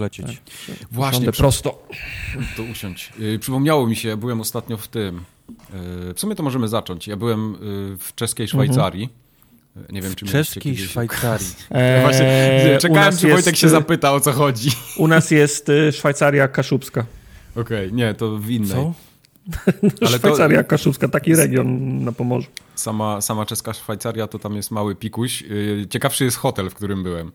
lecieć? Tak. Właśnie. Usiądę prosto. To usiądź. Yy, przypomniało mi się, ja byłem ostatnio w tym. Yy, w sumie to możemy zacząć. Ja byłem yy, w czeskiej Szwajcarii. Mhm. Nie wiem, czy czeskiej Szwajcarii. Eee, Właśnie, czekałem, czy Wojtek jest, się zapyta, o co chodzi. U nas jest y, Szwajcaria Kaszubska. Okej, okay, nie, to w innej. Co? Ale Szwajcaria to... Kaszubska, taki region na Pomorzu. Sama, sama czeska Szwajcaria to tam jest mały pikuś. Y, ciekawszy jest hotel, w którym byłem.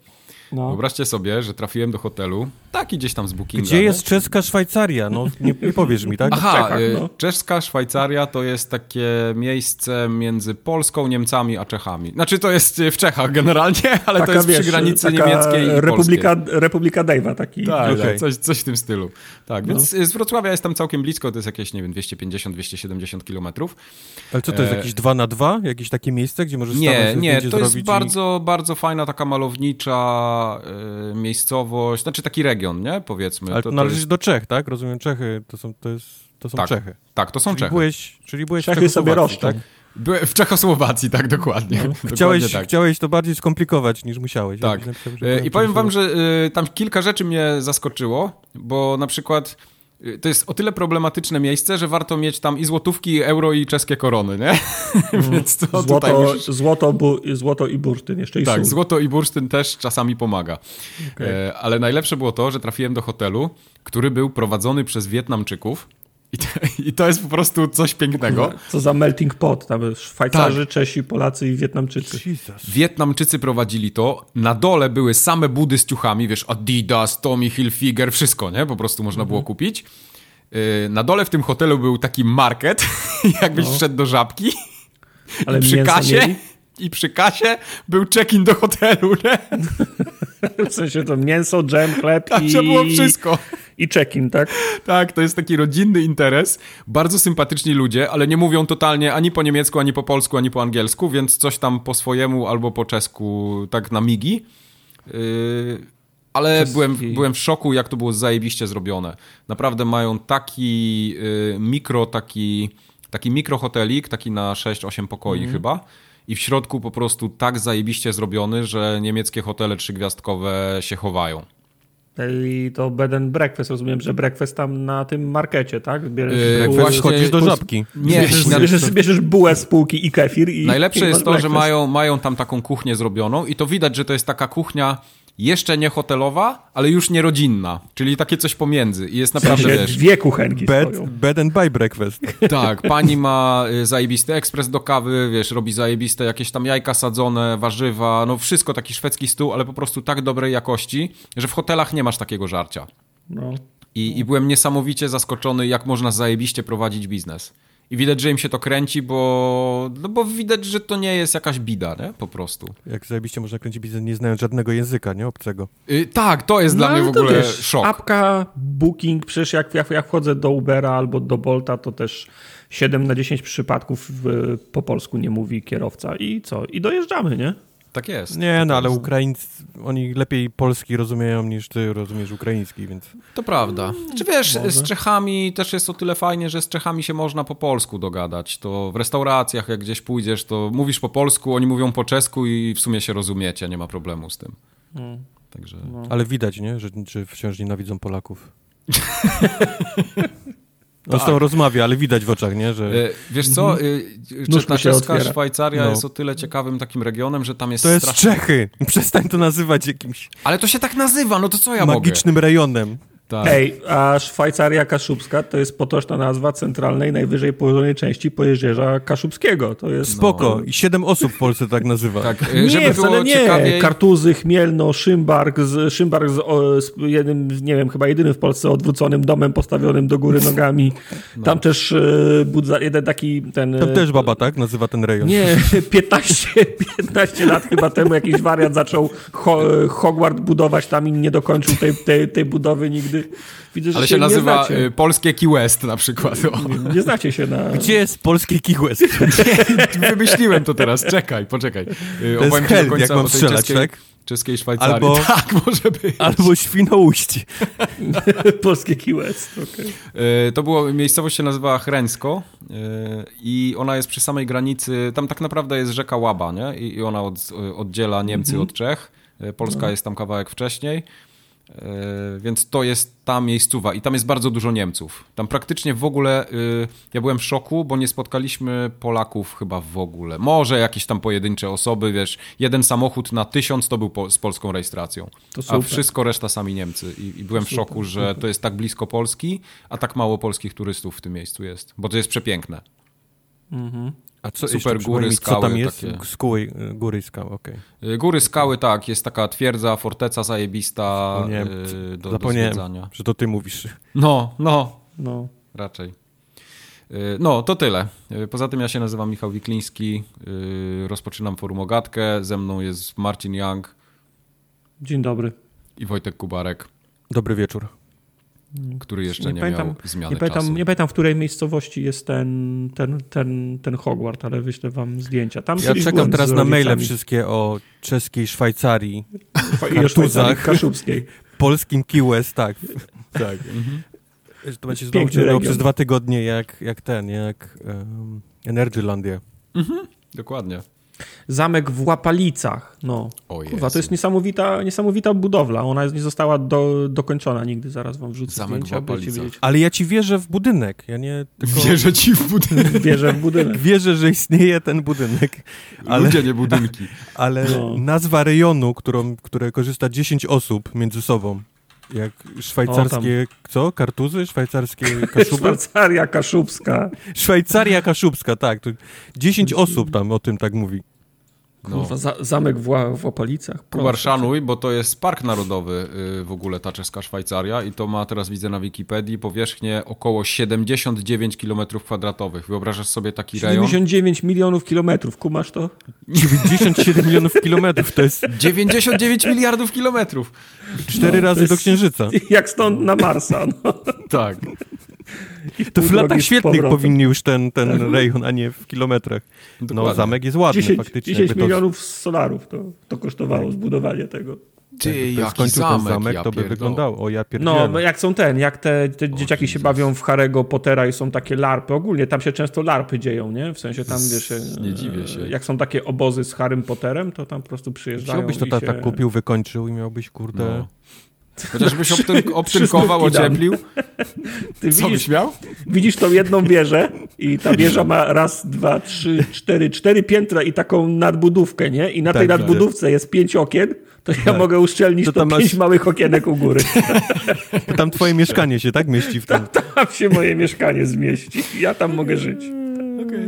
No. Wyobraźcie sobie, że trafiłem do hotelu, taki gdzieś tam z bookinga. Gdzie jest czeska Szwajcaria? No, nie, nie powiesz mi, tak? Aha, Czechach, y, no. czeska Szwajcaria to jest takie miejsce między Polską, Niemcami a Czechami. Znaczy to jest w Czechach generalnie, ale taka, to jest wiesz, przy granicy niemieckiej i Republika, polskiej. Republika Dave'a taki. Tak, okay. tak coś, coś w tym stylu. Tak, no. więc z Wrocławia jest tam całkiem blisko, to jest jakieś, nie wiem, 250-270 kilometrów. Ale co to jest, e... jakieś dwa na dwa? Jakieś takie miejsce, gdzie możesz Nie, nie, to jest bardzo, i... bardzo fajna, taka malownicza y, miejscowość, znaczy taki region, nie? Powiedzmy. Ale to, to należy jest... do Czech, tak? Rozumiem, Czechy to są, to jest, to są tak, Czechy. Tak, to są czyli Czechy. Byłeś, czyli byłeś Czechy sobie roszczą. Tak? W Czechosłowacji, tak, dokładnie. No. dokładnie chciałeś, tak. chciałeś to bardziej skomplikować niż musiałeś. Tak. Ja I powiem wam, że y, tam kilka rzeczy mnie zaskoczyło, bo na przykład Y, to jest o tyle problematyczne miejsce, że warto mieć tam i złotówki, euro i czeskie korony, nie? Mm. Więc to złoto, musisz... złoto, bu, złoto i bursztyn jeszcze i Tak, sól. złoto i bursztyn też czasami pomaga. Okay. E, ale najlepsze było to, że trafiłem do hotelu, który był prowadzony przez Wietnamczyków i to, I to, jest po prostu coś pięknego. Co za melting pot. Tam Szwajcarzy, tak. Czesi, Polacy i Wietnamczycy. Jesus. Wietnamczycy prowadzili to. Na dole były same budy z ciuchami, wiesz, Adidas, Tommy Hilfiger, wszystko, nie? Po prostu można mhm. było kupić. Y, na dole w tym hotelu był taki market, jakbyś no. wszedł do żabki. Ale przy kasie mieli? I przy kasie był check-in do hotelu, nie? W sensie to mięso, dżem, chleb tak, i... było wszystko. I check-in, tak? Tak, to jest taki rodzinny interes. Bardzo sympatyczni ludzie, ale nie mówią totalnie ani po niemiecku, ani po polsku, ani po angielsku, więc coś tam po swojemu albo po czesku, tak na migi. Yy, ale byłem, byłem w szoku, jak to było zajebiście zrobione. Naprawdę mają taki yy, mikro, taki, taki mikrohotelik, taki na 6-8 pokoi mm. chyba i w środku po prostu tak zajebiście zrobiony, że niemieckie hotele trzygwiazdkowe się chowają. I to bed and breakfast, rozumiem, że breakfast tam na tym markecie, tak? Bierzesz yy, bułę, chodzisz do żabki. Nie, bierzesz, bierzesz, bierzesz bułę z półki i kefir. I, Najlepsze jest to, breakfast. że mają, mają tam taką kuchnię zrobioną i to widać, że to jest taka kuchnia jeszcze nie hotelowa, ale już nie rodzinna, czyli takie coś pomiędzy i jest naprawdę, wiesz... Dwie kuchenki bed, bed and buy breakfast. Tak, pani ma y, zajebisty ekspres do kawy, wiesz, robi zajebiste jakieś tam jajka sadzone, warzywa, no wszystko, taki szwedzki stół, ale po prostu tak dobrej jakości, że w hotelach nie masz takiego żarcia. No. I, I byłem niesamowicie zaskoczony, jak można zajebiście prowadzić biznes. I widać, że im się to kręci, bo, no bo widać, że to nie jest jakaś bida, nie? Po prostu. Jak zajebiście można kręcić biznes, nie znając żadnego języka, nie? Obcego. Yy, tak, to jest no, dla mnie w ogóle wiesz, szok. Apka, Booking, przecież jak, jak, jak wchodzę do Ubera albo do Bolta, to też 7 na 10 przypadków w, po polsku nie mówi kierowca. I co? I dojeżdżamy, nie? Tak jest. Nie, tak no ale Ukraińcy, oni lepiej polski rozumieją niż ty rozumiesz ukraiński, więc... To prawda. Czy wiesz, Może. z Czechami też jest o tyle fajnie, że z Czechami się można po polsku dogadać. To w restauracjach, jak gdzieś pójdziesz, to mówisz po polsku, oni mówią po czesku i w sumie się rozumiecie, nie ma problemu z tym. Hmm. Także... No. Ale widać, nie? Że, że wciąż nienawidzą Polaków. No tak. z tą rozmawia, ale widać w oczach, nie? Że... E, wiesz co, mhm. Czesna czeska Szwajcaria no. jest o tyle ciekawym takim regionem, że tam jest To jest strasznie... Czechy! Przestań to nazywać jakimś... Ale to się tak nazywa, no to co ja Magicznym mogę? Magicznym rejonem. Tak. Ej, a Szwajcaria Kaszubska to jest potoczna nazwa centralnej, najwyżej położonej części pojezierza kaszubskiego. To jest... Spoko. I siedem osób w Polsce tak nazywa. Tak, nie, żeby wcale nie. Ciekawiej... Kartuzy, Chmielno, Szymbark, z, Szymbark z, o, z, jednym, nie wiem, chyba jedynym w Polsce odwróconym domem postawionym do góry nogami. No. Tam też e, budza, jeden taki ten... Tam też baba, tak? Nazywa ten rejon. Nie, 15, 15 lat chyba temu jakiś wariat zaczął Ho, Hogwart budować tam i nie dokończył tej, tej, tej budowy nigdy Widzę, Ale się, się nazywa y, Polskie Key West na przykład. Nie, nie, znacie się na... Gdzie jest Polskie Key West? nie, wymyśliłem to teraz, czekaj, poczekaj. Y, to jest hell, jak mam strzelać, czeskiej, tak? Czeskiej Szwajcarii. Albo, tak, może być. Albo Świnoujście. Polskie Key West, okay. To było, miejscowość się nazywała Chreńsko i ona jest przy samej granicy, tam tak naprawdę jest rzeka Łaba, nie? I ona od, oddziela Niemcy mm -hmm. od Czech. Polska no. jest tam kawałek wcześniej. E, więc to jest ta miejscowa i tam jest bardzo dużo Niemców. Tam praktycznie w ogóle, y, ja byłem w szoku, bo nie spotkaliśmy Polaków chyba w ogóle. Może jakieś tam pojedyncze osoby, wiesz, jeden samochód na tysiąc to był po, z polską rejestracją, a wszystko reszta sami Niemcy. I, i byłem w szoku, że to jest tak blisko Polski, a tak mało polskich turystów w tym miejscu jest, bo to jest przepiękne. Mhm. A co super góry, mi, skały. Co tam jest? Takie... Skóły, góry i skały, okej. Okay. Góry, skały, tak. Jest taka twierdza, forteca zajebista Zapomniałem, y, do, Zapomniałem, do że to ty mówisz. No, no, no. Raczej. Y, no, to tyle. Y, poza tym ja się nazywam Michał Wikliński. Rozpoczynam forum Ogatkę. Ze mną jest Marcin Young. Dzień dobry. I Wojtek Kubarek. Dobry wieczór. Który jeszcze nie, nie pamiętam, miał zmiany nie pamiętam, czasu. Nie pamiętam, w której miejscowości jest ten, ten, ten, ten Hogwart, ale wyślę wam zdjęcia. Tam ja czekam teraz na maile wszystkie o czeskiej Szwajcarii, Szwajcarii Kaszubskiej. Polskim Key West, tak. tak. Mhm. To będzie znowu ciągnęło przez dwa tygodnie jak, jak ten, jak um, Energylandia. Mhm. Dokładnie. Zamek w Łapalicach. No. O Kurwa, to jest niesamowita, niesamowita budowla. Ona nie została do, dokończona nigdy. Zaraz wam wrzucę Zamek zdjęcia, w Łapalicach. Ale ja ci wierzę w budynek. Ja nie tylko... Wierzę ci w budynek. Wierzę w budynek. Wierzę, że istnieje ten budynek. Ale, Ludzie, nie budynki. Ale no. nazwa rejonu, którą, które korzysta 10 osób między sobą, jak szwajcarskie, o, co? Kartuzy? Szwajcarskie kaszuby? Szwajcaria kaszubska. Szwajcaria kaszubska, tak. To 10 osób tam o tym tak mówi. No. Kurwa, za, zamek w, w Opalicach. Kubar, szanuj, bo to jest park narodowy yy, w ogóle ta czeska Szwajcaria i to ma, teraz widzę na Wikipedii, powierzchnię około 79 km kwadratowych. Wyobrażasz sobie taki 79 rejon? 99 milionów kilometrów, kumasz to? 97 milionów kilometrów, to jest... 99 miliardów kilometrów. Cztery no, razy jest... do Księżyca. Jak stąd na Marsa. No. tak. To w latach świetnych powinni już ten, ten tak. rejon, a nie w kilometrach. No, Dokładnie. No, zamek jest ładny 10, faktycznie. 10 milionów to... solarów to, to kosztowało zbudowanie tego. Ty, jak skończył zamek, ten zamek, ja to by wyglądało. O, ja. No, jak są ten, jak te, te dzieciaki Jesus. się bawią w Harry'ego Pottera i są takie larpy. Ogólnie tam się często larpy dzieją, nie? W sensie tam, wiesz... Nie dziwię się. Jak są takie obozy z Harrym Potterem, to tam po prostu przyjeżdżają Chciałbyś to tak się... kupił, wykończył i miałbyś, kurde... No. Chociażbyś obtyn obtynkował, ocieplił. Ty Co widzisz, byś miał? Widzisz tą jedną wieżę i ta wieża ma raz, dwa, trzy, cztery, cztery piętra i taką nadbudówkę, nie? I na tak, tej tak. nadbudówce jest pięć okien, to ja tak. mogę uszczelnić to, to pięć masz... małych okienek u góry. To tam twoje mieszkanie się, tak? Mieści w tym. Tam, tam się moje mieszkanie zmieści. Ja tam mogę żyć. Okay.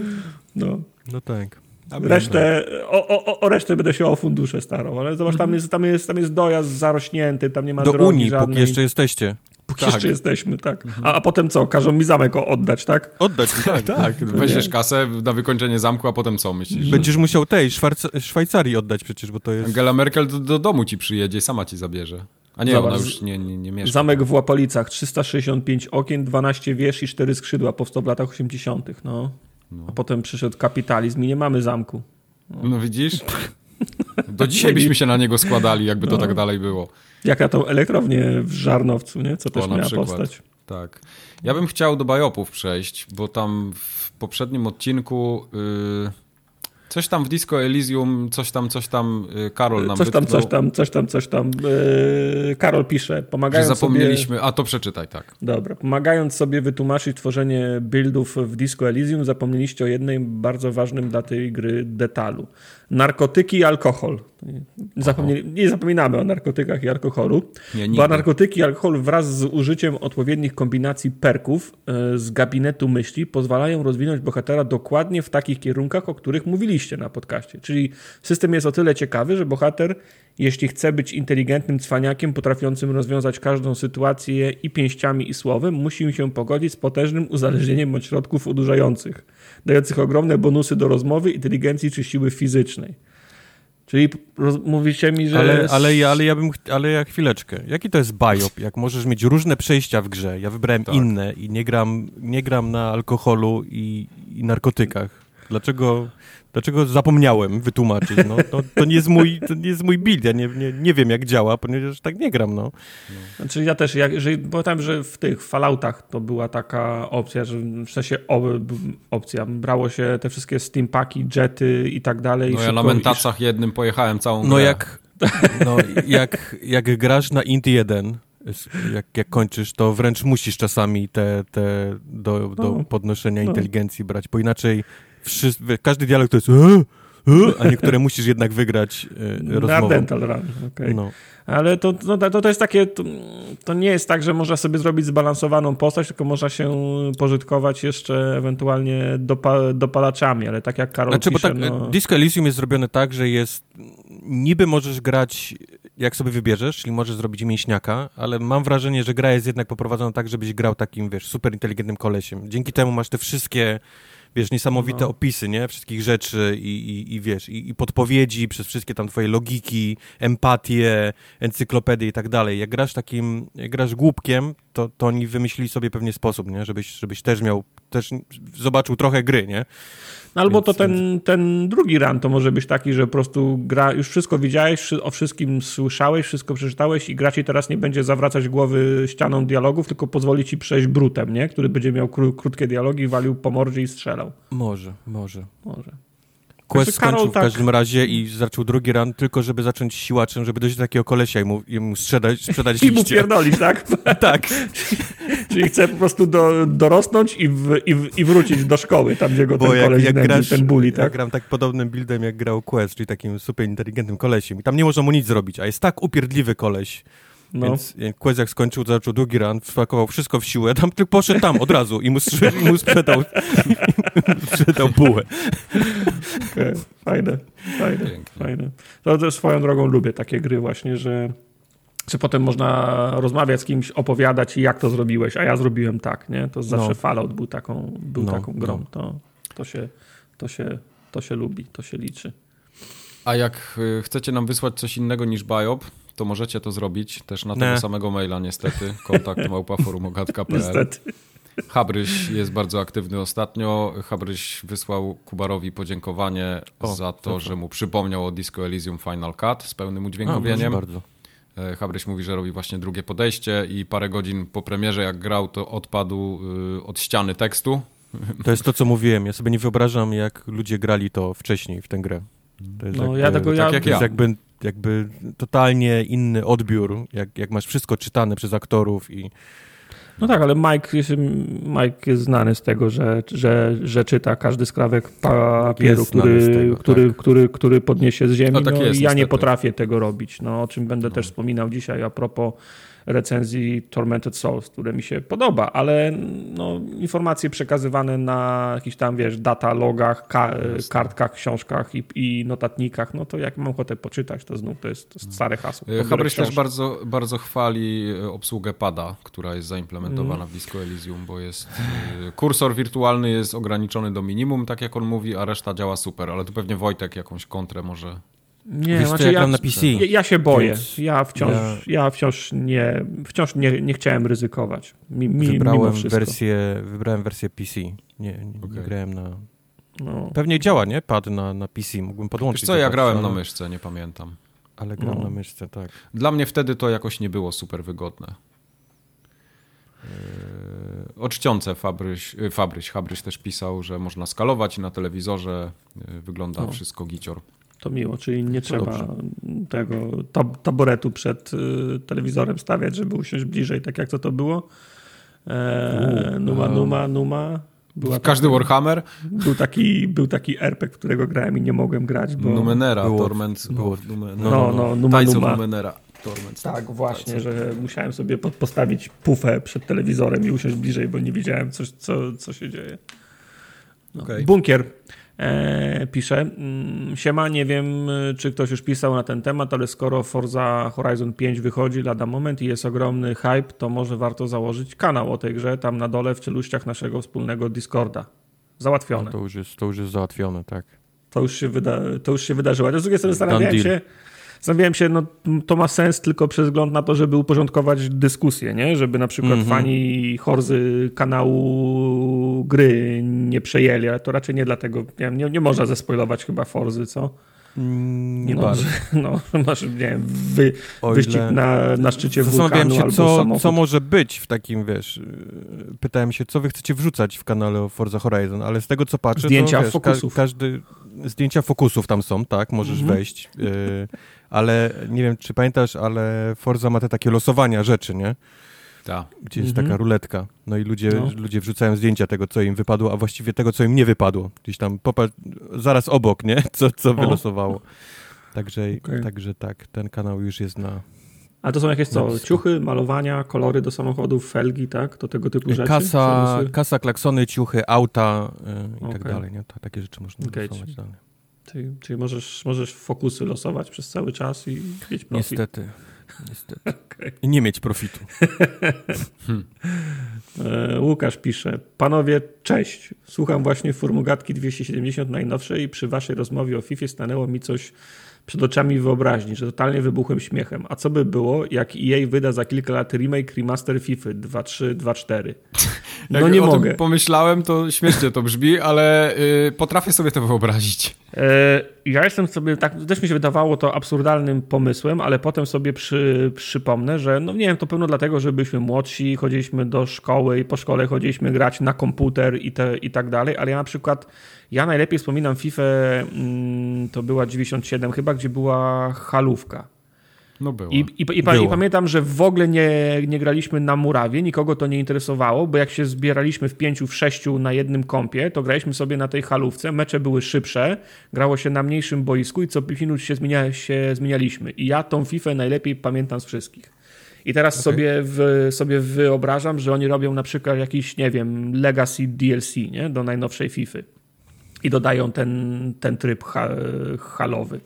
No. no tak. Resztę, o, o, o resztę będę się o fundusze starał, ale zobacz, tam mhm. jest, tam jest, tam jest dojazd zarośnięty, tam nie ma Do drogi Unii, żadnej. póki jeszcze jesteście. Póki tak. jeszcze jesteśmy, tak. Mhm. A, a potem co? Każą mi zamek oddać, tak? Oddać, tak. tak. Weźmiesz kasę na wykończenie zamku, a potem co myślisz? Będziesz musiał tej Szwajcarii oddać przecież, bo to jest... Angela Merkel do, do domu ci przyjedzie i sama ci zabierze. A nie, Zobacz, ona już nie, nie, nie mieszka. Zamek w Łapolicach, 365 okien, 12 wież i 4 skrzydła, powstał w latach 80. No. No. A potem przyszedł kapitalizm i nie mamy zamku. No widzisz? Do dzisiaj byśmy się na niego składali, jakby to no. tak dalej było. Jak na tą elektrownię w Żarnowcu, nie? Co też o, miała przykład. powstać. Tak. Ja bym chciał do bajopów przejść, bo tam w poprzednim odcinku... Yy Coś tam w Disco Elysium, coś tam, coś tam y, Karol nam Coś tam, wytknął. coś tam, coś tam, coś tam. Yy, Karol pisze, pomagając Że zapomnieliśmy, sobie... a to przeczytaj, tak. Dobra, pomagając sobie wytłumaczyć tworzenie buildów w Disco Elysium, zapomnieliście o jednym bardzo ważnym dla tej gry detalu. Narkotyki i alkohol. Nie zapominamy o narkotykach i alkoholu. Bo narkotyki i alkohol wraz z użyciem odpowiednich kombinacji perków e, z gabinetu myśli pozwalają rozwinąć bohatera dokładnie w takich kierunkach, o których mówiliście na podcaście. Czyli system jest o tyle ciekawy, że bohater, jeśli chce być inteligentnym cwaniakiem, potrafiącym rozwiązać każdą sytuację i pięściami i słowem, musi się pogodzić z potężnym uzależnieniem od środków udurzających, dających ogromne bonusy do rozmowy, inteligencji czy siły fizycznej. Czyli mówicie mi, że... Ale, ale, ale, ja bym, ale ja chwileczkę. Jaki to jest biop? Jak możesz mieć różne przejścia w grze. Ja wybrałem tak. inne i nie gram, nie gram na alkoholu i, i narkotykach. Dlaczego, dlaczego zapomniałem wytłumaczyć? No, to, to, nie jest mój, to nie jest mój build, ja nie, nie, nie wiem jak działa, ponieważ tak nie gram, no. Znaczy ja też, jak, jeżeli, pamiętam, że w tych Falloutach to była taka opcja, że w sensie opcja, brało się te wszystkie steampaki, jety i tak dalej. No ja na mentacach jednym pojechałem całą No grę. jak, no jak, jak grasz na Int 1 jak, jak kończysz, to wręcz musisz czasami te, te do, do no. podnoszenia no. inteligencji brać, bo inaczej wszyscy, każdy dialog to jest a niektóre musisz jednak wygrać e, rozmową. Na dental run, okay. no. Ale to, no, to, to jest takie, to, to, nie jest tak, że można sobie zrobić zbalansowaną postać, tylko można się pożytkować jeszcze ewentualnie dopa, dopalaczami, ale tak jak Karol znaczy, pisze, bo tak, no... Disco Elysium jest zrobione tak, że jest, niby możesz grać jak sobie wybierzesz, czyli możesz zrobić mięśniaka, ale mam wrażenie, że gra jest jednak poprowadzona tak, żebyś grał takim, wiesz, super inteligentnym kolesiem. Dzięki temu masz te wszystkie wiesz, niesamowite no. opisy, nie? Wszystkich rzeczy i, i, i wiesz, i, i, podpowiedzi przez wszystkie tam twoje logiki, empatię, encyklopedię i tak dalej. Jak grasz takim, jak grasz głupkiem, to, to oni wymyślili sobie pewnie sposób, nie? Żebyś, żebyś też miał, też zobaczył trochę gry, nie? No albo więc, to ten, więc... ten drugi run to może być taki, że po prostu gra, już wszystko widziałeś, o wszystkim słyszałeś, wszystko przeczytałeś i gra ci teraz nie będzie zawracać głowy ścianą dialogów, tylko pozwoli ci przejść brutem, nie? Który będzie miał kró krótkie dialogi, walił po mordzie i strzelał. Może, może. Może. Quest znaczy, skończył w tak... każdym razie i zaczął drugi run tylko, żeby zacząć siłaczem, żeby dojść do takiego kolesia i mu, i mu sprzedać, sprzedać I mu pierdolić, tak? tak. Czyli chce po prostu do, dorosnąć i, w, i, w, i, wrócić do szkoły, tam gdzie go Bo ten jak, koleś jak grasz, ten bully, tak? Ja gram tak podobnym buildem, jak grał Quest, czyli takim super inteligentnym kolesiem i tam nie można mu nic zrobić, a jest tak upierdliwy koleś, no. Więc Quest jak skończył, zaczął drugi run, wpakował wszystko w siłę, tam tylko poszedł tam od razu i mu, i mu sprzedał, sprzedał bułę. Okay. Fajne, fajne, fajne. To też swoją drogą lubię takie gry właśnie, że czy potem można rozmawiać z kimś, opowiadać jak to zrobiłeś, a ja zrobiłem tak, nie? To zawsze no. Fallout był taką, był no, taką grą. No. To, to, się, to, się, to się lubi, to się liczy. A jak y, chcecie nam wysłać coś innego niż Biop, to możecie to zrobić też na tego samego maila niestety, kontakt małpaforumogatka.pl. niestety. Habryś jest bardzo aktywny ostatnio. Habryś wysłał Kubarowi podziękowanie o, za to, że mu przypomniał o Disco Elysium Final Cut z pełnym udźwiękowieniem. A, bardzo. E, Habryś mówi, że robi właśnie drugie podejście i parę godzin po premierze, jak grał, to odpadł y, od ściany tekstu. To jest to, co mówiłem. Ja sobie nie wyobrażam, jak ludzie grali to wcześniej w tę grę. To jest no, jakby, ja tego, tak jak ja. jakby jakby totalnie inny odbiór, jak, jak masz wszystko czytane przez aktorów i... No tak, ale Mike jest, Mike jest znany z tego, że, że, że czyta każdy skrawek papieru, który, tego, który, tak. który, który podniesie z ziemi. No, tak no, jest, ja nie potrafię tego robić, no, o czym będę no. też wspominał dzisiaj a propos recenzji Tormented Souls, które mi się podoba, ale no, informacje przekazywane na jakichś tam, wiesz, datalogach, ka kartkach, książkach i, i, notatnikach, no to jak mam ochotę poczytać, to znów to jest, to jest stare hasło. E, Habryś też bardzo, bardzo chwali e, obsługę pada, która jest zaimplementowana mm. w Disco Elysium, bo jest e, kursor wirtualny jest ograniczony do minimum, tak jak on mówi, a reszta działa super, ale tu pewnie Wojtek jakąś kontrę może nie, Wiesz, znaczy ja, ja, na PC. Ja, ja się boję. Więc ja wciąż, ja... ja, wciąż, nie, wciąż nie, nie chciałem ryzykować. Mi, mi, wybrałem, wersję, wybrałem wersję PC. Nie, nie, okay. nie grałem na... No. Pewnie działa, nie? Pad na, na PC. Mógłbym podłączyć. Wiesz co, ja grałem na myszce, nie pamiętam. Ale gram no. na myszce, tak. Dla mnie wtedy to jakoś nie było super wygodne. Yy, o czcionce Fabryś, yy, Fabryś, Fabryś też pisał, że można skalować i na telewizorze wygląda no. wszystko gicior. To miło, czyli nie trzeba tego tab taboretu przed y, telewizorem stawiać, żeby usiąść bliżej, tak jak to to było. E, numa, numa, numa. Była Każdy taki, Warhammer? Był taki, był taki RPG, w którego grałem i nie mogłem grać, bo... Numenera, było, Torment. Było, no, no, no, no, Numa, Numa. Numenera. Torment. Tak, właśnie, Tajców. że musiałem sobie postawić pufę przed telewizorem i usiąść bliżej, bo nie wiedziałem, co, co, co się dzieje. No. Okay. Bunkier e, pisze. Mm, siema, nie wiem, czy ktoś już pisał na ten temat, ale skoro Forza Horizon 5 wychodzi lada moment i jest ogromny hype, to może warto założyć kanał o tej grze tam na dole w czeluściach naszego wspólnego Discorda. Załatwione. No to, już jest, to już jest załatwione, tak. To już się, wyda, to już się wydarzyło. A z drugiej strony zastanawiałem się, Zastanawiałem się, no to ma sens tylko przez wzgląd na to, żeby uporządkować dyskusję, nie? Żeby na przykład mm -hmm. fani Horzy kanału gry nie przejęli, ale to raczej nie dlatego, nie, nie, nie można zespoilować chyba Forzy, co? Nie no, bardzo. No, masz, nie wiem, wy, wyścig na, na szczycie wulkanu się, albo co, samochód. co może być w takim, wiesz, pytałem się, co wy chcecie wrzucać w kanale Forza Horizon, ale z tego, co patrzę, zdjęcia to, wiesz, fokusów. Ka każdy, zdjęcia fokusów tam są, tak, możesz mhm. wejść, y ale nie wiem, czy pamiętasz, ale Forza ma te takie losowania rzeczy, nie? Ta. Gdzie jest mhm. taka ruletka. No i ludzie, no. ludzie wrzucają zdjęcia tego, co im wypadło, a właściwie tego, co im nie wypadło. Gdzieś tam popatrz, zaraz obok, nie? Co, co wylosowało. Także, okay. także tak, ten kanał już jest na. A to są jakieś co? Ciuchy, malowania, kolory do samochodów, felgi, tak? To tego typu rzeczy? Kasa, kasa klaksony, ciuchy, auta yy, i okay. tak dalej. Nie? To, takie rzeczy można okay. losować dalej. Czyli, czyli możesz, możesz fokusy losować przez cały czas i mieć profit. Niestety. Niestety. Okay. I nie mieć profitu. hmm. Łukasz pisze. Panowie, cześć. Słucham właśnie Formugatki 270 najnowszej i przy waszej rozmowie o FIFA stanęło mi coś przed oczami wyobraźni, że totalnie wybuchłem śmiechem. A co by było, jak EA wyda za kilka lat remake remaster FIFA 2.3, 2.4? No jak nie mogę. pomyślałem, to śmiesznie to brzmi, ale yy, potrafię sobie to wyobrazić. E, ja jestem sobie, tak, też mi się wydawało to absurdalnym pomysłem, ale potem sobie przy, przypomnę, że no nie wiem, to pewno dlatego, że byliśmy młodsi, chodziliśmy do szkoły i po szkole chodziliśmy grać na komputer i, te, i tak dalej, ale ja na przykład, ja najlepiej wspominam FIFA, mm, to była 97 chyba, gdzie była halówka. No było. I, i, i, było. I, pamiętam, że w ogóle nie, nie graliśmy na murawie, nikogo to nie interesowało, bo jak się zbieraliśmy w pięciu, w sześciu na jednym kąpie, to graliśmy sobie na tej halówce, mecze były szybsze, grało się na mniejszym boisku i co 5 minut się, zmienia, się zmienialiśmy. I ja tą FIFA najlepiej pamiętam z wszystkich. I teraz okay. sobie, w, sobie wyobrażam, że oni robią na przykład jakiś, nie wiem, Legacy DLC nie? do najnowszej FIFA i dodają ten, ten tryb ha, halowy.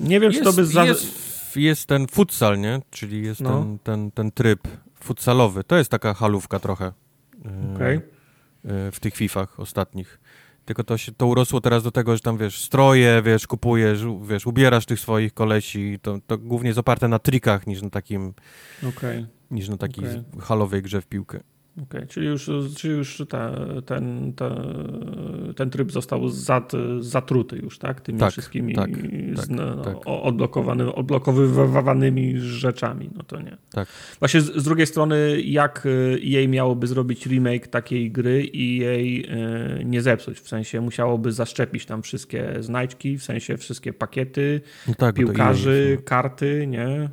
Nie wiem, jest, czy to by... Za... Jest jest ten futsal, nie? Czyli jest no. ten, ten, ten tryb futsalowy. To jest taka halówka trochę. E, okay. W tych fifach ostatnich. Tylko to, się, to urosło teraz do tego, że tam, wiesz, stroje, wiesz, kupujesz, wiesz, ubierasz tych swoich kolesi. To, to głównie jest oparte na trikach niż na takim, okay. niż na takiej okay. halowej grze w piłkę. Okay, czyli już, czyli już ta, ten, ta, ten tryb został zat, zatruty już, tak? Tymi tak, wszystkimi tak, z, tak, no, tak. Odblokowany, odblokowywanymi rzeczami, no to nie. Tak. Właśnie z, z, drugiej strony, jak jej miałoby zrobić remake takiej gry i jej y, nie zepsuć? W sensie musiałoby zaszczepić tam wszystkie znajdźki, w sensie wszystkie pakiety, no tak, piłkarzy, no. karty, nie?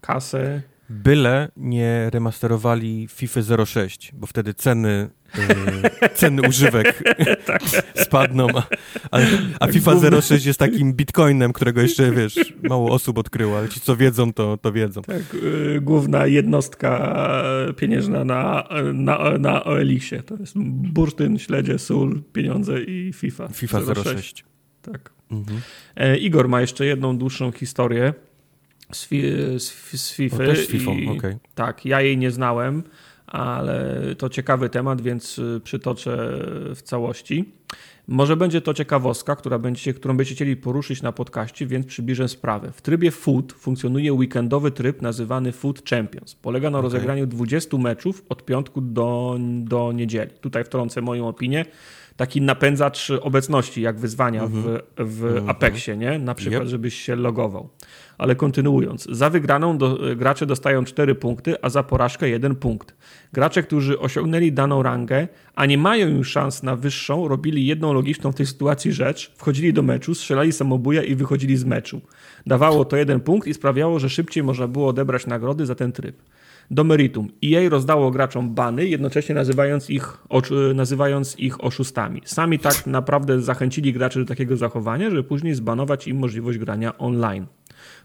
Kasę. Byle nie remasterowali FIFA 06, bo wtedy ceny, yy, ceny używek tak. spadną, a, a, a FIFA 06 jest takim bitcoinem, którego jeszcze, wiesz, mało osób odkryło, ale ci, co wiedzą, to, to wiedzą. Tak, yy, główna jednostka pieniężna na, na, na OLX-ie. To jest bursztyn, śledzie, sól, pieniądze i FIFA. FIFA 06. 06. Tak. Mhm. E, Igor ma jeszcze jedną dłuższą historię z, fi, z, z FIFA. też FIFA, okay. Tak, ja jej nie znałem, ale to ciekawy temat, więc y, przytoczę w całości. Może będzie to ciekawostka, która którą będziecie chcieli poruszyć na podcaście, więc przybliżę sprawę. W trybie Foot funkcjonuje weekendowy tryb nazywany Foot Champions. Polega na okay. rozegraniu 20 meczów od piątku do, do niedzieli. Tutaj wtrącę moją opinię. Taki napędzacz obecności, jak wyzwania mm -hmm. w, w mm -hmm. Apexie, nie? Na przykład, yep. żebyś się logował. Ale kontynuując, za wygraną do, gracze dostają 4 punkty, a za porażkę 1 punkt. Gracze, którzy osiągnęli daną rangę, a nie mają już szans na wyższą, robili jedną logiczną w tej sytuacji rzecz, wchodzili do meczu, strzelali samobuja i wychodzili z meczu. Dawało to jeden punkt i sprawiało, że szybciej można było odebrać nagrody za ten tryb. Do meritum. EA rozdało graczom bany, jednocześnie nazywając ich, nazywając ich oszustami. Sami tak naprawdę zachęcili graczy do takiego zachowania, żeby później zbanować im możliwość grania online.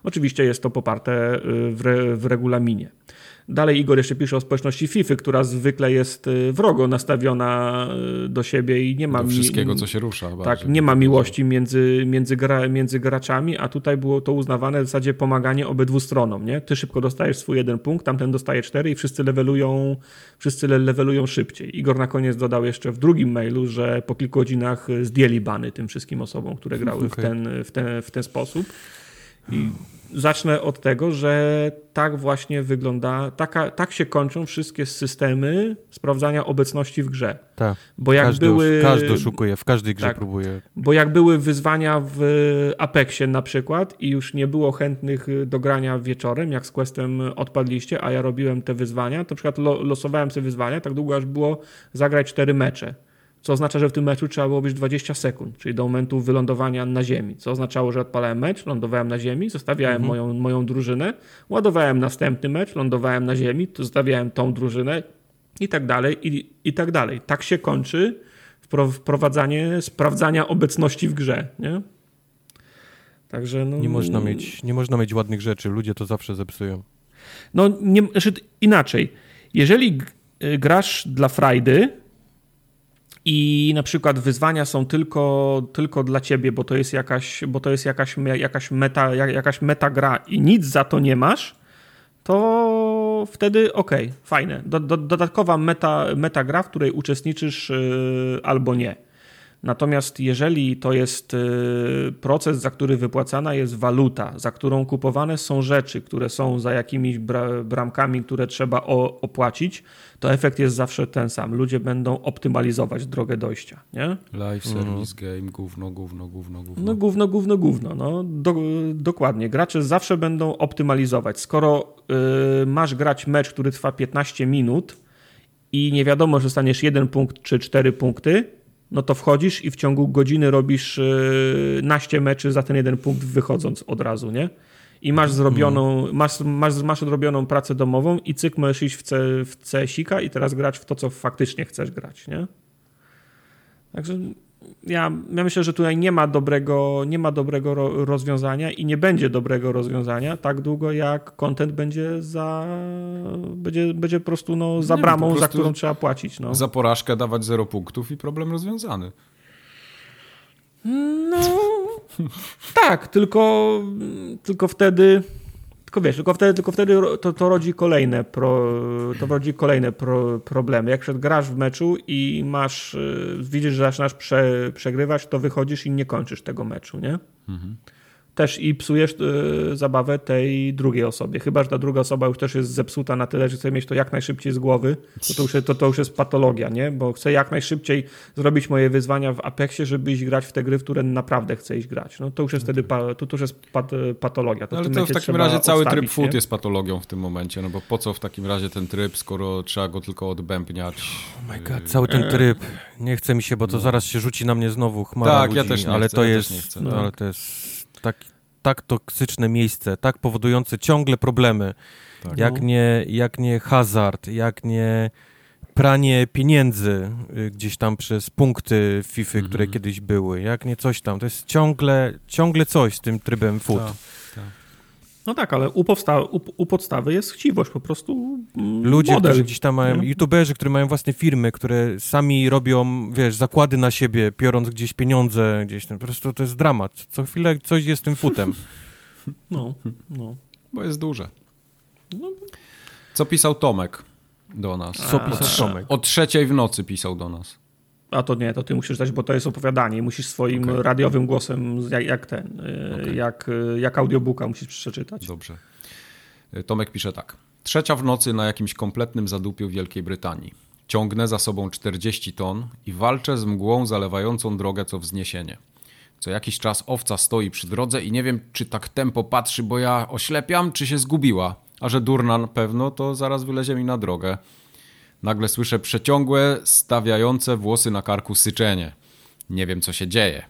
Oczywiście jest to poparte y, w, re, w regulaminie. Dalej Igor jeszcze pisze o społeczności FIFA, która zwykle jest y, wrogo nastawiona y, do siebie i nie ma... Do wszystkiego, co się rusza. Tak, nie ma miłości między, między, gra, między graczami, a tutaj było to uznawane w zasadzie pomaganie obydwu stronom, nie? Ty szybko dostajesz swój jeden punkt, tamten dostaje cztery i wszyscy levelują, wszyscy levelują szybciej. Igor na koniec dodał jeszcze w drugim mailu, że po kilku godzinach zdjęli bany tym wszystkim osobom, które grały okay. w, ten, w, ten, w ten sposób. I zacznę od tego, że tak właśnie wygląda, taka, tak się kończą wszystkie systemy sprawdzania obecności w grze. Tak. Bo jak każdy, były. Każdy oszukuje, w każdej grze tak, próbuje. Bo jak były wyzwania w Apexie na przykład i już nie było chętnych do grania wieczorem, jak z Questem odpadliście, a ja robiłem te wyzwania, to na przykład losowałem sobie wyzwania tak długo, aż było zagrać cztery mecze co oznacza, że w tym meczu trzeba było być 20 sekund, czyli do momentu wylądowania na ziemi, co oznaczało, że odpalałem mecz, lądowałem na ziemi, zostawiałem mhm. moją, moją drużynę, ładowałem następny mecz, lądowałem na ziemi, zostawiałem tą drużynę i tak dalej, i, i tak dalej. Tak się kończy wprowadzanie sprawdzania obecności w grze, nie? Także no, nie, można mieć, nie można mieć ładnych rzeczy, ludzie to zawsze zepsują. No nie, znaczy inaczej. Jeżeli grasz dla frajdy, i na przykład wyzwania są tylko, tylko dla ciebie, bo to jest jakaś, bo to jest jakaś, jakaś, meta, jakaś meta gra i nic za to nie masz, to wtedy ok, fajne. Do, do, dodatkowa meta, meta gra, w której uczestniczysz yy, albo nie. Natomiast jeżeli to jest y, proces, za który wypłacana jest waluta, za którą kupowane są rzeczy, które są za jakimiś bramkami, które trzeba opłacić, to efekt jest zawsze ten sam. Ludzie będą optymalizować drogę dojścia, nie? Live service mm. game, gówno, gówno, gówno, gówno. No gówno, gówno, gówno. No, do, dokładnie. Gracze zawsze będą optymalizować. Skoro y, masz grać mecz, który trwa 15 minut i nie wiadomo, że staniesz jeden punkt czy cztery punkty, no to wchodzisz i w ciągu godziny robisz yy, naście meczy za ten jeden punkt wychodząc od razu, nie? I masz mhm. zrobioną, masz, masz, masz odrobioną pracę domową i cyk możesz iść w, C, w CS-ika i teraz grać w to, co faktycznie chcesz grać, nie? Także ja, ja myślę, że tutaj nie ma dobrego, nie ma dobrego rozwiązania i nie będzie dobrego rozwiązania tak długo, jak content będzie za będzie, będzie po prostu no, za nie, bramą, prostu za którą trzeba płacić. No. Za porażkę dawać zero punktów i problem rozwiązany. No tak, tylko, tylko wtedy tylko wiesz, tylko wtedy, tylko wtedy to, to rodzi kolejne, pro, to rodzi kolejne pro, problemy. Jak grasz w meczu i masz, y, widzisz, że zaczynasz prze, przegrywać, to wychodzisz i nie kończysz tego meczu, nie? Mhm też i psujesz y, zabawę tej drugiej osobie. Chyba, że ta druga osoba już też jest zepsuta na tyle, że chce mieć to jak najszybciej z głowy, to to już, to, to już jest patologia, nie? Bo chcę jak najszybciej zrobić moje wyzwania w Apexie, żeby iść grać w te gry, w które naprawdę chcę iść grać. No to już jest wtedy pa, to, to już jest pat, patologia. To no, ale to w takim razie cały tryb food jest patologią w tym momencie, no bo po co w takim razie ten tryb, skoro trzeba go tylko odbębniać? Oh my god, cały ten tryb. Nie chce mi się, bo to no. zaraz się rzuci na mnie znowu chmara Tak, ludzi, ja też nie ale chcę, to ja jest, no. ale to jest tak, tak toksyczne miejsce, tak powodujące ciągle problemy, tak, jak, no. nie, jak nie hazard, jak nie pranie pieniędzy y, gdzieś tam przez punkty FIFA, które mhm. kiedyś były, jak nie coś tam. To jest ciągle, ciągle coś z tym trybem food. Tak. No tak, ale u, powsta- u, u, podstawy jest chciwość, po prostu Ludzie, model. którzy gdzieś tam mają, youtuberzy, którzy mają własne firmy, które sami robią, wiesz, zakłady na siebie, biorąc gdzieś pieniądze, gdzieś tam, po prostu to jest dramat. Co chwilę coś jest tym futem. No, no. Bo jest duże. No. Co pisał Tomek do nas? Co pisał Tomek? O trzeciej w nocy pisał do nas. A to nie, to ty musisz dać, bo to jest opowiadanie. Musisz swoim okay. radiowym głosem, jak, jak ten, okay. jak, jak audiobooka musisz przeczytać. Dobrze. Tomek pisze tak. Trzecia w nocy na jakimś kompletnym zadupiu Wielkiej Brytanii. Ciągnę za sobą 40 ton i walczę z mgłą zalewającą drogę co wzniesienie. Co jakiś czas owca stoi przy drodze i nie wiem, czy tak tempo patrzy, bo ja oślepiam, czy się zgubiła. A że durna na pewno, to zaraz wylezie mi na drogę. Nagle słyszę przeciągłe, stawiające włosy na karku syczenie. Nie wiem, co się dzieje.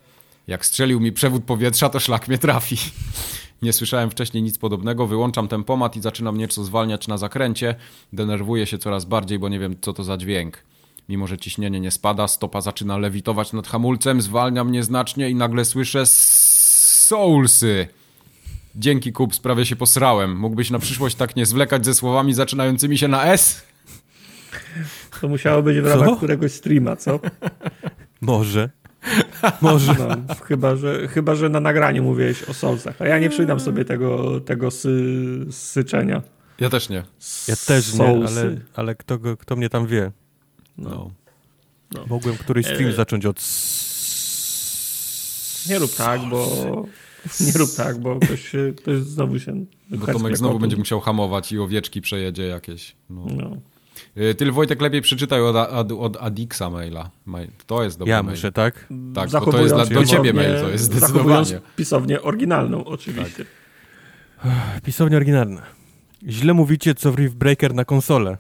Jak strzelił mi przewód powietrza, to szlak mnie trafi. Nie słyszałem wcześniej nic podobnego, wyłączam tempomat i zaczynam nieco zwalniać na zakręcie. Denerwuję się coraz bardziej, bo nie wiem, co to za dźwięk. Mimo, że ciśnienie nie spada, stopa zaczyna lewitować nad hamulcem, zwalniam nieznacznie i nagle słyszę soulsy. Dzięki kup, prawie się posrałem. Mógłbyś na przyszłość tak nie zwlekać ze słowami zaczynającymi się na S? To musiało być w ramach co? któregoś streama, co? Może. Może. No, chyba, że, chyba, że na nagraniu mówiłeś o solcach. A ja nie przydam sobie tego, tego sy, syczenia. Ja też nie. Ja też nie, ale, ale kto, kto mnie tam wie? No. no. Mogłem któryś stream e... zacząć od... Nie rób tak, bo Nie rób tak, bo ktoś, ktoś znowu się... Bo Tomek znowu będzie musiał hamować i owieczki przejedzie jakieś. No. no. Y, ty, Wojtek, lepiej przeczytaj od, od, od Adixa maila. To jest dobry Ja mail. muszę, tak? Tak, bo to jest dla, do ciebie mail, to jest zdecydowanie. pisownię oryginalną, oczywiście. Tak. Pisownia oryginalna. Źle mówicie, co w Rift Breaker na konsolę.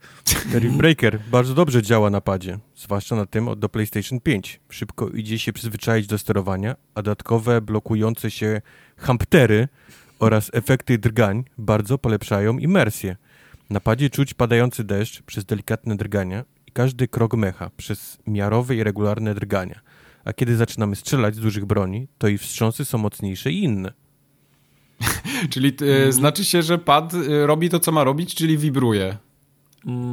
Rift Breaker bardzo dobrze działa na padzie, zwłaszcza na tym do PlayStation 5. Szybko idzie się przyzwyczaić do sterowania, a dodatkowe blokujące się hamptery oraz efekty drgań bardzo polepszają imersję. Na padzie czuć padający deszcz przez delikatne drgania i każdy krok mecha przez miarowe i regularne drgania. A kiedy zaczynamy strzelać z dużych broni, to i wstrząsy są mocniejsze i inne. czyli y, znaczy się, że pad y, robi to, co ma robić, czyli wibruje.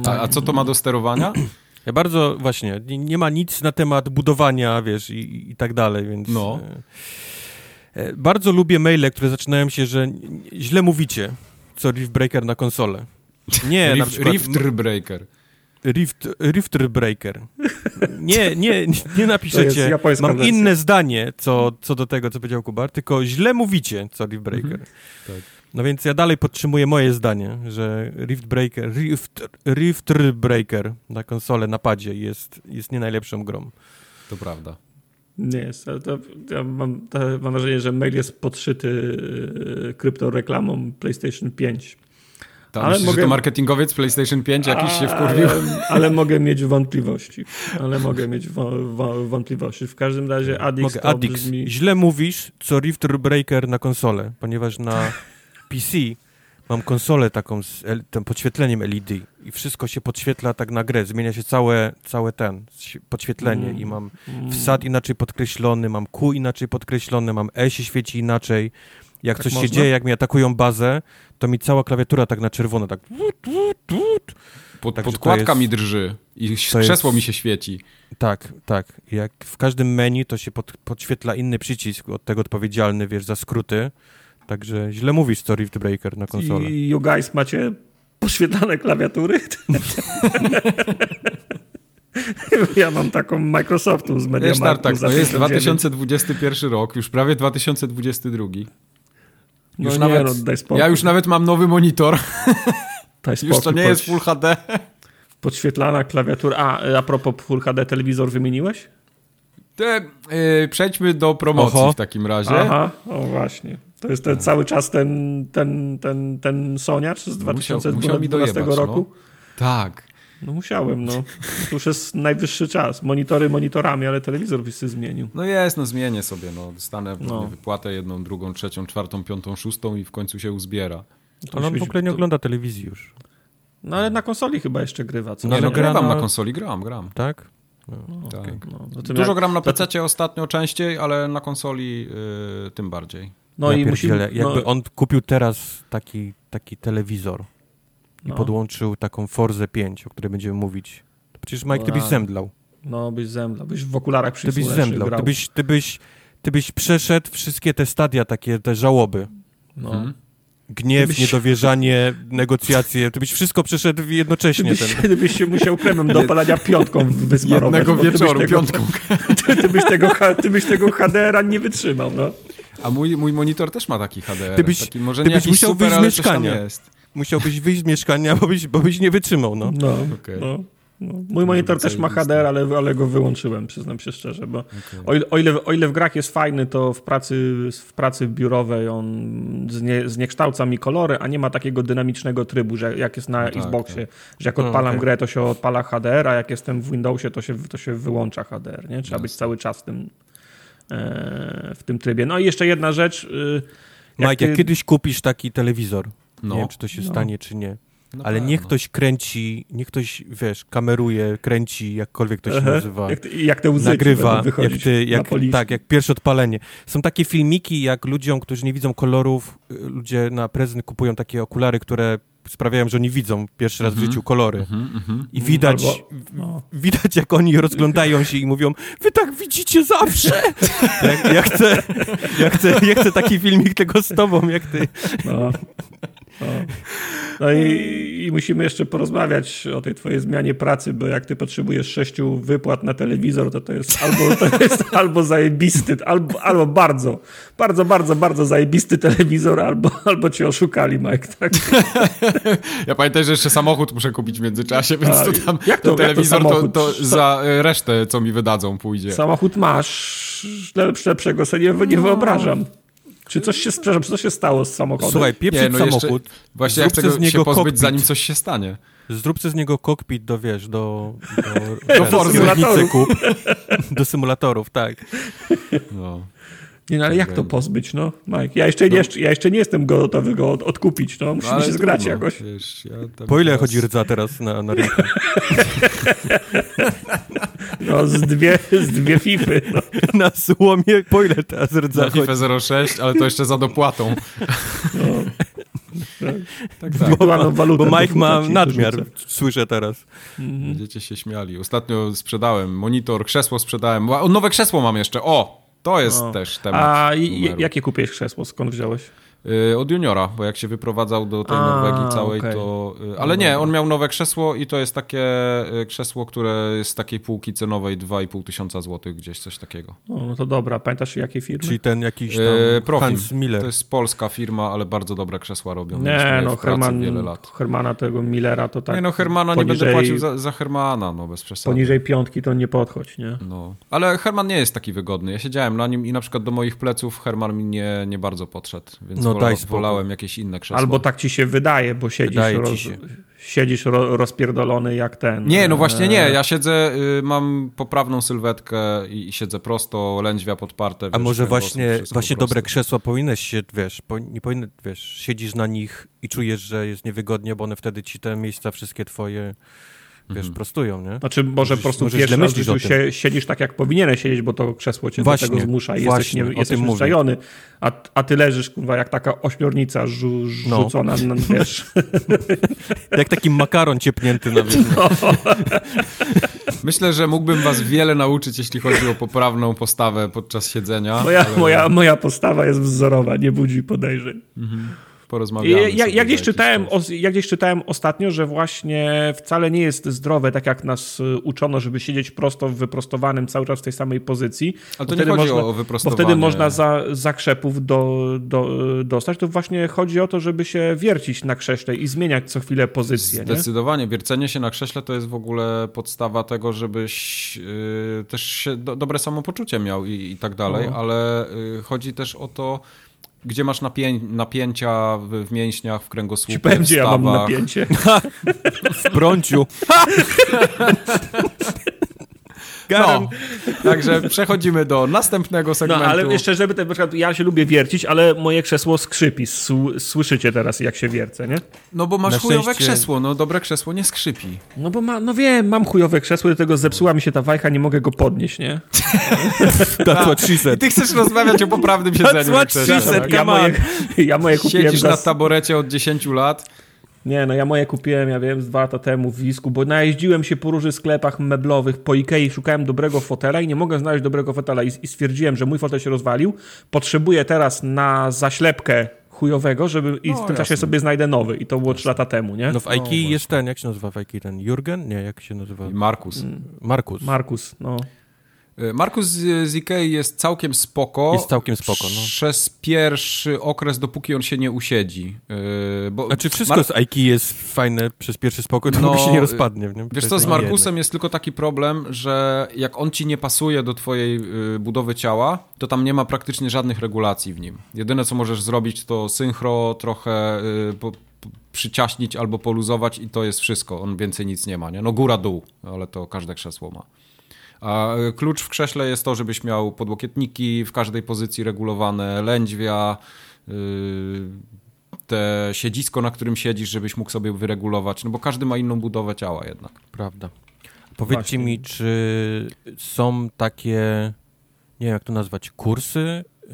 A, a co to ma do sterowania? Ja bardzo, właśnie, nie, nie, ma nic na temat budowania, wiesz, i, i tak dalej, więc... No. E, bardzo lubię maile, które zaczynają się, że źle mówicie, co Rift Breaker na konsolę. Nie, Rift, na przykład... Rift Breaker. Rift, Rift Breaker. Nie, nie, nie napiszecie. Mam wersja. inne zdanie co, co do tego, co powiedział Kubar, tylko źle mówicie, co Rift Breaker. Mhm. Tak. No więc ja dalej podtrzymuję moje zdanie, że Rift Breaker, Rift, Rift Breaker na konsolę, na padzie jest, jest nie najlepszą grą. To prawda. Nie jest, ale to, ja mam, to, mam wrażenie, że mail jest podszyty e, kryptoreklamą PlayStation 5. To ale myślisz, mogę... że to marketingowiec PlayStation 5 jakiś się wkurwił? Ale, ale mogę mieć wątpliwości. Ale mogę mieć wątpliwości. W każdym razie Adix mogę, to Adix. Brzmi... Źle mówisz, co Rift Breaker na konsolę, ponieważ na PC mam konsolę taką z tym podświetleniem LED i wszystko się podświetla tak na grę. Zmienia się całe, całe ten podświetlenie mm. i mam mm. wsad inaczej podkreślony, mam Q inaczej podkreślony, mam E się świeci inaczej. Jak tak coś można? się dzieje, jak mi atakują bazę, to mi cała klawiatura tak na czerwono, tak... Pod, podkładka jest, mi drży i krzesło jest, mi się świeci. Tak, tak. Jak w każdym menu to się pod, podświetla inny przycisk od tego odpowiedzialny, wiesz, za skróty. Także źle mówisz co Rift Breaker na konsolę. I you guys macie poświetlane klawiatury? Ja mam taką Microsoftu z Media Wiesz, tak, no jest 2021 rok, już prawie 2022. No już no nawet, nie, no, daj spokój. Ja już nawet mam nowy monitor. Daj spokój, już to nie jest Full HD. Podświetlana klawiatura. A, a propos Full HD, telewizor wymieniłeś? Te, yy, przejdźmy do promocji Oho. w takim razie. Aha, o właśnie. To jest ten, cały czas ten, ten, ten, ten Soniacz z 2012 no. roku? No. Tak. No musiałem, no. To już jest najwyższy czas. Monitory monitorami, ale telewizor byś się zmienił. No jest, no zmienię sobie, no. Dostanę no. wypłatę jedną, drugą, trzecią, czwartą, piątą, szóstą i w końcu się uzbiera. To on w ogóle nie to... ogląda telewizji już. No ale na konsoli chyba jeszcze grywa. Co? No, nie, no, grywam na... na konsoli, gram, gram. Tak? No, no, tak. Okay. No, Dużo jak... gram na PC to... ostatnio częściej, ale na konsoli yy, tym bardziej. No ja i musimy, jakby no... on kupił teraz taki, taki telewizor i no. podłączył taką Forzę 5, o której będziemy mówić. To przecież Mike, ty byś zemdlał. No, byś zemdlał, byś w okularach Ty byś zemdlał, ty byś, ty, byś, ty byś przeszedł wszystkie te stadia, takie te żałoby. No. Hmm. Gniew, byś... niedowierzanie, negocjacje, ty byś wszystko przeszedł jednocześnie. Ty byś, ten. ty byś się musiał kremem do opalania piątką wysmarować. Jednego wieczoru, tego, piątką. Ty, ty, byś tego, ty byś tego HDR-a nie wytrzymał, no. A mój, mój monitor też ma taki HDR. Ty byś, taki, może ty nie byś musiał super, wyjść z mieszkania. Musiałbyś wyjść z mieszkania, bo byś, bo byś nie wytrzymał, no. No, okay. no. No, mój monitor też ma HDR, ale, ale go wyłączyłem, przyznam się szczerze, bo okay. o, ile, o, ile, o ile w grach jest fajny, to w pracy, w pracy biurowej on znie, zniekształca mi kolory, a nie ma takiego dynamicznego trybu, że jak jest na no tak, Xboxie, tak. że jak odpalam no, okay. grę, to się odpala HDR, a jak jestem w Windowsie, to się, to się wyłącza HDR, nie? Trzeba być cały czas w tym, e, w tym trybie. No i jeszcze jedna rzecz. Y, jak Mike, ty... jak kiedyś kupisz taki telewizor, no. nie wiem, czy to się no. stanie, czy nie, ale niech ktoś kręci, niech ktoś, wiesz, kameruje, kręci, jakkolwiek to się Aha, nazywa. Jak, jak te łzy Nagrywa, jak ty, jak, tak, jak pierwsze odpalenie. Są takie filmiki, jak ludziom, którzy nie widzą kolorów, y, ludzie na prezent kupują takie okulary, które sprawiają, że oni widzą pierwszy raz mm -hmm. w mhm. życiu kolory. Mm -hmm, I widać, Albo, no. widać, jak oni rozglądają się i mówią, wy tak widzicie zawsze! ja, ja, chcę, ja, chcę, ja chcę taki filmik tego z tobą, jak ty. No. No, no i, i, musimy jeszcze porozmawiać o tej twojej zmianie pracy, bo jak ty potrzebujesz sześciu wypłat na telewizor, to to jest albo, to jest albo zajebisty, albo, albo bardzo, bardzo, bardzo, bardzo zajebisty telewizor, albo, albo cię oszukali, Mike. Tak? Ja pamiętam, że jeszcze samochód muszę kupić w międzyczasie, więc A, to tam jak to, telewizor jak to, to, za resztę, co mi wydadzą, pójdzie. Samochód masz, lepszego sobie nie, nie wyobrażam. Czy coś się, przepraszam, czy coś się stało z samochodem? Słuchaj, pieprzyć no samochód. Właśnie jak tego z niego się pozbyć, kokpit. zanim coś się stanie. Zrób z niego kokpit do, wiesz, do... Do, do, do symulatorów. Kup, do symulatorów, tak. No. Nie, no ale jak to pozbyć, no, Mike? Ja jeszcze, no. nie, ja jeszcze nie jestem gotowy go od, odkupić, no. Musimy no, się zgrać jakoś. Wiesz, ja po ile teraz... chodzi rdza teraz na, na rynku? No, z dwie, z dwie fify. No. Na słomie po ile teraz rdza Na FIFA 06, ale to jeszcze za dopłatą. No. Tak, tak. tak. Bo, walutę, bo Mike ma nadmiar, słyszę teraz. Mhm. Będziecie się śmiali. Ostatnio sprzedałem monitor, krzesło sprzedałem. O, nowe krzesło mam jeszcze, o! To jest no. też temat. A jakie kupiłeś krzesło? Skąd wziąłeś? Y, od juniora, bo jak się wyprowadzał do tej A, Norwegii całej, okay. to... Y, ale nie, on miał nowe krzesło i to jest takie y, krzesło, które jest z takiej półki cenowej 2,5 tysiąca złotych, gdzieś coś takiego. O, no to dobra. Pamiętasz jakiej firmy? Czyli ten jakiś tam e, Profim. Hans Miller. To jest polska firma, ale bardzo dobre krzesła robią. Nie, no Herman, wiele lat. Hermana tego Millera to tak... Nie no, Hermana poniżej, nie będę płacił za, za Hermana, no bez przesady. Poniżej piątki to nie podchodź, nie? No. Ale Herman nie jest taki wygodny. Ja siedziałem na nim i na przykład do moich pleców Herman mi nie, nie bardzo podszedł, więc no, wolał, wolałem jakieś inne krzesło. Albo tak ci się wydaje, bo siedzisz, wydaje się. siedzisz ro, rozpierdolony jak ten. Nie, no właśnie nie. Ja siedzę, y, mam poprawną sylwetkę i, i siedzę prosto, lędźwia podparte. Wiesz, A może właśnie, właśnie dobre krzesła powinnaś się, wiesz, po, nie powinny, wiesz, siedzisz na nich i czujesz, że jest niewygodnie, bo one wtedy ci te miejsca wszystkie twoje wiesz, mhm. prostują, nie? Znaczy może po prostu pierwszy raz w się, siedzisz tak, jak powinieneś siedzieć, bo to krzesło cię właśnie, do tego zmusza i właśnie, jesteś, nie, jesteś przyzwyczajony, a, a ty leżysz, kurwa, jak taka ośmiornica żu, no. rzucona, no. wiesz. jak taki makaron ciepnięty na no. Myślę, że mógłbym was wiele nauczyć, jeśli chodzi o poprawną postawę podczas siedzenia. Moja, ale... moja, moja postawa jest wzorowa, nie budzi podejrzeń. Mhm porozmawiamy. Ja, jak, gdzieś czytałem, o, gdzieś czytałem ostatnio, że właśnie wcale nie jest zdrowe, tak jak nas y, uczono, żeby siedzieć prosto w wyprostowanym cały czas w tej samej pozycji. Ale to nie chodzi można, o wyprostowanie. Bo wtedy można za, zakrzepów do, do, dostać. To właśnie chodzi o to, żeby się wiercić na krześle i zmieniać co chwilę pozycję. Zdecydowanie. Nie? Wiercenie się na krześle to jest w ogóle podstawa tego, żebyś yy, też się do, dobre samopoczucie miał i, i tak dalej, o. ale yy, chodzi też o to, gdzie masz napię napięcia w, w, mięśniach, w kręgosłupie, Ci powiem, ja mam napięcie. w prąciu. No, także przechodzimy do następnego segmentu. No, ale jeszcze, żeby ten, ja się lubię wiercić, ale moje krzesło skrzypi. Słyszycie teraz, jak się wiercę, nie? No bo masz na chujowe szczęście... krzesło, no dobre krzesło nie skrzypi. No bo ma, no wiem, mam chujowe krzesło, do tego zepsuła mi się ta wajcha, nie mogę go podnieść, nie? That's what she said. Ty chcesz rozmawiać o poprawnym siedzeniu That's what she said, ja moje, ja moje kupiłem Siedzisz na taborecie od 10 lat nie, no ja moje kupiłem, ja wiem, dwa lata temu w Wisku, bo najeździłem się po różnych sklepach meblowych, po Ikei, szukałem dobrego fotela i nie mogę znaleźć dobrego fotela i, i stwierdziłem, że mój fotel się rozwalił, potrzebuję teraz na zaślepkę chujowego, żeby i no, w tym jasne. czasie sobie znajdę nowy i to było trzy lata temu, nie? No w Ikei no, jest ten, jak się nazywa w Ikei ten? Jurgen? Nie, jak się nazywa? Markus. Markus. Markus, no. E, Markus z Ikei jest całkiem spoko. Jest całkiem spoko, no. Przez pierwszy okres, dopóki on się nie usiedzi. E, bo znaczy wszystko Mar z Ikei jest fajne przez pierwszy spokój, dopóki no, się nie rozpadnie. Nie? Wiesz co, z Markusem jest tylko taki problem, że jak on ci nie pasuje do twojej e, budowy ciała, to tam nie ma praktycznie żadnych regulacji w nim. Jedyne, co możesz zrobić, to synchro trochę po, przyciaśnić albo poluzować i to jest wszystko. On więcej nic nie ma, nie? No góra, dół, ale to każde krzesło ma. A klucz w krześle jest to, żebyś miał podłokietniki w każdej pozycji regulowane, lędźwia, yy, te siedzisko, na którym siedzisz, żebyś mógł sobie wyregulować, no bo każdy ma inną budowę ciała jednak. Prawda. Powiedzcie Właśnie. mi, czy są takie, nie wiem jak to nazwać, kursy yy,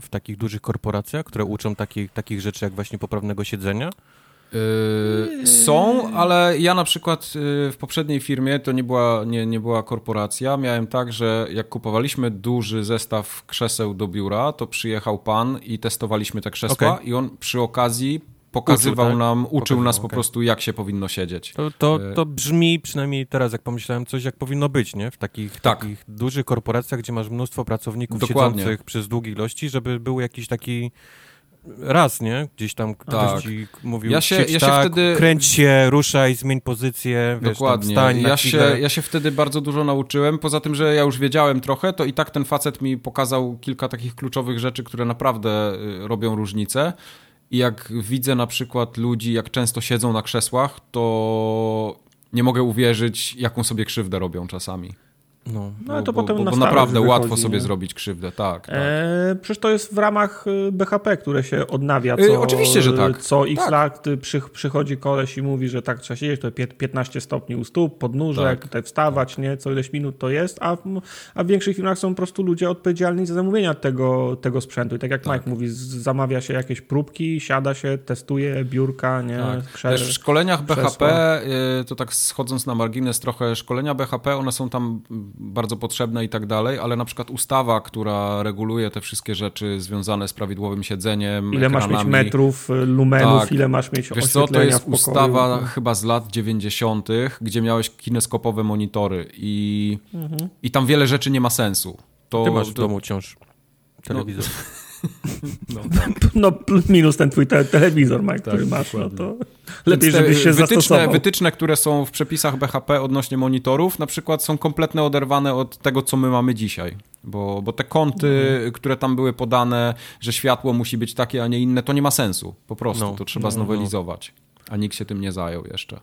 w takich dużych korporacjach, które uczą takich, takich rzeczy jak właśnie poprawnego siedzenia? Yy, są, ale ja na przykład yy, w poprzedniej firmie, to nie była, nie, nie była korporacja, miałem tak, że jak kupowaliśmy duży zestaw krzeseł do biura, to przyjechał pan i testowaliśmy te krzesła okay. i on przy okazji pokazywał uczył, tak? nam, uczył pokazywał, nas po okay. prostu, jak się powinno siedzieć. To, to, e, to, brzmi, przynajmniej teraz, jak pomyślałem, coś jak powinno być, nie? W takich, tak. takich dużych korporacjach, gdzie masz mnóstwo pracowników Dokładnie. siedzących przez długie ilości, żeby był jakiś taki raz, nie? Gdzieś tam ktoś tak. ci mówił, ja się, ja się tak, wtedy... kręć się, ruszaj, zmień pozycję, wiesz, Dokładnie. Tam ja, się, ja się wtedy bardzo dużo nauczyłem, poza tym, że ja już wiedziałem trochę, to i tak ten facet mi pokazał kilka takich kluczowych rzeczy, które naprawdę y, robią różnicę. I jak widzę na przykład ludzi, jak często siedzą na krzesłach, to nie mogę uwierzyć, jaką sobie krzywdę robią czasami. No, no ale to bo, potem bo, na bo naprawdę łatwo sobie nie? zrobić krzywdę, tak. tak. E, przecież to jest w ramach y, BHP, które się odnawia e, co, e, Oczywiście, że tak. Co x tak. lat przy, przychodzi koleś i mówi, że tak trzeba siedzieć, to 15 stopni u stóp, podnóżek, tak. tutaj wstawać, nie, co ileś minut to jest, a w, a w większych firmach są po prostu ludzie odpowiedzialni za zamówienia tego, tego sprzętu. I tak jak tak. Mike mówi, zamawia się jakieś próbki, siada się, testuje biurka, nie, tak. Krze- w szkoleniach BHP, y, to tak schodząc na margines trochę, szkolenia BHP, one są tam bardzo potrzebne i tak dalej, ale na przykład ustawa, która reguluje te wszystkie rzeczy związane z prawidłowym siedzeniem, Ile ekranami, masz mieć metrów, lumenów, tak. ile masz mieć Wiesz co, to jest ustawa chyba z lat 90., gdzie miałeś kineskopowe monitory i, mhm. i tam wiele rzeczy nie ma sensu. To, Ty masz w domu wciąż telewizor. No. No, tak. no minus ten twój te telewizor, Mike, tak, który masz, no to lepiej, żebyś się wytyczne, zastosował. Wytyczne, które są w przepisach BHP odnośnie monitorów, na przykład są kompletnie oderwane od tego, co my mamy dzisiaj. Bo, bo te kąty, mhm. które tam były podane, że światło musi być takie, a nie inne, to nie ma sensu. Po prostu, no, to trzeba no, no. znowelizować. A nikt się tym nie zajął jeszcze.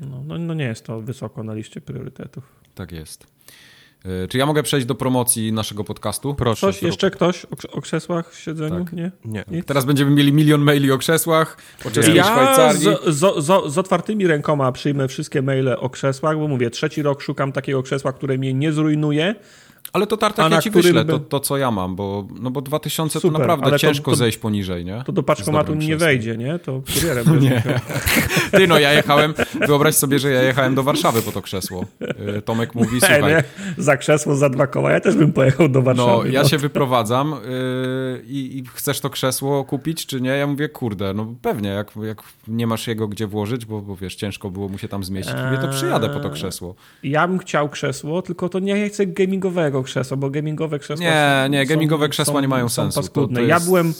No, no, no nie jest to wysoko na liście priorytetów. Tak jest. E, czy ja mogę przejść do promocji naszego podcastu? Proszę. Ktoś, jeszcze ktoś o, o krzesłach w siedzeniu? Tak. Nie? Nie. Nic? Teraz będziemy mieli milion maili o krzesłach, o czeskiej ja Szwajcarii. Z, z, z, z, otwartymi rękoma przyjmę wszystkie maile o krzesłach, bo mówię, trzeci rok szukam takiego krzesła, które mnie nie zrujnuje, ale to Tartak ja ci wyślę, by... to, to co ja mam, bo, no bo 2000 Super, to naprawdę ciężko to, to, zejść poniżej, nie? To do paczkomatu nie wejdzie, nie? To kurierem Nie. Ty no, ja jechałem, wyobraź sobie, że ja jechałem do Warszawy po to krzesło. Y, Tomek mówi, słuchaj... Nie, za krzesło, za dwa koła, ja też bym pojechał do Warszawy. No, ja no. się wyprowadzam yy, i, chcesz to krzesło kupić, czy nie? Ja mówię, kurde, no pewnie, jak, jak nie masz jego gdzie włożyć, bo, bo wiesz, ciężko było mu się tam zmieścić, mówię, to przyjadę po to krzesło. Ja bym chciał krzesło, tylko to nie chcę gamingowego krzesła, bo gamingowe krzesła Nie, są, nie, gamingowe krzesła są, nie mają są sensu. To, to jest... Ja byłem,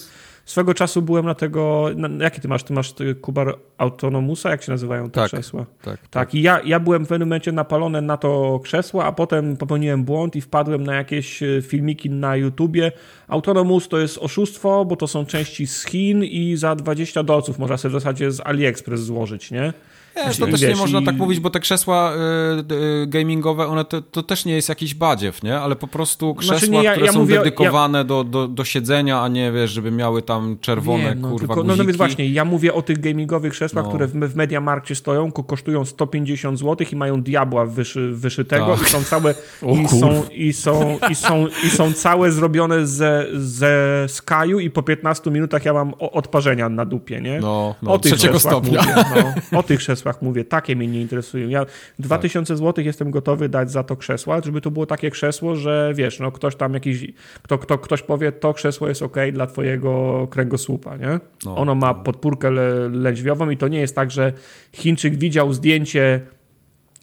swego czasu byłem na tego, na, jaki ty masz? Ty masz Kubar Autonomusa, jak się nazywają te tak, krzesła? Tak, tak. tak. I ja, ja byłem w pewnym momencie napalony na to krzesło, a potem popełniłem błąd i wpadłem na jakieś e, filmiki na YouTubie. Autonomus to jest oszustwo, bo to są części z Chin i za 20 dolców można sobie w zasadzie z AliExpress złożyć, nie? Wiesz, to też nie można tak mówić, bo te krzesła y, y, gamingowe, one to, też nie jest jakiś badziew, nie? Ale po prostu znaczy, krzesła, które są dedykowane do, do, do siedzenia, a nie, wiesz, żeby miały tam czerwone, nie, no, kurwa, tylko, No, no więc właśnie, ja mówię o tych gamingowych krzesłach, no. które w, w Mediamarkcie stoją, kosztują 150 zł i mają diabła wyszy, wyszytego tak. i są całe i są, i, są, i, są, i są całe zrobione ze, ze Skyu i po 15 minutach ja mam odparzenia na dupie, nie? No, no o tych trzeciego stopnia. Mówię, no, o tych krzesłach krzesłach mówię, takie mnie nie interesują. Ja 2000 tak. zł jestem gotowy dać za to krzesło, żeby to było takie krzesło, że wiesz, no ktoś tam jakiś, kto, kto, ktoś powie, to krzesło jest ok dla twojego kręgosłupa, nie? No, ono ma podpórkę le, lędźwiową i to nie jest tak, że Chińczyk widział zdjęcie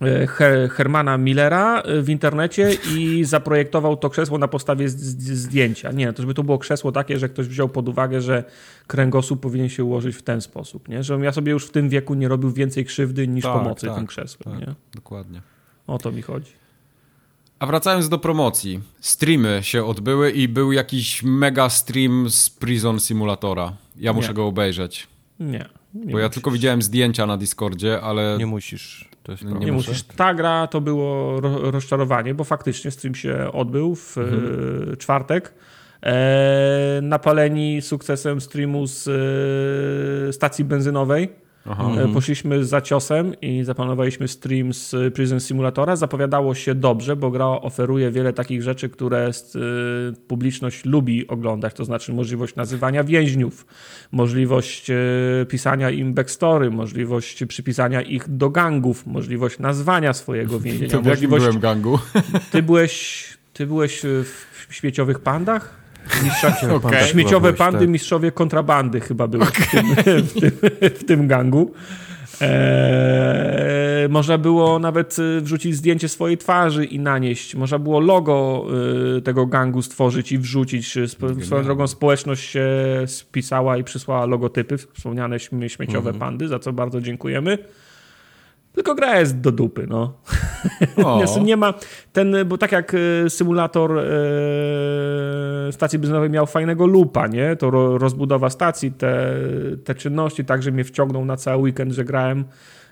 E, Hermana Millera e, w internecie i zaprojektował to krzesło na podstawie zdjęcia. Nie, to żeby to było krzesło takie, że ktoś wziął pod uwagę, że kręgosłup powinien się ułożyć w ten sposób, nie? Żebym ja sobie już w tym wieku nie robił więcej krzywdy niż tak, pomocy tak, tym krzesłem, tak, nie? Dokładnie. O to mi chodzi. A wracając do promocji. Streamy się odbyły i był jakiś mega stream z Prison Simulatora. Ja muszę nie. go obejrzeć. Nie. Nie bo musisz. ja tylko widziałem zdjęcia na Discordzie, ale... Nie musisz. Nie, nie musisz. Ta gra to było rozczarowanie, bo faktycznie stream się odbył w mhm. E, czwartek. E, napaleni sukcesem streamu z e, stacji benzynowej Aha. E, mhm. Poszliśmy za ciosem i zaplanowaliśmy stream z Prison Simulatora. Zapowiadało się dobrze, bo gra oferuje wiele takich rzeczy, które e, publiczność lubi oglądać, to znaczy możliwość nazywania więźniów, możliwość e, pisania im backstory, możliwość przypisania ich do gangów, możliwość nazwania swojego więzienia. To w jakim byłem gangu? Ty byłeś, ty byłeś w śmieciowych pandach? Okay. Śmieciowe pandy, tak. mistrzowie kontrabandy chyba były okay. w, tym, w, tym, w tym gangu. Eee, można było nawet y, wrzucić zdjęcie swojej twarzy i nanieść. Można było logo y, tego gangu stworzyć i wrzucić. Swoją drogą społeczność się spisała i przysłała logotypy, wspomniane śmieciowe mhm. pandy, za co bardzo dziękujemy. Tylko gra jest do dupy, no. nie ma ten, bo tak jak e, symulator e, stacji benzynowej miał fajnego lupa, nie? To rozbudowa stacji, te, te czynności także mnie wciągnął na cały weekend, że grałem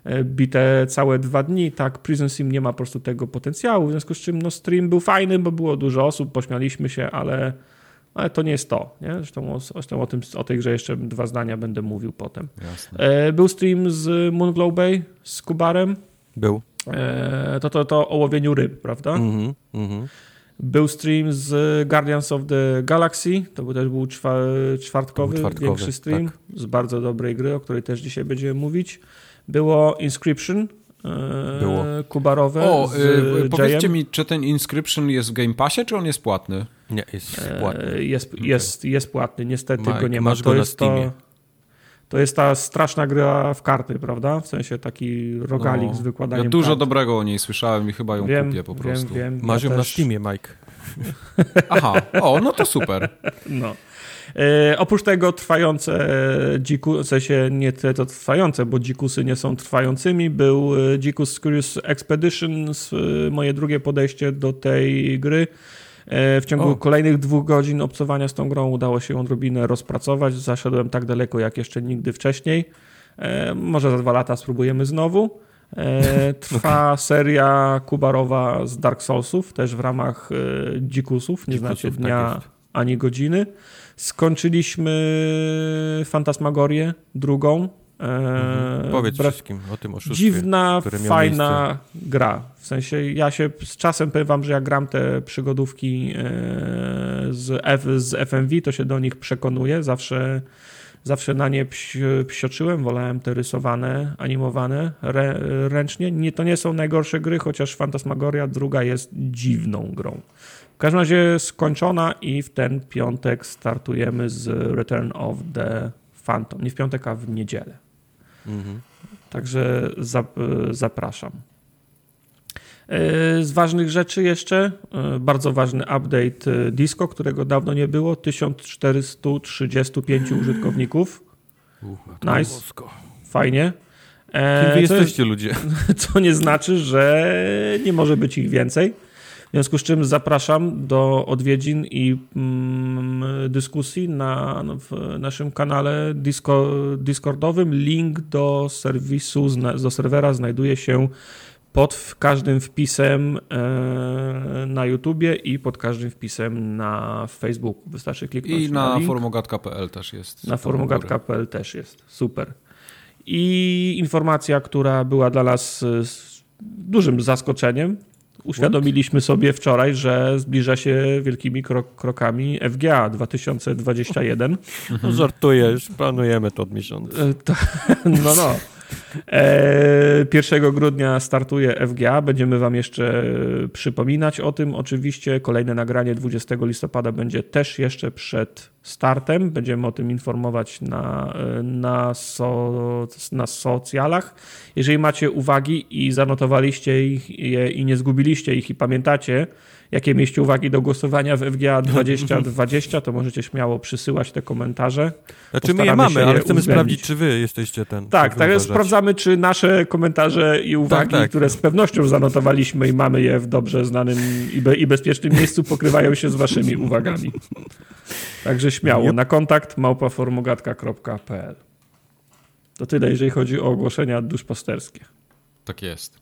e, bite całe dwa dni, tak Prison Sim nie ma po prostu tego potencjału, w związku z czym no, stream był fajny, bo było dużo osób, pośmialiśmy się, ale ale to nie jest to. Nie? Zresztą, o, zresztą o, tym, o tej grze jeszcze dwa zdania będę mówił potem. E, był stream z Moonglow Bay, z Kubarem. Był. E, to, to, to o łowieniu ryb, prawda? Mm -hmm, Był stream z Guardians of the Galaxy, to był też był czwa, czwartkowy, czwartkowy, większy stream tak. z bardzo dobrej gry, o której też dzisiaj będziemy mówić. Było Inscription, e, było. kubarowe. O, y, powiedzcie mi, czy ten Inscription jest w Game Passie, czy on jest płatny? Nie, jest e, płatny. Jest, okay. jest, jest płatny, niestety Mike, go nie ma. Masz to go jest na Steamie. To, to jest ta straszna gra w karty, prawda? W sensie taki rogalik no, z wykładaniem Ja dużo kart. dobrego o niej słyszałem i chyba ją wiem, kupię po prostu. Wiem, wiem, Masz ja ją też... na Steamie, Mike. Aha, o, no to super. No. E, oprócz tego trwające dziku, w sensie nie te to trwające, bo dzikusy nie są trwającymi, był e, Dzikus Curious Expedition, e, moje drugie podejście do tej gry. E, w ciągu o. kolejnych dwóch godzin obcowania z tą grą udało się odrobinę rozpracować. Zaszedłem tak daleko jak jeszcze nigdy wcześniej. E, może za dwa lata spróbujemy znowu. E, trwa okay. seria kubarowa z Dark Soulsów, też w ramach Dzikusów. Nie Dzikusów, znacie dnia tak ani godziny. Skończyliśmy Fantasmagorię drugą. Mhm. Powiedz wszystkim o tym oszustwie. Dziwna, fajna miejsce. gra. W sensie ja się z czasem powiem wam, że jak gram te przygodówki e, z, F, z FMV, to się do nich przekonuję. Zawsze, zawsze na nie psioczyłem, wolałem te rysowane, animowane re, ręcznie. Nie, to nie są najgorsze gry, chociaż Fantasmagoria druga jest dziwną grą. W każdym razie skończona i w ten piątek startujemy z Return of the Phantom. Nie w piątek, a w niedzielę. Mhm. Także zapraszam. E, z ważnych rzeczy jeszcze, e, bardzo ważny update e, Disco, którego dawno nie było, 1435 użytkowników. Uh, nice. Fajnie. Kim wy jesteście ludzie? Co nie znaczy, że nie może być ich więcej. W związku z czym zapraszam do odwiedzin i mm, dyskusji na w naszym kanale Disco, Discordowym. Link do serwisu, do serwera znajduje się pod każdym wpisem e, na YouTubie i pod każdym wpisem na Facebooku. Wystarczy kliknąć I na, na formogatka.pl też jest. Na formogatka.pl też jest. Super. I informacja, która była dla nas dużym zaskoczeniem, Uświadomiliśmy sobie wczoraj, że zbliża się wielkimi krok krokami FGA 2021. No żartujesz, planujemy to od miesiąca. E, no, no. 1 e, grudnia startuje FGA. Będziemy Wam jeszcze przypominać o tym. Oczywiście kolejne nagranie 20 listopada będzie też jeszcze przed startem. Będziemy o tym informować na, na, so, na socjalach. Jeżeli macie uwagi i zanotowaliście ich je i nie zgubiliście ich i pamiętacie, jakie mieście uwagi do głosowania w FGA 2020, to możecie śmiało przysyłać te komentarze. Znaczy my je mamy, ale chcemy uwzględnić. sprawdzić, czy wy jesteście ten. Tak, tak, sprawdzamy, czy nasze komentarze i uwagi, tak, tak. które z pewnością zanotowaliśmy i mamy je w dobrze znanym i, be, i bezpiecznym miejscu, pokrywają się z waszymi uwagami. Także śmiało, na kontakt małpaformogatka.pl To tyle, jeżeli chodzi o ogłoszenia duszpasterskie. Tak jest.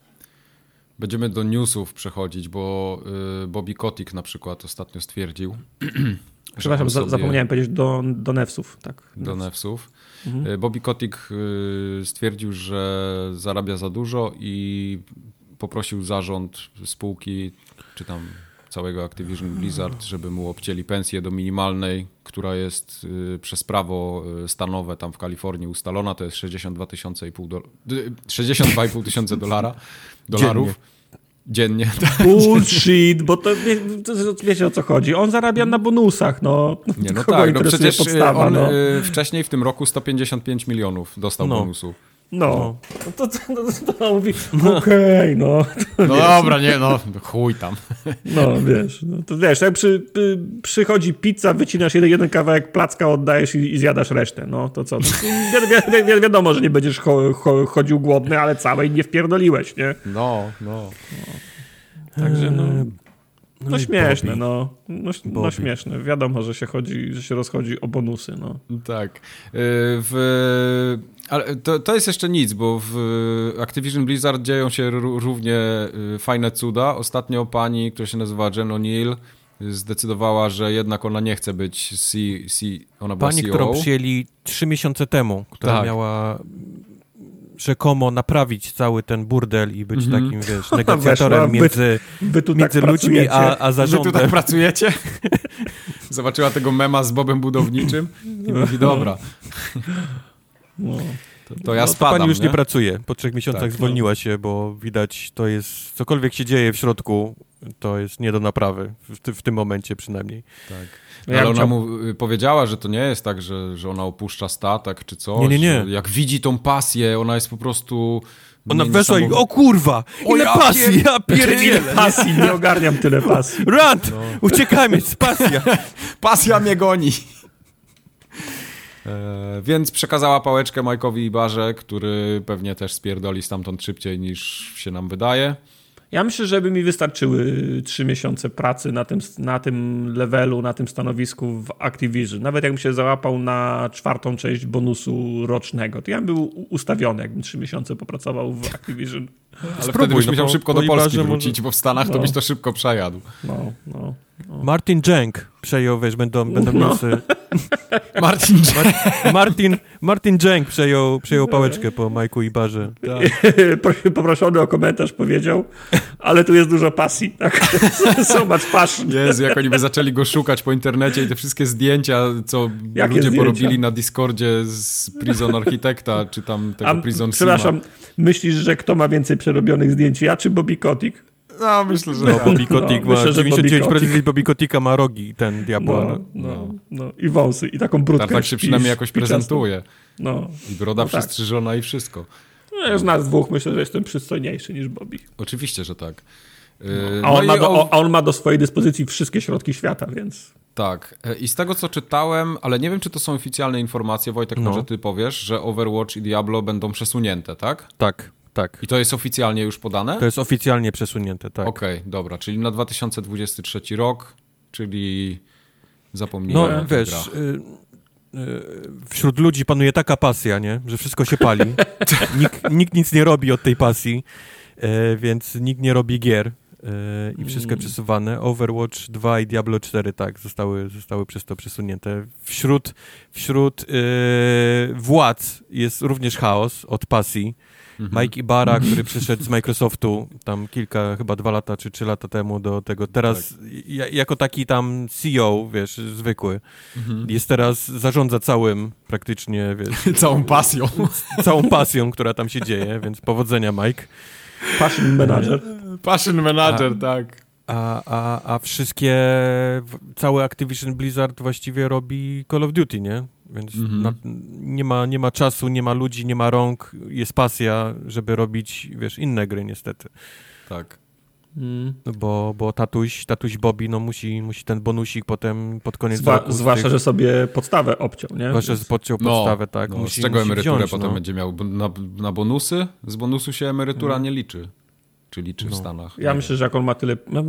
Będziemy do newsów przechodzić, bo y, Bobby Kotick na przykład ostatnio stwierdził. Przepraszam, sobie... zapomniałem powiedzieć do, do Nefsów. Tak. Do Nefsów. Mhm. Y, Bobby Kotick y, stwierdził, że zarabia za dużo i poprosił zarząd spółki, czy tam całego Activision Blizzard, żeby mu obcięli pensję do minimalnej, która jest przez prawo stanowe tam w Kalifornii ustalona, to jest 62 tysiące i pół do... 62,5 tysiące dolara, dolarów. Dziennie. Tak. Bullshit, bo to, wie, to, wiecie o co chodzi. On zarabia na bonusach, no. Nie, no tak, no przecież podstawa, on no. wcześniej w tym roku 155 milionów dostał no. bonusu. No, no. To, to, to, to mówi, no. okej, okay, no. No wiesz. dobra, nie, no, chuj tam. No, wiesz, no, to wiesz, jak przy, przy, przychodzi pizza, wycinasz jeden, jeden kawałek placka, oddajesz i, i zjadasz resztę, no, to co? Wi wi wi wiadomo, że nie będziesz cho cho chodził głodny, ale całej nie wpierdoliłeś, nie? No, no. no. Także, no... No, no śmieszne, no. No, no, śmieszne. Wiadomo, że się chodzi, że się rozchodzi o bonusy, no. Tak. Y, w ale to, to jest jeszcze nic, bo w Activision Blizzard dzieją się równie y, fajne cuda. Ostatnio pani, która się nazywa Jen O'Neill, zdecydowała, że jednak ona nie chce być C, C ona była Pani, CEO. którą przyjęli trzy miesiące temu, która tak. miała rzekomo naprawić cały ten burdel i być mm -hmm. takim, wiesz, negocjatorem między, wy, wy między tak ludźmi a, a zarządem. Wy tu tak pracujecie? Zobaczyła tego mema z Bobem Budowniczym i mówi, dobra. No. To, to ja no, spadam, to pani już nie? nie pracuje. Po trzech miesiącach tak, zwolniła no. się, bo widać, to jest, cokolwiek się dzieje w środku, to jest nie do naprawy, w, w tym momencie przynajmniej. Tak. No ale ona mu powiedziała, że to nie jest tak, że, że ona opuszcza statek czy coś. Nie, nie, nie. Jak widzi tą pasję, ona jest po prostu... Ona weszła i o kurwa, ile ja pasji, pier... ja pierdzielę. Ile pasji, nie ogarniam tyle pasji. Rand, no. uciekajmy, z pasja. pasja mnie goni. E, więc przekazała pałeczkę Majkowi i Barze, który pewnie też spierdoli stamtąd szybciej niż się nam wydaje. Ja myślę, że by mi wystarczyły trzy miesiące pracy na tym, na tym levelu, na tym stanowisku w Activision. Nawet jakbym się załapał na czwartą część bonusu rocznego, to ja bym był ustawiony, jakbym trzy miesiące popracował w Activision. Ale Spróbuj, wtedy byś no musiał szybko do Polski wrócić, może... bo w Stanach no. to byś to szybko przejadł. No, no, no. Martin Jenk przejął, wiesz, będą, będą no. Martin Martin, Martin Jenk przejął, przejął pałeczkę po Majku i Barze. Tak. Poproszony o komentarz powiedział, ale tu jest dużo pasji. Tak? so much passion. Jezu, jak oni by zaczęli go szukać po internecie i te wszystkie zdjęcia, co Jakie ludzie zdjęcia? porobili na Discordzie z Prison Architekta, czy tam tego A, Prison Przepraszam, myślisz, że kto ma więcej przerobionych zdjęć, ja czy Bobby Kotick? No, myślę, że no, tak. Bobby Kotick no, ma, myślę, 99% Bobby Koticka ma rogi, ten diabła. No, no, no, I wąsy, i taką brudkę. Tak, tak się przynajmniej jakoś prezentuje. No. I broda no, przystrzyżona tak. i wszystko. No, z nas dwóch myślę, że jestem przystojniejszy niż Bobby. Oczywiście, że tak. Yy, a, on no do, o... a, on ma do, swojej dyspozycji wszystkie środki świata, więc... Tak. E, I z tego, co czytałem, ale nie wiem, czy to są oficjalne informacje, Wojtek, no. może ty powiesz, że Overwatch i Diablo będą przesunięte, tak? Tak. Tak. I to jest oficjalnie już podane? To jest oficjalnie przesunięte, tak. Okej, okay, dobra, czyli na 2023 rok, czyli zapomnijmy. No wiesz, y, y, wśród ludzi panuje taka pasja, nie? że wszystko się pali. nikt, nikt nic nie robi od tej pasji, y, więc nikt nie robi gier i wszystko mm. przesuwane. Overwatch 2 i Diablo 4 tak, zostały, zostały przez to przesunięte. Wśród, wśród władz jest również chaos od pasji. Mhm. Mike Ibarra, który przyszedł z Microsoftu tam kilka, chyba dwa lata czy trzy lata temu do tego. Teraz tak. jako taki tam CEO, wiesz, zwykły, mhm. jest teraz, zarządza całym praktycznie, wiesz. Całą pasją. Całą pasją, która tam się dzieje, więc powodzenia Mike. Passion Manager. Passion Manager, a, tak. A, a, a wszystkie, całe Activision Blizzard właściwie robi Call of Duty, nie? Więc mhm. na, nie, ma, nie ma czasu, nie ma ludzi, nie ma rąk, jest pasja, żeby robić, wiesz, inne gry niestety. Tak. Mm. Bo, bo tatuś, tatuś Bobby no musi, musi ten bonusik potem pod koniec Zwa, roku... Zwłaszcza, tych... że sobie podstawę obciął, nie? Zwłaszcza, że podciął no, podstawę, tak. No, musi, z czego musi emeryturę wziąć, potem no. będzie miał? Na, na bonusy? Z bonusu się emerytura mm. nie liczy. Czy liczy no. w Stanach? Ja myślę, że jak on ma tyle... No,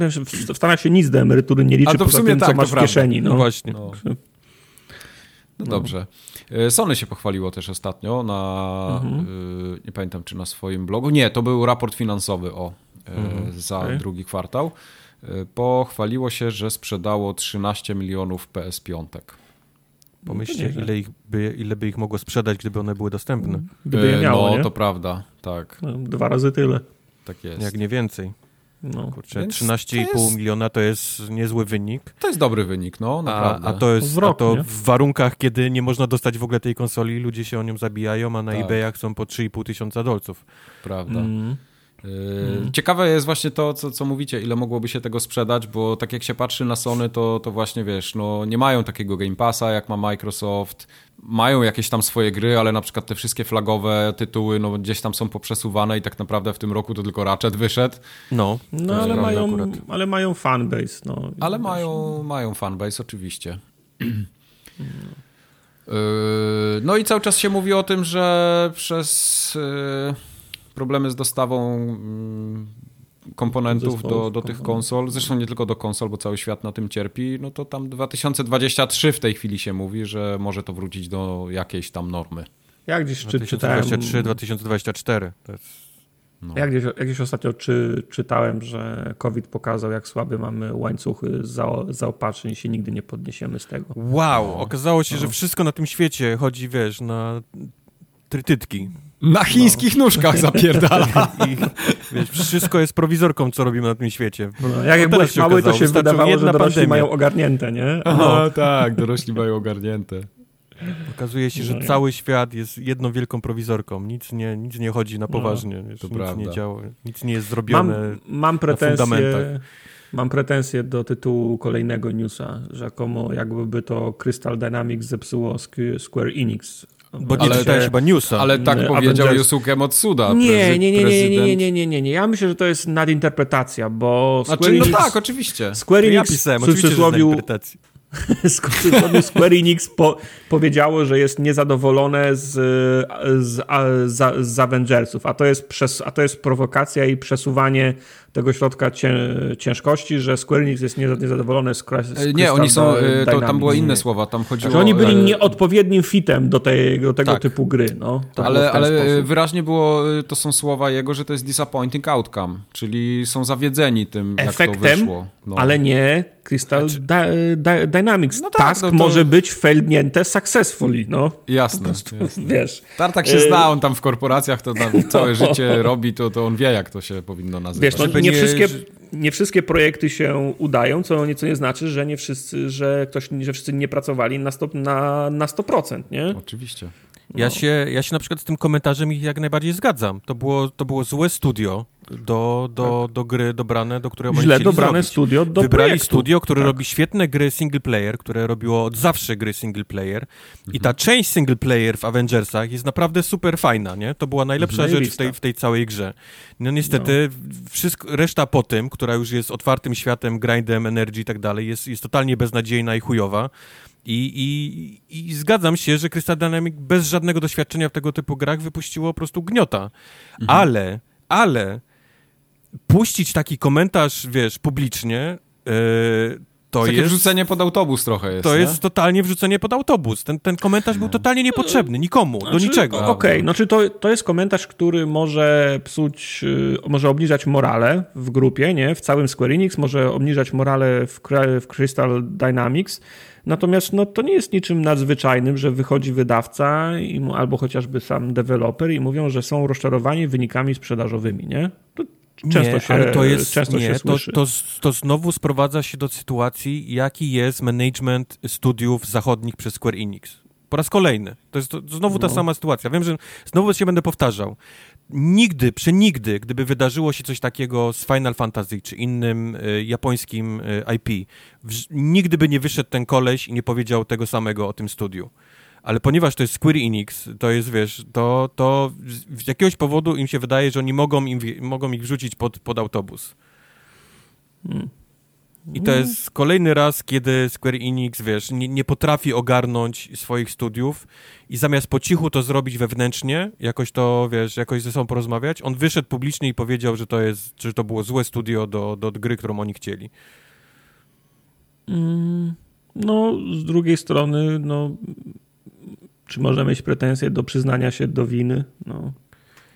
w Stanach się nic do emerytury nie liczy, to w sumie tym, tak, co masz w kieszeni. No, no właśnie. No. No, dobrze. E, Sony się pochwaliło też ostatnio na, mhm. y, nie pamiętam czy na swoim blogu, nie, to był raport finansowy o, e, mhm. za okay. drugi kwartał. Pochwaliło się, że sprzedało 13 milionów PS5. Pomyślcie, ile, ich by, ile by ich mogło sprzedać, gdyby one były dostępne. Gdyby je miało, No, nie? to prawda, tak. No, dwa razy tyle. Tak jest. Jak nie więcej. No. Kurczę, 13,5 jest... miliona to jest niezły wynik. To jest dobry wynik, no naprawdę. A, a to jest a to w warunkach, kiedy nie można dostać w ogóle tej konsoli, ludzie się o nią zabijają, a na tak. eBayach są po 3,5 tysiąca dolców. Prawda. Mm. Hmm. Ciekawe jest właśnie to, co, co mówicie, ile mogłoby się tego sprzedać, bo tak jak się patrzy na Sony, to, to właśnie wiesz, no nie mają takiego Game Passa jak ma Microsoft, mają jakieś tam swoje gry, ale na przykład te wszystkie flagowe tytuły no, gdzieś tam są poprzesuwane i tak naprawdę w tym roku to tylko Ratchet wyszedł. No, no ale, mają, ale mają fanbase. No, ale mają, mają fanbase, oczywiście. No i cały czas się mówi o tym, że przez problemy z dostawą mm, komponentów do, do tych konsol, zresztą nie tylko do konsol, bo cały świat na tym cierpi, no to tam 2023 w tej chwili się mówi, że może to wrócić do jakiejś tam normy. Ja gdzieś 2023, 2024. To jest... No. Ja gdzieś, ja gdzieś ostatnio czy, czytałem, że COVID pokazał, jak słaby mamy łańcuchy za, zaopatrzeń i się nigdy nie podniesiemy z tego. Wow, no. okazało się, no. że wszystko na tym świecie chodzi, wiesz, na trytytki. Na chińskich no. nóżkach zapierdala. I, wiesz, wszystko jest prowizorką, co robimy na tym świecie. No, jak, jak byłeś mały, to się wydawało, że dorośli pandemia. mają ogarnięte, nie? No tak, dorośli mają ogarnięte. Okazuje się, że no, cały świat jest jedną wielką prowizorką. Nic nie, nic nie chodzi na no, poważnie. No, to nic prawda. nie działa, nic nie jest zrobione mam, mam pretensje, Mam pretensje do tytułu kolejnego newsa, rzekomo jakby to Crystal Dynamics zepsuło Square Enix bo nie ale, czytałeś chyba newsa. Ale tak Avengers... powiedział Yusuke Motsuda, nie, nie, nie, nie, nie, nie, nie, nie, nie. Ja myślę, że to jest nadinterpretacja, bo Square znaczy, Enix... No tak, oczywiście. Square Enix ja pisałem, oczywiście, że Square Enix po, powiedziało, że jest niezadowolone z, z, z, z Avengersów, a to, jest przes, a to jest prowokacja i przesuwanie tego środka cię, ciężkości, że Square Enix jest niezadowolony z, z Nie, oni są, e, to, tam były inne słowa, tam chodziło... Że oni byli nieodpowiednim fitem do, tej, do tego tak. typu gry, no. ale ale sposób. wyraźnie było, e, to są słowa jego, że to jest disappointing outcome, czyli są zawiedzeni tym, Efektem, jak to wyszło. No. ale nie Crystal znaczy... Dynamics. No tak, Task no to... może być failnięte successfully, no. Jasne, prostu, jasne. Wiesz. Tartak się zna, on tam w korporacjach to całe życie robi, to, to on wie, jak to się powinno nazywać. Wiesz, no, nie, wszystkie, nie wszystkie projekty się udają, co nieco nie znaczy, że nie wszyscy, że ktoś, że wszyscy nie pracowali na 100%, na, na 100% nie? Oczywiście. Ja, no. się, ja się na przykład z tym komentarzem ich jak najbardziej zgadzam. To było, to było złe studio do, do, tak. do gry dobrane, do którego Źle dobrane zrobić. studio do Wybrali projektu. studio, które tak. robi świetne gry single player, które robiło od zawsze gry single player mhm. i ta część single player w Avengersach jest naprawdę super fajna, nie? To była najlepsza rzecz w tej, w tej całej grze. No niestety no. Wszystko, reszta po tym, która już jest otwartym światem, grindem, energy i tak dalej, jest, jest totalnie beznadziejna i chujowa. I, i, I zgadzam się, że Crystal Dynamics bez żadnego doświadczenia w tego typu grach wypuściło po prostu gniota. Mhm. Ale, ale puścić taki komentarz, wiesz, publicznie, yy, to Takie jest... wrzucenie pod autobus trochę jest, To nie? jest totalnie wrzucenie pod autobus. Ten, ten komentarz był no. totalnie niepotrzebny, nikomu, znaczy, do niczego. Okej, okay, znaczy to, to jest komentarz, który może psuć, yy, może obniżać morale w grupie, nie? W całym Square Enix, może obniżać morale w, w Crystal Dynamics, Natomiast no, to nie jest niczym nadzwyczajnym, że wychodzi wydawca i, albo chociażby sam deweloper i mówią, że są rozczarowani wynikami sprzedażowymi, nie? To często nie, się, ale to jest, często nie, się to, to, to znowu sprowadza się do sytuacji, jaki jest management studiów zachodnich przez Square Enix. Po raz kolejny. To jest to, znowu ta no. sama sytuacja. Wiem, że znowu się będę powtarzał nigdy, przenigdy, gdyby wydarzyło się coś takiego z Final Fantasy czy innym y, japońskim y, IP, w, nigdy by nie wyszedł ten koleś i nie powiedział tego samego o tym studiu. Ale ponieważ to jest Square Enix, to jest, wiesz, to, to z jakiegoś powodu im się wydaje, że oni mogą, im, mogą ich wrzucić pod, pod autobus. Hmm. I to jest kolejny raz, kiedy Square Enix, wiesz, nie, nie, potrafi ogarnąć swoich studiów i zamiast po cichu to zrobić wewnętrznie, jakoś to, wiesz, jakoś ze sobą porozmawiać, on wyszedł publicznie i powiedział, że to jest, że to było złe studio do, do gry, którą oni chcieli. Mm, no, z drugiej strony, no, czy możemy mieć pretensje do przyznania się do winy? No,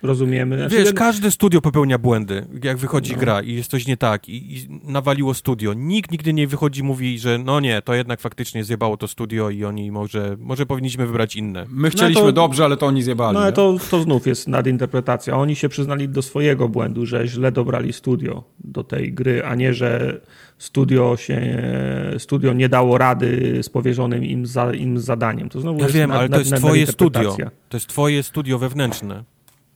rozumiemy. Znaczy, Wiesz, każde studio popełnia błędy, jak wychodzi no. gra i jest coś nie tak i, i, nawaliło studio. Nikt nigdy nie wychodzi i mówi, że no nie, to jednak faktycznie zjebało to studio i oni może, może powinniśmy wybrać inne. My chcieliśmy no to, dobrze, ale to oni zjebali. No ale to, to znów jest nadinterpretacja. Oni się przyznali do swojego błędu, że źle dobrali studio do tej gry, a nie, że studio się, studio nie dało rady z powierzonym im, za, im zadaniem. To znowu ja jest wiem, nad, ale to jest twoje studio. To jest twoje studio wewnętrzne.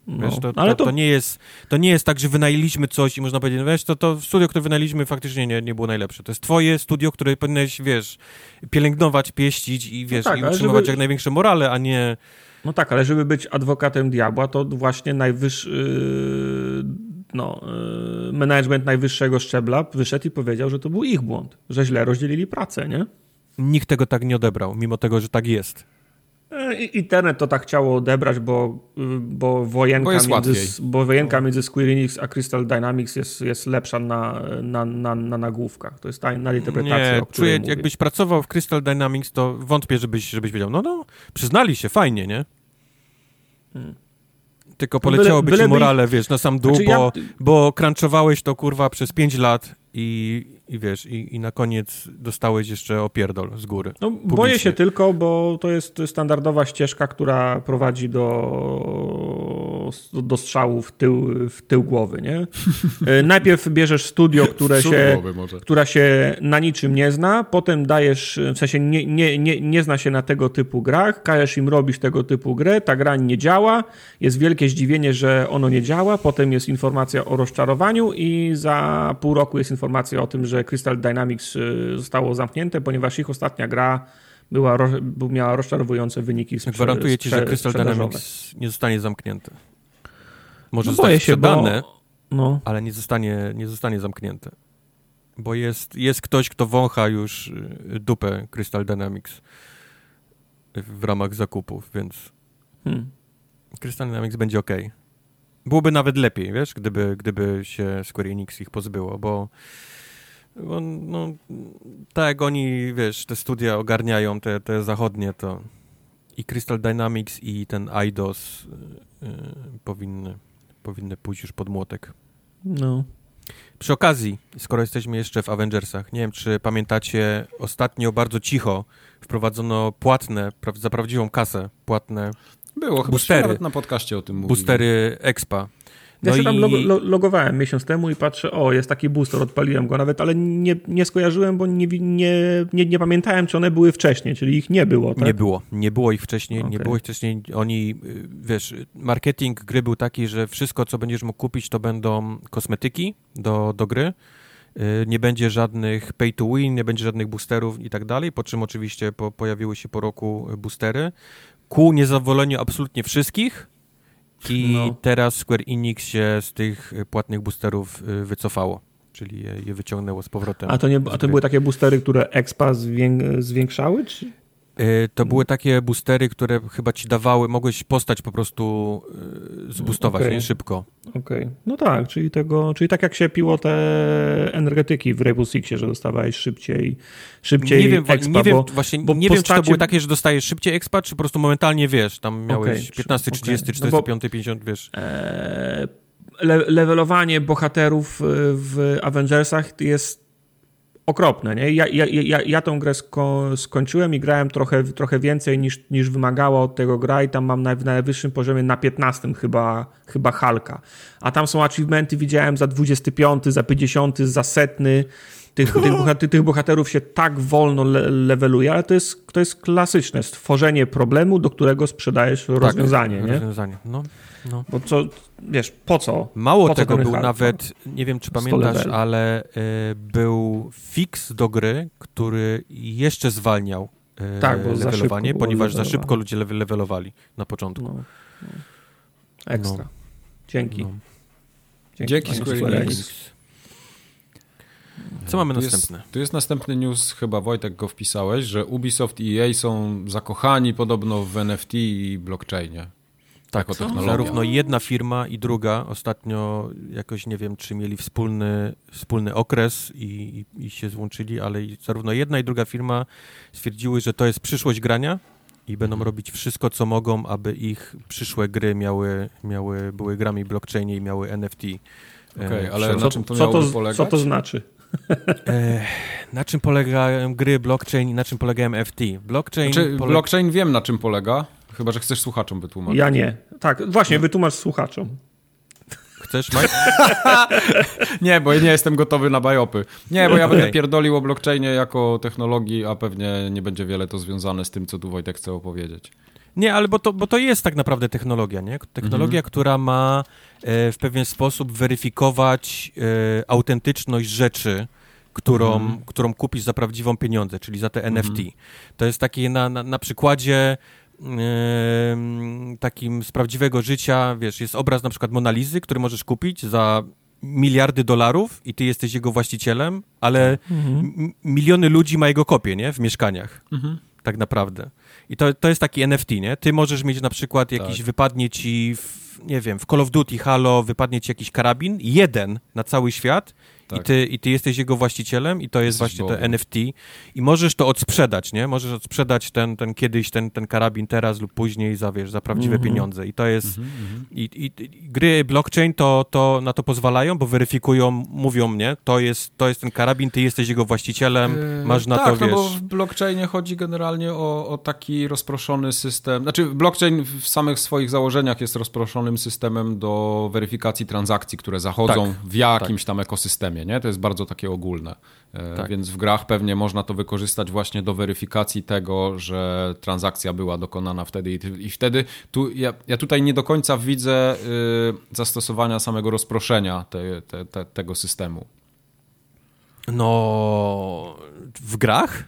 No, wiesz, to, ale to, to, nie jest, to nie jest tak, że wynajęliśmy coś i można powiedzieć, no wiesz, to, to studio, które wynajęliśmy faktycznie nie, nie było najlepsze. To jest twoje studio, które powinieneś, wiesz, pielęgnować, pieścić i, wiesz, no tak, i utrzymywać żeby... jak największe morale, a nie... No tak, ale żeby być adwokatem diabła, to właśnie najwyższy, yy, no, yy, management najwyższego szczebla wyszedł i powiedział, że to był ich błąd, że źle rozdzielili pracę, nie? Nikt tego tak nie odebrał, mimo tego, że tak jest. E, internet to tak chciało odebrać, bo, bo, wojenka, bo, między, bo wojenka między Square Enix a Crystal Dynamics jest, jest lepsza na, na, na, na nagłówkach. To jest ta inna interpretacja, Nie, czuję, mówię. jakbyś pracował w Crystal Dynamics, to wątpię, żebyś, żebyś wiedział, no no, przyznali się, fajnie, nie? Hmm. Tylko poleciałoby byle, ci morale, wiesz, na sam dół, znaczy bo, ja... bo crunchowałeś to, kurwa, przez 5 lat i, i wiesz, i, i na koniec dostałeś jeszcze opierdol z góry. No, boję się tylko, bo to jest standardowa ścieżka, która prowadzi do, do strzału w tył, w tył głowy, nie? E, najpierw bierzesz studio, które się, która się na niczym nie zna, potem dajesz, w sensie nie, nie, nie, nie zna się na tego typu grach, każesz im robić tego typu grę, ta gra nie działa, jest wielkie zdziwienie, że ono nie działa, potem jest informacja o rozczarowaniu i za pół roku jest informacja o tym, że Crystal Dynamics y, zostało zamknięte, ponieważ ich ostatnia gra była, miała rozczarowujące wyniki sprze- Gwarantuję ci, że Crystal Dynamics nie zostanie zamknięte. Może no zostać sprzedane, bo... no. ale nie zostanie, nie zostanie zamknięte. Bo jest, jest ktoś, kto wącha już y, dupę Crystal Dynamics w ramach zakupów, więc hmm. Crystal Dynamics będzie ok. Byłoby nawet lepiej, wiesz, gdyby, gdyby się Square Enix ich pozbyło, bo, bo no, tak jak oni, wiesz, te studia ogarniają, te, te zachodnie, to i Crystal Dynamics i ten IDOS yy, powinny, powinny pójść już pod młotek. No. Przy okazji, skoro jesteśmy jeszcze w Avengersach, nie wiem, czy pamiętacie, ostatnio bardzo cicho wprowadzono płatne, za prawdziwą kasę, płatne było, chyba boostery, nawet na podcaście o tym mówili. Boostery Expa. No ja się i... tam log logowałem miesiąc temu i patrzę, o, jest taki booster, odpaliłem go nawet, ale nie, nie skojarzyłem, bo nie, nie, nie, nie pamiętałem, czy one były wcześniej, czyli ich nie było, tak? Nie było, nie było ich wcześniej, okay. nie było ich wcześniej. Oni, y, wiesz, marketing gry był taki, że wszystko, co będziesz mógł kupić, to będą kosmetyki do, do gry, y, nie będzie żadnych pay to win, nie będzie żadnych boosterów i tak dalej, po czym oczywiście po, pojawiły się po roku boostery ku niezadowoleniu absolutnie wszystkich i no. teraz Square Enix się z tych płatnych boosterów y, wycofało, czyli je, je wyciągnęło z powrotem. A to, nie, a to były takie boostery, które expa zwiększały? Czy? Y, to były takie boostery, które chyba ci dawały, mogłeś postać po prostu y, zboostować, okay. nie? Szybko. Okej. Okay. No tak, czyli tego, czyli tak jak się piło te energetyki w Rainbow Sixie, że dostawałeś szybciej, szybciej nie wiem, expa, nie wiem, bo, właśnie, bo nie postacie... wiem, czy to były takie, że dostajesz szybciej expa, czy po prostu momentalnie, wiesz, tam miałeś okay. 15, 30, okay. 45, no 50, wiesz. Eee, le levelowanie bohaterów w Avengersach jest okropne. Nie? Ja, ja, ja, ja tą grę sko skończyłem i grałem trochę, trochę więcej niż, niż wymagało od tego gra i tam mam na, na najwyższym poziomie na 15 chyba, chyba Halka. A tam są achievementy, widziałem za 25, za 50, za setny. Tych, tych, bohaterów, tych bohaterów się tak wolno le leveluje, ale to jest, to jest klasyczne stworzenie problemu, do którego sprzedajesz tak, rozwiązanie. Nie? Rozwiązanie, no. No. Bo co, wiesz, po co? Mało po tego był nawet, nie wiem czy pamiętasz, ale y, był fix do gry, który jeszcze zwalniał y, tak, bo levelowanie, za ponieważ za szybko ludzie levelowali na początku. No, no. Ekstra. No. Dzięki. No. Dzięki, Dzięki Square Enix. Co mamy tu następne? Jest, tu jest następny news, chyba Wojtek go wpisałeś, że Ubisoft i EA są zakochani podobno w NFT i blockchainie. Tak, jako technologia. Zarówno jedna firma i druga ostatnio jakoś nie wiem, czy mieli wspólny, wspólny okres i, i, i się złączyli, ale zarówno jedna i druga firma stwierdziły, że to jest przyszłość grania i będą mhm. robić wszystko, co mogą, aby ich przyszłe gry miały, miały były grami blockchainie i miały NFT. Okej, okay, ale co, na czym to co to, polegać? Co to znaczy? E, na czym polegają gry blockchain i na czym polegają FT? Blockchain, znaczy, polega... blockchain wiem na czym polega, chyba że chcesz słuchaczom wytłumaczyć. Ja nie. Tak, właśnie, wytłumacz słuchaczom. Chcesz, Mike? nie, bo ja nie jestem gotowy na bajopy. Nie, bo ja będę pierdolił o blockchainie jako technologii, a pewnie nie będzie wiele to związane z tym, co tu Wojtek chce opowiedzieć. Nie, ale bo to, bo to jest tak naprawdę technologia, nie? Technologia, mhm. która ma e, w pewien sposób weryfikować e, autentyczność rzeczy, którą, mhm. którą kupisz za prawdziwą pieniądze, czyli za te mhm. NFT. To jest takie na, na, na przykładzie takim z prawdziwego życia, wiesz, jest obraz na przykład Monalizy, który możesz kupić za miliardy dolarów i ty jesteś jego właścicielem, ale mhm. miliony ludzi ma jego kopię, nie? W mieszkaniach. Mhm. Tak naprawdę. I to, to jest taki NFT, nie? Ty możesz mieć na przykład jakiś, tak. wypadnie ci, w, nie wiem, w Call of Duty, Halo, wypadnie ci jakiś karabin, jeden na cały świat tak. I, ty, I ty jesteś jego właścicielem i to jest Jesteś właśnie to NFT i możesz to odsprzedać, nie? Możesz odsprzedać ten, ten kiedyś, ten, ten karabin teraz lub później za, wiesz, za prawdziwe mm -hmm. pieniądze i to jest mm -hmm. i, i, i, gry blockchain to, to na to pozwalają, bo weryfikują, mówią mnie, to jest, to jest ten karabin, ty jesteś jego właścicielem, yy, masz na tak, to, wiesz... no bo w blockchainie chodzi generalnie o, o taki rozproszony system, znaczy blockchain w samych swoich założeniach jest rozproszonym systemem do weryfikacji transakcji, które zachodzą tak, w jakimś tak. tam ekosystemie nie? To jest bardzo takie ogólne. E, tak. Więc w grach pewnie można to wykorzystać właśnie do weryfikacji tego, że transakcja była dokonana wtedy i, i wtedy tu, ja, ja, tutaj nie do końca widzę y, zastosowania samego rozproszenia te, te, te, tego systemu. No, w grach?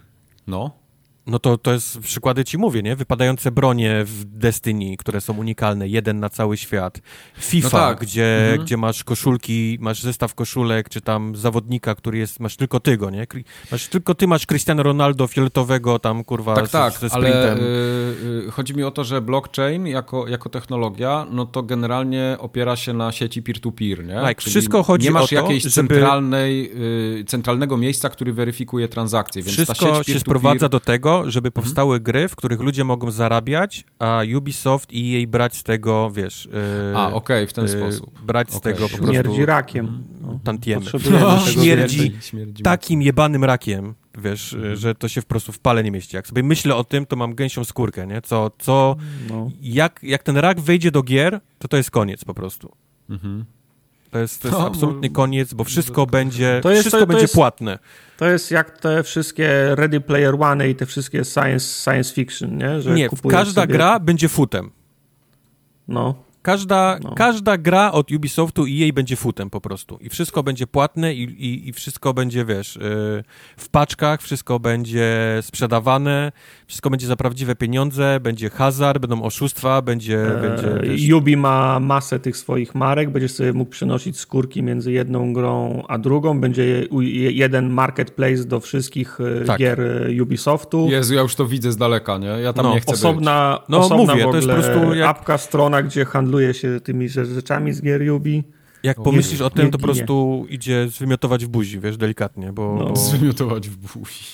No. No to, to jest, przykłady ci mówię, nie? Wypadające bronie w Destiny, które są unikalne, jeden na cały świat. FIFA, no tak. gdzie, mhm. gdzie masz koszulki, masz zestaw koszulek, czy tam zawodnika, który jest, masz tylko ty go, nie? Masz, tylko ty masz Cristiano Ronaldo fioletowego tam, kurwa, tak, z, tak, ze ale y, chodzi mi o to, że blockchain jako, jako technologia, no to generalnie opiera się na sieci peer-to-peer, nie? Tak, wszystko chodzi nie masz o to, jakiejś żeby... centralnej, y, centralnego miejsca, który weryfikuje transakcje, więc wszystko ta sieć się sprowadza do tego, żeby mhm. powstały mhm. gry, w których ludzie mogą zarabiać, a Ubisoft i jej brać z tego, wiesz... Yy, a, okej, okay, w ten yy, sposób. Brać okay. z tego po prostu... Śmierdzi rakiem. No, tantiemy. No, śmierdzi, śmierdzi takim jebanym rakiem, wiesz, mhm. że to się po prostu w pale nie mieści. Jak sobie myślę o tym, to mam gęsią skórkę, nie? Co, co no. jak, jak ten rak wejdzie do gier, to to jest koniec po prostu. Mhm. To jest, to jest no, absolutnie koniec, bo wszystko będzie, to jest, wszystko to, to będzie jest, płatne. To jest jak te wszystkie Ready Player One i te wszystkie science, science fiction, nie? Że nie, każda sobie... gra będzie futem. No. Każda, no. każda gra od Ubisoftu i jej będzie futem po prostu. I wszystko będzie płatne i, i, i wszystko będzie, wiesz, yy, w paczkach, wszystko będzie sprzedawane, wszystko będzie za prawdziwe pieniądze, będzie hazard, będą oszustwa, będzie... Eee, będzie wiesz... Ubi ma masę tych swoich marek, będziesz sobie mógł przenosić skórki między jedną grą a drugą, będzie jeden marketplace do wszystkich e, tak. gier e, Ubisoftu. Jezu, ja już to widzę z daleka, nie? Ja tam no, nie chcę osobna, być. No osobna mówię, to jest po prostu jak... apka, strona, gdzie handlujesz handluje się tymi rzeczami z gier Yubi. Jak pomyślisz o tym, to po prostu idzie zwymiotować w buzi, wiesz, delikatnie, bo... No. bo... Zwymiotować w buzi.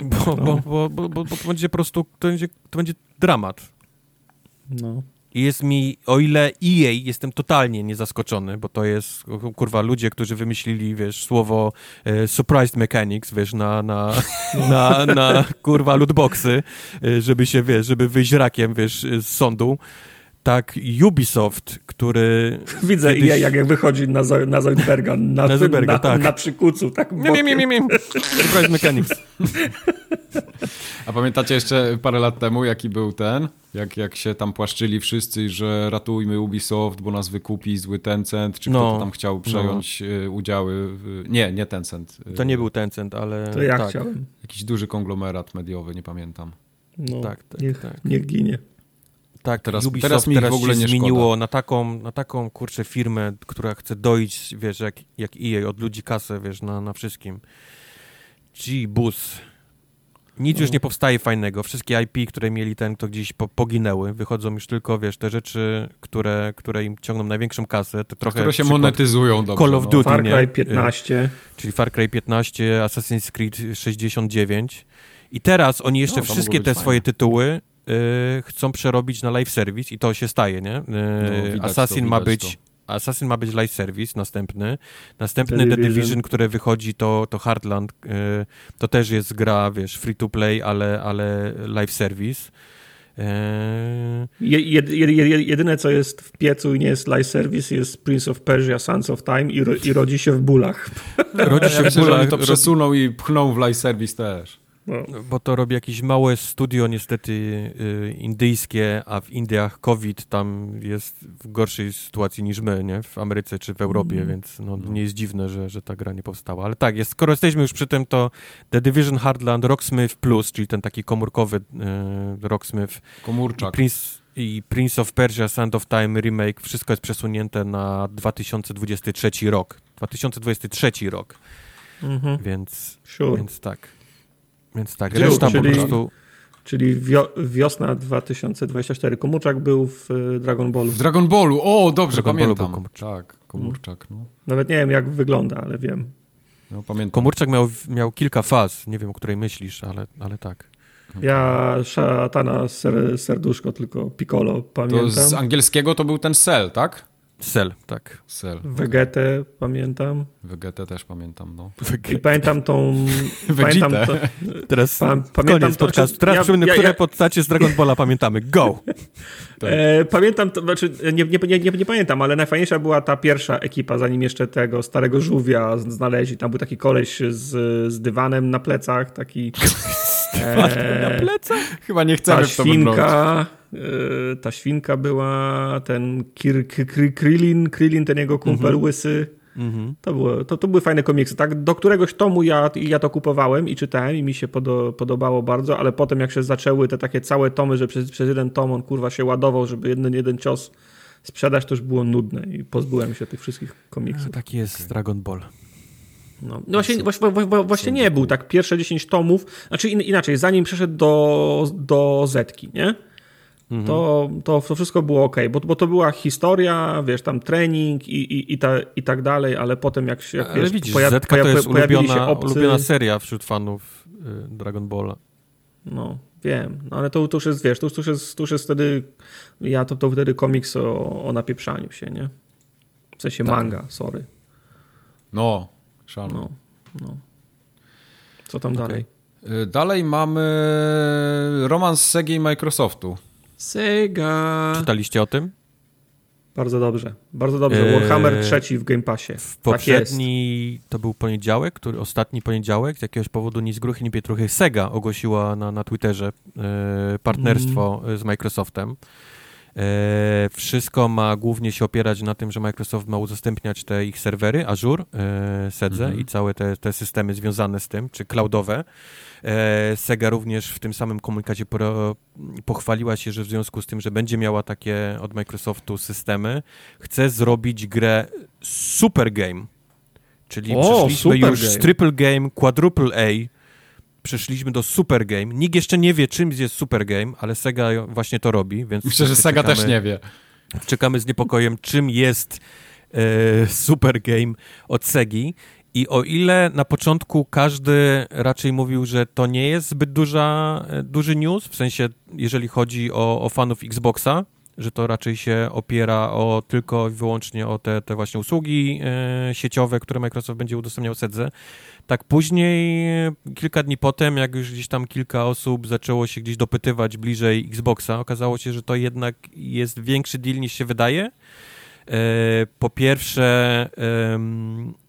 Bo, no. bo, bo, bo, bo, to będzie po prostu, to będzie, to będzie dramat. No. I jest mi, o ile EA jestem totalnie niezaskoczony, bo to jest, kurwa, ludzie, którzy wymyślili, wiesz, słowo e, surprised mechanics, wiesz, na, na, na, na, kurwa, lootboxy, e, żeby się, wiesz, żeby wyjść rakiem, wiesz, z sądu tak Ubisoft, który... Widzę kiedyś... jak, jak wychodzi na, na Zoidberga, na, na, Zoidberga, na, tak. na przykucu, tak mie, mie, mie, mie. Surprise Mechanics. A pamiętacie jeszcze parę lat temu, jaki był ten? Jak, jak się tam płaszczyli wszyscy, że ratujmy Ubisoft, bo nas wykupi zły Tencent, czy no, kto to tam chciał no. przejąć no. udziały. W... Nie, nie Tencent. To nie był Tencent, ale... To ja tak. chciałem. Jakiś duży konglomerat mediowy, nie pamiętam. No, tak, tak, niech, tak. niech ginie. Tak, teraz, Ubisoft teraz, mi teraz w ogóle się zmieniło na taką, na taką, kurczę, firmę, która chce dojść, wiesz, jak, jak EA, od ludzi kasę, wiesz, na, na wszystkim. G, bus. Nic no. już nie powstaje fajnego. Wszystkie IP, które mieli ten, to gdzieś po, poginęły. Wychodzą już tylko, wiesz, te rzeczy, które, które im ciągną największą kasę. To trochę które się monetyzują dobrze. Call of no. Duty, Far Cry 15. Czyli Far Cry 15, Assassin's Creed 69. I teraz oni jeszcze no, wszystkie te fajne. swoje tytuły y, chcą przerobić na live service i to się staje, nie? Y, no, Assassin to, ma być to. Assassin ma być live service następny. Następny. The Division, które wychodzi, to, to Heartland. Y, to też jest gra, wiesz, free to play, ale, ale live service. Je, jedyne, co jest w piecu i nie jest live service, jest Prince of Persia, Sons of Time i, ro, i rodzi się w bólach. Rodzi się ja w bólach. to przesuną i pchną w live service też. No. Bo to robi jakieś małe studio niestety y, indyjskie, a w Indiach COVID tam jest w gorszej sytuacji niż my, nie? W Ameryce czy w Europie, mm. więc no, no, nie jest dziwne, że, że ta gra nie powstała. Ale tak, jest, skoro jesteśmy już przy tym, to The Division Hardland Rocksmith Plus, czyli ten taki komórkowy y, Rocksmith. Komórczak. Prince, i Prince of Persia Sand of Time remake, wszystko jest przesunięte na 2023 rok. 2023 rok. -hmm. Więc, sure. więc tak. Więc tak, czyli, reszta czyli, po prostu... Czyli wio wiosna 2024. Komórczak był w e, Dragon Ballu. W Dragon Ballu, o dobrze, Dragon pamiętam. Komórczak. Tak, Komórczak. No. Nawet nie wiem jak wygląda, ale wiem. No, pamiętam. Komórczak miał, miał kilka faz, nie wiem o której myślisz, ale, ale tak. Ja szatana ser, serduszko, tylko Piccolo pamiętam. To z angielskiego to był ten Cell, tak? Cell, tak. Cell. Vegetę pamiętam. Vegetę też pamiętam, no. I pamiętam tą... pamiętam to, Teraz pa, pamiętam koniec podcastu. Teraz ja, przypomnę, ja, które ja, postacie z Dragon Balla pamiętamy. Go! tak. e, pamiętam, to, znaczy nie, nie, nie, nie, nie pamiętam, ale najfajniejsza była ta pierwsza ekipa, zanim jeszcze tego starego żółwia znaleźli. Tam był taki koleś z, z dywanem na plecach, taki... E, na plecach? Chyba nie chcemy ta w to świnka, e, Ta świnka była, ten Kir, Kir, Krillin, Krillin, ten jego kumpel mhm. łysy. Mhm. To, było, to, to były fajne komiksy. Tak? Do któregoś tomu ja, ja to kupowałem i czytałem i mi się podo, podobało bardzo, ale potem jak się zaczęły te takie całe tomy, że przez, przez jeden tom on kurwa się ładował, żeby jeden, jeden cios sprzedać, to już było nudne i pozbyłem się tych wszystkich komiksów. A, taki jest okay. Dragon Ball. No, no właśnie, właśnie, właśnie nie był tak. Pierwsze 10 tomów, znaczy inaczej, zanim przeszedł do, do Zetki, nie? Mhm. To, to, to wszystko było ok, bo, bo to była historia, wiesz, tam trening i, i, i, ta, i tak dalej, ale potem jak się. Ale wiesz, widzisz, Zetka to jest ulubiona, ulubiona seria wśród fanów y, Dragon Balla. No, wiem, no, ale to, to już jest, wiesz, to, to, już jest, to już jest wtedy, ja to, to wtedy komiks o, o napieprzaniu się, nie? W sensie tak. manga, sorry. No, Szalone. No, no. Co tam okay. dalej? Y, dalej mamy romans Sega i Microsoftu. Sega. Czytaliście o tym? Bardzo dobrze. Bardzo dobrze. Eee, Warhammer trzeci w Game Passie. W tak poprzedni tak to był poniedziałek, który, ostatni poniedziałek, z jakiegoś powodu ni z gruchy, ni pietruchy Sega ogłosiła na, na Twitterze e, partnerstwo mm. z Microsoftem. E, wszystko ma głównie się opierać na tym, że Microsoft ma udostępniać te ich serwery, Azure, e, Sedze mhm. i całe te, te systemy związane z tym, czy cloudowe. E, Sega również w tym samym komunikacie po, pochwaliła się, że w związku z tym, że będzie miała takie od Microsoftu systemy, chce zrobić grę Super Game. Czyli o, przeszliśmy już game. z Triple Game, Quadruple A, przeszliśmy do Super Game. Nikt jeszcze nie wie, czym jest Super Game, ale Sega właśnie to robi, więc... Myślę, że Sega czekamy, też nie wie. Czekamy z niepokojem, czym jest e, Super Game od Segi. I o ile na początku każdy raczej mówił, że to nie jest zbyt duża, e, duży news, w sensie jeżeli chodzi o, o fanów Xboxa, że to raczej się opiera o tylko i wyłącznie o te, te właśnie usługi e, sieciowe, które Microsoft będzie udostępniał Sedze. Tak później, kilka dni potem, jak już gdzieś tam kilka osób zaczęło się gdzieś dopytywać bliżej Xboxa, okazało się, że to jednak jest większy deal niż się wydaje. E, po pierwsze,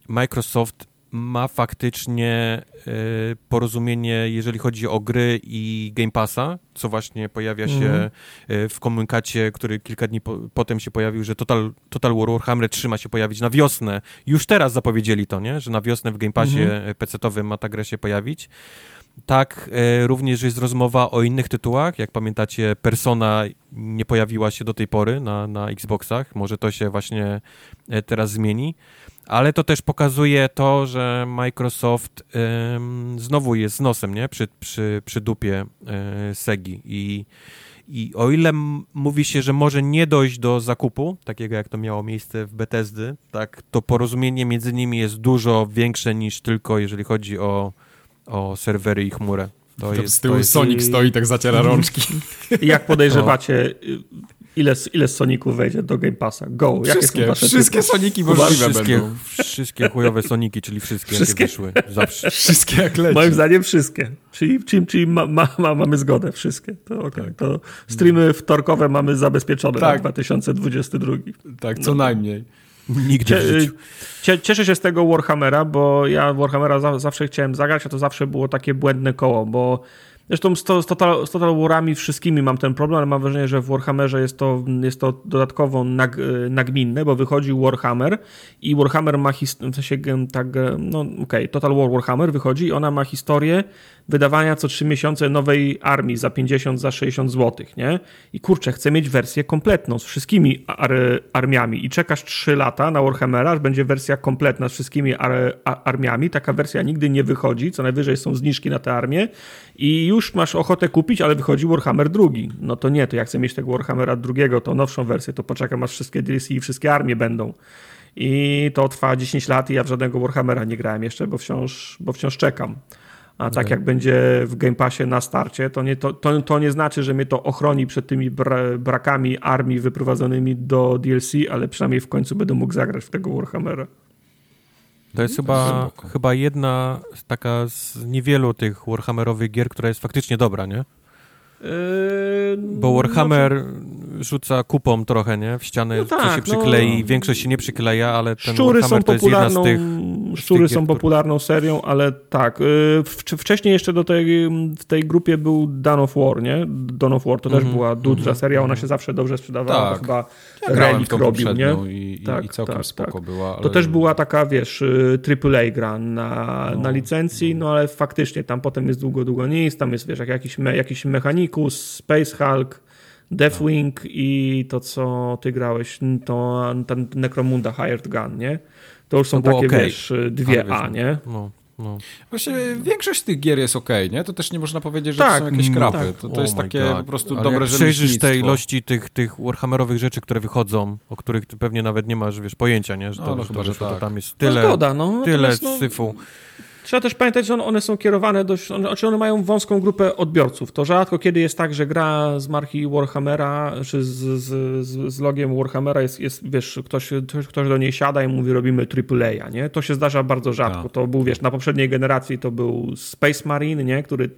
Microsoft ma faktycznie y, porozumienie, jeżeli chodzi o gry i Game Passa, co właśnie pojawia się mm. y, w komunikacie, który kilka dni po, potem się pojawił, że Total, Total War Warhammer 3 ma się pojawić na wiosnę. Już teraz zapowiedzieli to, nie? że na wiosnę w Game Passie mm. PC-owym ma ta gra się pojawić. Tak, y, również jest rozmowa o innych tytułach. Jak pamiętacie, Persona nie pojawiła się do tej pory na, na Xboxach. Może to się właśnie teraz zmieni ale to też pokazuje to, że Microsoft ym, znowu jest z nosem, nie? Przy, przy, przy dupie y, Segi i i o ile mówi się, że może nie dojść do zakupu, takiego jak to miało miejsce w Bethesdy, tak, to porozumienie między nimi jest dużo większe niż tylko jeżeli chodzi o, o serwery i chmurę. To jest, z tyłu jest... Sonic stoi tak zaciera rączki. Jak podejrzewacie, Ile, ile Soników wejdzie do Game Passa? Go. Wszystkie, wszystkie Soniki możliwe wszystkie, będą. Wszystkie chujowe Soniki, czyli wszystkie, wszystkie. jakie wyszły. Zawsze. Wszystkie jak leci. Moim zdaniem wszystkie. Czyli, czyli, czyli ma, ma, ma, mamy zgodę, wszystkie. To, okay. tak. to streamy wtorkowe mamy zabezpieczone tak. na 2022. Tak, co no. najmniej. Nigdzie Cie, Cieszę się z tego Warhammera, bo ja Warhammera za, zawsze chciałem zagrać, a to zawsze było takie błędne koło, bo Zresztą z, to, z, Total, z Total Warami wszystkimi mam ten problem, ale mam wrażenie, że w Warhammerze jest to, jest to dodatkowo nag, nagminne, bo wychodzi Warhammer i Warhammer ma historię, w sensie tak, no okej, okay, Total War Warhammer wychodzi i ona ma historię wydawania co 3 miesiące nowej armii za 50, za 60 zł, nie? I kurczę, chcę mieć wersję kompletną z wszystkimi ar armiami i czekasz 3 lata na Warhammera, aż będzie wersja kompletna z wszystkimi ar armiami. Taka wersja nigdy nie wychodzi, co najwyżej są zniżki na tę armię i już masz ochotę kupić, ale wychodzi Warhammer drugi. No to nie, to jak chcę mieć tego Warhammera drugiego, to nowszą wersję, to poczekam aż wszystkie DLC i wszystkie armie będą. I to trwa 10 lat i ja w żadnego Warhammera nie grałem jeszcze, bo wciąż, bo wciąż czekam. A tak jak będzie w Game Passie na starcie, to nie, to, to, to nie znaczy, że mnie to ochroni przed tymi bra brakami armii wyprowadzonymi do DLC, ale przynajmniej w końcu będę mógł zagrać w tego Warhammera. To jest chyba, chyba jedna taka z niewielu tych Warhammerowych gier, która jest faktycznie dobra, nie? Yy, Bo Warhammer znaczy... rzuca kupą trochę, nie? W ścianę no tak, się przyklei, no... większość się nie przykleja, ale ten szczury Warhammer to jest jedna z tych... Szczury są popularną serią, ale tak. Yy, wcześniej jeszcze do tej, w tej grupie był Dawn of War, nie? Dawn of War to mm -hmm. też była duża mm -hmm. seria, ona się zawsze dobrze sprzedawała, tak. chyba ja Relic robił, nie? I, tak, i całkiem tak, spoko tak. była. Ale... To też była taka, wiesz, AAA y, gra na, no, na licencji, no. no ale faktycznie tam potem jest długo, długo nic, tam jest, wiesz, jak jakiś, me, jakiś mechanik Nicus, Space Hulk, Deathwing no. i to, co ty grałeś, to ten Necromunda Hired Gun, nie? To już są to takie, okay. wiesz, dwie A, nie? No. No. Właśnie większość tych gier jest ok, nie? To też nie można powiedzieć, że tak, to są jakieś krapy. Tak. To, to oh jest takie God. po prostu Ale dobre rzeczy. tej ilości tych, tych Warhammerowych rzeczy, które wychodzą, o których ty pewnie nawet nie masz, wiesz, pojęcia, nie? Że to, no, no, chyba, że, to, tak. tam jest tyle, no, zgoda, no. tyle no, syfu. Trzeba też pamiętać, że one są kierowane dość, one, znaczy one mają wąską grupę odbiorców. To rzadko kiedy jest tak, że gra z marki Warhammera, czy z, z, z logiem Warhammera jest, jest wiesz, ktoś, ktoś do niej siada i mówi robimy AAA, nie? To się zdarza bardzo rzadko. Tak. To był, wiesz, na poprzedniej generacji to był Space Marine, nie? Który,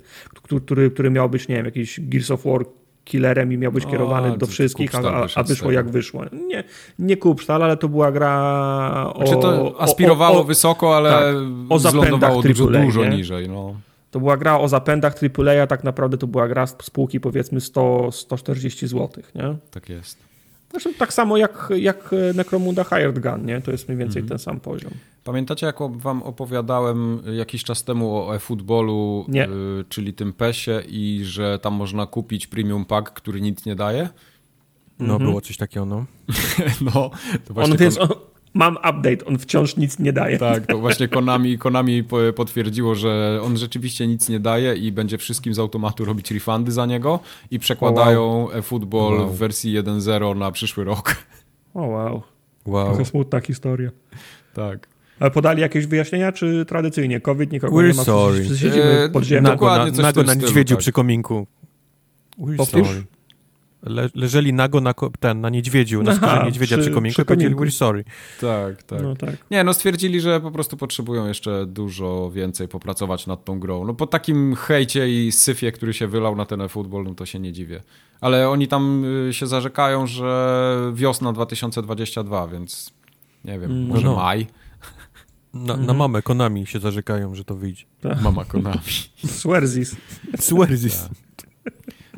który, który miał być, nie wiem, jakiś Gears of War killerem i miał być kierowany do wszystkich, a, a, wyszło jak wyszło. Nie, nie Kupstal, ale to była gra o... Znaczy to aspirowało o, o, wysoko, ale tak, o zlądowało dużo, dużo niżej. No. To była gra o zapędach AAA, tak naprawdę to była gra z spółki powiedzmy 100, 140 zł, nie? Tak jest. Zresztą tak samo jak, jak Necromunda Hired Gun, nie? To jest mniej więcej mhm. ten sam poziom. Pamiętacie, jak wam opowiadałem jakiś czas temu o eFootballu, y, czyli tym PESie i że tam można kupić premium pack, który nic nie daje? No, mhm. było coś takiego, no. no, to właśnie... On, więc, on, mam update, on wciąż nic nie daje. Tak, to właśnie Konami, Konami potwierdziło, że on rzeczywiście nic nie daje i będzie wszystkim z automatu robić refundy za niego i przekładają oh, wow. eFootball wow. w wersji 1.0 na przyszły rok. O oh, wow. wow. Trochę smutna historia. Tak. Ale podali jakieś wyjaśnienia, czy tradycyjnie COVID nikogo We're nie ma? Sorry. Siedzimy podziemnie. Nago, na, nago na niedźwiedziu tak. przy kominku. We're Powtórz? sorry. Le, leżeli nago na, ten, na niedźwiedziu, na skórze niedźwiedzia przy, przy kominku i powiedzieli we're sorry. Tak, tak. No, tak. Nie, no stwierdzili, że po prostu potrzebują jeszcze dużo więcej popracować nad tą grą. No po takim hejcie i syfie, który się wylał na ten e-football, no to się nie dziwię. Ale oni tam y, się zarzekają, że wiosna 2022, więc nie wiem, mm. może no. maj. Na, mhm. na mamę Konami się zarzekają, że to wyjdzie. Tak. Mama Konami. Swerzis. Swerzis.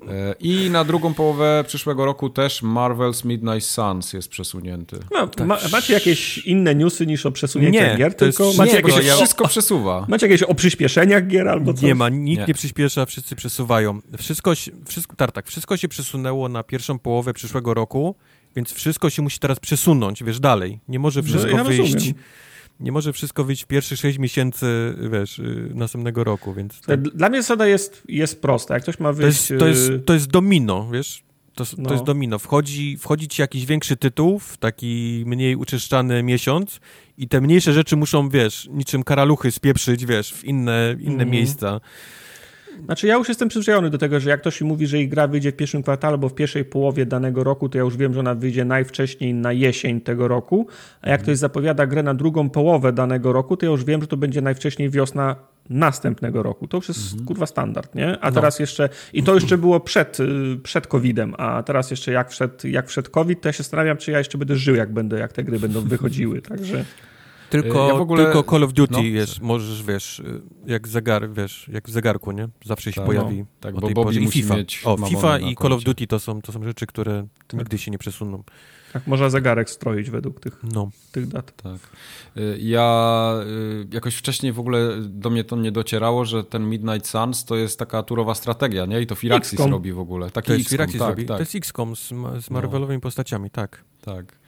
Tak. I na drugą połowę przyszłego roku też Marvel's Midnight Suns jest przesunięty. No, tak. ma, macie jakieś inne newsy niż o przesunięciu nie, gier? Tylko jest, macie nie, jakieś, ja... wszystko przesuwa. Macie jakieś o przyspieszeniach gier albo coś? Nie ma, nikt nie, nie przyspiesza, wszyscy przesuwają. Wszystko, wszystko, tak, wszystko się przesunęło na pierwszą połowę przyszłego roku, więc wszystko się musi teraz przesunąć, wiesz, dalej. Nie może no, wszystko no, ja wyjść... Rozumiem nie może wszystko wyjść w pierwszych 6 miesięcy, wiesz, y, następnego roku, więc... Tak. Dla mnie zasada jest, jest prosta. Jak ktoś ma wyjść... To jest, to jest, y, to jest domino, wiesz? To, no. to jest domino. Wchodzi, wchodzi ci jakiś większy tytuł w taki mniej uczyszczany miesiąc i te mniejsze rzeczy muszą, wiesz, niczym karaluchy spieprzyć, wiesz, w inne, inne mm. miejsca. Znaczy ja już jestem przyzwyczajony do tego, że jak ktoś mi mówi, że ich gra wyjdzie w pierwszym kwartale albo w pierwszej połowie danego roku, to ja już wiem, że ona wyjdzie najwcześniej na jesień tego roku, a jak ktoś zapowiada grę na drugą połowę danego roku, to ja już wiem, że to będzie najwcześniej wiosna następnego roku. To już jest mhm. kurwa standard, nie? A no. teraz jeszcze, i to jeszcze było przed, y, przed COVID-em, a teraz jeszcze jak wszedł, jak wszedł COVID, to ja się zastanawiam, czy ja jeszcze będę żył, jak będę, jak te gry będą wychodziły, także... Tylko, ja ogóle... tylko Call of Duty no. jest, możesz, wiesz, jak zegar, wiesz, jak w zegarku, nie? Zawsze się tak, pojawi. No. Tak, bo Bobby musi FIFA. mieć O, FIFA i Call of Duty to są, to są rzeczy, które tak. nigdy się nie przesuną. Tak, można zegarek stroić według tych, no. tych dat. Tak. Y, ja y, jakoś wcześniej w ogóle do mnie to nie docierało, że ten Midnight Suns to jest taka turowa strategia, nie? I to Firaxis robi w ogóle. Taki to jest Firaxis tak, robi. Tak. To jest XCOM z, z Marvelowymi no. postaciami, tak. Tak.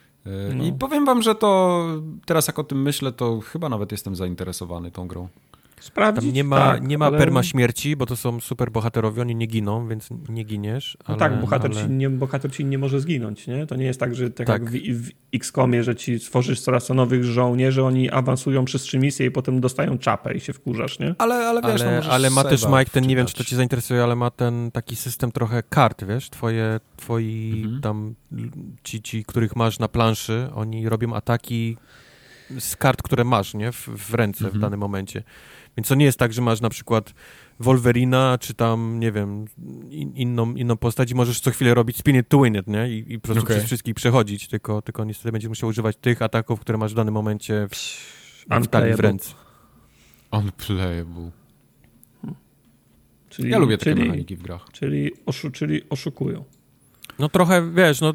No. I powiem wam, że to teraz jak o tym myślę, to chyba nawet jestem zainteresowany tą grą sprawdzić. Tam nie ma, tak, nie ma ale... perma śmierci, bo to są super bohaterowie, oni nie giną, więc nie giniesz. Ale, no tak, bohater, ale... ci nie, bohater ci nie może zginąć, nie? To nie jest tak, że tak, tak. jak w, w XCOMie, że ci stworzysz coraz to nowych żołnierzy, oni awansują przez trzy misje i potem dostają czapę i się wkurzasz, nie? Ale, ale wiesz, ale, no ale ma też Mike ten, nie wiem, czy to cię zainteresuje, ale ma ten taki system trochę kart, wiesz? Twoje, twoi mhm. tam, ci, ci, których masz na planszy, oni robią ataki z kart, które masz, nie? W, w ręce mhm. w danym momencie. Więc to nie jest tak, że masz na przykład Wolverina, czy tam, nie wiem, in, inną, inną postać i możesz co chwilę robić spin it to win it, nie? I, i po prostu okay. przez wszystkich przechodzić, tylko, tylko niestety będziesz musiał używać tych ataków, które masz w danym momencie w, w, w ręce. Unplayable. Czyli, ja lubię takie czyli, mechaniki w grach. Czyli, oszu, czyli oszukują. No trochę, wiesz, no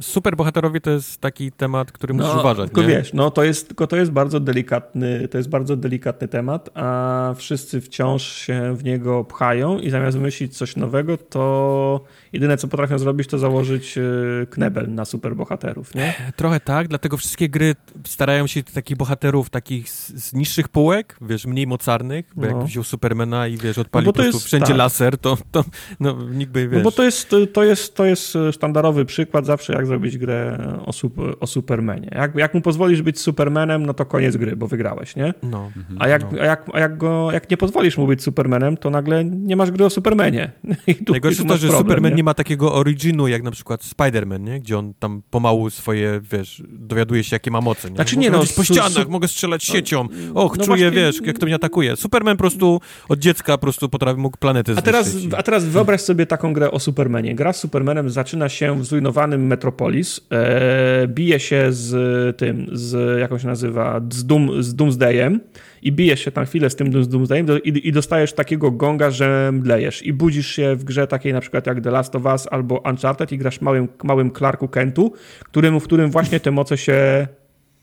superbohaterowie to jest taki temat, który musisz no, uważać. Tylko nie? wiesz, no to jest, tylko to jest bardzo delikatny, to jest bardzo delikatny temat, a wszyscy wciąż się w niego pchają i zamiast wymyślić coś nowego, to jedyne co potrafią zrobić, to założyć e, knebel na superbohaterów, nie? Trochę tak, dlatego wszystkie gry starają się takich bohaterów takich z, z niższych półek, wiesz, mniej mocarnych, bo no. jak wziął Supermana i wiesz, odpalił no prostu jest, wszędzie tak. laser, to, to no, nikt by, wiesz... No bo to jest, to jest, to jest sztandarowy przykład zawsze, jak zrobić grę o, super, o Supermanie. Jak, jak mu pozwolisz być Supermanem, no to koniec gry, bo wygrałeś, nie? No. A, jak, no. a, jak, a jak, go, jak nie pozwolisz mu być Supermanem, to nagle nie masz gry o Supermanie. Najgorsze jest to, że problem, Superman nie? nie? ma takiego originu, jak na przykład Spider-Man, nie? Gdzie on tam pomału swoje, wiesz, dowiaduje się, jakie ma moce, nie? Znaczy nie, no, po ścianach, mogę strzelać no, siecią, och, no czuję, właśnie... wiesz, jak to mnie atakuje. Superman po prostu od dziecka po prostu potrafi, mógł planety zniszczyć. A teraz, a teraz wyobraź sobie taką grę o Supermanie. Gra z Supermanem zaczyna się w zrujnowanym Metropolis, e, bije się z tym, z, jak on się nazywa, z, Doom, z Doomsdayem i bijesz się tam chwilę z tym z Doomsdayem i, i dostajesz takiego gonga, że mdlejesz i budzisz się w grze takiej na przykład jak The Last of Us albo Uncharted i grasz małym, małym Clarku Kentu, którym, w którym właśnie te moce się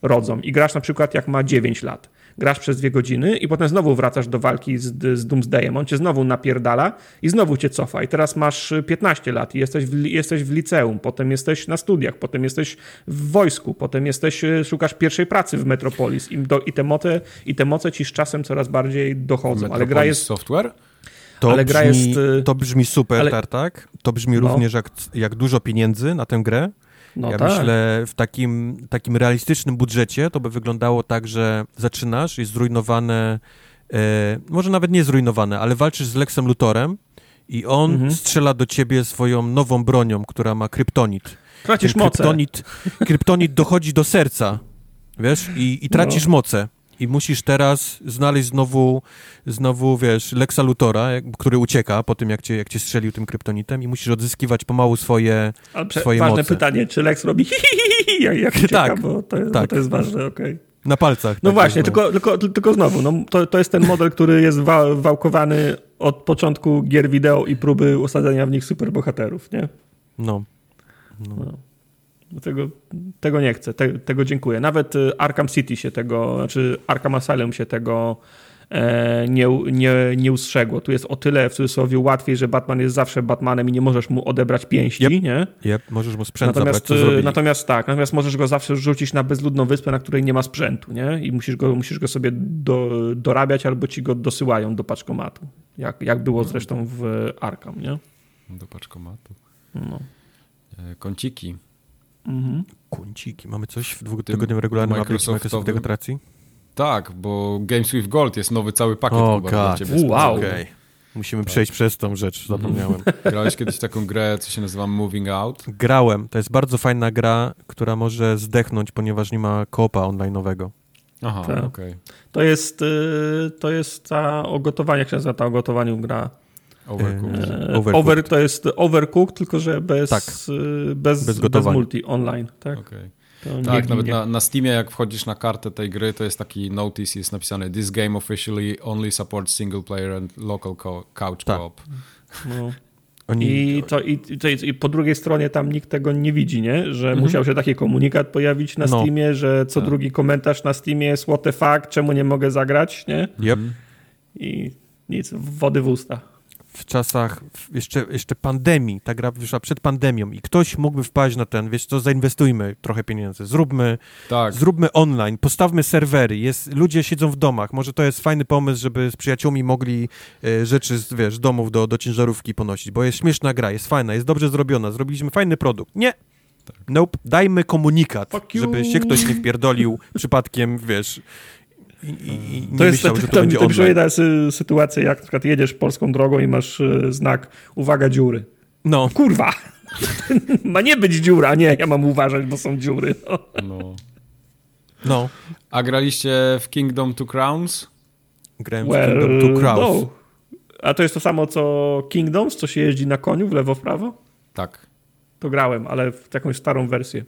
rodzą i grasz na przykład jak ma 9 lat grasz przez dwie godziny i potem znowu wracasz do walki z, z Doomsdayem, on cię znowu napierdala i znowu cię cofa i teraz masz 15 lat i jesteś w, jesteś w liceum, potem jesteś na studiach, potem jesteś w wojsku, potem jesteś, e, szukasz pierwszej pracy w Metropolis i, do, i, te, moce, i te moce ci z czasem coraz bardziej dochodzą, Metropolis ale gra jest... Software? To, ale brzmi, gra jest... E, to brzmi super, ale... Tartak. To brzmi no. również jak, jak dużo pieniędzy na tę grę. No ja tak. myślę, w takim, takim realistycznym budżecie to by wyglądało tak, że zaczynasz, jest zrujnowane, e, może nawet nie zrujnowane, ale walczysz z Lexem Lutorem i on mhm. strzela do ciebie swoją nową bronią, która ma kryptonit. Tracisz moce. Kryptonit, kryptonit dochodzi do serca, wiesz, i, i tracisz no. moce i musisz teraz znaleźć znowu, znowu wiesz, Lexa Lutora, który ucieka po tym, jak cię, jak cię strzelił tym kryptonitem i musisz odzyskiwać pomału swoje, Ale swoje ważne moce. pytanie, czy Lex robi jak, jak ucieka, tak, bo, to, tak. bo to jest ważne, okej. Okay. Na palcach. No tak właśnie, tylko, tylko, tylko znowu, no, to, to jest ten model, który jest wa wałkowany od początku gier wideo i próby usadzenia w nich superbohaterów, nie? No. no. no. Tego, tego nie chcę, te, tego dziękuję. Nawet y, Arkham City się tego, znaczy Arkham Asylum się tego e, nie, nie, nie ustrzegło. Tu jest o tyle w cudzysłowie łatwiej, że Batman jest zawsze Batmanem i nie możesz mu odebrać pięści, yep. nie? Yep. możesz mu sprzęt natomiast, zabrać, y, Natomiast tak, natomiast możesz go zawsze rzucić na bezludną wyspę, na której nie ma sprzętu, nie? I musisz go, musisz go sobie do, dorabiać albo ci go dosyłają do paczkomatu. Jak, jak było zresztą w Arkham, nie? Do paczkomatu. No. E, kąciki Mhm. Kunciki. Mamy coś w dwutygodniowym regularnym Microsoft integracji? Tak, bo Games with Gold jest nowy cały pakiet oh, dla ciebie. Wow. Okay. Musimy tak. przejść przez tą rzecz, zapomniałem. Grałeś kiedyś taką grę, co się nazywa Moving Out? Grałem. To jest bardzo fajna gra, która może zdechnąć, ponieważ nie ma kopa online'owego. Aha, tak. okej. Okay. To jest, y, to jest ta o gotowaniu, jak się nazywa ta o gotowaniu gra? Overcooked. E, Overcooked. Over, to jest Overcooked, tylko że bez, tak. Y, bez, bez, bez multi online. Tak, okay. tak nawet na, na Steamie, jak wchodzisz na kartę tej gry, to jest taki notice, jest napisane This game officially only supports single player and local co couch tak. co-op. No. Oni... I, to, i, to, I po drugiej stronie tam nikt tego nie widzi, nie? że mhm. musiał się taki komunikat pojawić na no. Steamie, że co tak. drugi komentarz na Steamie jest what the fuck, czemu nie mogę zagrać, nie? Yep. I nic, wody w usta w czasach jeszcze, jeszcze pandemii, ta gra wyszła przed pandemią i ktoś mógłby wpaść na ten, wiesz co, zainwestujmy trochę pieniędzy, zróbmy, tak. zróbmy online, postawmy serwery, jest, ludzie siedzą w domach, może to jest fajny pomysł, żeby z przyjaciółmi mogli e, rzeczy z, wiesz, domów do, do ciężarówki ponosić, bo jest śmieszna gra, jest fajna, jest dobrze zrobiona, zrobiliśmy fajny produkt. Nie, tak. Nope, dajmy komunikat, żeby się ktoś nie wpierdolił przypadkiem, wiesz, i, i, i to jest myślał, to, to, to, to mi przypomina sytuacja, jak na przykład jedziesz polską drogą i masz e, znak uwaga dziury. No. Kurwa! Ma nie być dziura, nie, ja mam uważać, bo są dziury. No. no. no. A graliście w Kingdom Two Crowns? Grałem well, w Kingdom Two Crowns. No. A to jest to samo co Kingdoms, co się jeździ na koniu w lewo, w prawo? Tak. To grałem, ale w jakąś starą wersję.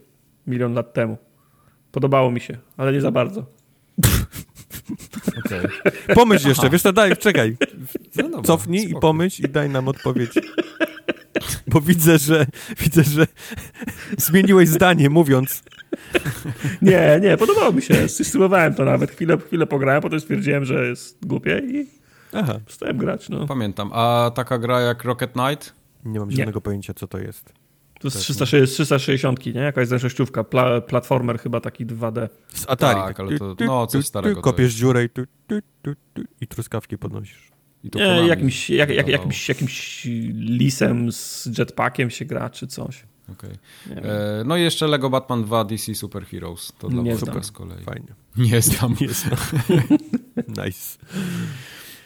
Milion lat temu. Podobało mi się, ale nie za bardzo. Okay. Pomyśl jeszcze, Aha. wiesz to daj, czekaj. No dobra, Cofnij i pomyśl i daj nam odpowiedź. Bo widzę, że widzę, że zmieniłeś zdanie mówiąc. Nie, nie, podobało mi się. Spróbowałem to nawet. Chwilę, chwilę pograłem, potem stwierdziłem, że jest głupie i Aha. przestałem grać. No. Pamiętam. A taka gra jak Rocket Knight? Nie mam żadnego nie. pojęcia, co to jest. To jest 360, 360, nie? Jakaś zresztówka, Pla, platformer chyba taki 2D. Z Atari. Tak, ale to no, coś starego. Kopiesz dziurę i, tu, tu, tu, i truskawki podnosisz. I to nie, jakimś, jak, jak, jakimś, jakimś lisem z jetpackiem się gra, czy coś. Okay. E, no i jeszcze Lego Batman 2 DC Super Heroes. To dla nie znam. z kolei. Fajnie. Nie znam. Nie znam. nice.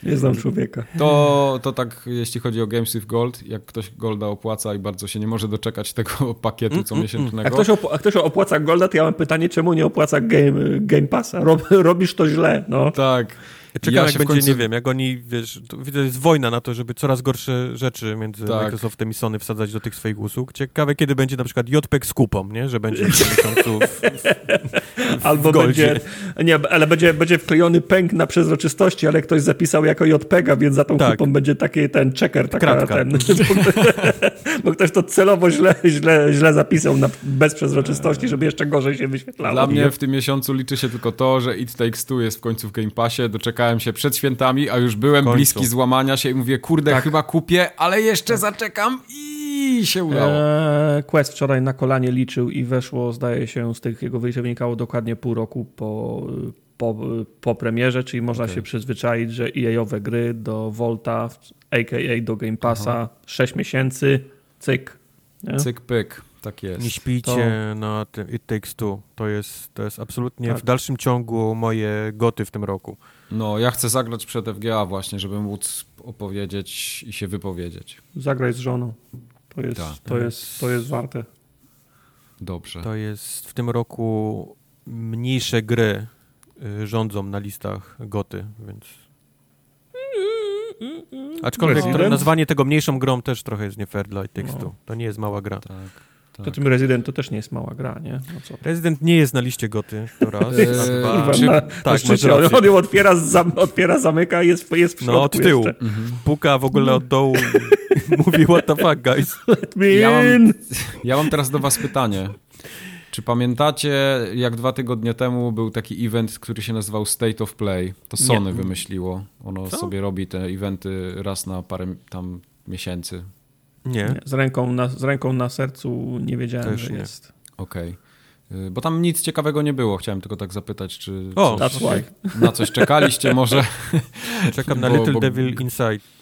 Nie znam człowieka. To, to tak, jeśli chodzi o Games with Gold, jak ktoś Golda opłaca i bardzo się nie może doczekać tego pakietu co miesięcznego. A ktoś, a ktoś opłaca Golda, to ja mam pytanie, czemu nie opłaca Game, game Passa? Rob, robisz to źle, no. Tak. Czekam, ja jak będzie, końcu... nie wiem, jak oni, wiesz, widzę, jest wojna na to, żeby coraz gorsze rzeczy między tak. Microsoftem i Sony wsadzać do tych swoich usług. Ciekawe, kiedy będzie na przykład JPEG z kupą, nie? Że będzie w miesiącu w, w, Albo będzie, nie, ale będzie, będzie wklejony pęk na przezroczystości, ale ktoś zapisał jako JPEGa, więc za tą tak. kupą będzie taki ten checker, taka Kratka. ten, bo ktoś to celowo źle, źle, źle zapisał na, bez przezroczystości, żeby jeszcze gorzej się wyświetlało. Dla mnie w tym miesiącu liczy się tylko to, że It Takes Two jest w końcu w Game Passie, doczekałem doczekałem się przed świętami, a już byłem bliski złamania się i mówię, kurde, tak. chyba kupię, ale jeszcze tak. zaczekam i się udało. Eee, Quest wczoraj na kolanie liczył i weszło, zdaje się, z tych jego wyjścia wynikało dokładnie pół roku po, po, po premierze, czyli można okay. się przyzwyczaić, że EA-owe gry do Volta, a.k.a. do Game Passa, Aha. 6 miesięcy, cyk. Nie? Cyk, pyk. Tak jest. Nie śpijcie to... na tym It Takes Two. To jest, to jest absolutnie tak. w dalszym ciągu moje goty w tym roku. No, ja chcę zagrać przed FGA właśnie, żeby móc opowiedzieć i się wypowiedzieć. Zagraj z żoną. To jest, tak. to jest, to jest warte. Dobrze. To jest w tym roku mniejsze gry y, rządzą na listach goty, więc... Aczkolwiek nazwanie tego mniejszą grą też trochę jest nie fair dla tekstu. No. To nie jest mała gra. Tak. Tak. To tym Resident to też nie jest mała gra, nie? No co? Resident nie jest na liście goty, to raz. Eee, Kurwa, czy, na, tak, na on, on ją otwiera, zam, otwiera, zamyka i jest, jest w No, od tyłu. Mhm. Puka w ogóle od dołu mówi what the fuck, guys. Let me ja, mam, ja mam teraz do was pytanie. Czy pamiętacie, jak dwa tygodnie temu był taki event, który się nazywał State of Play? To Sony nie. wymyśliło. Ono Co? sobie robi te eventy raz na parę tam miesięcy. Nie. Z ręką na, z ręką na sercu nie wiedziałem, Też że nie. jest. Okej. Okay. Bo tam nic ciekawego nie było. Chciałem tylko tak zapytać, czy o, coś, na coś czekaliście może? Czekam na bo, Little bo... Devil Inside.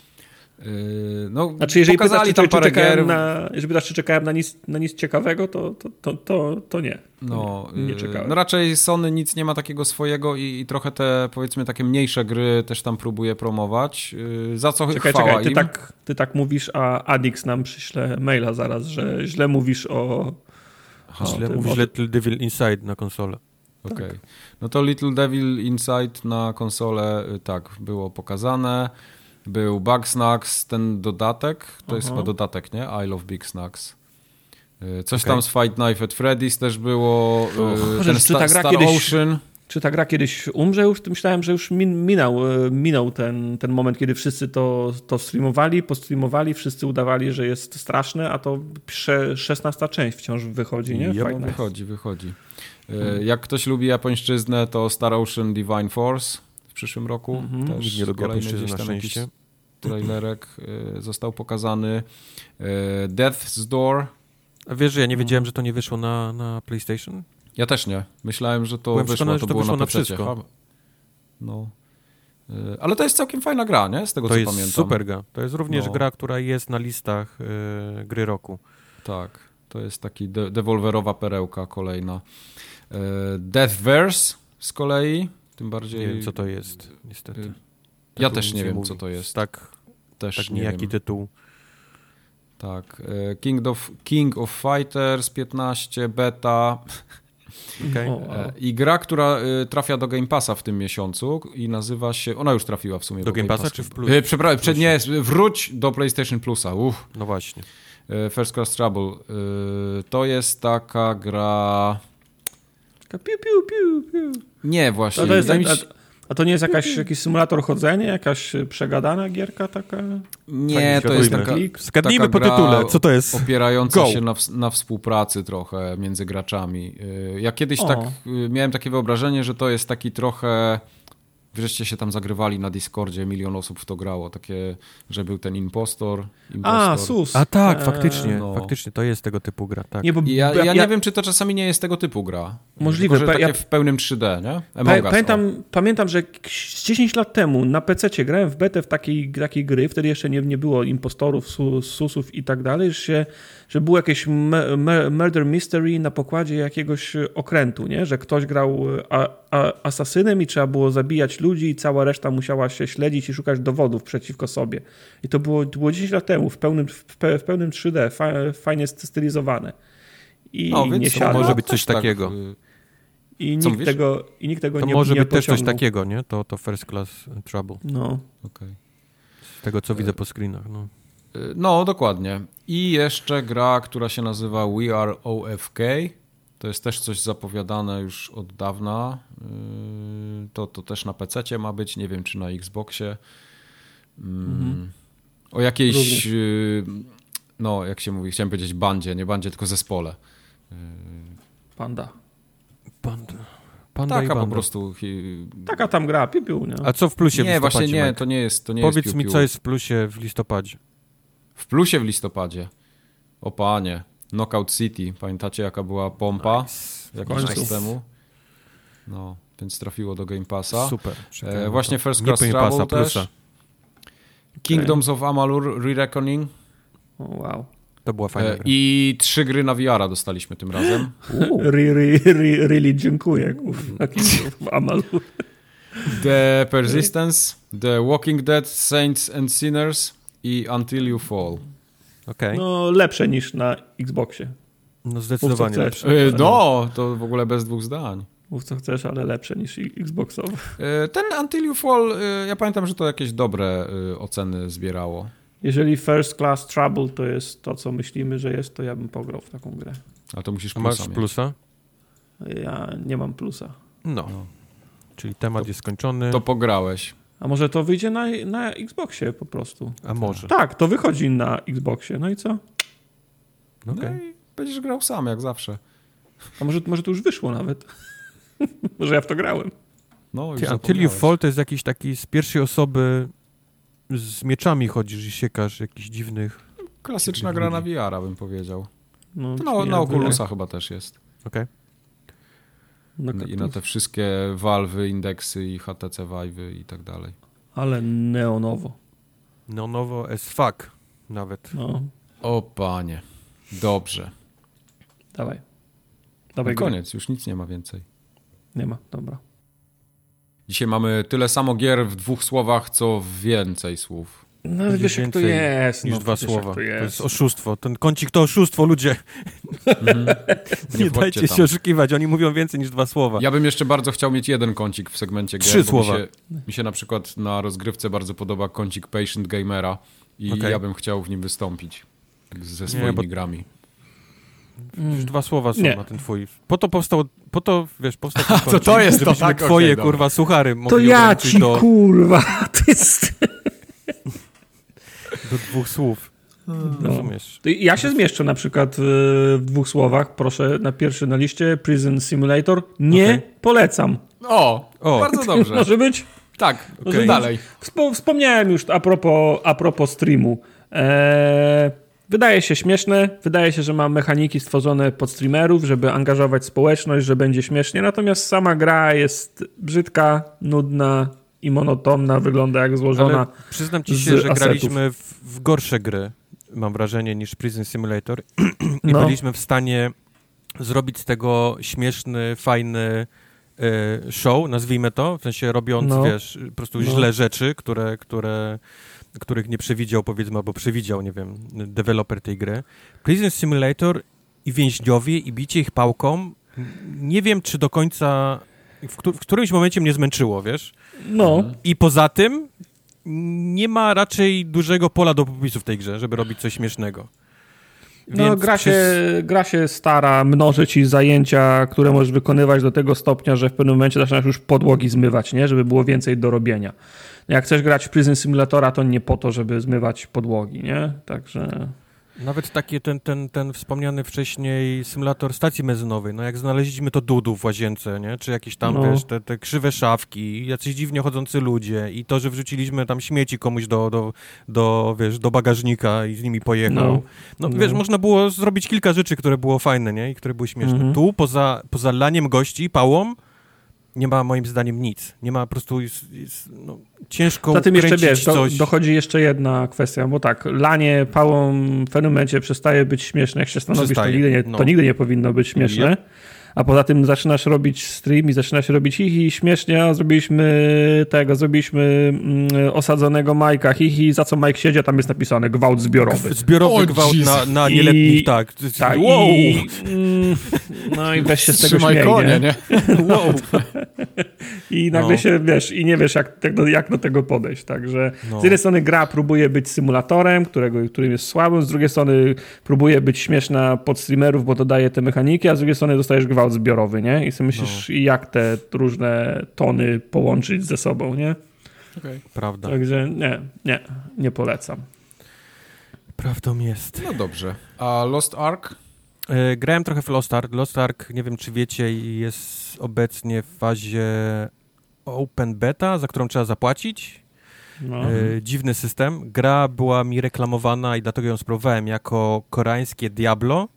Yy, no, znaczy, jeżeli pytasz, czy, tam czy, parę gier... na, jeżeli pytasz, czy czekałem na nic, na nic ciekawego, to, to, to, to, to nie. No, nie, nie yy, czekałem. No raczej Sony nic nie ma takiego swojego i, i, trochę te, powiedzmy, takie mniejsze gry też tam próbuje promować, yy, za co czekaj, chwała czekaj, ty tak, ty tak mówisz, a Adix nam przyśle maila zaraz, że źle mówisz o... Aha, źle mówisz Little Devil Inside na konsolę. Okej. Okay. No to Little Devil Inside na konsolę, tak, było pokazane. Był Bug Snacks, ten dodatek, to Aha. jest chyba dodatek, nie? I Love Big Snacks. Y, coś okay. tam z Fight Night at Freddy's też było. Oh, ten czy ta gra Star kiedyś, Ocean. Czy ta gra kiedyś umrze? Już myślałem, że już minął, y, minął ten, ten moment, kiedy wszyscy to, to streamowali, postreamowali, wszyscy udawali, że jest straszne, a to 16 część wciąż wychodzi, nie? Yep, wychodzi, wychodzi. Hmm. Jak ktoś lubi japońszczyznę, to Star Ocean Divine Force przyszłym roku. -hmm. Też nie kolejny gdzieś tam jakiś trailerek y, został pokazany. Y, Death's Door. A wiesz, że ja nie wiedziałem, że to nie wyszło na, na PlayStation? Ja też nie. Myślałem, że to Byłem wyszło, to, to było wyszło na, na wszystko. No. Y, ale to jest całkiem fajna gra, nie? Z tego to co pamiętam. To jest super gra. To jest również no. gra, która jest na listach yy, gry roku. Tak. To jest taki de dewolwerowa perełka kolejna. Yy, Deathverse z kolei tym bardziej... Nie wiem, co to jest, niestety. Y, ja też nie wiem, mówi. co to jest. Tak, też tak niejaki tytuł. Tak. Y, King of, King of Fighters 15, beta. Okay. I gra, która y, trafia do Game Passa w tym miesiącu i nazywa się. Ona już trafiła w sumie do, do Game Passa, Passa czy w Plus? Przepraszam, przed, nie, wróć do PlayStation Plusa. Uf. No właśnie. First Class Trouble. To jest taka gra. Taka piu, piu, piu, piu. Nie, właśnie. A to, jest, a, a to nie jest jakaś, jakiś symulator chodzenia, jakaś przegadana gierka taka? Nie, to jest taka, Zgadnijmy taka po tytule, co to jest? Opierająca Go. się na, na współpracy trochę między graczami. Y, ja kiedyś o. tak y, miałem takie wyobrażenie, że to jest taki trochę Wreszcie się tam zagrywali na Discordzie, milion osób w to grało, takie, że był ten impostor. impostor. A, sus. A tak, faktycznie, no. faktycznie, to jest tego typu gra, tak. Nie, bo, ja, ja, ja, nie wiem, czy to czasami nie jest tego typu gra. Możliwe. Tylko, ja, w pełnym 3D, nie? Pa, pamiętam, pamiętam, że 10 lat temu na PC grałem w betę w takiej, takiej gry, wtedy jeszcze nie, nie było impostorów, susów i tak dalej, że się że było jakieś murder mystery na pokładzie jakiegoś okrętu, nie? że ktoś grał a, a, asasynem i trzeba było zabijać ludzi i cała reszta musiała się śledzić i szukać dowodów przeciwko sobie. I to było, to było 10 lat temu w pełnym, w pełnym 3D, fajnie stylizowane. I no, więc nie to może być coś tak, takiego. I nikt, tego, I nikt tego to nie może nie być też coś takiego, nie? To, to First Class Trouble. No. Okay. Z tego, co widzę po screenach. No. Y, no, dokładnie. I jeszcze gra, która się nazywa We Are OFK. To jest też coś zapowiadane już od dawna. Y, to, to też na PC ma być, nie wiem czy na Xboxie. Mm, mhm. O jakiejś, y, no jak się mówi, chciałem powiedzieć bandzie, nie bandzie, tylko zespole. Panda. Panda. Panda Taka po prostu. Taka tam gra, piu, nie? A co w plusie Nie, w właśnie nie, to nie jest to nie Powiedz jest mi, co jest w plusie w listopadzie. W plusie w listopadzie. O panie. Knockout City. Pamiętacie jaka była pompa nice. jakiś czas temu? No, więc trafiło do Game Passa. Super. E, właśnie First Class Travel też. Plusa. Kingdoms of Amalur Re-Reckoning. Oh, wow. To była fajna e, gra. I trzy gry na VR dostaliśmy tym razem. really, really, really dziękuję. Amalur. The Persistence, The Walking Dead, Saints and Sinners i Until You Fall. Okay. No lepsze niż na Xboxie. No zdecydowanie lepsze. E, no, to w ogóle bez dwóch zdań. Mów co chcesz, ale lepsze niż Xboxowe. E, ten Until You Fall, e, ja pamiętam, że to jakieś dobre oceny zbierało. Jeżeli First Class Trouble to jest to, co myślimy, że jest, to ja bym pograł w taką grę. A to musisz plusa Masz plusa? Ja nie mam plusa. No. no. Czyli temat to, jest skończony. To pograłeś. A może to wyjdzie na, na Xboxie po prostu. A może. Tak, to wychodzi na Xboxie. No i co? No okay. No i będziesz grał sam, jak zawsze. A może, może to już wyszło nawet. może ja w to grałem. No, Ty, Until You Fall to jest jakiś taki z pierwszej osoby z mieczami chodzisz i siekasz jakichś dziwnych... Klasyczna gra na VR, bym powiedział. No, no na Oculusa chyba też jest. Okej. Okay. No, I na te wszystkie Valve, indeksy i HTC Vive i tak dalej. Ale neonowo. No nowo as fuck nawet. No. O panie. Dobrze. Dawaj. Dawaj no koniec, już nic nie ma więcej. Nie ma, dobra. Dzisiaj mamy tyle samo gier w dwóch słowach, co więcej słów. No ale wiesz jak to jest. Niż no, dwa słowa. To jest. to jest. oszustwo. Ten kącik to oszustwo, ludzie. Mhm. Nie, nie dajcie tam. się oszukiwać, oni mówią więcej niż dwa słowa. Ja bym jeszcze bardzo chciał mieć jeden kącik w segmencie gier. Trzy słowa. Mi się, mi się, na przykład na rozgrywce bardzo podoba kącik Patient Gamera i okay. ja bym chciał w nim wystąpić ze swoimi nie, bo... grami. Już dwa słowa są nie. na ten twój. Po to powstał, po to, wiesz, powstał ten kącik, to, to jest to, tak, twoje, okay, kurwa, suchary To ja ci, do... kurwa, to jest... do dwóch słów. No. Ja się zmieszczę na przykład w dwóch słowach. Proszę, na pierwszy na liście Prison Simulator. Nie okay. polecam. O, o, bardzo dobrze. Może być? Tak, okay. dalej. Wspomniałem już a propos, a propos streamu. Eee, wydaje się śmieszne, wydaje się, że ma mechaniki stworzone pod streamerów, żeby angażować społeczność, że będzie śmiesznie, natomiast sama gra jest brzydka, nudna i monotonna, wygląda jak złożona. Ale przyznam ci się, że asetów. graliśmy w, w, gorsze gry, mam wrażenie, niż Prison Simulator i no. byliśmy w stanie zrobić z tego śmieszny, fajny e, show, nazwijmy to, w sensie robiąc, no. wiesz, po prostu no. źle rzeczy, które, które, których nie przewidział, powiedzmy, albo przewidział, nie wiem, deweloper tej gry. Prison Simulator i więźniowie i bicie ich pałką, nie wiem, czy do końca, w, w którymś momencie mnie zmęczyło, wiesz? No. I poza tym nie ma raczej dużego pola do popisu w tej grze, żeby robić coś śmiesznego. No, gra, się, gra się stara mnożyć ci zajęcia, które możesz wykonywać do tego stopnia, że w pewnym momencie zaczynasz już podłogi zmywać, nie? żeby było więcej do robienia. Jak chcesz grać w Prison Simulatora, to nie po to, żeby zmywać podłogi, nie? Także... Nawet taki ten, ten, ten wspomniany wcześniej symulator stacji benzynowej, no jak znaleźliśmy to dudów w łazience, nie? Czy jakieś tam, no. wiesz, te, te krzywe szafki, jacyś dziwnie chodzący ludzie i to, że wrzuciliśmy tam śmieci komuś do, do, do wiesz, do bagażnika i z nimi pojechał. No, no, no. wiesz, można było zrobić kilka rzeczy, które było fajne, nie? I które były śmieszne. Mhm. Tu, poza, poza laniem gości pałą, nie ma moim zdaniem nic. Nie ma po prostu jest, jest, no, ciężko Za tym jeszcze wiesz, do, dochodzi jeszcze jedna kwestia, bo tak, lanie pałą w pewnym momencie przestaje być śmieszne. Jak się stanowisz, to nigdy, nie, no. to nigdy nie powinno być śmieszne. Yep a poza tym zaczynasz robić stream i zaczynasz robić hihi, śmiesznie, a zrobiliśmy tego, zrobiliśmy mm, osadzonego Majka, hihi, za co Mike siedzi, a tam jest napisane gwałt zbiorowy. Zbiorowy oh, gwałt na, na nieletnich, tak. tak wow. I, mm, no i weź się z tego śmieje. Konie, nie? wow. I nagle no. się, wiesz, i nie wiesz, jak, jak do tego podejść, także no. z jednej strony gra próbuje być symulatorem, którego, którym jest słabym, z drugiej strony próbuje być śmieszna pod streamerów, bo to daje te mechaniki, a z drugiej strony dostajesz gwałt zbiorowy, nie? I sobie myślisz, no. jak te różne tony połączyć ze sobą, nie? Okay. Prawda. Także nie, nie, nie polecam. Prawdą jest. No dobrze. A Lost Ark? E, grałem trochę w Lost Ark. Lost Ark, nie wiem czy wiecie, jest obecnie w fazie open beta, za którą trzeba zapłacić. No. E, dziwny system. Gra była mi reklamowana i dlatego ją spróbowałem jako koreańskie Diablo.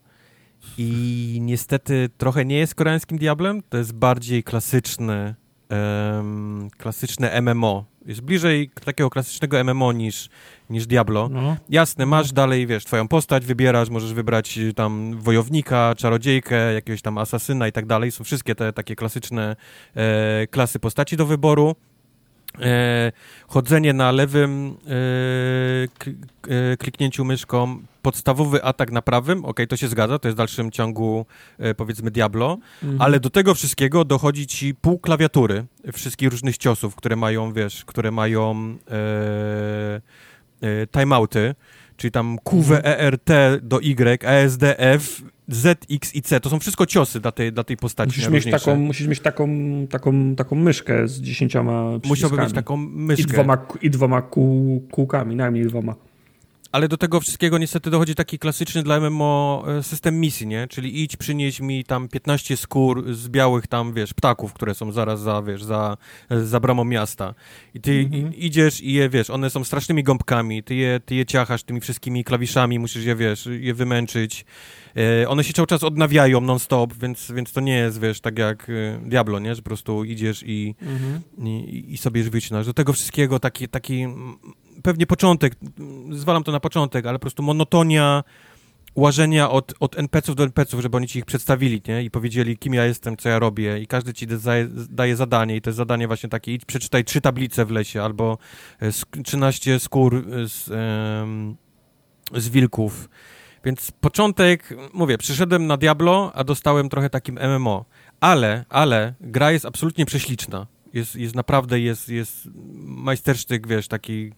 I niestety trochę nie jest koreańskim Diablem, to jest bardziej klasyczny, um, klasyczne MMO. Jest bliżej takiego klasycznego MMO niż, niż Diablo. No. Jasne, masz dalej, wiesz, twoją postać, wybierasz, możesz wybrać y, tam wojownika, czarodziejkę, jakiegoś tam asasyna i tak dalej. Są wszystkie te takie klasyczne e, klasy postaci do wyboru. E, chodzenie na lewym e, e, kliknięciu myszką, podstawowy atak na prawym, ok, to się zgadza, to jest w dalszym ciągu powiedzmy Diablo, mhm. ale do tego wszystkiego dochodzi ci pół klawiatury wszystkich różnych ciosów, które mają, wiesz, które mają timeouty, czyli tam QWERT do Y, ASDF, Z, X i C. To są wszystko ciosy dla tej, dla tej postaci. Musisz mieć, taką, musisz mieć taką, taką, taką myszkę z dziesięcioma Musiałby mieć taką myszkę. I dwoma, i dwoma kół, kółkami, najmniej dwoma. Ale do tego wszystkiego niestety dochodzi taki klasyczny dla MMO e, system misji, nie? Czyli idź, przynieś mi tam 15 skór z białych tam, wiesz, ptaków, które są zaraz za, wiesz, za, za bramą miasta. I ty mhm. idziesz i je, wiesz, one są strasznymi gąbkami, ty je, ty je ciachasz tymi wszystkimi klawiszami, musisz je, wiesz, je wymęczyć. E, one się cały czas odnawiają non-stop, więc, więc to nie jest, wiesz, tak jak e, Diablo, nie? Że po prostu idziesz i, mhm. i, i sobie wycinasz. Do tego wszystkiego taki, taki pewnie początek, zwalam to na początek, ale po prostu monotonia łażenia od, od NPC-ów do NPC-ów, żeby oni ci ich przedstawili, nie? I powiedzieli, kim ja jestem, co ja robię i każdy ci daje, daje zadanie i to jest zadanie właśnie takie, idź przeczytaj trzy tablice w lesie albo 13 e, skór z, z wilków. Więc początek, mówię, przyszedłem na Diablo, a dostałem trochę takim MMO. Ale, ale gra jest absolutnie prześliczna jest, jest naprawdę, jest, jest majstersztyk, wiesz, taki,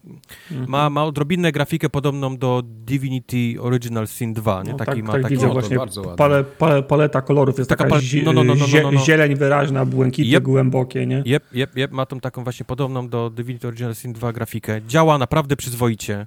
mhm. ma, ma odrobinę grafikę podobną do Divinity Original Sin 2, nie? No, taki tak, ma tak taki... widzę właśnie, pale, pale, paleta kolorów jest taka, taka no, no, no, no, no, zieleń wyraźna, błękity yep. głębokie, nie? Jep, jep, jep, ma tą taką właśnie podobną do Divinity Original Sin 2 grafikę. Działa naprawdę przyzwoicie, e,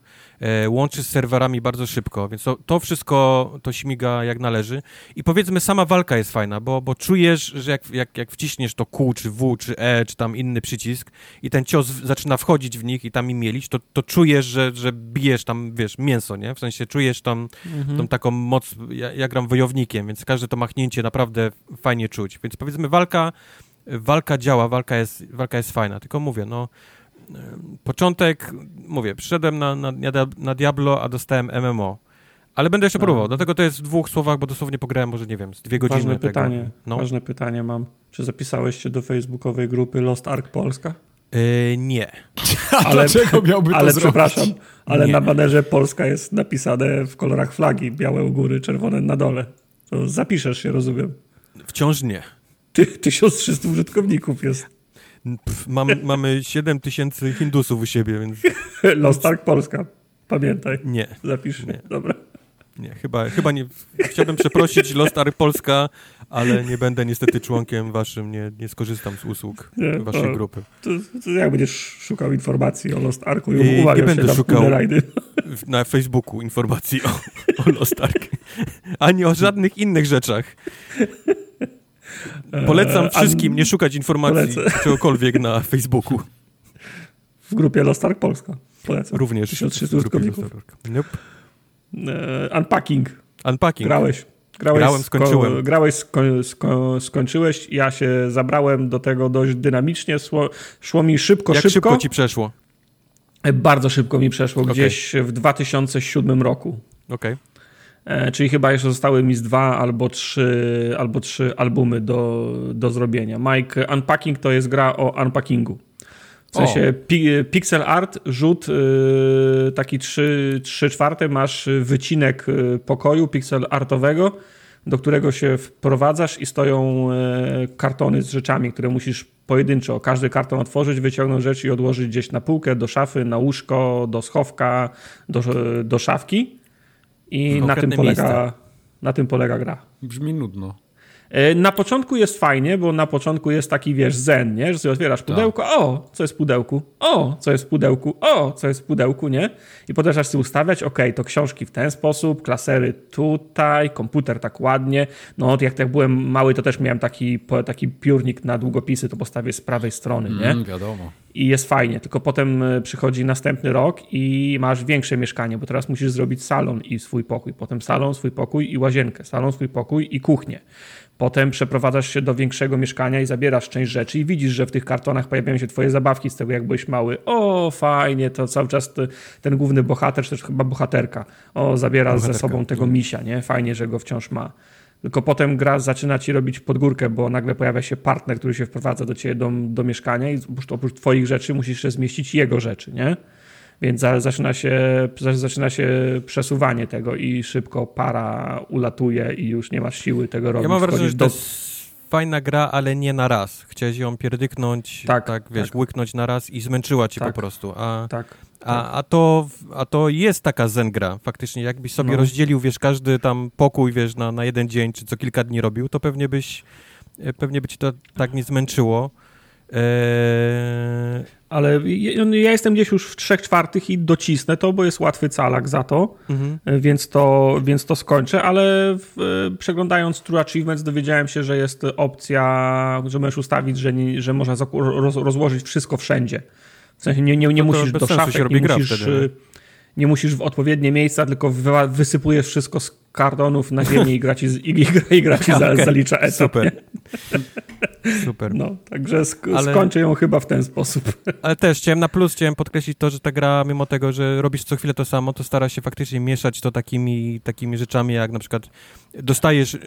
łączy z serwerami bardzo szybko, więc to, to wszystko to śmiga jak należy. I powiedzmy, sama walka jest fajna, bo, bo czujesz, że jak, jak, jak wciśniesz to Q, czy W, czy E, czy czy tam inny przycisk i ten cios zaczyna wchodzić w nich i tam im mielić, to, to czujesz, że, że bijesz tam, wiesz, mięso, nie? W sensie czujesz tam mhm. tą taką moc, ja, ja gram wojownikiem, więc każde to machnięcie naprawdę fajnie czuć. Więc powiedzmy walka, walka działa, walka jest, walka jest fajna, tylko mówię, no początek, mówię, przyszedłem na, na, na Diablo, a dostałem MMO. Ale będę jeszcze próbował. Dlatego to jest w dwóch słowach, bo dosłownie pograłem może, nie wiem, z dwie godziny ważne tego. Pytanie, no. Ważne pytanie mam. Czy zapisałeś się do facebookowej grupy Lost Ark Polska? Yy, nie. A ale, dlaczego miałby to Ale zrobić? przepraszam, ale nie. na banerze Polska jest napisane w kolorach flagi, białe u góry, czerwone na dole. To zapiszesz się, rozumiem. Wciąż nie. Ty, 1300 użytkowników jest. Pff, mam, mamy 7 tysięcy Hindusów u siebie, więc... Lost Ark Polska. Pamiętaj. Nie. Zapisz. Nie. Dobra. Nie, chyba, chyba nie. Chciałbym przeprosić Lost Ark Polska, ale nie będę niestety członkiem waszym, nie, nie skorzystam z usług nie, waszej to, grupy. To, to, jak będziesz szukał informacji o Lost Arku i Nie będę szukał na Facebooku informacji o, o Lost Ark, ani o żadnych innych rzeczach. Polecam wszystkim nie szukać informacji Polecę. czegokolwiek na Facebooku. W grupie Lost Ark Polska. Polecam. Również. 1300 użytkowników. Nope. E, unpacking. Unpacking. Grałeś. Grałeś, Grałem, skończyłem. Sko grałeś, sko sko skończyłeś. Ja się zabrałem do tego dość dynamicznie. Szło, szło mi szybko, Jak szybko. szybko ci przeszło? E, bardzo szybko mi przeszło. Gdzieś okay. w 2007 roku. Okej. Okay. E, czyli chyba jeszcze zostały mi z dwa albo trzy, albo trzy albumy do, do zrobienia. Mike, Unpacking to jest gra o unpackingu. W sensie pi pixel art, rzut yy, taki 3, 3 czwarte, masz wycinek y, pokoju pixel artowego, do którego się wprowadzasz i stoją yy, kartony z rzeczami, które musisz pojedynczo każdy karton otworzyć, wyciągnąć rzeczy i odłożyć gdzieś na półkę, do szafy, na łóżko, do schowka, do, do szafki. I na tym, polega, na tym polega gra. Brzmi nudno. E, na początku jest fajnie, bo na początku jest taki, wiesz, zen, nie? Że sobie otwierasz tak. pudełko, tak. o, co jest w pudełku, o, co jest w pudełku, o, co jest w pudełku, nie? I zaczynasz sobie ustawiać, ok, to książki w ten sposób, klasery tutaj, komputer tak ładnie. No, jak, jak byłem mały, to też miałem taki, taki piórnik na długopisy, to postawię z prawej strony, nie? Mm, wiadomo. I jest fajnie, tylko potem e, przychodzi następny rok i masz większe mieszkanie, bo teraz musisz zrobić salon i swój pokój, potem salon, swój pokój i łazienkę, salon, swój pokój i kuchnię. Potem przeprowadzasz się do większego mieszkania i zabierasz część rzeczy i widzisz, że w tych kartonach pojawiają się twoje zabawki z tego, jak byłeś mały. O, fajnie, to cały czas ten główny bohater, czy też chyba bohaterka, o, zabiera Bohaterka. ze sobą tego misia, nie? Fajnie, że go wciąż ma. Tylko potem gra zaczyna ci robić podgórkę, bo nagle pojawia się partner, który się wprowadza do ciebie do, do mieszkania i oprócz twoich rzeczy musisz jeszcze zmieścić jego rzeczy, nie? Więc zaczyna się, zaczyna się przesuwanie tego i szybko para ulatuje i już nie masz siły tego robić. Ja mam wrażenie, że to jest fajna gra, ale nie na raz. Chciałeś ją pierdyknąć, tak, tak wiesz, tak. łyknąć na raz i zmęczyła cię tak, po prostu. A, tak, a, a, to, a to jest taka zen gra faktycznie. Jakbyś sobie no. rozdzielił, wiesz, każdy tam pokój, wiesz, na, na jeden dzień, czy co kilka dni robił, to pewnie byś, pewnie by ci to tak nie zmęczyło. Eee... Ale ja jestem gdzieś już w trzech czwartych i docisnę to, bo jest łatwy calak za to, mhm. więc, to więc to skończę, ale w, przeglądając True Achievements dowiedziałem się, że jest opcja, że możesz ustawić, że, nie, że można roz, rozłożyć wszystko wszędzie. W sensie nie, nie, nie no musisz do szafek, nie musisz, wtedy, nie musisz w odpowiednie miejsca, tylko wysypujesz wszystko z kartonów na ziemię i gra ci, i, i, i gra ci okay. zalicza etap. Super. Super. No, także sk- ale... skończę ją chyba w ten sposób. Ale też chciałem na plus, chciałem podkreślić to, że ta gra, mimo tego, że robisz co chwilę to samo, to stara się faktycznie mieszać to takimi, takimi rzeczami, jak na przykład dostajesz e,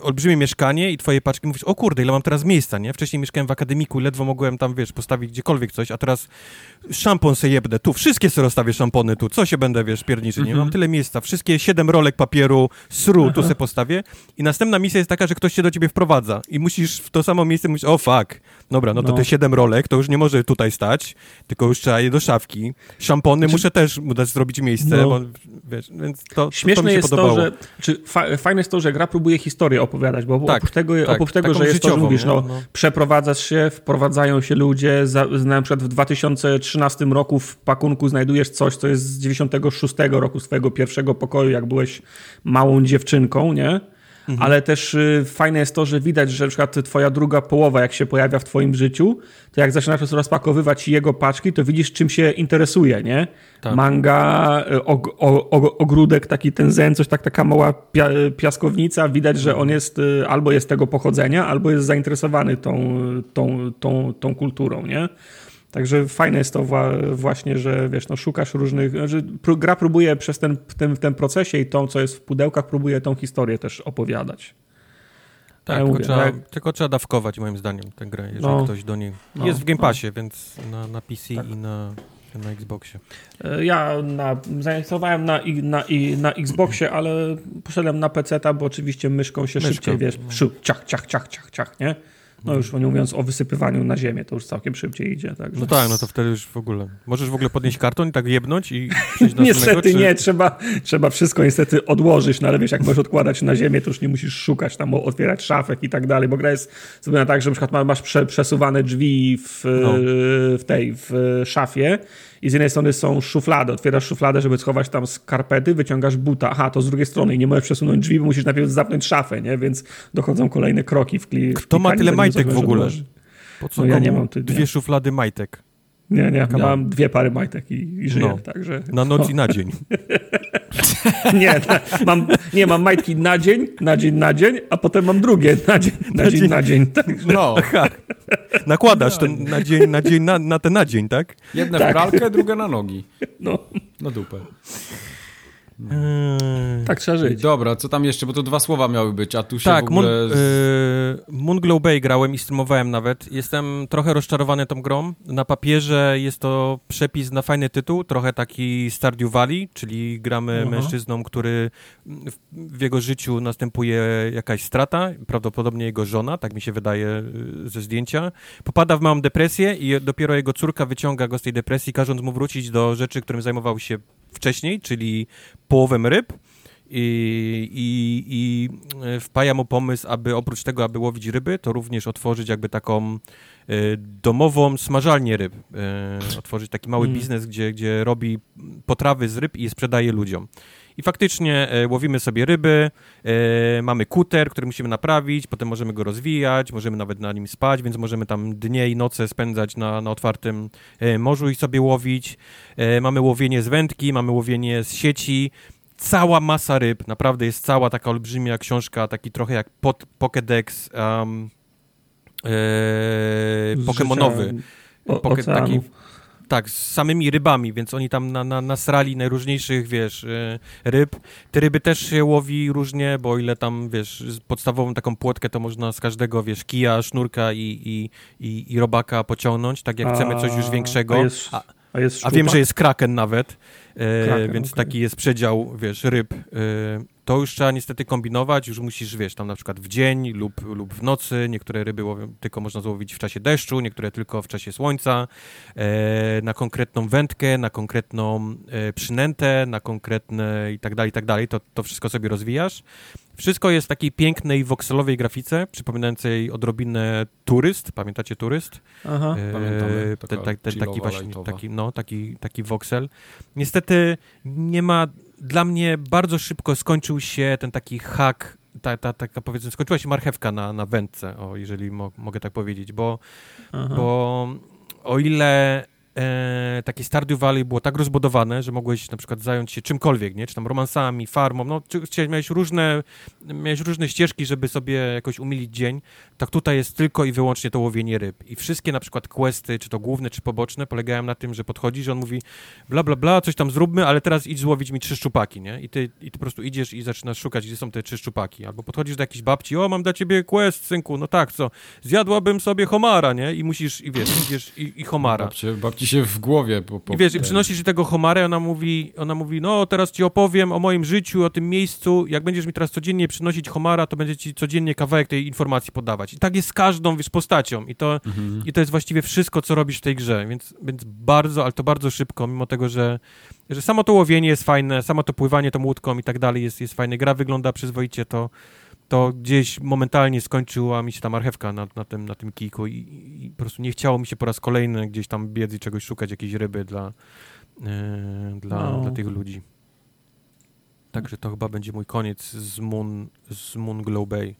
olbrzymie mieszkanie i twoje paczki mówisz, o kurde, ile mam teraz miejsca, nie? Wcześniej mieszkałem w akademiku, ledwo mogłem tam, wiesz, postawić gdziekolwiek coś, a teraz szampon se jebnę, tu, wszystkie sobie rozstawię szampony tu, co się będę, wiesz, pierniczy, nie? Mam mhm. tyle miejsca, wszystkie siedem rolek papieru, sru, tu se postawię. I następna misja jest taka, że ktoś się do ciebie wprowadza. I musisz w to samo miejsce mówić, o fuck, dobra, no to no. te siedem rolek to już nie może tutaj stać, tylko już trzeba je do szafki. Szampony znaczy... muszę też dać zrobić miejsce, no. bo, wiesz, więc to, Śmieszne to się jest podobało. to, że, czy fa fajne jest to, że gra próbuje historię opowiadać, bo tak, oprócz tego, tak, oprócz tego że jest to, że mówisz, no, no, przeprowadzasz się, wprowadzają się ludzie, za, na przykład w 2013 roku w pakunku znajdujesz coś, co jest z 96 roku swojego pierwszego pokoju, jak byłeś małą dziewczynką, nie? Mhm. Ale też y, fajne jest to, że widać, że na przykład twoja druga połowa, jak się pojawia w twoim życiu, to jak zaczynasz rozpakowywać jego paczki, to widzisz, czym się interesuje, nie? Tak. Manga, y, og, og, ogródek, taki ten zen, coś tak, taka mała pia, piaskownica. Widać, że on jest y, albo jest tego pochodzenia, albo jest zainteresowany tą, tą, tą, tą kulturą, nie? Także fajne jest to właśnie, że wiesz, no, szukasz różnych, że gra próbuje przez ten, w, tym, w tym procesie i to, co jest w pudełkach, próbuje tą historię też opowiadać. Tak, ja tylko, mówię, trzeba, tak, tylko trzeba dawkować moim zdaniem tę grę, jeżeli no, ktoś do niej... No, jest w Game no. Passie, no. więc na, na PC tak. i na, na Xboxie. E, ja na, zainstalowałem na, na, na Xboxie, ale poszedłem na PC, bo oczywiście myszką się szybciej, wiesz, no. ciach, ciach, ciach, ciach, ciach, nie? No już nie mówiąc o wysypywaniu na ziemię, to już całkiem szybciej idzie. Także... No tak, no to wtedy już w ogóle. Możesz w ogóle podnieść karton i tak jebnąć i przejść do Niestety czy... nie, trzeba, trzeba wszystko niestety odłożyć, no ale wiesz, jak możesz odkładać na ziemię, to już nie musisz szukać tam, otwierać szafek i tak dalej, bo gra jest zrobiona tak, że na przykład masz przesuwane drzwi w, no. w tej, w szafie i z jednej strony są szuflady, otwierasz szufladę, żeby schować tam skarpety, wyciągasz buta, aha, to z drugiej strony i nie możesz przesunąć drzwi, bo musisz najpierw zamknąć szafę, nie? Więc dochodzą kolejne kroki w kli. Kto ma tyle majtek w ogóle? Po co no ja nie mam ty, dwie nie. szuflady majtek? Nie, nie, ja no. mam dwie pary majtek i, i żyję, no. także... Na noc no. i na dzień. nie, na, mam, nie, mam majtki na dzień, na dzień, na dzień, a potem mam drugie na dzień, na, na dzień, dzień, na dzień. Także... No, Aha. nakładasz ten na dzień, na dzień, na, na ten na dzień, tak? Jedna tak. w pralkę, druga na nogi. No. Na dupę. Hmm. Tak trzeba żyć. Dobra, co tam jeszcze, bo to dwa słowa miały być, a tu się tak, w ogóle... Moon, yy, Moonglow Bay grałem i streamowałem nawet. Jestem trochę rozczarowany tą grą. Na papierze jest to przepis na fajny tytuł, trochę taki Stardew Valley, czyli gramy Aha. mężczyzną, który w, w, jego życiu następuje jakaś strata, prawdopodobnie jego żona, tak mi się wydaje y, ze zdjęcia. Popada w małą depresję i dopiero jego córka wyciąga go z tej depresji, każąc mu wrócić do rzeczy, którym zajmował się wcześniej, czyli połowem ryb i, i, i e, wpaja mu pomysł, aby oprócz tego, aby łowić ryby, to również otworzyć jakby taką y, domową smażalnię ryb. Y, otworzyć taki mały mm. biznes, gdzie, gdzie robi potrawy z ryb i je sprzedaje ludziom. I faktycznie e, łowimy sobie ryby, e, mamy kuter, który musimy naprawić, potem możemy go rozwijać, możemy nawet na nim spać, więc możemy tam dnie i noce spędzać na, na otwartym e, morzu i sobie łowić. Mamy łowienie z wędki, mamy łowienie z sieci, cała masa ryb, naprawdę jest cała taka olbrzymia książka, taki trochę jak pod, Pokédex um, e, Pokemonowy. Poke, taki, tak, z samymi rybami, więc oni tam na, na, nasrali najróżniejszych, wiesz, y, ryb. Te ryby też się łowi różnie, bo o ile tam, wiesz, podstawową taką płotkę to można z każdego, wiesz, kija, sznurka i, i, i, i robaka pociągnąć, tak jak a, chcemy coś już większego. A, jest, a, a, a wiem, że jest kraken nawet, e, kraken, więc okay. taki jest przedział, wiesz, ryb. E, to już trzeba niestety kombinować, już musisz, wiesz, tam na przykład w dzień lub, lub w nocy, niektóre ryby łowią, tylko można złowić w czasie deszczu, niektóre tylko w czasie słońca, e, na konkretną wędkę, na konkretną e, przynętę, na konkretne i tak dalej, i tak dalej, to, to wszystko sobie rozwijasz. Wszystko jest w takiej pięknej wokselowej grafice, przypominającej odrobinę Turyst, pamiętacie Turyst? Aha, e, pamiętamy. Ten, ten, ten taki właśnie, taki, no, taki, taki voxel. Niestety nie ma dla mnie bardzo szybko skończył się ten taki hack, ta, ta, taka powiedzmy, skończyła się marchewka na, na wędce, o, jeżeli mo, mogę tak powiedzieć, bo, bo o ile e, takie Stardew Valley było tak rozbudowane, że mogłeś na przykład zająć się czymkolwiek, nie? Czy tam romansami, farmą, no, czy, miałeś różne, miałeś różne ścieżki, żeby sobie jakoś umilić dzień, tak tutaj jest tylko i wyłącznie to łowienie ryb. I wszystkie na przykład questy, czy to główne, czy poboczne, polegają na tym, że podchodzisz, on mówi bla, bla, bla, coś tam zróbmy, ale teraz idź złowić mi trzy szczupaki, nie? I ty, i ty po prostu idziesz i zaczynasz szukać, gdzie są te trzy szczupaki. Albo podchodzisz do jakiejś babci, o, mam dla ciebie quest, synku, no tak, co? Zjadłabym sobie homara, nie? I musisz, i wiesz, idziesz i, i homara. Babci, babci się w głowie... Po, po I wiesz, i przynosisz tego homara ona mówi, ona mówi, no teraz ci opowiem o moim życiu, o tym miejscu, jak będziesz mi teraz codziennie przynosić homara, to będzie ci codziennie kawałek tej informacji podawać. I tak jest z każdą, wiesz, postacią. I to, mhm. i to jest właściwie wszystko, co robisz w tej grze, więc, więc bardzo, ale to bardzo szybko, mimo tego, że, że samo to łowienie jest fajne, samo to pływanie tą łódką i tak dalej jest, jest fajne. Gra wygląda przyzwoicie, to to gdzieś momentalnie skończyła mi się ta marchewka na, na, tym, na tym kijku i, i, po prostu nie chciało mi się po raz kolejny gdzieś tam biec i czegoś szukać, jakiejś ryby dla, yy, dla, no. dla tych ludzi. Także to chyba będzie mój koniec z Moon, z Moon Glow Bay.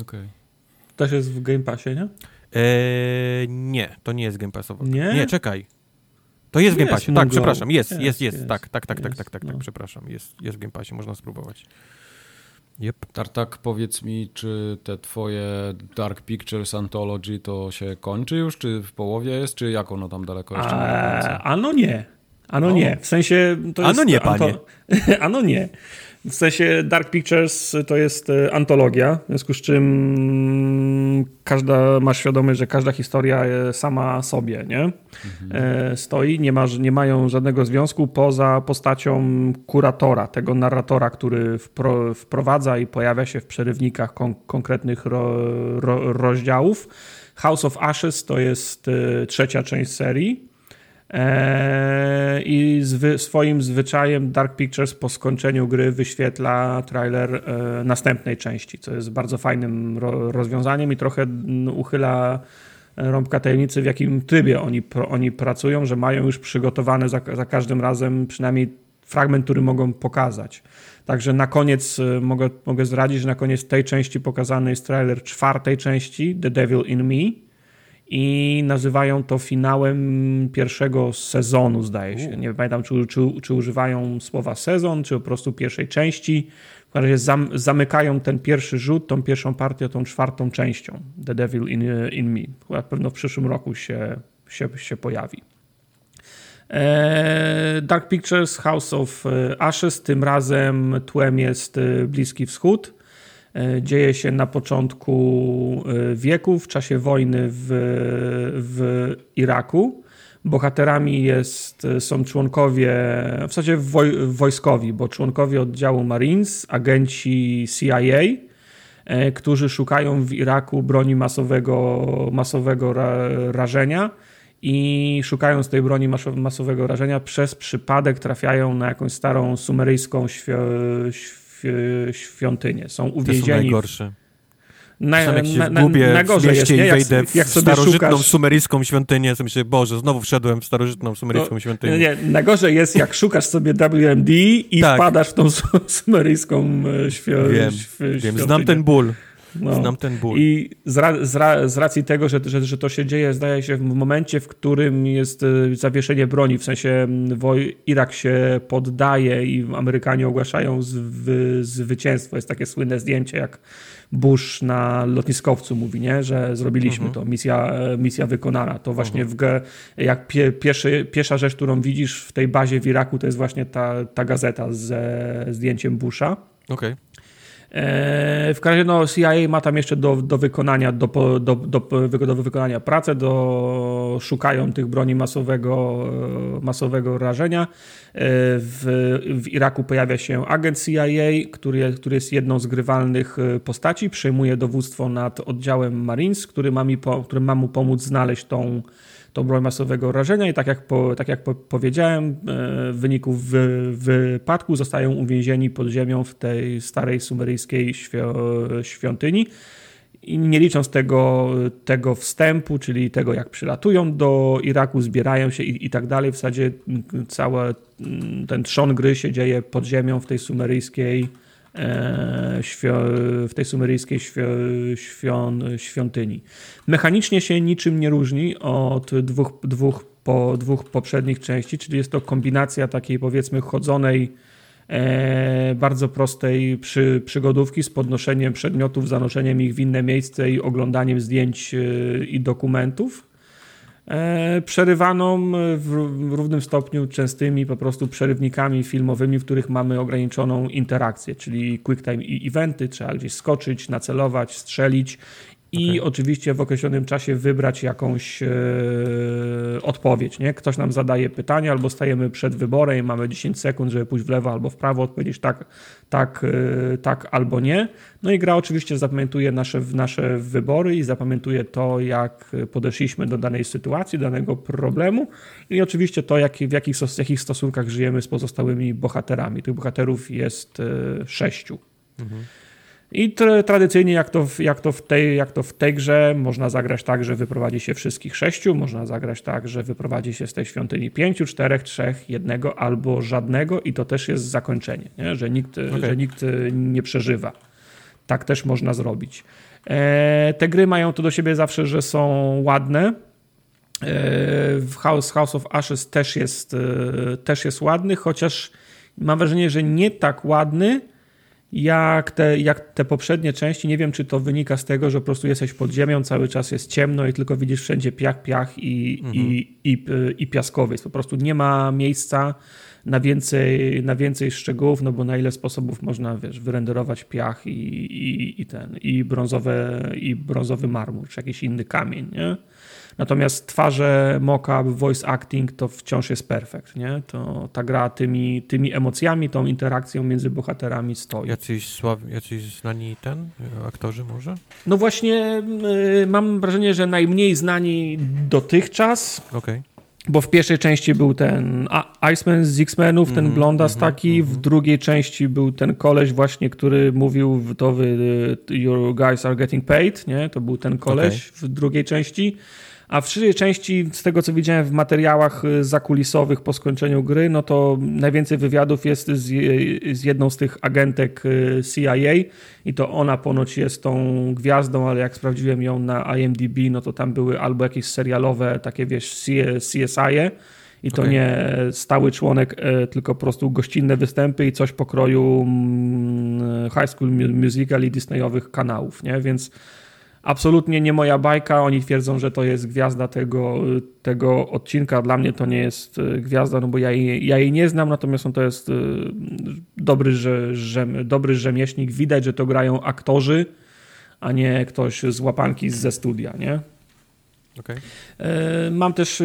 Okej. Okay. Też jest w Game Passie, nie? Eee, nie, to nie jest Game Passowe. Nie? Nie, czekaj. To jest w Game Passie, tak, przepraszam, jest, jest, jest, jest, tak, tak, tak, tak, tak, tak, tak, przepraszam, jest, jest w Game Passie, można spróbować. Yep. Tartak, powiedz mi, czy te twoje Dark Pictures Anthology to się kończy już, czy w połowie jest, czy jak ono tam daleko jeszcze A, Ano nie. Ano nie. W sensie to jest... Ano nie, panie. ano nie. W sensie Dark Pictures to jest e, antologia, w związku z czym każda, masz świadomość, że każda historia sama sobie nie? Mhm. stoi, nie, ma, nie mają żadnego związku poza postacią kuratora, tego narratora, który wpro, wprowadza i pojawia się w przerywnikach kon, konkretnych ro, ro, rozdziałów. House of Ashes to jest e, trzecia część serii. Eee, I zwy, swoim zwyczajem Dark Pictures po skończeniu gry wyświetla trailer e, następnej części, co jest bardzo fajnym ro, rozwiązaniem i trochę uchyla rąbka tajemnicy, w jakim trybie oni, oni pracują, że mają już przygotowane za, za każdym razem przynajmniej fragment, który mogą pokazać. Także na koniec e, mogę, mogę zdradzić, że na koniec tej części pokazany jest trailer czwartej części The Devil in Me i nazywają to finałem pierwszego sezonu, zdaje się. Nie pamiętam, czy, czy, czy, używają słowa sezon, czy po prostu pierwszej części. W każdym razie zam, zamykają ten pierwszy rzut, tą pierwszą partię, tą czwartą częścią The Devil in, in Me. Chyba pewno w przyszłym roku się, się, się pojawi. E, Dark Pictures House of Ashes, tym razem tłem jest e, Bliski Wschód. E, dzieje się na początku e, wieku, w czasie wojny w, w Iraku. Bohaterami jest, są członkowie, w zasadzie woj, wojskowi, bo członkowie oddziału Marines, agenci CIA, e, którzy szukają w Iraku broni masowego, masowego ra, rażenia i szukając tej broni masowego rażenia przez przypadek trafiają na jakąś starą sumeryjską świ świątynię. Są uwięzieni. To są najgorsze. Na, jak się na, na, w mieście jest, i wejdę jak, jak w starożytną szukasz... sumeryjską świątynię, to myślę, Boże, znowu wszedłem w starożytną sumeryjską no, świątynię. Nie, najgorzej jest, jak szukasz sobie WMD i tak. wpadasz w tą sumeryjską e, świ wiem, świątynię. Wiem, znam ten ból. No. Znam ten ból. I z, ra, z, ra, z racji tego, że, że, że, to się dzieje, zdaje się, w momencie, w którym jest e, zawieszenie broni, w sensie Irak się poddaje i Amerykanie ogłaszają zwy, zwycięstwo. Jest takie słynne zdjęcie, jak Bush na lotniskowcu mówi, nie? że zrobiliśmy mhm. to, misja, e, misja wykonana. To właśnie mhm. w, jak pie, pierwszy, pierwsza rzecz, którą widzisz w tej bazie w Iraku, to jest właśnie ta, ta gazeta ze zdjęciem Busha. Okej. Okay. E, w każdym razie no, CIA ma tam jeszcze do, do wykonania do, do, do, do wykonania pracę, do, szukają tych broni masowego, e, masowego rażenia. E, w, w Iraku pojawia się agent CIA, który, który jest jedną z grywalnych postaci, przejmuje dowództwo nad oddziałem Marines, który ma, mi który ma mu pomóc znaleźć tą tą broń masowego rażenia i tak jak, po, tak jak po, powiedziałem, e, w wyniku wy, wypadku zostają uwięzieni pod ziemią w tej starej sumeryjskiej świ świątyni. I nie licząc tego, tego wstępu, czyli tego, jak przylatują do Iraku, zbierają się i, i tak dalej, w zasadzie cały ten trzon gry się dzieje pod ziemią w tej sumeryjskiej w tej sumeryjskiej świątyni. Mechanicznie się niczym nie różni od dwóch, dwóch po dwóch poprzednich części, czyli jest to kombinacja takiej powiedzmy chodzonej, e, bardzo prostej przy, przygodówki z podnoszeniem przedmiotów, zanoszeniem ich w inne miejsce i oglądaniem zdjęć e, i dokumentów. E, przerywaną w równym stopniu częstymi po prostu przerywnikami filmowymi, w których mamy ograniczoną interakcję, czyli quick time eventy, trzeba gdzieś skoczyć, nacelować, strzelić i okay. oczywiście w określonym czasie wybrać jakąś e, odpowiedź. Nie? Ktoś nam zadaje pytanie, albo stajemy przed wyborem, mamy 10 sekund, żeby pójść w lewo albo w prawo, odpowiedzieć tak, tak, e, tak albo nie. No i gra oczywiście zapamiętuje nasze, nasze wybory i zapamiętuje to, jak podeszliśmy do danej sytuacji, danego problemu i oczywiście to, jak, w jakich, w jakich stosunkach żyjemy z pozostałymi bohaterami. Tych bohaterów jest e, sześciu. Mhm. I tradycyjnie, jak to, w, jak, to w tej, jak to w tej grze, można zagrać tak, że wyprowadzi się wszystkich sześciu, można zagrać tak, że wyprowadzi się z tej świątyni pięciu, czterech, trzech, jednego albo żadnego, i to też jest zakończenie, nie? Że, nikt, okay. że nikt nie przeżywa. Tak też można zrobić. E, te gry mają to do siebie zawsze, że są ładne. E, w House, House of Ashes też jest, e, też jest ładny, chociaż mam wrażenie, że nie tak ładny, jak te, jak te poprzednie części. Nie wiem, czy to wynika z tego, że po prostu jesteś pod ziemią, cały czas jest ciemno i tylko widzisz wszędzie piach, piach i, mhm. i, i, i piaskowiec. Po prostu nie ma miejsca na więcej, na więcej szczegółów, no bo na ile sposobów można, wiesz, wyrenderować piach i, i, i ten, i brązowe, i brązowy marmur, czy jakiś inny kamień, nie? Natomiast twarze, mock-up, voice acting to wciąż jest perfekt, nie? To ta gra tymi, tymi emocjami, tą interakcją między bohaterami stoi. Jacyś, sław, jacyś znani ten, aktorzy może? No właśnie yy, mam wrażenie, że najmniej znani dotychczas. Okej. Okay. Bo w pierwszej części był ten Iceman z X-Menów, ten -hmm, blondas -hmm, taki. W mhm. drugiej części był ten koleś właśnie, który mówił to wy, your guys are getting paid, nie? To był ten koleś okay. w drugiej części. A w trzeciej części, z tego co widziałem w materiałach y, zakulisowych po skończeniu gry, no to najwięcej wywiadów jest z, z jedną z tych agentek y, CIA i to ona ponoć jest tą gwiazdą, ale jak sprawdziłem ją na IMDb, no to tam były albo jakieś serialowe, takie wiesz, CSI -e, i to okay. nie stały członek, e, tylko po prostu gościnne występy i coś pokroju mm, High School Musical i Disneyowych kanałów, nie? Więc absolutnie nie moja bajka. Oni twierdzą, że to jest gwiazda tego, tego odcinka. Dla mnie to nie jest e, gwiazda, no bo ja jej, ja jej nie znam, natomiast to jest e, dobry, że, dobry rzemieślnik. Widać, że to grają aktorzy, a nie ktoś z łapanki ze studia, nie? Okay. E, mam też e,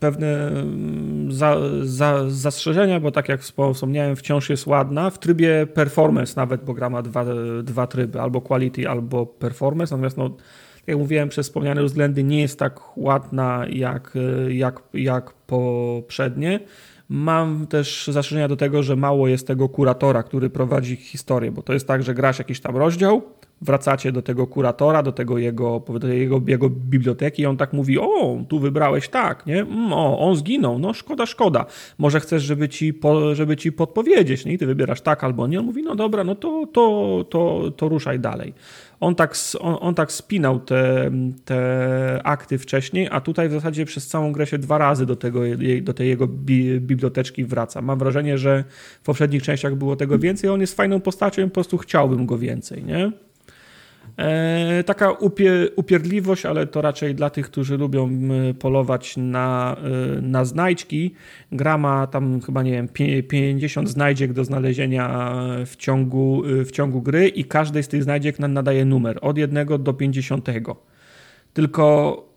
pewne mm, za, za, zastrzeżenia, bo tak jak wspomniałem, wciąż jest ładna. W trybie performance nawet, bo gra ma dwa, dwa tryby, albo quality, albo performance. Natomiast, no, tak jak mówiłem, przez wspomniane względy nie jest tak ładna jak, jak, jak poprzednie. Mam też zastrzeżenia do tego, że mało jest tego kuratora, który prowadzi historię, bo to jest tak, że grasz jakiś tam rozdział, wracacie do tego kuratora, do tego jego, do jego, jego biblioteki i on tak mówi, o, tu wybrałeś tak, nie? Mm, o, on zginął, no szkoda, szkoda. Może chcesz, żeby ci, po, żeby ci podpowiedzieć, nie? I ty wybierasz tak albo nie. On mówi, no dobra, no to, to, to, to ruszaj dalej. On tak, on, on tak spinał te, te akty wcześniej, a tutaj w zasadzie przez całą grę się dwa razy do, tego, do tej jego bi, biblioteczki wraca. Mam wrażenie, że w poprzednich częściach było tego więcej, on jest fajną postacią po prostu chciałbym go więcej, nie? E, taka upie, upierdliwość, ale to raczej dla tych, którzy lubią polować na, e, na znajdźki. Gra ma tam chyba, nie wiem, 50 znajdziek do znalezienia w ciągu, w ciągu gry i każdej z tych znajdziek nadaje numer od 1 do 50. Tylko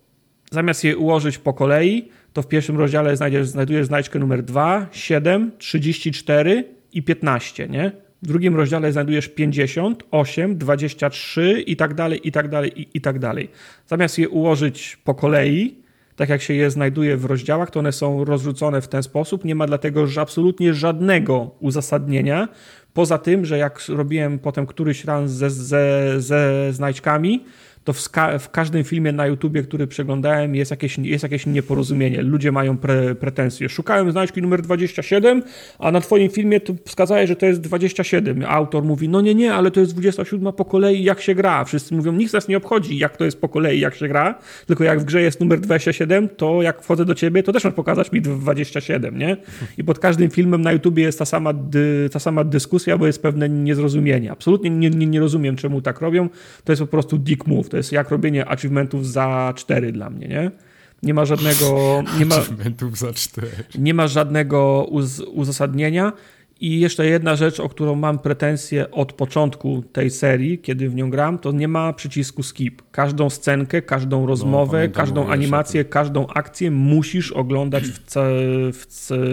zamiast je ułożyć po kolei, to w pierwszym rozdziale znajdziesz, znajdujesz znajdźkę numer 2, 7, 34 i 15, nie? W drugim rozdziale znajdujesz 50, 8, 23 i tak dalej, i tak dalej, i, i tak dalej. Zamiast je ułożyć po kolei, tak jak się je znajduje w rozdziałach, to one są rozrzucone w ten sposób. Nie ma dlatego że absolutnie żadnego uzasadnienia. Poza tym, że jak robiłem potem któryś raz ze, ze, ze znajdźkami, to w, w, każdym filmie na YouTubie, który przeglądałem, jest jakieś, jest jakieś nieporozumienie. Ludzie mają pre, pretensje. Szukałem znaczki numer 27, a na twoim filmie to wskazałeś, że to jest 27. Autor mówi, no nie, nie, ale to jest 27 po kolei, jak się gra. Wszyscy mówią, nikt nas nie obchodzi, jak to jest po kolei, jak się gra, tylko jak w grze jest numer 27, to jak wchodzę do ciebie, to też masz pokazać mi 27, nie? I pod każdym filmem na YouTubie jest ta sama, dy, ta sama dyskusja, bo jest pewne niezrozumienie. Absolutnie nie, nie, nie rozumiem, czemu tak robią. To jest po prostu dick move. To jest jak robienie achievementów za 4 dla mnie, nie? Nie ma żadnego. Nie ma, za 4. Nie ma żadnego uz, uzasadnienia. I jeszcze jedna rzecz, o którą mam pretensje od początku tej serii, kiedy w nią gram, to nie ma przycisku skip. Każdą scenkę, każdą no, rozmowę, no, każdą animację, każdą akcję musisz oglądać w, ca w,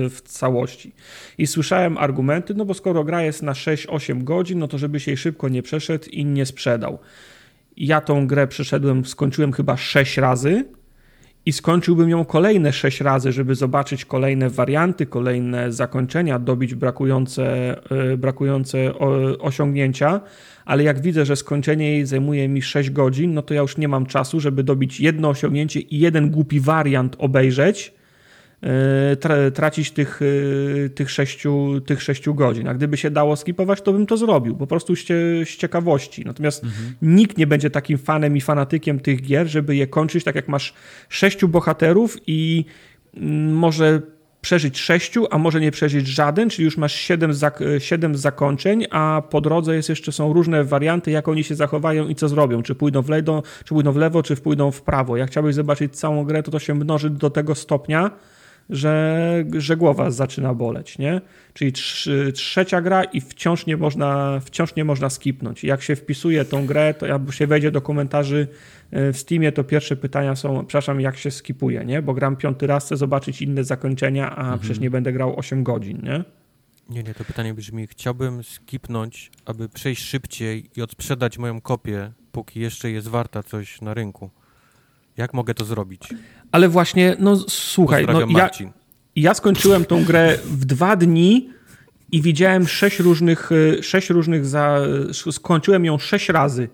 w, całości. I słyszałem argumenty, no bo skoro gra jest na 6-8 godzin, no to żeby się jej szybko nie przeszedł i nie sprzedał. Ja tą grę przeszedłem, skończyłem chyba 6 razy i skończyłbym ją kolejne 6 razy, żeby zobaczyć kolejne warianty, kolejne zakończenia, dobić brakujące, e, brakujące osiągnięcia, ale jak widzę, że skończenie jej zajmuje mi 6 godzin, no to ja już nie mam czasu, żeby dobić jedno osiągnięcie i jeden głupi wariant obejrzeć, E, tracić tych, e, tych, sześciu, tych sześciu godzin. A gdyby się dało skipować, to bym to zrobił, po prostu z, z ciekawości. Natomiast mhm. nikt nie będzie takim fanem i fanatykiem tych gier, żeby je kończyć tak jak masz sześciu bohaterów i mm, może przeżyć sześciu, a może nie przeżyć żaden, czyli już masz siedem, zak siedem zakończeń, a po drodze jest jeszcze są różne warianty, jak oni się zachowają i co zrobią. Czy pójdą w lewo, czy pójdą w lewo, czy pójdą w prawo. Jak chciałbyś zobaczyć całą grę, to to się mnoży do tego stopnia, że, że głowa zaczyna boleć, nie? Czyli tr trzecia gra i wciąż nie można, wciąż nie można skipnąć. Jak się wpisuje tą grę, to jak się wejdzie do komentarzy e, w Steamie, to pierwsze pytania są, przepraszam, jak się skipuje, nie? Bo gram piąty raz, chcę zobaczyć inne zakończenia, a mhm. przecież nie będę grał 8 godzin, nie? Nie, nie, to pytanie brzmi, chciałbym skipnąć, aby przejść szybciej i odsprzedać moją kopię, póki jeszcze jest warta coś na rynku. Jak mogę to zrobić? Ale właśnie, no słuchaj, no, ja, ja skończyłem tą grę w dwa dni i widziałem sześć różnych, y, sześć różnych za, skończyłem ją sześć razy.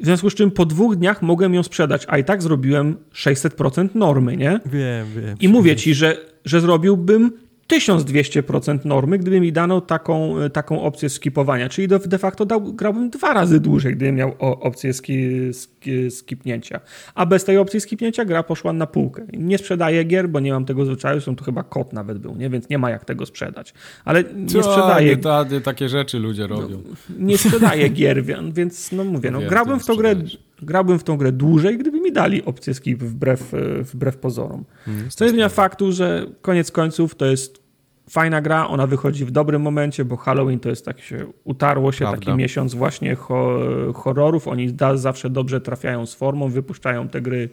W związku z czym po dwóch dniach mogłem ją sprzedać, a i tak zrobiłem 600% normy, nie? Wiem, wiem. I mówię ci, że, że zrobiłbym 1200% normy, gdyby mi dano taką, taką opcję skipowania. Czyli de facto dał, grałbym dwa razy dłużej, gdybym miał opcję ski, ski, skipnięcia. A bez tej opcji skipnięcia gra poszła na półkę. Nie sprzedaję gier, bo nie mam tego zwyczaju, są tu chyba kot nawet był, nie? więc nie ma jak tego sprzedać. Ale nie Co, sprzedaję... Nie, takie rzeczy ludzie robią. No, nie sprzedaję gier, więc no mówię, no, grałbym w tą grę grałbym w tą grę dłużej, gdyby mi dali opcję skip wbrew, wbrew pozorom. Hmm, Co zmienia faktu, że koniec końców to jest fajna gra, ona wychodzi w dobrym momencie, bo Halloween to jest tak się utarło się Prawda. taki miesiąc właśnie ho horrorów. Oni da, zawsze dobrze trafiają z formą, wypuszczają te gry,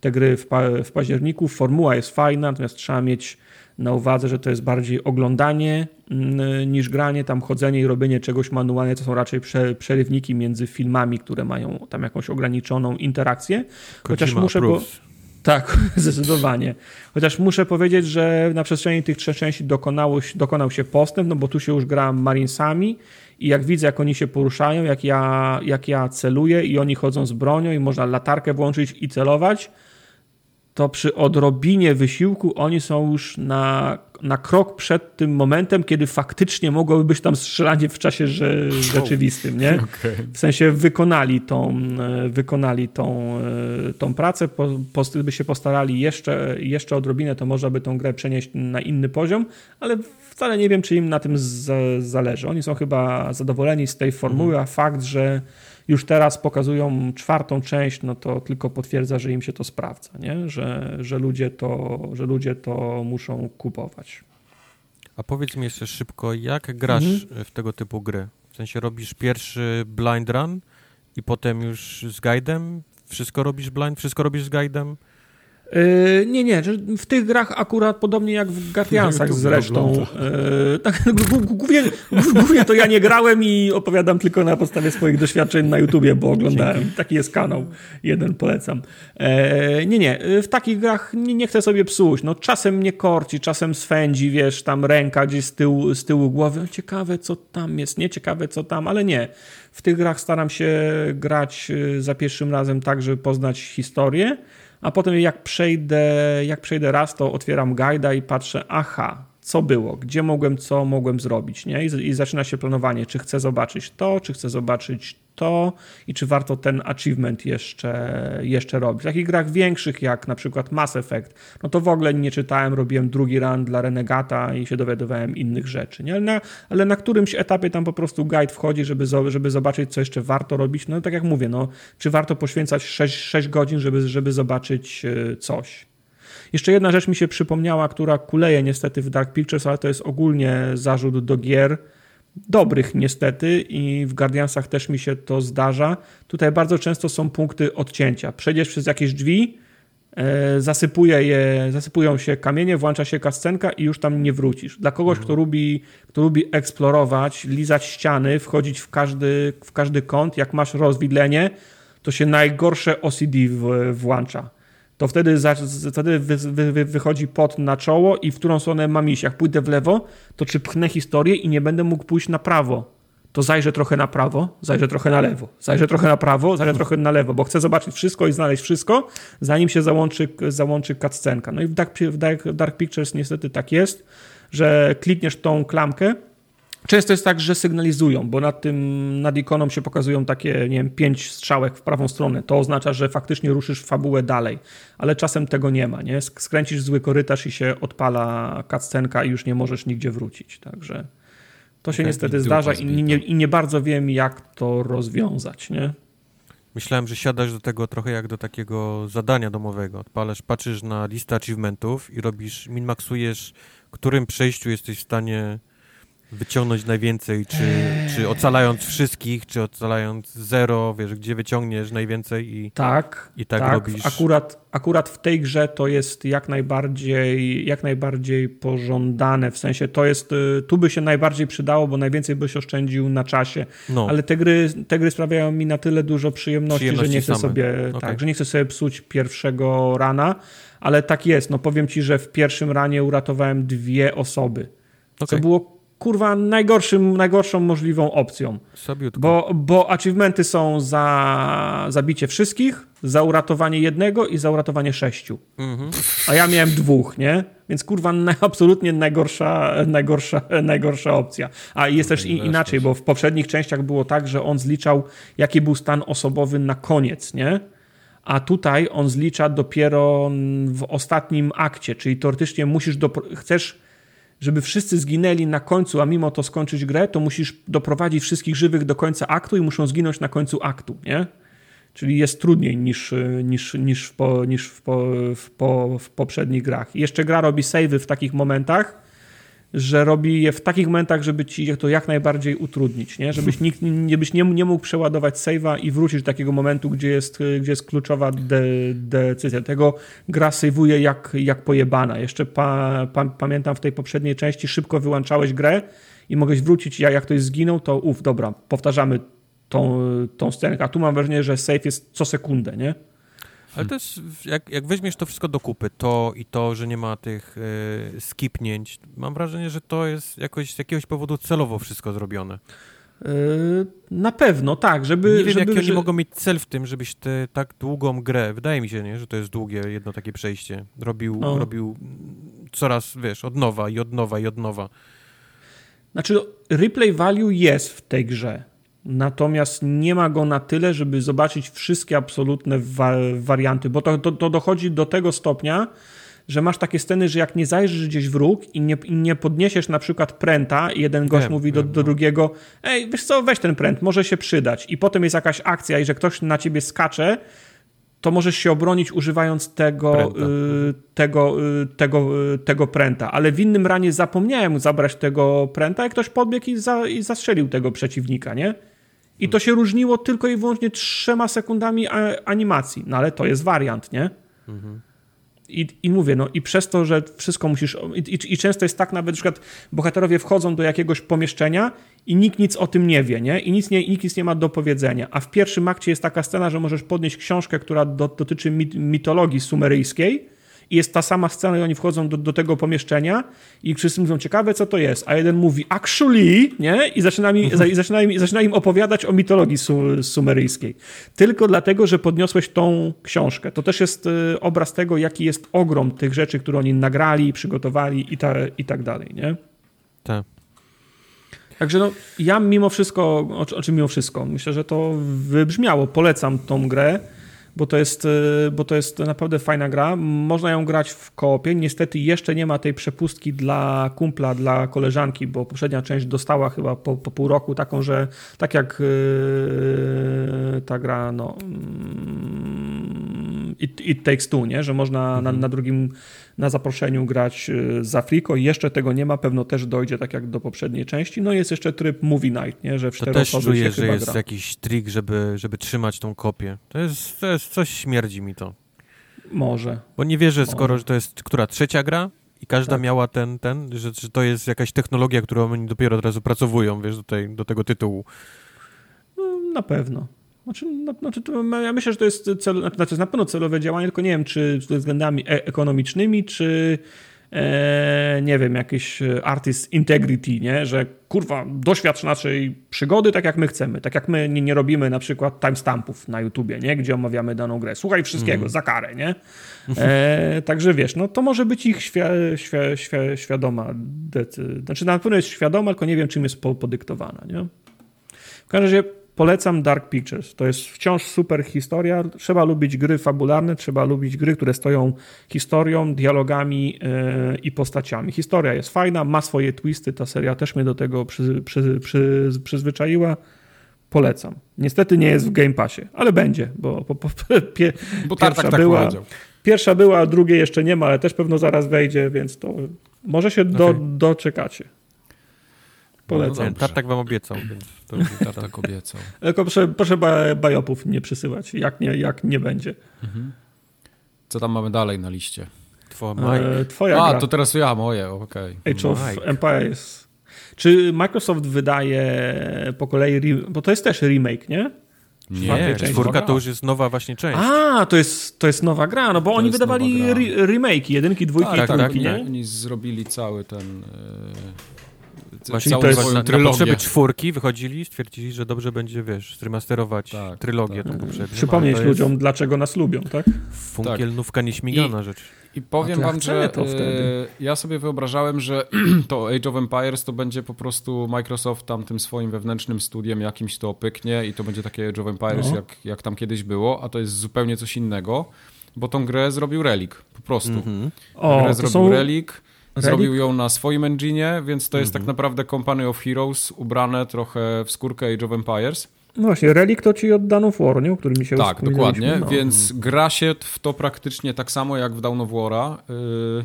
te gry w, pa w październiku. Formuła jest fajna, natomiast trzeba mieć na uwadze, że to jest bardziej oglądanie mm, niż granie, tam chodzenie i robienie czegoś manualnie, to są raczej prze, przerywniki między filmami, które mają tam jakąś ograniczoną interakcję. Chociaż muszę, bo, tak, zdecydowanie. Chociaż muszę powiedzieć, że na przestrzeni tych trzech części dokonało, dokonał się postęp, no bo tu się już gram Marinesami i jak widzę, jak oni się poruszają, jak ja, jak ja celuję i oni chodzą z bronią i można latarkę włączyć i celować, to przy odrobinie wysiłku oni są już na, na krok przed tym momentem, kiedy faktycznie mogłoby być tam strzelanie w czasie że, rzeczywistym, nie? Okay. W sensie wykonali tą, e, wykonali tą, e, tą pracę, po, po, by się postarali jeszcze, jeszcze odrobinę, to można by tą grę przenieść na inny poziom, ale wcale nie wiem, czy im na tym zależy. Oni są chyba zadowoleni z tej formuły, a fakt, że już teraz pokazują czwartą część, no to tylko potwierdza, że im się to sprawdza, nie? Że, że, ludzie to, że ludzie to muszą kupować. A powiedz mi jeszcze szybko, jak grasz mhm. w tego typu gry? W sensie robisz pierwszy blind run i potem już z guidem? Wszystko robisz blind? Wszystko robisz z guidem? Yy, nie, nie, w tych grach akurat podobnie jak w Guardiansach zresztą. Yy, tak, głównie, głównie to ja nie grałem i opowiadam tylko na podstawie swoich doświadczeń na YouTubie, bo oglądałem. Dzięki. Taki jest kanał, jeden polecam. Yy, nie, nie, w takich grach nie, nie, chcę sobie psuć. No, czasem mnie korci, czasem swędzi, wiesz, tam ręka gdzieś z tyłu, z tyłu głowy. Ciekawe, co tam jest, nie ciekawe, co tam, ale nie. W tych grach staram się grać za pierwszym razem tak, żeby poznać historię a potem jak przejdę, jak przejdę raz, to otwieram guida i patrzę, aha, co było, gdzie mogłem, co mogłem zrobić, nie? I, I, zaczyna się planowanie, czy chcę zobaczyć to, czy chcę zobaczyć to i czy warto ten achievement jeszcze, jeszcze robić. W takich grach większych, jak na przykład Mass Effect, no to w ogóle nie czytałem, robiłem drugi run dla Renegata i się dowiadywałem innych rzeczy, nie? Ale na, ale na którymś etapie tam po prostu guide wchodzi, żeby, żeby zobaczyć, co jeszcze warto robić. No tak jak mówię, no, czy warto poświęcać 6, 6 godzin, żeby, żeby zobaczyć e, coś. Jeszcze jedna rzecz mi się przypomniała, która kuleje niestety w Dark Pictures, ale to jest ogólnie zarzut do gier, dobrych niestety i w Guardiansach też mi się to zdarza. Tutaj bardzo często są punkty odcięcia. Przejdziesz przez jakieś drzwi, e, zasypuje je, zasypują się kamienie, włącza się kascenka i już tam nie wrócisz. Dla kogoś, mhm. kto, lubi, kto lubi eksplorować, lizać ściany, wchodzić w każdy, w każdy kąt, jak masz rozwidlenie, to się najgorsze OCD włącza to wtedy, wtedy wy, wy, wychodzi pot na czoło i w którą stronę mam iść. Jak pójdę w lewo, to czy pchnę historię i nie będę mógł pójść na prawo, to zajrzę trochę na prawo, zajrzę trochę na lewo, zajrzę trochę na prawo, zajrzę trochę na lewo, bo chcę zobaczyć wszystko i znaleźć wszystko, zanim się załączy, załączy cutscenka. No i w Dark, w Dark, Dark Pictures niestety tak jest, że klikniesz tą klamkę, Często jest tak, że sygnalizują, bo nad tym, nad ikoną się pokazują takie, nie wiem, pięć strzałek w prawą stronę. To oznacza, że faktycznie ruszysz fabułę dalej, ale czasem tego nie ma, nie? Skręcisz zły korytarz i się odpala cutscenka i już nie możesz nigdzie wrócić, także to się tak, niestety zdarza i nie, i nie bardzo wiem, jak to rozwiązać, nie? Myślałem, że siadasz do tego trochę jak do takiego zadania domowego. Odpalasz, patrzysz na listę achievementów i robisz, minmaksujesz, którym przejściu jesteś w stanie wyciągnąć najwięcej, czy, czy ocalając wszystkich, czy ocalając zero, wiesz, gdzie wyciągniesz najwięcej i tak, i tak, tak robisz. Akurat, akurat w tej grze to jest jak najbardziej, jak najbardziej pożądane, w sensie to jest, y, tu by się najbardziej przydało, bo najwięcej byś oszczędził na czasie, no. ale te gry, te gry sprawiają mi na tyle dużo przyjemności, przyjemności że nie chcę same. sobie, okay. tak, że nie chcę sobie psuć pierwszego rana, ale tak jest, no powiem ci, że w pierwszym ranie uratowałem dwie osoby, okay. co było kurwa najgorszym, najgorszą możliwą opcją. Bo, bo achievementy są za zabicie wszystkich, za uratowanie jednego i za uratowanie sześciu. Mhm. A ja miałem dwóch, nie? Więc kurwa absolutnie najgorsza, najgorsza, najgorsza opcja. A jest też inaczej, bo w poprzednich częściach było tak, że on zliczał jaki był stan osobowy na koniec, nie? a tutaj on zlicza dopiero w ostatnim akcie, czyli teoretycznie musisz, do, chcesz żeby wszyscy zginęli na końcu, a mimo to skończyć grę, to musisz doprowadzić wszystkich żywych do końca aktu i muszą zginąć na końcu aktu, nie? Czyli jest trudniej niż, niż, niż, w, po, niż w, po, w, po, w poprzednich grach. I jeszcze gra robi savey w takich momentach, że robi je w takich momentach, żeby ci to jak najbardziej utrudnić, nie? żebyś, nikt, nie, byś nie, nie mógł przeładować save'a i wrócić do takiego momentu, gdzie jest, gdzie jest kluczowa de, decyzja. Tego gra save'uje jak, jak pojebana. Jeszcze pa, pa, pamiętam w tej poprzedniej części szybko wyłączałeś grę i mogłeś wrócić, jak, jak ktoś zginął, to uf, dobra, powtarzamy tą, tą scenę. A tu mam wrażenie, że save jest co sekundę, nie? Ale też jak, jak weźmiesz to wszystko do kupy, to i to, że nie ma tych e, skipnięć, mam wrażenie, że to jest jakoś z jakiegoś powodu celowo wszystko zrobione. E, na pewno, tak, żeby... Nie wiem, żeby, jaki oni że... mogą mieć cel w tym, żebyś te tak długą grę, wydaje mi się, nie, że to jest długie jedno takie przejście, robił, no. robił coraz, wiesz, od nowa i od nowa i od nowa. Znaczy, replay value jest w tej grze. Natomiast nie ma go na tyle, żeby zobaczyć wszystkie absolutne wa warianty, bo to, to, to, dochodzi do tego stopnia, że masz takie sceny, że jak nie zajrzysz gdzieś w róg i nie, i nie podniesiesz na przykład pręta i jeden gość wiem, mówi do, do, no. drugiego ej, wiesz co, weź ten pręt, może się przydać i potem jest jakaś akcja i że ktoś na ciebie skacze, to możesz się obronić używając tego, y, tego, y, tego, y, tego pręta. Ale w innym ranie zapomniałem zabrać tego pręta i ktoś podbiegł i, za, i zastrzelił tego przeciwnika, nie? I to się różniło tylko i wyłącznie trzema sekundami animacji. No ale to jest wariant, nie? Mhm. i, i mówię, no i przez to, że wszystko musisz, i, i, często jest tak nawet, że przykład bohaterowie wchodzą do jakiegoś pomieszczenia i nikt nic o tym nie wie, nie? I nic nie, nikt nic nie ma do powiedzenia. A w pierwszym akcie jest taka scena, że możesz podnieść książkę, która do, dotyczy mit, mitologii sumeryjskiej i jest ta sama scena i oni wchodzą do, do tego pomieszczenia i wszyscy mówią, ciekawe co to jest, a jeden mówi actually, nie? I zaczyna, mi, i zaczyna, im, zaczyna im opowiadać o mitologii su, sumeryjskiej. Tylko dlatego, że podniosłeś tą książkę. To też jest y, obraz tego, jaki jest ogrom tych rzeczy, które oni nagrali, przygotowali i, ta, i tak dalej, nie? Tak. Także no, ja mimo wszystko, o, o czym mimo wszystko, myślę, że to wybrzmiało. Polecam tą grę bo to, jest, y, bo to jest naprawdę fajna gra. Można ją grać w koopie. Niestety jeszcze nie ma tej przepustki dla kumpla, dla koleżanki, bo poprzednia część dostała chyba po, po pół roku taką, że tak jak yy, ta gra, no. Yy, it, it, Takes Two, nie? że można mhm. na, na drugim na zaproszeniu grać y, z Afriko i jeszcze tego nie ma, pewno też dojdzie tak jak do poprzedniej części. No jest jeszcze tryb Movie Night, nie? że w to też czuję, że jest gra. jakiś trik, żeby, żeby trzymać tą kopię. To jest, to jest coś śmierdzi mi to. Może. Bo nie wierzę, skoro że to jest która trzecia gra i każda tak. miała ten, ten że, że to jest jakaś technologia, którą oni dopiero od razu pracowują, wiesz, do, tej, do tego tytułu. No, na pewno. Znaczy, no, znaczy to, ja myślę, że to jest, cel, znaczy na pewno celowe działanie, tylko nie wiem, czy ze względami e ekonomicznymi, czy e, nie wiem, jakiś artist integrity, nie? że kurwa, doświadcz naszej przygody tak jak my chcemy, tak jak my nie, nie robimy na przykład timestampów na YouTubie, nie? gdzie omawiamy daną grę. Słuchaj wszystkiego, mm. za karę, nie? E, także wiesz, no to może być ich świ świ świ świadoma decyzja. Znaczy na pewno jest świadoma, tylko nie wiem, czym jest podyktowana, nie? W każdym razie Polecam Dark Pictures. To jest wciąż super historia. Trzeba lubić gry fabularne, trzeba lubić gry, które stoją historią, dialogami yy, i postaciami. Historia jest fajna, ma swoje twisty. Ta seria też mnie do tego przy, przy, przy, przyzwyczaiła. Polecam. Niestety nie jest w Game Passie, ale będzie, bo, bo, bo, pie, bo pierwsza tak była. Pierwsza była, a drugiej jeszcze nie ma, ale też pewno zaraz wejdzie, więc to może się okay. do, doczekacie. Polecam. No Tartak wam obiecał, więc to Tartak obiecał. Tylko proszę, proszę bajopów nie przysyłać, jak nie, jak nie będzie. Mhm. Co tam mamy dalej na liście? Twoja, e, twoja A, gra. to teraz ja, moje, okej. Okay. Age of Mike. Empires. Czy Microsoft wydaje po kolei, bo to jest też remake, nie? Nie, czwórka to już jest nowa właśnie część. A, to jest, to jest nowa gra, no bo to oni wydawali re remake, jedynki, dwójki tak, i trójki, tak, nie? Oni zrobili cały ten... Yy Właśnie to jest, na, na potrzeby czwórki wychodzili, stwierdzili, że dobrze będzie, wiesz, zremasterować tak, trylogię tak. tą poprzednią. Przypomnieć ludziom, dlaczego nas lubią, tak? Funkielnówka tak. nieśmigana I, rzecz. I powiem wam, że to wtedy. ja sobie wyobrażałem, że to Age of Empires to będzie po prostu Microsoft tam tym swoim wewnętrznym studiem jakimś to opyknie i to będzie takie Age of Empires, no. jak, jak tam kiedyś było, a to jest zupełnie coś innego, bo tą grę zrobił Relic, po prostu. Mm -hmm. O, grę zrobił są... Relic Zrobił ją na swoim engine, więc to jest -hmm. tak naprawdę Company of Heroes ubrane trochę w skórkę Age of Empires. No właśnie, Relic to ci od Dawn of War, nie? o którym mi się Tak, dokładnie, no. więc gra się w to praktycznie tak samo jak w Dawn of War'a, yy,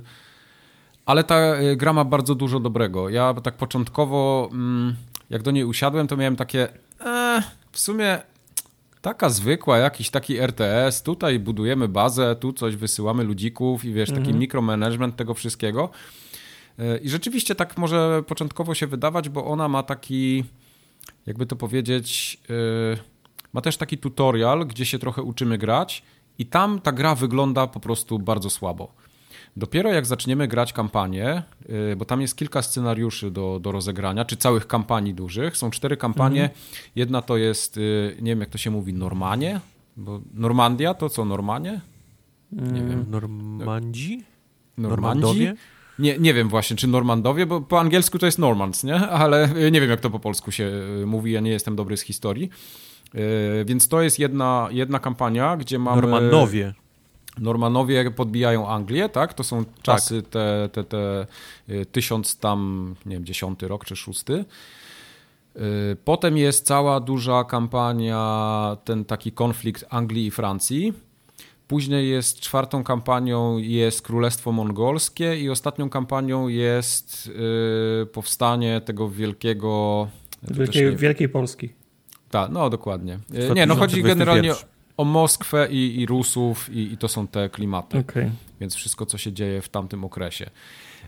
ale ta y, gra ma bardzo dużo dobrego. Ja tak początkowo, mm, jak do niej usiadłem, to miałem takie, e, w sumie taka zwykła, jakiś taki RTS, tutaj budujemy bazę, tu coś wysyłamy ludzików i wiesz, taki mhm. mikromanagement tego wszystkiego. E, I rzeczywiście tak może początkowo się wydawać, bo ona ma taki, jakby to powiedzieć, e, ma też taki tutorial, gdzie się trochę uczymy grać i tam ta gra wygląda po prostu bardzo słabo. Dopiero jak zaczniemy grać kampanię, y, bo tam jest kilka scenariuszy do, do rozegrania, czy całych kampanii dużych. Są cztery kampanie. Mhm. Jedna to jest, y, nie wiem jak to się mówi, Normanie? Bo Normandia to co, Normanie? Nie wiem. Mm, Normandzi? Normandowie? Nie, nie wiem właśnie, czy Normandowie, bo po angielsku to jest Normans, nie? Ale nie wiem, jak to po polsku się y, mówi, ja nie jestem dobry z historii. Więc to jest jedna, jedna kampania, gdzie mamy... Normandowie. Normanowie podbijają Anglię, tak? To są czasy tak. te, te, te y, tysiąc tam, nie wiem, dziesiąty rok czy szósty. Y, potem jest cała duża kampania, ten taki konflikt Anglii i Francji. Później jest czwartą kampanią jest Królestwo Mongolskie i ostatnią kampanią jest yy, powstanie tego wielkiego... Wielkiej, Wielkiej Polski. Tak, no dokładnie. Nie, no chodzi generalnie o Moskwę i, i Rusów i, i, to są te klimaty. Okay. Więc wszystko, co się dzieje w tamtym okresie.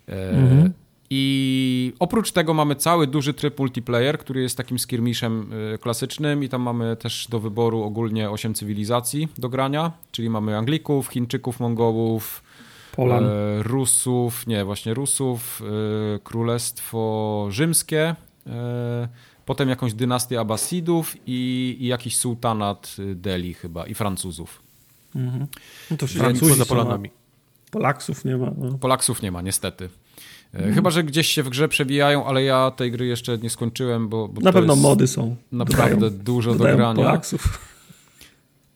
E, mhm. I oprócz tego mamy cały duży tryb multiplayer, który jest takim skirmiszem e, klasycznym i tam mamy też do wyboru ogólnie 8 cywilizacji do grania, czyli mamy Anglików, Chińczyków, Mongołów, Polan. E, Rusów, nie, właśnie Rusów, Królestwo Rzymskie, potem jakąś dynastię Abbasidów i, i jakiś sułtanat Delhi chyba i Francuzów. Mhm. No to Francuzi za Polanami. Polaksów nie ma. No. Polaksów nie ma, niestety. Mhm. Chyba, że gdzieś się w grze przewijają, ale ja tej gry jeszcze nie skończyłem, bo, bo Na pewno mody są. Naprawdę dodają, dużo do grania. Polaksów.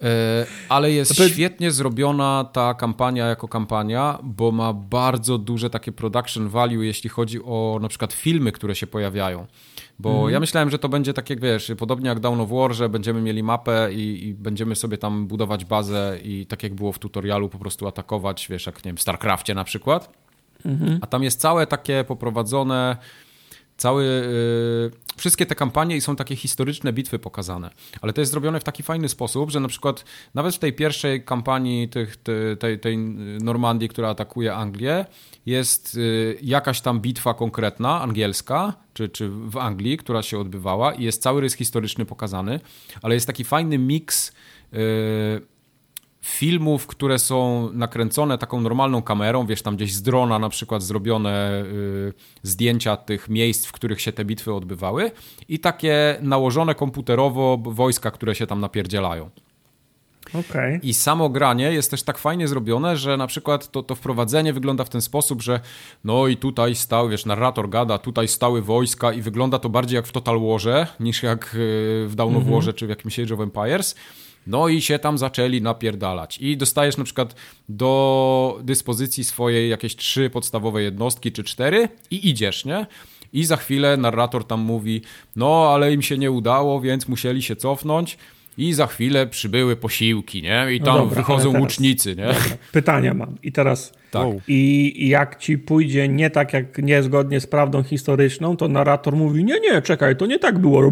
E, ale jest to świetnie zrobiona ta kampania jako kampania, bo ma bardzo duże takie production value, jeśli chodzi o na przykład filmy, które się pojawiają. Bo mhm. ja myślałem, że to będzie tak jak wiesz, podobnie jak Down of War, że będziemy mieli mapę i, i, będziemy sobie tam budować bazę i tak jak było w tutorialu, po prostu atakować, wiesz, jak nie wiem, w StarCraftie na przykład. Mhm. A tam jest całe takie poprowadzone cały, yy, wszystkie te kampanie i są takie historyczne bitwy pokazane. Ale to jest zrobione w taki fajny sposób, że na przykład nawet w tej pierwszej kampanii tych, tej, tej Normandii, która atakuje Anglię, jest yy, jakaś tam bitwa konkretna, angielska, czy, czy w Anglii, która się odbywała i jest cały rys historyczny pokazany, ale jest taki fajny miks yy, filmów, które są nakręcone taką normalną kamerą, wiesz, tam gdzieś z drona na przykład zrobione y, zdjęcia tych miejsc, w których się te bitwy odbywały i takie nałożone komputerowo wojska, które się tam napierdzielają. Okay. I samo granie jest też tak fajnie zrobione, że na przykład to, to wprowadzenie wygląda w ten sposób, że no i tutaj stał, wiesz, narrator gada, tutaj stały wojska i wygląda to bardziej jak w Total Warze niż jak y, w Dawn of mm -hmm. Czy w jakimś Age of Empires. No i się tam zaczęli napierdalać. I dostajesz na przykład do dyspozycji swojej jakieś trzy podstawowe jednostki czy cztery i idziesz, nie? I za chwilę narrator tam mówi, no ale im się nie udało, więc musieli się cofnąć. I za chwilę przybyły posiłki, nie? I tam no dobra, wychodzą teraz, łucznicy, nie? Dobra. Pytania mam. I teraz. Tak. I jak ci pójdzie nie tak, jak niezgodnie z prawdą historyczną, to narrator mówi: Nie, nie, czekaj, to nie tak było.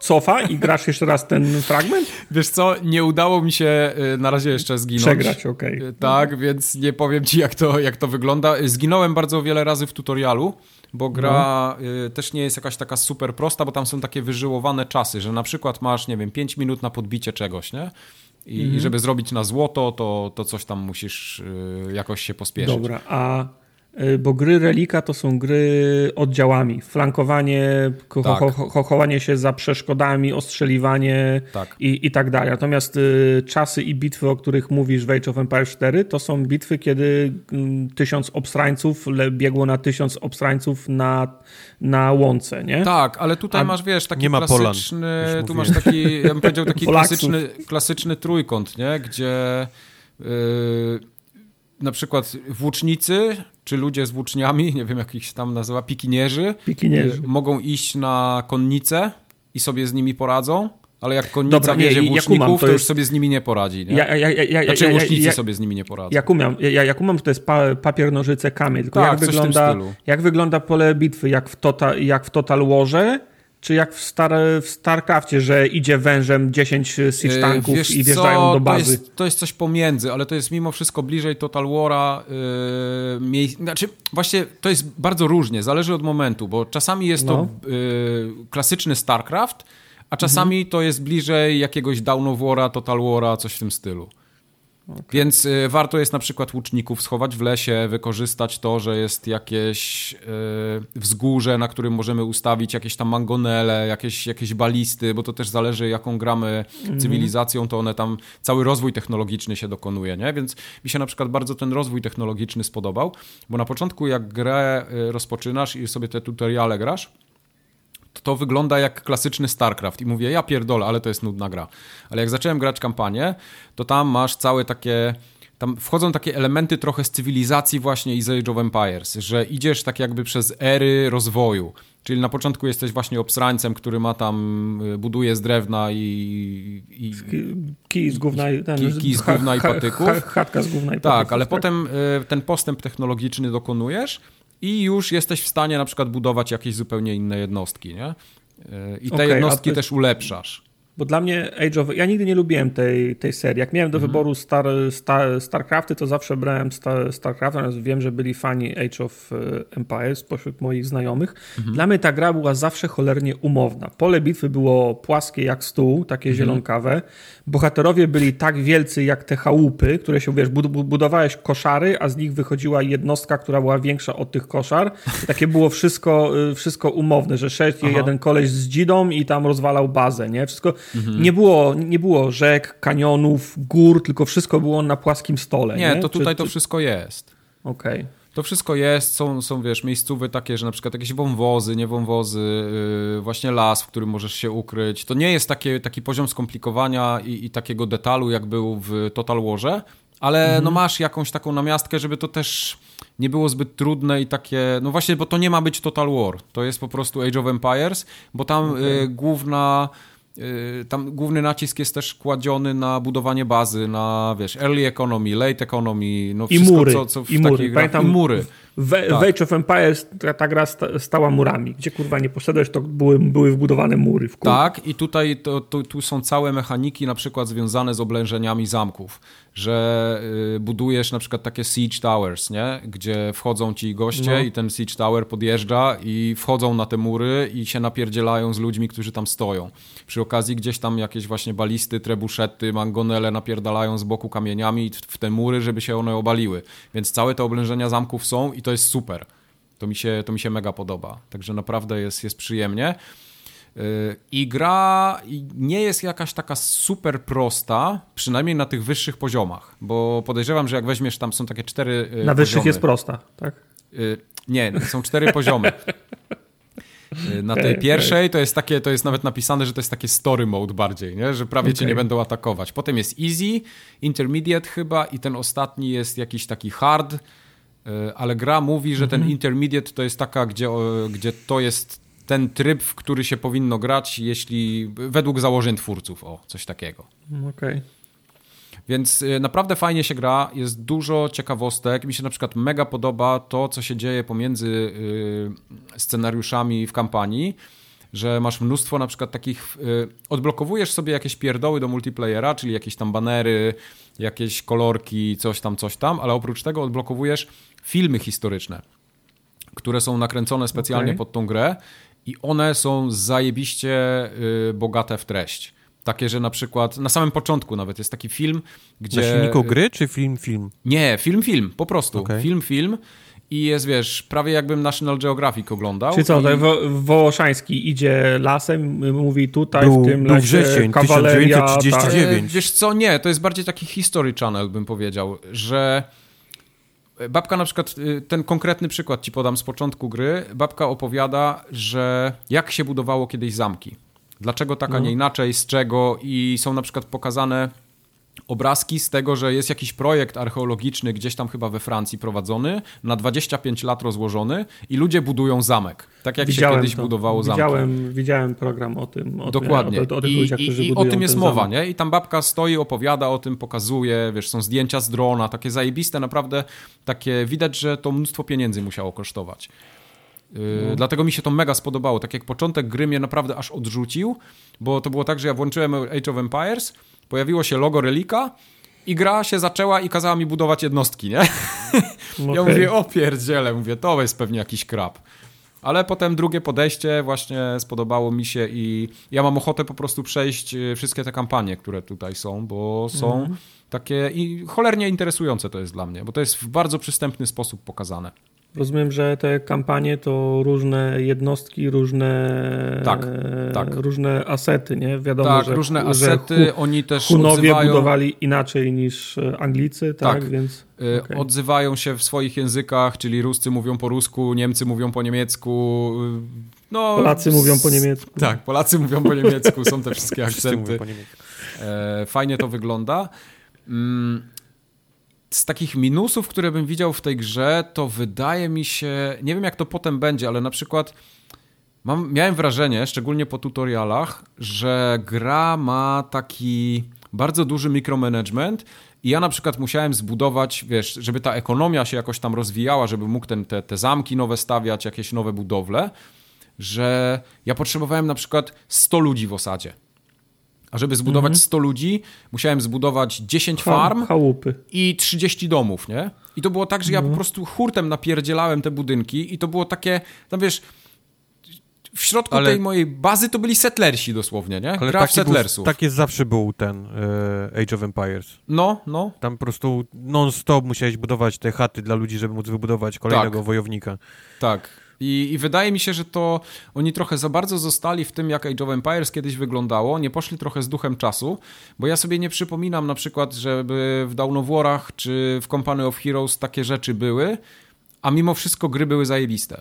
Cofa i grasz jeszcze raz ten fragment? Wiesz co, nie udało mi się y, na razie jeszcze zginąć. Przegrać, okej. Okay. Tak, więc nie powiem ci, jak to, jak to wygląda. Zginąłem bardzo wiele razy w tutorialu bo gra no. też nie jest jakaś taka super prosta, bo tam są takie wyżyłowane czasy, że na przykład masz, nie wiem, 5 minut na podbicie czegoś, nie? I, mhm. żeby zrobić na złoto, to, to coś tam musisz y, jakoś się pospieszyć. Dobra, a Y, bo gry Relika to są gry oddziałami. Flankowanie, tak. chowanie się za przeszkodami, ostrzeliwanie tak. I, i tak dalej. Natomiast y, czasy i bitwy, o których mówisz w Age of Empires 4, to są bitwy, kiedy y, tysiąc obstrańców biegło na tysiąc obstrańców na, na łące, nie? Tak, ale tutaj A masz, wiesz, taki nie ma klasyczny, Polan, tu masz taki, ja bym powiedział, taki klasyczny, klasyczny trójkąt, nie? Gdzie... Yy, na przykład włócznicy, czy ludzie z włóczniami, nie wiem jak ich się tam nazywa, pikinierzy, pikinierzy. Mogą iść na konnicę i sobie z nimi poradzą, ale jak konnica Dobra, nie, wiezie włóczników, to, to, już sobie z nimi nie poradzi. Nie? Ja, ja, ja, znaczy łucznicy sobie z nimi nie poradzą. Jak umiem, ja, jak umiem, to jest pa, papier, nożyce, kamień. Tylko tak, jak, wygląda, jak wygląda pole bitwy, jak w, total, jak w Total Warze, czy jak w, Star, w StarCraftie, że idzie wężem 10 siege tanków Wiesz i wjeżdżają co? do bazy. To jest, to jest coś pomiędzy, ale to jest mimo wszystko bliżej Total War'a. Yy, znaczy, właśnie to jest bardzo różnie, zależy od momentu, bo czasami jest no. to yy, klasyczny StarCraft, a czasami mhm. to jest bliżej jakiegoś Down of War'a, Total War'a, coś w tym stylu. Okay. Więc y, warto jest na przykład łuczników schować w lesie, wykorzystać to, że jest jakieś y, wzgórze, na którym możemy ustawić jakieś tam mangonele, jakieś, jakieś balisty, bo to też zależy jaką gramy -hmm. cywilizacją, to one tam, cały rozwój technologiczny się dokonuje, nie? Więc mi się na przykład bardzo ten rozwój technologiczny spodobał, bo na początku jak grę y, rozpoczynasz i sobie te tutoriale grasz, to wygląda jak klasyczny StarCraft i mówię, ja pierdolę, ale to jest nudna gra. Ale jak zacząłem grać kampanię, to tam masz całe takie tam wchodzą takie elementy trochę z cywilizacji właśnie i z Age of Empires, że idziesz tak jakby przez ery rozwoju. Czyli na początku jesteś właśnie obsrańcem, który ma tam, y, buduje z drewna i... i kij z gówna i, ten, kij, kij z gówna i patyków. chatka z gówna i tak, patyków. Ale tak, ale potem y, ten postęp technologiczny dokonujesz i już jesteś w stanie na przykład budować jakieś zupełnie inne jednostki, nie? I te okay, jednostki też ulepszasz. Bo dla mnie Age of... Ja nigdy nie lubiłem tej, tej serii. Jak miałem do mhm. wyboru Star, Star, StarCrafty, to zawsze brałem Star, StarCraft, natomiast wiem, że byli fani Age of e, Empires pośród moich znajomych. Mhm. Dla mnie ta gra była zawsze cholernie umowna. Pole bitwy było płaskie jak stół, takie mhm. zielonkawe. Bohaterowie byli tak wielcy jak te chałupy, które się, wiesz, budowałeś koszary, a z nich wychodziła jednostka, która była większa od tych koszar. I takie było wszystko, e, wszystko umowne, że szedł jeden koleś z dzidą i tam rozwalał bazę, nie? Wszystko Mhm. Nie, było, nie było rzek, kanionów, gór, tylko wszystko było na płaskim stole. Nie, nie? to tutaj Czy, to wszystko jest. Okej. Okay. To wszystko jest, są, są wiesz, miejscówy takie, że na przykład jakieś wąwozy, nie wąwozy, yy, właśnie las, w którym możesz się ukryć. To nie jest takie, taki poziom skomplikowania i, i takiego detalu, jak był w Total Warze, ale mhm. no masz jakąś taką namiastkę, żeby to też nie było zbyt trudne i takie, no właśnie, bo to nie ma być Total War, to jest po prostu Age of Empires, bo tam okay. yy, główna Y, tam główny nacisk jest też kładziony na budowanie bazy, na wiesz, early economy, late economy, no wszystko, I mury, co, co w i mury. Pamiętam, i mury. W, tak. Age of Empires ta, ta gra stała murami. Gdzie kurwa nie poszedłeś, to były, były wbudowane mury. W tak, i tutaj to, to, tu są całe mechaniki na przykład związane z oblężeniami zamków, że y, budujesz na przykład takie siege towers, nie? gdzie wchodzą ci goście no. i ten siege tower podjeżdża i wchodzą na te mury i się napierdzielają z ludźmi, którzy tam stoją. Przy okazji gdzieś tam jakieś właśnie balisty, trebuszety, mangonele napierdalają z boku kamieniami w te mury, żeby się one obaliły. Więc całe te oblężenia zamków są i to jest super. To mi się, to mi się mega podoba. Także naprawdę jest, jest przyjemnie. I gra nie jest jakaś taka super prosta, przynajmniej na tych wyższych poziomach, bo podejrzewam, że jak weźmiesz, tam są takie cztery. Yy, na poziomy. wyższych jest prosta, tak? Yy, nie, są cztery poziomy. Na tej pierwszej to jest takie, to jest nawet napisane, że to jest takie story mode bardziej, nie? że prawie okay. cię nie będą atakować. Potem jest easy, intermediate chyba i ten ostatni jest jakiś taki hard, E, ale gra mówi, że ten mhm. intermediate to jest taka, gdzie, gdzie to jest ten tryb, w który się powinno grać, jeśli według założeń twórców, o, coś takiego. Okej. Okay. Więc e, naprawdę fajnie się gra, jest dużo ciekawostek. Mi się na przykład mega podoba to, co się dzieje pomiędzy e, scenariuszami w kampanii że masz mnóstwo na przykład takich, y, odblokowujesz sobie jakieś pierdoły do multiplayera, czyli jakieś tam banery, jakieś kolorki, coś tam, coś tam, ale oprócz tego odblokowujesz filmy historyczne, które są nakręcone specjalnie okay. pod tą grę i one są zajebiście y, bogate w treść. Takie, że na przykład na samym początku nawet jest taki film, gdzie... Na silniku gry czy film, film? Nie, film, film, po prostu. Okay. Film, film i jest, wiesz, prawie jakbym National Geographic oglądał. Czy co, i... Wo Wołoszański idzie lasem, mówi tutaj był, w tym lesie, wrzesień, kawaleria, 1939. Tak. Wiesz co, nie, to jest bardziej taki History Channel, bym powiedział, że babka na przykład, y, ten konkretny przykład ci podam z początku gry, babka opowiada, że jak się budowało kiedyś zamki. Dlaczego tak, a nie no. inaczej, z czego i są na przykład pokazane obrazki z tego, że jest jakiś projekt archeologiczny gdzieś tam chyba we Francji prowadzony, na 25 lat rozłożony i ludzie budują zamek. Tak jak widziałem się kiedyś to. budowało zamek. Widziałem, widziałem program o tym. O Dokładnie. Tym, o, o, o I, ludziach, i, i o tym jest mowa, nie? I tam babka stoi, opowiada o tym, pokazuje, wiesz, są zdjęcia z drona, takie zajebiste, naprawdę takie, widać, że to mnóstwo pieniędzy musiało kosztować. Yy, no. Dlatego mi się to mega spodobało. Tak jak początek gry mnie naprawdę aż odrzucił, bo to było tak, że ja włączyłem Age of Empires pojawiło się logo relika i gra się zaczęła i kazała mi budować jednostki, nie? Okay. Ja mówię, o pierdziele, mówię, to jest pewnie jakiś krab. Ale potem drugie podejście właśnie spodobało mi się i ja mam ochotę po prostu przejść y, wszystkie te kampanie, które tutaj są, bo są mm. takie i cholernie interesujące to jest dla mnie, bo to jest w bardzo przystępny sposób pokazane. Rozumiem, że te kampanie to różne jednostki, różne, tak, tak. różne asety, nie? Wiadomo, tak, że, różne asety, hu, oni też Hunowie odzywają... budowali inaczej niż Anglicy, tak? tak. Więc, y, okay. Odzywają się w swoich językach, czyli Ruscy mówią po rusku, Niemcy mówią po niemiecku, no, Polacy mówią po niemiecku. Tak, Polacy mówią po niemiecku, są te wszystkie akcenty. E, fajnie to wygląda. Mm, z takich minusów, które bym widział w tej grze, to wydaje mi się, nie wiem jak to potem będzie, ale na przykład mam, miałem wrażenie, szczególnie po tutorialach, że gra ma taki bardzo duży mikromanagement i ja na przykład musiałem zbudować, wiesz, żeby ta ekonomia się jakoś tam rozwijała, żeby mógł ten, te, te zamki nowe stawiać, jakieś nowe budowle, że ja potrzebowałem na przykład 100 ludzi w osadzie A żeby zbudować mhm. 100 ludzi, musiałem zbudować 10 farm chałupy. i 30 domów, nie? I to było tak, że ja po mhm. prostu hurtem napierdzielałem te budynki i to było takie, tam wiesz, w środku ale... tej mojej bazy to byli settlersi dosłownie, nie? Ale Gra settlersów. tak jest zawsze był ten e, Age of Empires. No, no. Tam po prostu non-stop musiałeś budować te chaty dla ludzi, żeby móc wybudować kolejnego tak. wojownika. Tak. I, I, wydaje mi się, że to oni trochę za bardzo zostali w tym, jak Age of Empires kiedyś wyglądało, nie poszli trochę z duchem czasu, bo ja sobie nie przypominam na przykład, żeby w Dawn of Warach czy w Company of Heroes takie rzeczy były, a mimo wszystko gry były zajebiste.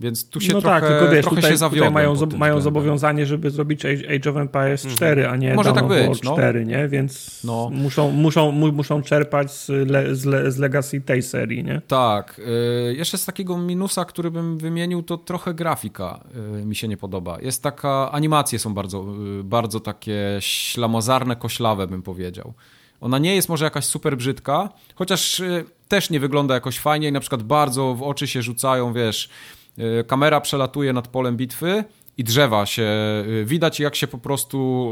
Więc tu się no trochę, tak, tylko wiesz, trochę tutaj, się zawiodłem. mają, mają zobowiązanie, żeby zrobić Age of Empires 4, mhm. a nie Może tak być, no. 4, nie? Więc no. muszą, muszą, muszą czerpać z, le, z, le, z legacy tej serii, nie? Tak. Y jeszcze z takiego minusa, który bym wymienił, to trochę grafika y mi się nie podoba. Jest taka, animacje są bardzo, y bardzo takie ślamazarne, koślawe, bym powiedział. Ona nie jest może jakaś super brzydka, chociaż też nie wygląda jakoś fajnie i na przykład bardzo w oczy się rzucają, wiesz, kamera przelatuje nad polem bitwy i drzewa się, e, widać jak się po prostu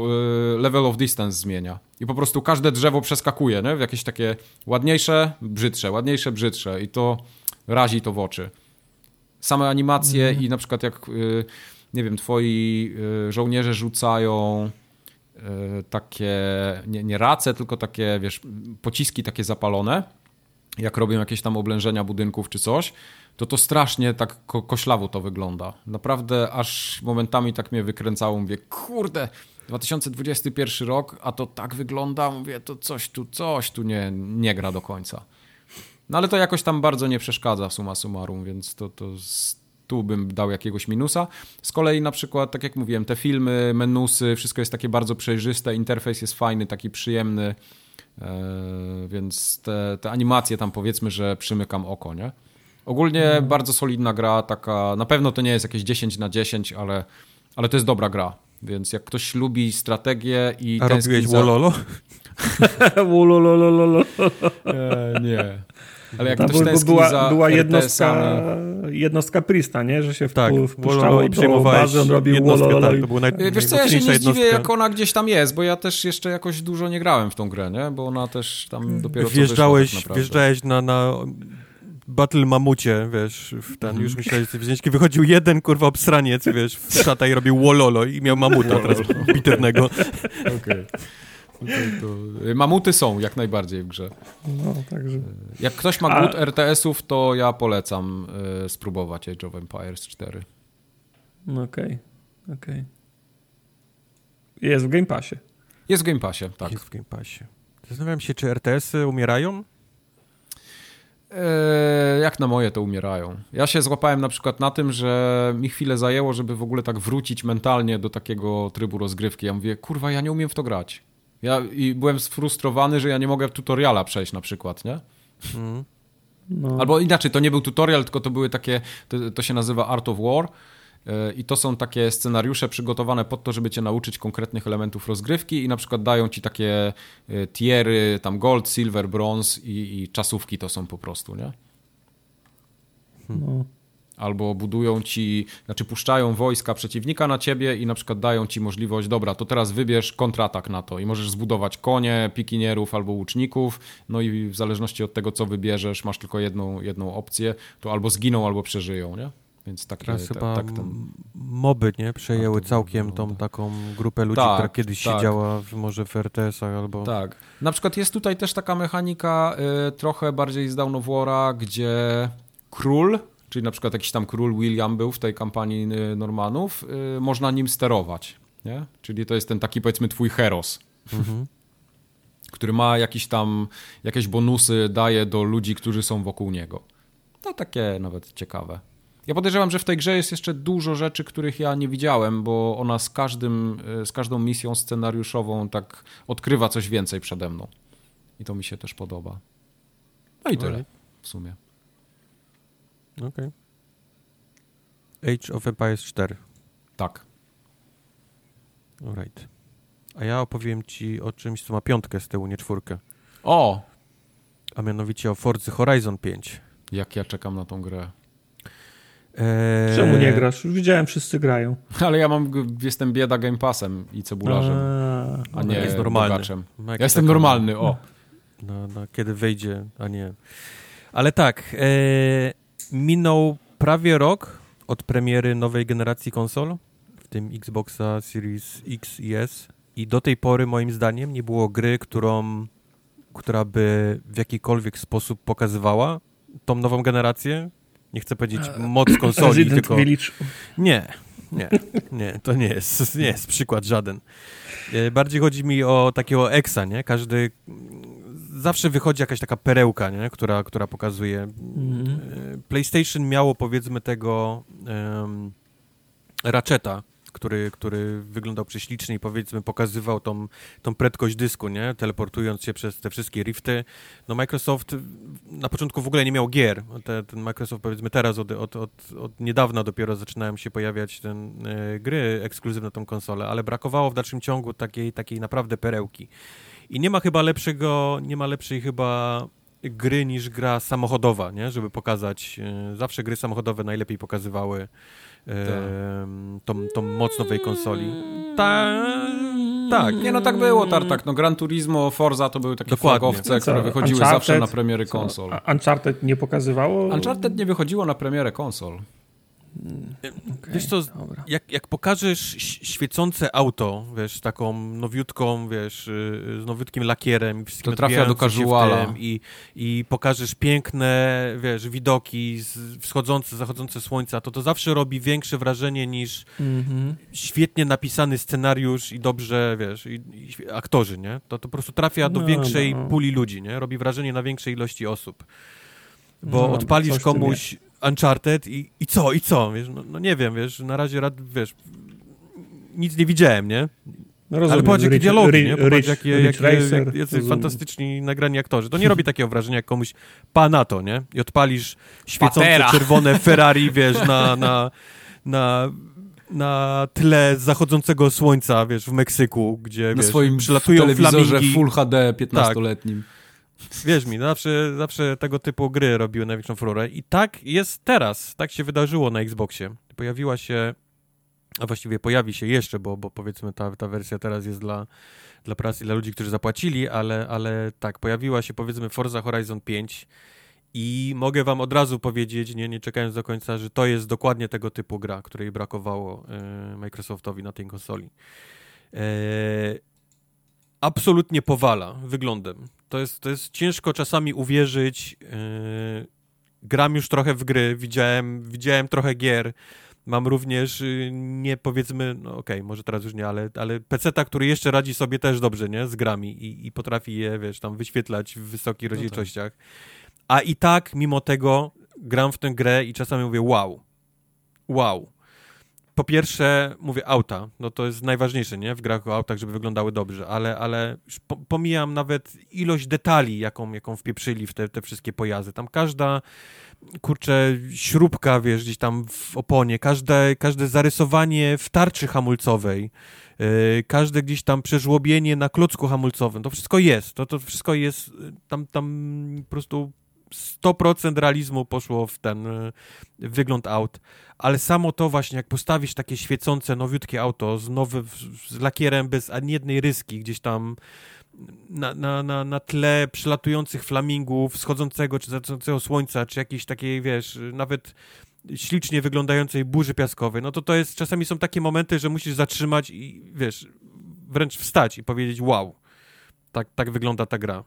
e, level of distance zmienia. I po prostu każde drzewo przeskakuje, nie? w jakieś takie ładniejsze, brzydsze, ładniejsze, brzydsze i to razi to w oczy. Same animacje mm. i na przykład jak, nie wiem, twoi żołnierze rzucają takie, nie, nie race, tylko takie, wiesz, pociski takie zapalone, jak robią jakieś tam oblężenia budynków czy coś, to to strasznie tak ko koślawo to wygląda. Naprawdę aż momentami tak mnie wykręcało. Mówię, kurde, 2021 rok, a to tak wygląda. Mówię, to coś tu, coś tu nie, nie gra do końca. No ale to jakoś tam bardzo nie przeszkadza suma summarum, więc to, to tu bym dał jakiegoś minusa. Z kolei na przykład, tak jak mówiłem, te filmy, menusy, wszystko jest takie bardzo przejrzyste, interfejs jest fajny, taki przyjemny, e, więc te, te animacje tam powiedzmy, że przymykam oko, nie? Ogólnie hmm. bardzo solidna gra, taka, na pewno to nie jest jakieś 10 na 10, ale, ale to jest dobra gra. Więc jak ktoś lubi strategię i A robiłeś za... Wololo? Wolololololo. e, nie. Ale jak Ta, ktoś tęskni była, za była jednostka, jednostka Prista, nie? Że się tak, wpuszczało i przejmowałeś on robił. Tak, to było naj, Wiesz co, ja się nie jednostka. zdziwię, jak ona gdzieś tam jest, bo ja też jeszcze jakoś dużo nie grałem w tą grę, nie? Bo ona też tam dopiero wjeżdżałeś, co wyszła tak Wjeżdżałeś na, na Battle Mamucie, wiesz, w ten, już myślałeś, że wzięćki wychodził jeden, kurwa, obsraniec, wiesz, w szata i robił wololo i miał mamuta teraz bitewnego. Okej. Okay. Y, mamuty są jak najbardziej w grze. No, także. Jak ktoś ma głód A... RTS-ów, to ja polecam y, spróbować Age of Empires 4. Okej, okay. okej. Okay. Jest w Game Passie. Jest w Game Passie, tak. Jest w Game Passie. Zastanawiam się, czy RTS-y umierają? Eee, jak na moje to umierają. Ja się złapałem na przykład na tym, że mi chwilę zajęło, żeby w ogóle tak wrócić mentalnie do takiego trybu rozgrywki. Ja mówię, kurwa, ja nie umiem w to grać. Ja i byłem sfrustrowany, że ja nie mogę tutoriala przejść na przykład, nie? Mm. No. Albo inaczej, to nie był tutorial, tylko to były takie, to, to się nazywa Art of War i to są takie scenariusze przygotowane pod to, żeby cię nauczyć konkretnych elementów rozgrywki i na przykład dają ci takie e, tiery, tam gold, silver, bronze i, i czasówki to są po prostu, nie? No. Albo budują ci, znaczy puszczają wojska przeciwnika na ciebie i na przykład dają ci możliwość, dobra, to teraz wybierz kontratak na to i możesz zbudować konie, pikinierów albo łuczników, no i w zależności od tego, co wybierzesz, masz tylko jedną, jedną opcję, to albo zginą, albo przeżyją, nie? Więc takie, Teraz chyba tak ten... moby nie przejęły całkiem tą taką grupę ludzi, tak, która kiedyś tak. siedziała w, może w RTS-ach albo... Tak. Na przykład jest tutaj też taka mechanika y, trochę bardziej z Dawn of War'a, gdzie król, czyli na przykład jakiś tam król William był w tej kampanii y, Normanów, y, można nim sterować, nie? Czyli to jest ten taki powiedzmy twój heros. Mhm. który ma jakiś tam, jakieś bonusy daje do ludzi, którzy są wokół niego. To takie nawet ciekawe. Ja podejrzewam, że w tej grze jest jeszcze dużo rzeczy, których ja nie widziałem, bo ona z, każdym, z każdą misją scenariuszową tak odkrywa coś więcej przede mną. I to mi się też podoba. No i tyle w sumie. Okej. Okay. Age of Empires 4. Tak. Alright. A ja opowiem ci o czymś, co ma piątkę z tyłu, nie czwórkę. O! A mianowicie o Forza Horizon 5. Jak ja czekam na tą grę. Czemu nie grasz? Już widziałem, wszyscy grają. Ale ja mam, jestem bieda Game Passem i cebularzem. a nie jest normalny. Ja jestem normalny, o. No, no, kiedy wejdzie, a nie. Ale tak, e, minął prawie rok od premiery nowej generacji konsol, w tym Xboxa Series X i S. I do tej pory, moim zdaniem, nie było gry, którą, która by w jakikolwiek sposób pokazywała tą nową generację. Nie chcę powiedzieć moc konsoli, Resident tylko... Village. Nie, nie, nie, to nie jest, nie jest przykład żaden. E, bardziej chodzi mi o takiego exa, nie? Każdy, zawsze wychodzi jakaś taka perełka, nie? Która, która pokazuje. E, PlayStation miało powiedzmy tego um, Ratcheta, który, który wyglądał prześlicznie i powiedzmy pokazywał tą, tą prędkość dysku, nie? Teleportując się przez te wszystkie rifty. No Microsoft na początku w ogóle nie miał gier. Te, ten Microsoft powiedzmy teraz od, od, od, od niedawna dopiero zaczynają się pojawiać ten, e, gry ekskluzywne na tą konsolę, ale brakowało w dalszym ciągu takiej, takiej naprawdę perełki. I nie ma chyba lepszego, nie ma lepszej chyba gry niż gra samochodowa, nie? Żeby pokazać, e, zawsze gry samochodowe najlepiej pokazywały tą, tą moc nowej konsoli. Ta, tak. Nie, no tak było, Tartak. No Gran Turismo, Forza to były takie Dokładnie. flagowce, no które wychodziły Uncharted, zawsze na premiery konsol. Uncharted nie pokazywało? Uncharted nie wychodziło na premierę konsol. Okay, wiesz co, jak, jak pokażesz świecące auto, wiesz, taką nowiutką, wiesz, y, z nowiutkim lakierem, to trafia do casuala. I, I pokażesz piękne, wiesz, widoki, wschodzące, zachodzące słońca, to to zawsze robi większe wrażenie niż mm -hmm. świetnie napisany scenariusz i dobrze, wiesz, i, i aktorzy, nie? To, to po prostu trafia do no, większej no. puli ludzi, nie? Robi wrażenie na większej ilości osób. Bo no, odpalisz komuś Uncharted i, i co, i co, wiesz, no, no, nie wiem, wiesz, na razie, rad, wiesz, nic nie widziałem, nie? No rozumiem, Ale popatrz, jakie dialogi, nie? Popatrz, rich, jakie, rich jakie, racer, jacy fantastyczni nagrani aktorzy. To nie robi takiego wrażenia, jak komuś pa na to, nie? I odpalisz świecące Patera. czerwone Ferrari, wiesz, na, na, na, na tle zachodzącego słońca, wiesz, w Meksyku, gdzie, na wiesz, swoim przylatują telewizorze flamingi. Full HD 15-letnim. Tak. Wierz mi, zawsze, zawsze tego typu gry robiły największą furorę i tak jest teraz, tak się wydarzyło na Xboxie. Pojawiła się, a właściwie pojawi się jeszcze, bo, bo powiedzmy ta, ta wersja teraz jest dla, dla pracy, dla ludzi, którzy zapłacili, ale, ale tak, pojawiła się powiedzmy Forza Horizon 5 i mogę wam od razu powiedzieć, nie, nie czekając do końca, że to jest dokładnie tego typu gra, której brakowało y, Microsoftowi na tej konsoli. Y, absolutnie powala wyglądem. To jest, to jest ciężko czasami uwierzyć. Yy, gram już trochę w gry, widziałem, widziałem trochę gier. Mam również, yy, nie powiedzmy, no okej, okay, może teraz już nie, ale, ale PC-ta, który jeszcze radzi sobie też dobrze, nie, z grami i, i potrafi je, wiesz, tam wyświetlać w wysokich no rozdzielczościach. Tak. A i tak, mimo tego, gram w tę grę i czasami mówię, wow, wow, po pierwsze, mówię auta, no to jest najważniejsze, nie? W grach o autach, żeby wyglądały dobrze, ale, ale po, pomijam nawet ilość detali, jaką, jaką wpieprzyli w te, te wszystkie pojazdy. Tam każda, kurczę, śrubka, wiesz, gdzieś tam w oponie, każde, każde zarysowanie w tarczy hamulcowej, yy, każde gdzieś tam przeżłobienie na klocku hamulcowym, to wszystko jest, to, to wszystko jest, tam, tam po prostu 100% realizmu poszło w ten y, wygląd aut, ale samo to właśnie, jak postawisz takie świecące, nowiutkie auto z, nowy, z lakierem bez ani jednej ryski gdzieś tam na, na, na, na tle przylatujących flamingów, wschodzącego czy zachodzącego słońca, czy jakiejś takiej, wiesz, nawet ślicznie wyglądającej burzy piaskowej, no to to jest, czasami są takie momenty, że musisz zatrzymać i, wiesz, wręcz wstać i powiedzieć wow, tak, tak wygląda ta gra.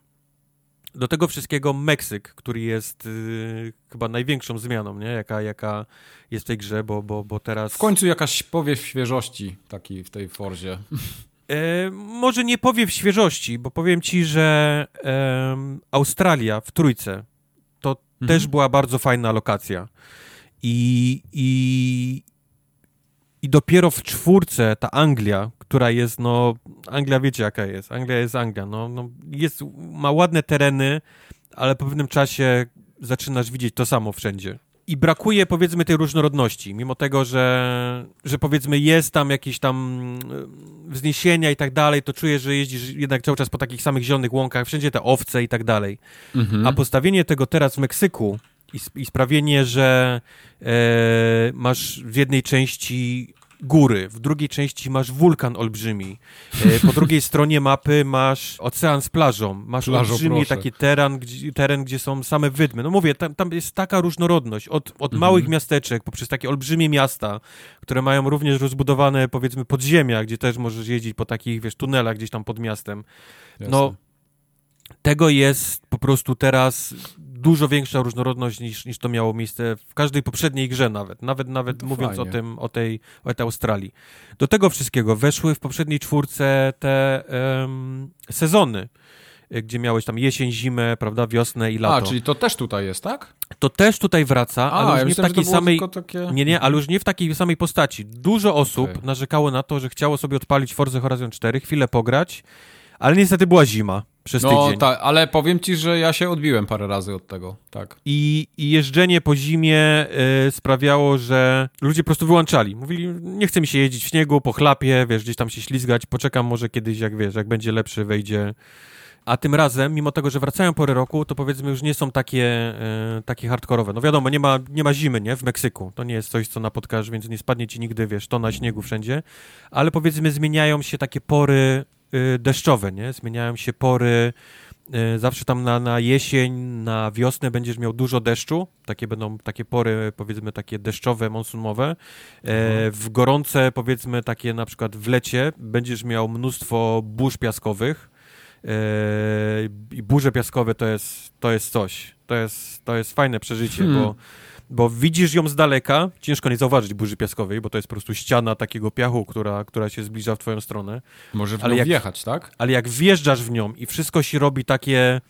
Do tego wszystkiego Meksyk, który jest y, chyba największą zmianą, nie? Jaka, jaka jest w tej grze, bo, bo, bo teraz... W końcu jakaś powiew świeżości taki w tej Forzie. E, może nie powiew świeżości, bo powiem ci, że e, Australia w Trójce to mhm. też była bardzo fajna lokacja. I, i, I dopiero w czwórce ta Anglia, która jest, no, Anglia wiecie jaka jest, Anglia jest Anglia, no, no jest, ma ładne tereny, ale po pewnym czasie zaczynasz widzieć to samo wszędzie. I brakuje, powiedzmy, tej różnorodności, mimo tego, że, że powiedzmy jest tam jakieś tam e, wzniesienia i tak dalej, to czujesz, że jeździsz jednak cały czas po takich samych zielonych łąkach, wszędzie te owce i tak dalej. Mhm. A postawienie tego teraz w Meksyku i, sprawienie, że e, masz w jednej części góry, w drugiej części masz wulkan olbrzymi, e, po drugiej stronie mapy masz ocean z plażą, masz Plażo, olbrzymi proszę. taki teren gdzie, teren, gdzie są same wydmy. No mówię, tam, tam jest taka różnorodność, od, od mhm. małych miasteczek poprzez takie olbrzymie miasta, które mają również rozbudowane, powiedzmy, podziemia, gdzie też możesz jeździć po takich, wiesz, tunelach gdzieś tam pod miastem. No, Jasne. No, tego jest po prostu teraz dużo większa różnorodność niż, niż to miało miejsce w każdej poprzedniej grze nawet, nawet, nawet no mówiąc o tym, o tej, o tej Australii. Do tego wszystkiego weszły w poprzedniej czwórce te um, sezony, gdzie miałeś tam jesień, zimę, prawda, wiosnę i lato. A, czyli to też tutaj jest, tak? To też tutaj wraca, A, ale już ja nie myślałem, w takiej samej. Takie... Nie, nie, ale już nie w takiej samej postaci. Dużo osób okay. narzekało na to, że chciało sobie odpalić Forza Horizon 4, chwilę pograć, ale niestety była zima przez no, tydzień. Tak, ale powiem ci, że ja się odbiłem parę razy od tego, tak. I, i jeżdżenie po zimie y, sprawiało, że ludzie po prostu wyłączali. Mówili, nie chce mi się jeździć w śniegu, po chlapie, wiesz, gdzieś tam się ślizgać, poczekam może kiedyś, jak wiesz, jak będzie lepszy, wejdzie... A tym razem, mimo tego, że wracają pory roku, to powiedzmy już nie są takie, y, takie hardkorowe. No wiadomo, nie ma, nie ma zimy, nie? W Meksyku. To nie jest coś, co napotkasz, więc nie spadnie ci nigdy, wiesz, to na śniegu wszędzie. Ale powiedzmy zmieniają się takie pory deszczowe, nie? Zmieniają się pory, y, zawsze tam na, na jesień, na wiosnę będziesz miał dużo deszczu, takie będą takie pory, powiedzmy, takie deszczowe, monsunowe. E, mhm. W gorące, powiedzmy, takie na przykład w lecie będziesz miał mnóstwo burz piaskowych e, i burze piaskowe to jest, to jest coś. To jest, to jest fajne przeżycie, hmm. bo bo widzisz ją z daleka, ciężko nie zauważyć burzy piaskowej, bo to jest po prostu ściana takiego piachu, która, która się zbliża w twoją stronę. Może w ale nią jak, wjechać, tak? Ale jak wjeżdżasz w nią i wszystko się robi takie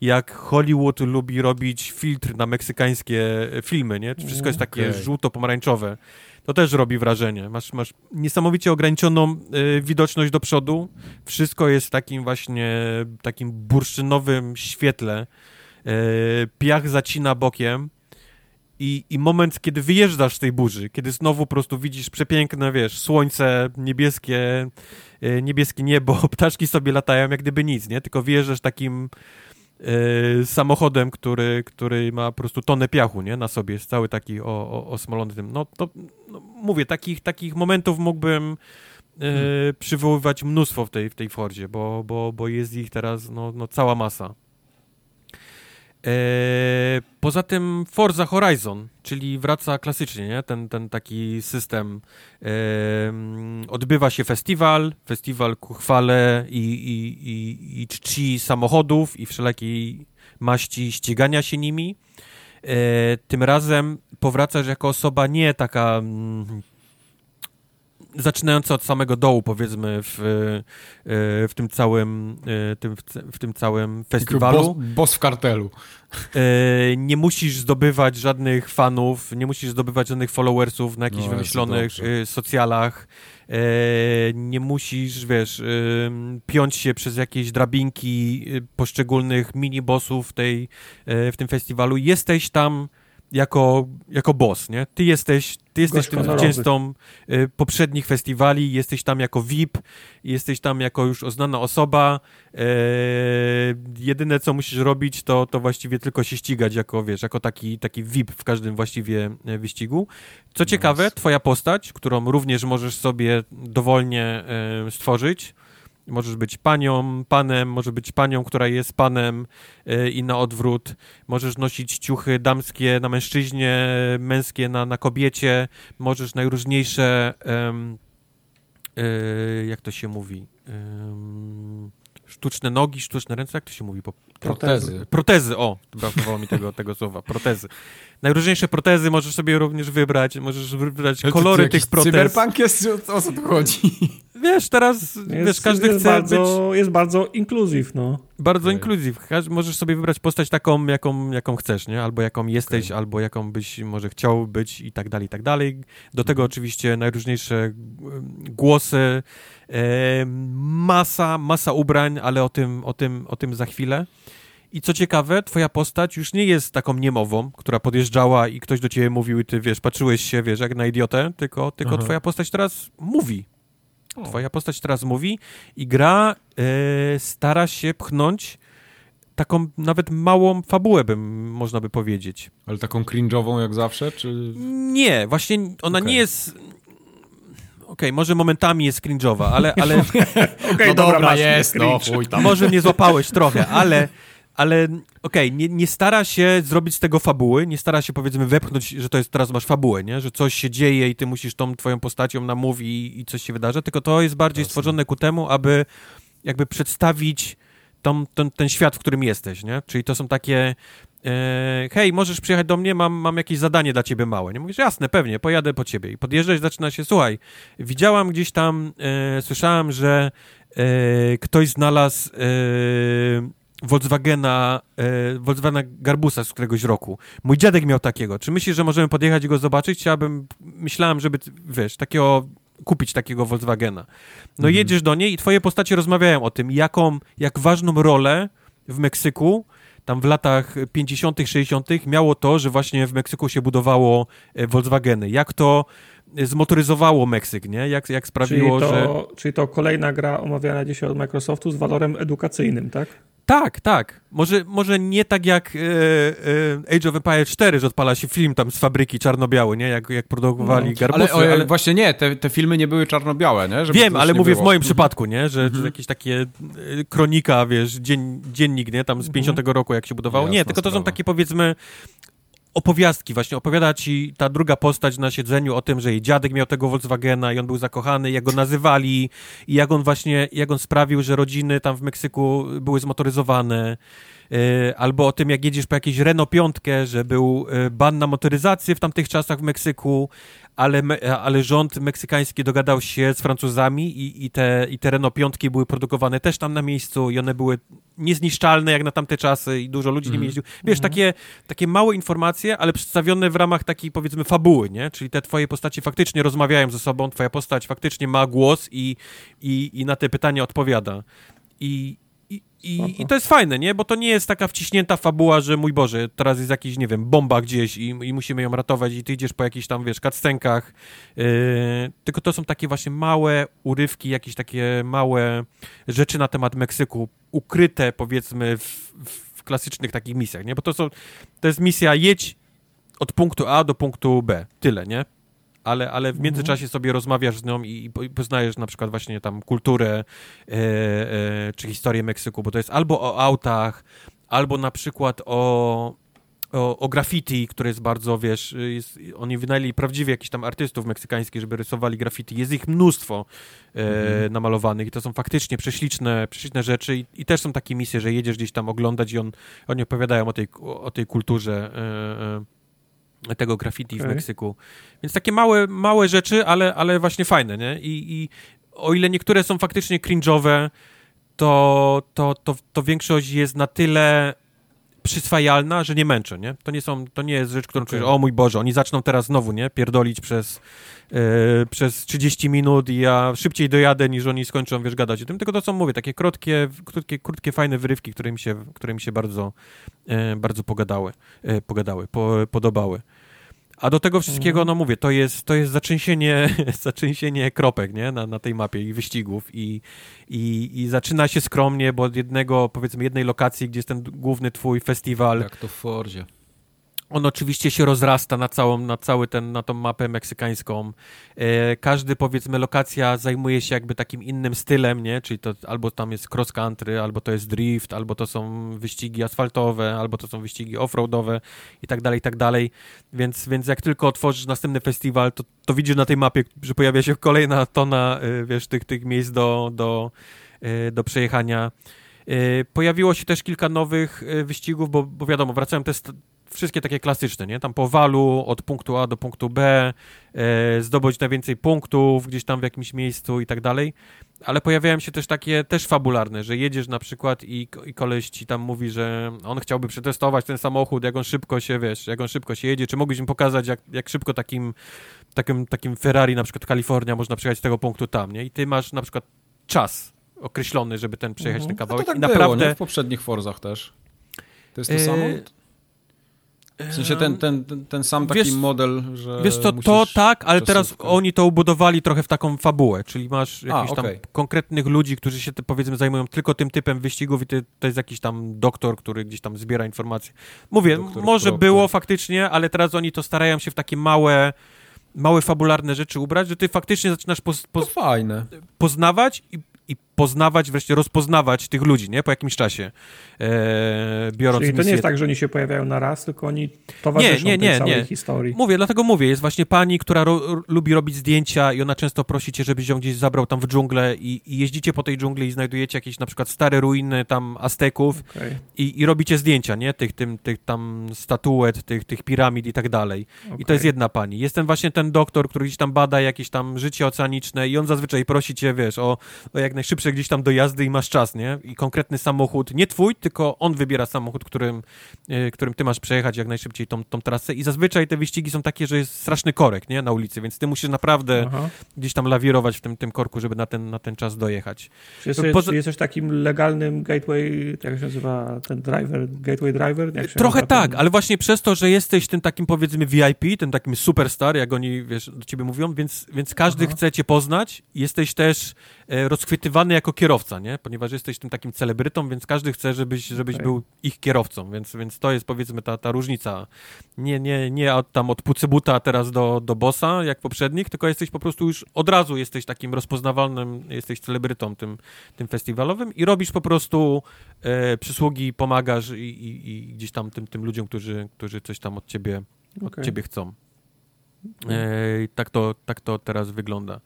jak Hollywood lubi robić filtr na meksykańskie filmy, nie? Wszystko jest takie okay. żółto-pomarańczowe. To też robi wrażenie. Masz, masz niesamowicie ograniczoną y, widoczność do przodu. Wszystko jest w takim właśnie takim bursztynowym świetle. Y, piach zacina bokiem i, I moment, kiedy wyjeżdżasz z tej burzy, kiedy znowu po prostu widzisz przepiękne, wiesz, słońce, niebieskie, e, niebieskie niebo, ptaszki sobie latają jak gdyby nic, nie? Tylko wyjeżdżasz takim e, samochodem, który, który ma po prostu tonę piachu, nie? Na sobie, jest cały taki o, o, osmolony tym. No to, no, mówię, takich, takich momentów mógłbym hmm. przywoływać mnóstwo w tej, w tej Fordzie, bo, bo, bo jest ich teraz no, no cała masa. E, poza tym Forza Horizon, czyli wraca klasycznie, nie? Ten, ten taki system. E, odbywa się festiwal, festiwal ku chwale i, i, i, i czci samochodów i wszelakiej maści ścigania się nimi. E, tym razem powracasz jako osoba nie taka mm, zaczynając od samego dołu, powiedzmy, w, e, w tym całym, e, tym, w tym całym festiwalu. Boss, boss w kartelu. E, nie musisz zdobywać żadnych fanów, nie musisz zdobywać żadnych followersów na jakichś no, wymyślonych socjalach. Nie musisz, wiesz, piąć się przez jakieś drabinki poszczególnych mini-bossów tej, w tym festiwalu. Jesteś tam jako, jako boss, nie? Ty jesteś, ty jesteś tym zwycięzcą y, poprzednich festiwali, jesteś tam jako VIP, jesteś tam jako już oznana osoba. E, jedyne, co musisz robić, to, to właściwie tylko się ścigać jako, wiesz, jako taki, taki VIP w każdym właściwie e, wyścigu. Co ciekawe, twoja postać, którą również możesz sobie dowolnie e, stworzyć, Możesz być panią, panem, może być panią, która jest panem yy, i na odwrót. Możesz nosić ciuchy damskie na mężczyźnie, męskie na, na kobiecie. Możesz najróżniejsze, yy, yy, jak to się mówi, sztuczne nogi, sztuczne ręce, jak to się mówi? Po, protezy. Protezy, o, brakowało mi tego, tego słowa, protezy. Najróżniejsze protezy możesz sobie również wybrać, możesz wybrać kolory tych protez. Cyberpunk jest, o co tu chodzi? Wiesz, teraz, jest, wiesz, każdy jest chce bardzo, być... Jest bardzo inkluzyw, no. Bardzo okay. inkluzyw. Możesz sobie wybrać postać taką, jaką, jaką chcesz, nie? Albo jaką jesteś, okay. albo jaką byś może chciał być i tak dalej, i tak dalej. Do tego mhm. oczywiście najróżniejsze głosy, e, masa, masa ubrań, ale o tym, o tym, o tym za chwilę. I co ciekawe, twoja postać już nie jest taką niemową, która podjeżdżała i ktoś do ciebie mówił i ty, wiesz, patrzyłeś się, wiesz, jak na idiotę, tylko, tylko twoja postać teraz mówi. Twoja postać teraz mówi i gra e, stara się pchnąć taką nawet małą fabułę, bym można by powiedzieć. Ale taką cringe'ową jak zawsze, czy... Nie, właśnie ona okay. nie jest okay, może momentami jest cringe'owa, ale... ale... okay, no dobra, dobra jest, no chuj tam. Może mnie złapałeś trochę, ale... Ale okej, okay, nie, nie stara się zrobić z tego fabuły, nie stara się powiedzmy wepchnąć, że to jest teraz masz fabułę, nie? Że coś się dzieje i ty musisz tą twoją postacią namówić i, i coś się wydarza, tylko to jest bardziej stworzone ku temu, aby jakby przedstawić tą, ten, ten świat, w którym jesteś, nie? Czyli to są takie e, hej, możesz przyjechać do mnie, mam, mam jakieś zadanie dla ciebie małe. Nie mówisz, jasne, pewnie, pojadę po ciebie. I podjeżdżasz, zaczyna się, słuchaj, widziałam gdzieś tam, e, słyszałam, że e, ktoś znalazł e, Volkswagena, e, Volkswagena Garbusa z któregoś roku. Mój dziadek miał takiego. Czy myślisz, że możemy podjechać i go zobaczyć? Chciałbym, myślałem, żeby, wiesz, takiego kupić takiego Volkswagena. No mhm. jedziesz do niej i twoje postacie rozmawiają o tym, jaką, jak ważną rolę w Meksyku tam w latach 50., 60. miało to, że właśnie w Meksyku się budowało e, Volkswageny. Jak to zmotoryzowało Meksyk, nie? Jak, jak sprawiło, czyli to, że... Czyli to kolejna gra omawiana dzisiaj od Microsoftu z walorem edukacyjnym, tak? Tak, tak. Może, może nie tak jak e, e, Age of Empires 4, że odpala się film tam z fabryki czarno-biały, nie? Jak, jak produkowali no. garbusy. Ale, ale, właśnie nie, te, te filmy nie były czarno-białe, nie? Żeby Wiem, ale mówię było. w moim przypadku, nie? Że, mhm. że jakieś takie e, kronika, wiesz, dzien, dziennik, nie? Tam z 50 mhm. roku, jak się budowało. Jasna nie, tylko to sprawa. są takie powiedzmy opowiastki, właśnie opowiada ci ta druga postać na siedzeniu o tym, że jej dziadek miał tego Volkswagena i on był zakochany, jak go nazywali i jak on właśnie, jak on sprawił, że rodziny tam w Meksyku były zmotoryzowane. E, albo o tym, jak jedziesz po jakieś Renault 5, że był e, ban na motoryzację w tamtych czasach w Meksyku, ale, ale rząd meksykański dogadał się z Francuzami i, i, te, i te Renault 5 były produkowane też tam na miejscu i one były niezniszczalne jak na tamte czasy i dużo ludzi mm. nimi jeździł. Wiesz, mm. takie, takie małe informacje, ale przedstawione w ramach takiej powiedzmy fabuły, nie? Czyli te twoje postaci faktycznie rozmawiają ze sobą, twoja postać faktycznie ma głos i, i, i na te pytania odpowiada. I, i, I, to jest fajne, nie? Bo to nie jest taka wciśnięta fabuła, że mój Boże, teraz jest jakiś, nie wiem, bomba gdzieś i, i musimy ją ratować i ty idziesz po jakichś tam, wiesz, cutscenkach. Yy, tylko to są takie właśnie małe urywki, jakieś takie małe rzeczy na temat Meksyku, ukryte powiedzmy w, w klasycznych takich misjach, nie? Bo to są, to jest misja jedź od punktu A do punktu B. Tyle, nie? Ale, ale w międzyczasie sobie rozmawiasz z nią i, i poznajesz na przykład właśnie tam kulturę e, e, czy historię Meksyku, bo to jest albo o autach, albo na przykład o, o, o graffiti, które jest bardzo, wiesz, jest, oni wynajęli prawdziwie jakichś tam artystów meksykańskich, żeby rysowali graffiti. Jest ich mnóstwo e, mhm. namalowanych i to są faktycznie prześliczne, prześliczne rzeczy I, i, też są takie misje, że jedziesz gdzieś tam oglądać i on, oni opowiadają o tej, o tej kulturze e, e tego graffiti okay. w Meksyku. Więc takie małe, małe rzeczy, ale, ale właśnie fajne, nie? I, I o ile niektóre są faktycznie cringe'owe, to, to, to, to większość jest na tyle przyswajalna, że nie męczę, nie? To nie, są, to nie jest rzecz, którą okay. czujesz, o mój Boże, oni zaczną teraz znowu, nie? Pierdolić przez, przez 30 minut i ja szybciej dojadę, niż oni skończą, wiesz, gadać o tym, tylko to, co mówię, takie krótkie, krótkie, krótkie fajne wyrywki, które mi się, które mi się bardzo, yy, bardzo pogadały, yy, pogadały, po, podobały. A do tego wszystkiego, mhm. no mówię, to jest, to jest zaczęsienie, zaczęsienie kropek, nie? Na, na tej mapie i wyścigów i, i, i zaczyna się skromnie, bo od jednego, powiedzmy, jednej lokacji, gdzie jest ten główny twój festiwal. Jak to w Fordzie. On oczywiście się rozrasta na całą, na cały ten, na tą mapę meksykańską. E, każdy, powiedzmy, lokacja zajmuje się jakby takim innym stylem, nie? Czyli to albo tam jest cross country, albo to jest drift, albo to są wyścigi asfaltowe, albo to są wyścigi offroadowe i tak dalej, i tak dalej. Więc, więc jak tylko otworzysz następny festiwal, to, to widzisz na tej mapie, że pojawia się kolejna tona, e, wiesz, tych, tych miejsc do, do, e, do przejechania. Pojawiło się też kilka nowych wyścigów, bo, bo wiadomo, wracają te wszystkie takie klasyczne, nie? Tam po walu od punktu A do punktu B, e, zdobyć najwięcej punktów gdzieś tam w jakimś miejscu i tak dalej. Ale pojawiają się też takie też fabularne, że jedziesz na przykład i, i koleś ci tam mówi, że on chciałby przetestować ten samochód, jak on szybko się, wiesz, jak on szybko się jedzie, czy mógłbyś mi pokazać, jak, jak szybko takim, takim, takim Ferrari, na przykład Kalifornia, można przejechać z tego punktu tam, nie? I ty masz na przykład czas określony, żeby ten przejechać mhm. ten kawałek. A to tak I było, naprawdę... Nie? W poprzednich Forzach też. To jest to e... samo? W sensie ten, ten, ten, ten sam taki wiesz, model, że. Wiesz to, to tak, ale teraz oni to ubudowali trochę w taką fabułę, czyli masz jakichś okay. tam konkretnych ludzi, którzy się powiedzmy zajmują tylko tym typem wyścigów i ty, to jest jakiś tam doktor, który gdzieś tam zbiera informacje. Mówię, doktor może było faktycznie, ale teraz oni to starają się w takie małe małe fabularne rzeczy ubrać, że ty faktycznie zaczynasz poz, poz, poznawać i i poznawać, wreszcie rozpoznawać tych ludzi, nie? Po jakimś czasie, e, biorąc Czyli to misję. nie jest tak, że oni się pojawiają na raz, tylko oni towarzyszą nie, nie, nie, całej nie. historii. Mówię, dlatego mówię, jest właśnie pani, która ro, lubi robić zdjęcia i ona często prosi cię, żebyś ją gdzieś zabrał tam w dżunglę i, i jeździcie po tej dżungli i znajdujecie jakieś na przykład stare ruiny tam Azteków okay. i, i robicie zdjęcia, nie? Tych, tym, tych tam statuet, tych, tych piramid i tak dalej. Okay. I to jest jedna pani. Jest ten właśnie ten doktor, który gdzieś tam bada jakieś tam życie oceaniczne i on zazwyczaj prosi cię, wiesz, o, o jak najszybsze gdzieś tam do jazdy i masz czas, nie? I konkretny samochód, nie twój, tylko on wybiera samochód, którym, e, którym ty masz przejechać jak najszybciej tą, tą trasę i zazwyczaj te wyścigi są takie, że jest straszny korek, nie? Na ulicy, więc ty musisz naprawdę Aha. gdzieś tam lawirować w tym, tym korku, żeby na ten, na ten czas dojechać. Czy jesteś, Poza... czy jesteś takim legalnym gateway, jak się nazywa ten driver, gateway driver? Trochę tak, ten... ale właśnie przez to, że jesteś tym takim powiedzmy VIP, tym takim superstar, jak oni, wiesz, do ciebie mówią, więc, więc każdy Aha. chce cię poznać, jesteś też rozchwytywany jako kierowca, nie? Ponieważ jesteś tym takim celebrytą, więc każdy chce, żebyś, żebyś okay. był ich kierowcą, więc, więc to jest powiedzmy ta, ta różnica. Nie, nie, nie od, tam od pucybuta teraz do, do bossa, jak poprzednich, tylko jesteś po prostu już od razu jesteś takim rozpoznawalnym, jesteś celebrytą tym, tym festiwalowym i robisz po prostu e, przysługi, pomagasz i, i, i, gdzieś tam tym, tym ludziom, którzy, którzy coś tam od ciebie, okay. od ciebie chcą. E, tak, to, tak to teraz wygląda.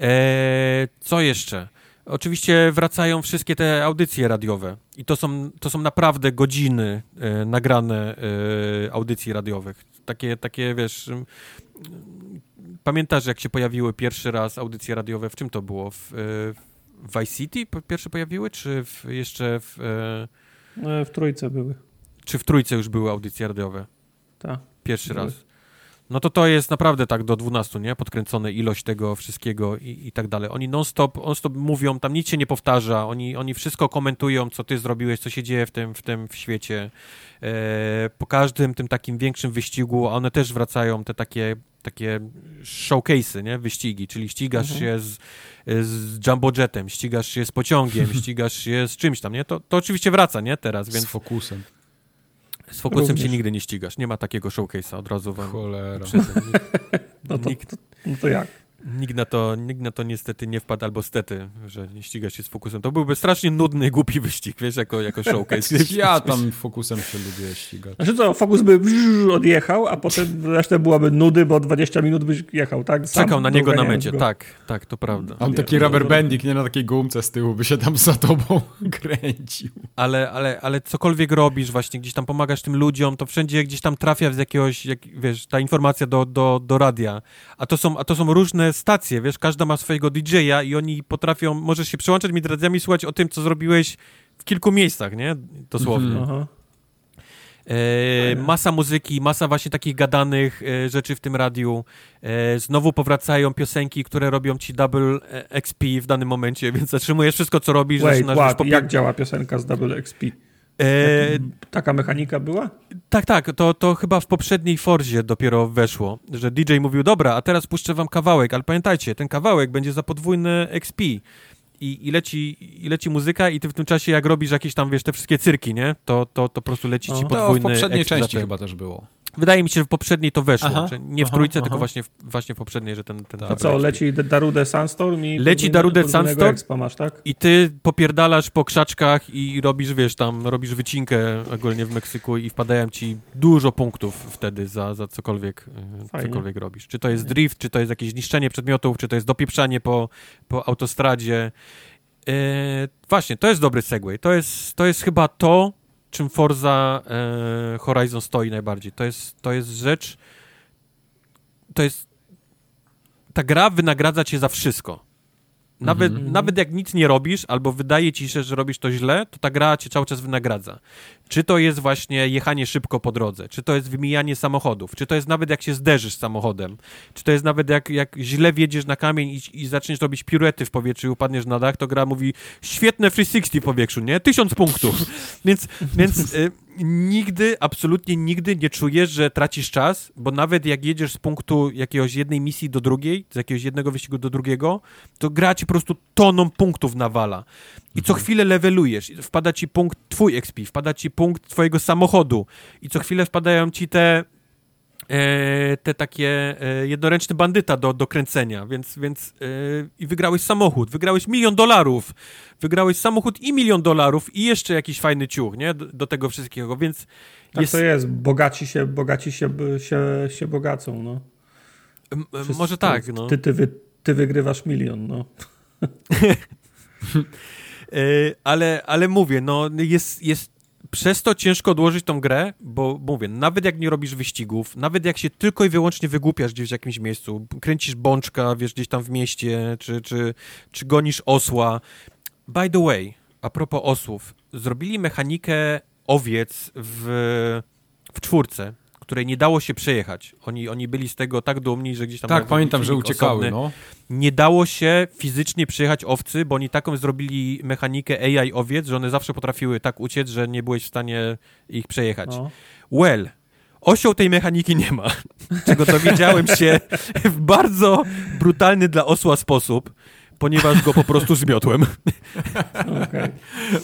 E, co jeszcze? Oczywiście wracają wszystkie te audycje radiowe i to są, to są naprawdę godziny e, nagrane e, audycji radiowych. Takie, takie, wiesz, pamiętasz jak się pojawiły pierwszy raz audycje radiowe? W czym to było? W, e, w Vice City pierwsze pojawiły, czy w, jeszcze w... E, w Trójce były. Czy w Trójce już były audycje radiowe? Tak. Pierwszy były. raz. No to to jest naprawdę tak do 12, nie? Podkręcone ilość tego wszystkiego i, i tak dalej. Oni non-stop, non-stop mówią, tam nic się nie powtarza, oni, oni wszystko komentują, co ty zrobiłeś, co się dzieje w tym, w tym w świecie. E, po każdym tym takim większym wyścigu, one też wracają, te takie takie showcase'y, nie? Wyścigi, czyli ścigasz mhm. się z, z jumbojetem, ścigasz się z pociągiem, ścigasz się z czymś tam, nie? To, to oczywiście wraca, nie? Teraz, więc... Z fokusem. Z fokusem Również. się nigdy nie ścigasz. Nie ma takiego showcase'a, od razu wam Cholera. no, to, nikt, no to jak? Nikt na, to, nikt na to niestety nie wpadł, albo stety, że nie ściga się z fokusem. To byłby strasznie nudny, głupi wyścig, wiesz, jako, jako showcase. ja tam fokusem się lubię ścigać. Znaczy co, fokus by odjechał, a potem resztę byłaby nudy, bo 20 minut byś jechał, tak? Sam Czekał na niego na mecie, go. tak, tak, to prawda. On taki rubber banding, nie na takiej gumce z tyłu, by się tam za tobą kręcił. Ale, ale, ale cokolwiek robisz właśnie, gdzieś tam pomagasz tym ludziom, to wszędzie gdzieś tam trafia z jakiegoś, jak, wiesz, ta informacja do, do, do radia. A to są, a to są różne stacje, wiesz, każda ma swojego DJ-a i oni potrafią, możesz się przełączać między radiami, słuchać o tym, co zrobiłeś w kilku miejscach, nie? Dosłownie. Mm E, masa muzyki, masa właśnie takich gadanych e, rzeczy w tym radiu. E, znowu powracają piosenki, które robią ci double e, XP w danym momencie, więc zatrzymujesz wszystko, co robisz. Wait, what? Jak działa piosenka z double XP? E... Taka mechanika była? Tak, tak. To, to chyba w poprzedniej Forzie dopiero weszło, że DJ mówił, dobra, a teraz puszczę wam kawałek, ale pamiętajcie, ten kawałek będzie za podwójny XP. I, i, leci, I leci muzyka i ty w tym czasie, jak robisz jakieś tam, wiesz, te wszystkie cyrki, nie? To, to, to po prostu leci ci podwójny To w poprzedniej części chyba też było. Wydaje mi się, że w poprzedniej to weszło. Aha, nie w aha, trójce, aha. tylko właśnie w, właśnie w poprzedniej, że ten... ten A co, leci Darude Sandstorm i... Leci Darude Sandstorm masz, tak? i ty popierdalasz po krzaczkach i robisz, wiesz, tam robisz wycinkę ogólnie w Meksyku i wpadają ci dużo punktów wtedy za, za cokolwiek, e, cokolwiek robisz. Czy to jest drift, czy to jest jakieś niszczenie przedmiotów, czy to jest dopieprzanie po, po autostradzie. Yy, właśnie, to jest dobry segway. To jest, to jest chyba to, czym Forza e, Horizon stoi najbardziej. To jest, to jest rzecz, to jest, ta gra wynagradza cię za wszystko. Nawet, mm -hmm. nawet jak nic nie robisz, albo wydaje ci się, że robisz to źle, to ta gra cię cały czas wynagradza. Czy to jest właśnie jechanie szybko po drodze, czy to jest wymijanie samochodów, czy to jest nawet jak się zderzysz samochodem, czy to jest nawet jak, jak źle wjedziesz na kamień i, i zaczniesz robić piruety w powietrzu i upadniesz na dach, to gra mówi świetne 360 w powietrzu, nie? Tysiąc punktów. więc więc y, nigdy, absolutnie nigdy nie czujesz, że tracisz czas, bo nawet jak jedziesz z punktu jakiegoś jednej misji do drugiej, z jakiegoś jednego wyścigu do drugiego, to gra ci po prostu toną punktów nawala. I co chwilę levelujesz, wpada ci punkt twój XP, wpada ci punkt twojego samochodu. I co chwilę wpadają ci te e, te takie e, jednoręczny bandyta do, do kręcenia, więc, więc e, i wygrałeś samochód, wygrałeś milion dolarów, wygrałeś samochód i milion dolarów i jeszcze jakiś fajny ciuch, nie, do, do tego wszystkiego, więc tak jest... to jest, bogaci się, bogaci się, się, się bogacą, no. Wszyscy, może tak, no. Ty, ty, wy, ty wygrywasz milion, no. E, ale, ale mówię, no jest, jest przez to ciężko odłożyć tą grę, bo mówię, nawet jak nie robisz wyścigów, nawet jak się tylko i wyłącznie wygłupiasz gdzieś w jakimś miejscu, kręcisz bączka, wiesz, gdzieś tam w mieście, czy, czy, czy gonisz osła. By the way, a propos osłów, zrobili mechanikę owiec w, w czwórce, której nie dało się przejechać. Oni, oni byli z tego tak dumni, że gdzieś tam... Tak, pamiętam, że uciekały, osobny. no. Nie dało się fizycznie przejechać owcy, bo oni taką zrobili mechanikę AI owiec, że one zawsze potrafiły tak uciec, że nie byłeś w stanie ich przejechać. No. Well, osioł tej mechaniki nie ma, czego dowiedziałem się w bardzo brutalny dla osła sposób ponieważ go po prostu zmiotłem. Okay.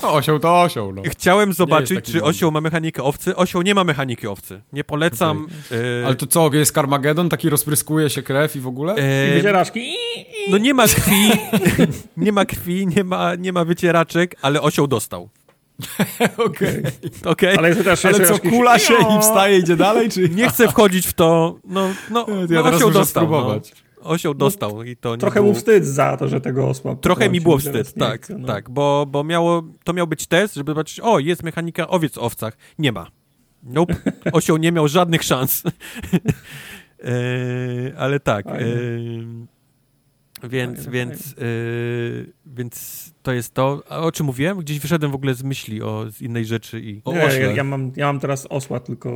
No, osioł to osioł. No. Chciałem zobaczyć, czy osioł ma mechanikę owcy. Osioł nie ma mechaniki owcy. Nie polecam. Okay. E... Ale to co, jest Carmageddon? Taki rozpryskuje się krew i w ogóle? E... I wycieraczki. No nie ma krwi, nie ma krwi, nie ma, nie ma wycieraczek, ale osioł dostał. Okej. Okay. okay. Ale, też ale co, kula się i wstaje, idzie dalej? Czy... Nie chcę wchodzić w to. No, no, ja no osioł dostał. No. Spróbować. No osioł no, dostał no, i to Trochę było... mu wstyd za to, że tego osła Trochę mi było wstyd, tak, chce, no. tak, bo, bo miało, to miał być test, żeby zobaczyć, o, jest mechanika owiec w owcach. Nie ma. Nope. Osioł nie miał żadnych szans. e, ale tak. E, więc, więc, yy, więc to jest to. A o czym mówiłem? Gdzieś wyszedłem w ogóle z myśli o z innej rzeczy i o nie, ja, ja, mam, ja mam teraz osła tylko.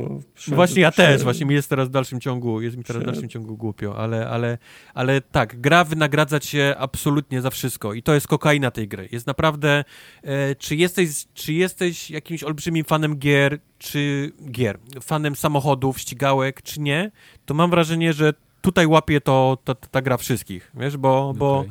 no właśnie ja też, właśnie mi jest teraz w dalszym ciągu, jest mi teraz w dalszym ciągu głupio, ale, ale, ale tak, gra wynagradza cię absolutnie za wszystko i to jest kokaina tej gry. Jest naprawdę, e, czy, jesteś, czy jesteś jakimś olbrzymim fanem gier, czy gier, fanem samochodów, ścigałek, czy nie, to mam wrażenie, że tutaj łapie to, to, ta gra wszystkich, wiesz, bo, okay. bo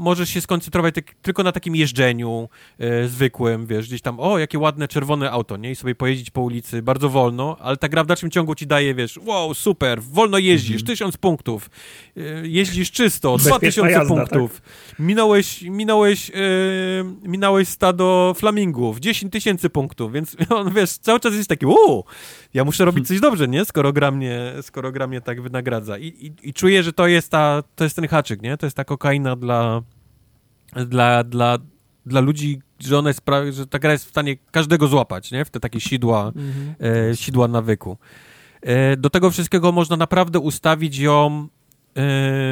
możesz się skoncentrować tak, tylko na takim jeżdżeniu e, zwykłym, wiesz, gdzieś tam, o, jakie ładne czerwone auto, nie? I sobie pojeździć po ulicy bardzo wolno, ale ta gra w dalszym ciągu ci daje, wiesz, wow, super, wolno jeździsz, mm -hmm. tysiąc punktów, e, jeździsz czysto, dwa tysiące punktów, tak? minąłeś, minąłeś, e, minąłeś stado flamingów, dziesięć tysięcy punktów, więc on, wiesz, cały czas jest taki, uuu, ja muszę robić coś dobrze, nie? Skoro gra mnie, skoro gra mnie tak wynagradza. I, i, i czuję, że to jest ta, to jest ten haczyk, nie? To jest ta kokaina dla, dla, dla, dla ludzi, że ona jest prawie, że ta gra jest w stanie każdego złapać, nie? W te takie sidła, mhm. e, sidła nawyku. E, do tego wszystkiego można naprawdę ustawić ją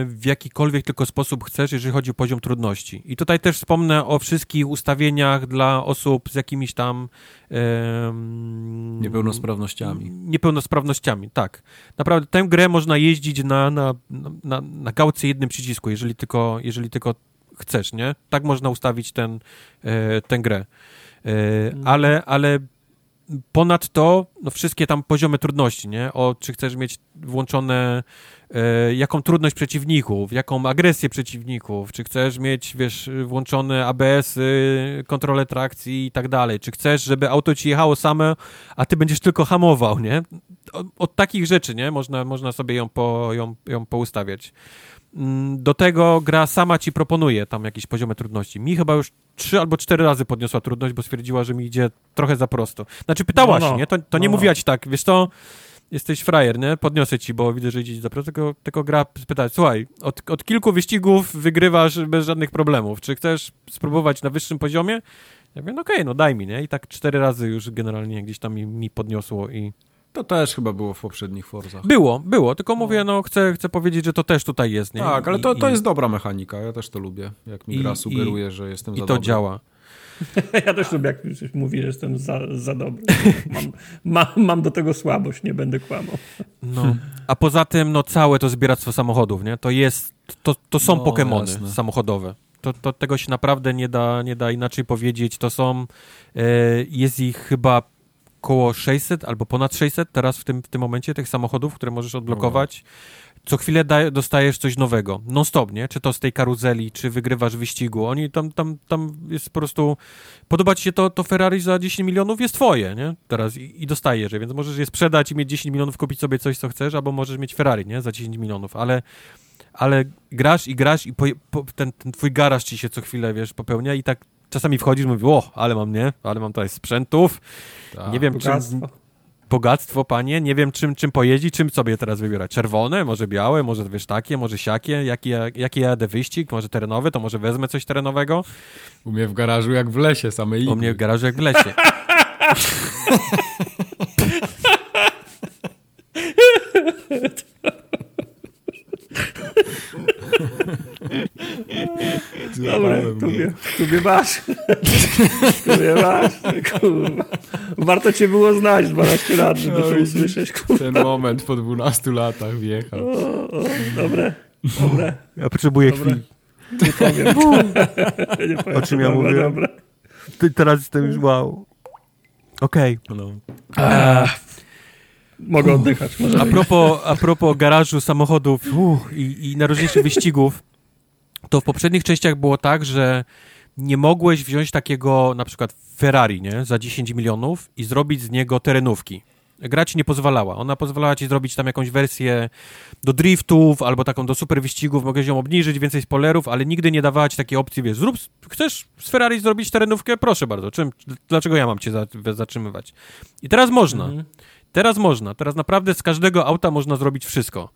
w jakikolwiek tylko sposób chcesz, jeżeli chodzi o poziom trudności. I tutaj też wspomnę o wszystkich ustawieniach dla osób z jakimiś tam um, niepełnosprawnościami. Niepełnosprawnościami, tak. Naprawdę tę grę można jeździć na, na, na, na gałce jednym przycisku, jeżeli tylko, jeżeli tylko chcesz, nie? Tak można ustawić ten, e, tę grę. E, mhm. ale, ale ponadto no, wszystkie tam poziomy trudności, nie? O, czy chcesz mieć włączone e, jaką trudność przeciwników, jaką agresję przeciwników, czy chcesz mieć, wiesz, włączone ABS-y, kontrolę trakcji i tak dalej, czy chcesz, żeby auto ci jechało same, a ty będziesz tylko hamował, nie? Od, od takich rzeczy, nie? Można, można sobie ją, po, ją, ją poustawiać. Mm, do tego gra sama ci proponuje tam jakieś poziomy trudności. Mi chyba już trzy albo cztery razy podniosła trudność, bo stwierdziła, że mi idzie trochę za prosto. Znaczy pytałaś, no, no. nie? To, to nie no, mówiła ci tak, wiesz to jesteś frajer, nie? Podniosę ci, bo widzę, że idzie za prosto, tylko, tylko gra spytać, słuchaj, od, od kilku wyścigów wygrywasz bez żadnych problemów. Czy chcesz spróbować na wyższym poziomie? Ja wiem, no okej, okay, no daj mi, nie? I tak cztery razy już generalnie gdzieś tam mi, mi podniosło i to też chyba było w poprzednich Forzach. Było, było, tylko no. mówię, no chcę, chcę powiedzieć, że to też tutaj jest, nie? Tak, ale to, to jest dobra mechanika, ja też to lubię, jak mi I, gra sugeruje, i, że jestem i za I to dobry. działa. Ja też lubię, jak ktoś mówi, że jestem za, za dobry. Mam, mam, mam, do tego słabość, nie będę kłamał. No. A poza tym, no całe to zbieractwo samochodów, nie? To jest, to, to są no, Pokemony jasne. samochodowe. To, to, tego się naprawdę nie da, nie da inaczej powiedzieć. To są, e, jest ich chyba około 600 albo ponad 600 teraz w tym, w tym momencie tych samochodów, które możesz odblokować. co chwilę dostajesz coś nowego, non stop, nie? Czy to z tej karuzeli, czy wygrywasz wyścigu, oni tam, tam, tam jest po prostu, podoba ci się to, to Ferrari za 10 milionów, jest twoje, nie? Teraz i, i dostajesz je, więc możesz je sprzedać i mieć 10 milionów, kupić sobie coś, co chcesz, albo możesz mieć Ferrari, nie? Za 10 milionów, ale ale grasz i grasz i po, po, ten, ten twój garaż ci się co chwilę, wiesz, popełnia i tak czasami wchodzisz i mówisz, o, ale mam, nie? Ale mam tutaj sprzętów, tak, nie wiem, bogactwo. czym... Bogactwo, panie, nie wiem czym, czym pojeździ, czym sobie teraz wybierać. Czerwone, może białe, może wiesz takie, może siakie, jaki, jaki jadę wyścig, może terenowy, to może wezmę coś terenowego. U mnie w garażu jak w lesie, same igły. U mnie w garażu jak w lesie. Dobra, tu mnie, tu mnie masz. tu mnie masz, kurwa. Warto cię było znać 12 lat, żeby no, to usłyszeć, kurwa. Ten moment po 12 latach wjechał. O, o, dobre, dobre. Ja potrzebuję dobre. chwili. Nie powiem. nie powiem. O czym ja mówię? Dobra. Ty teraz jestem już wow. Okej. Okay. No. Mogę oddychać. A propos, a propos garażu, samochodów uh, i, i najróżniejszych wyścigów, to w poprzednich częściach było tak, że nie mogłeś wziąć takiego na przykład Ferrari, nie, za 10 milionów i zrobić z niego terenówki. Gra ci nie pozwalała. Ona pozwalała ci zrobić tam jakąś wersję do driftów albo taką do super wyścigów, mogłeś ją obniżyć, więcej spoilerów, ale nigdy nie dawała ci takiej opcji, wiesz, zrób, chcesz z Ferrari zrobić terenówkę? Proszę bardzo, czym, dlaczego ja mam cię zatrzymywać? I teraz można. Mhm. Teraz można. Teraz naprawdę z każdego auta można zrobić wszystko.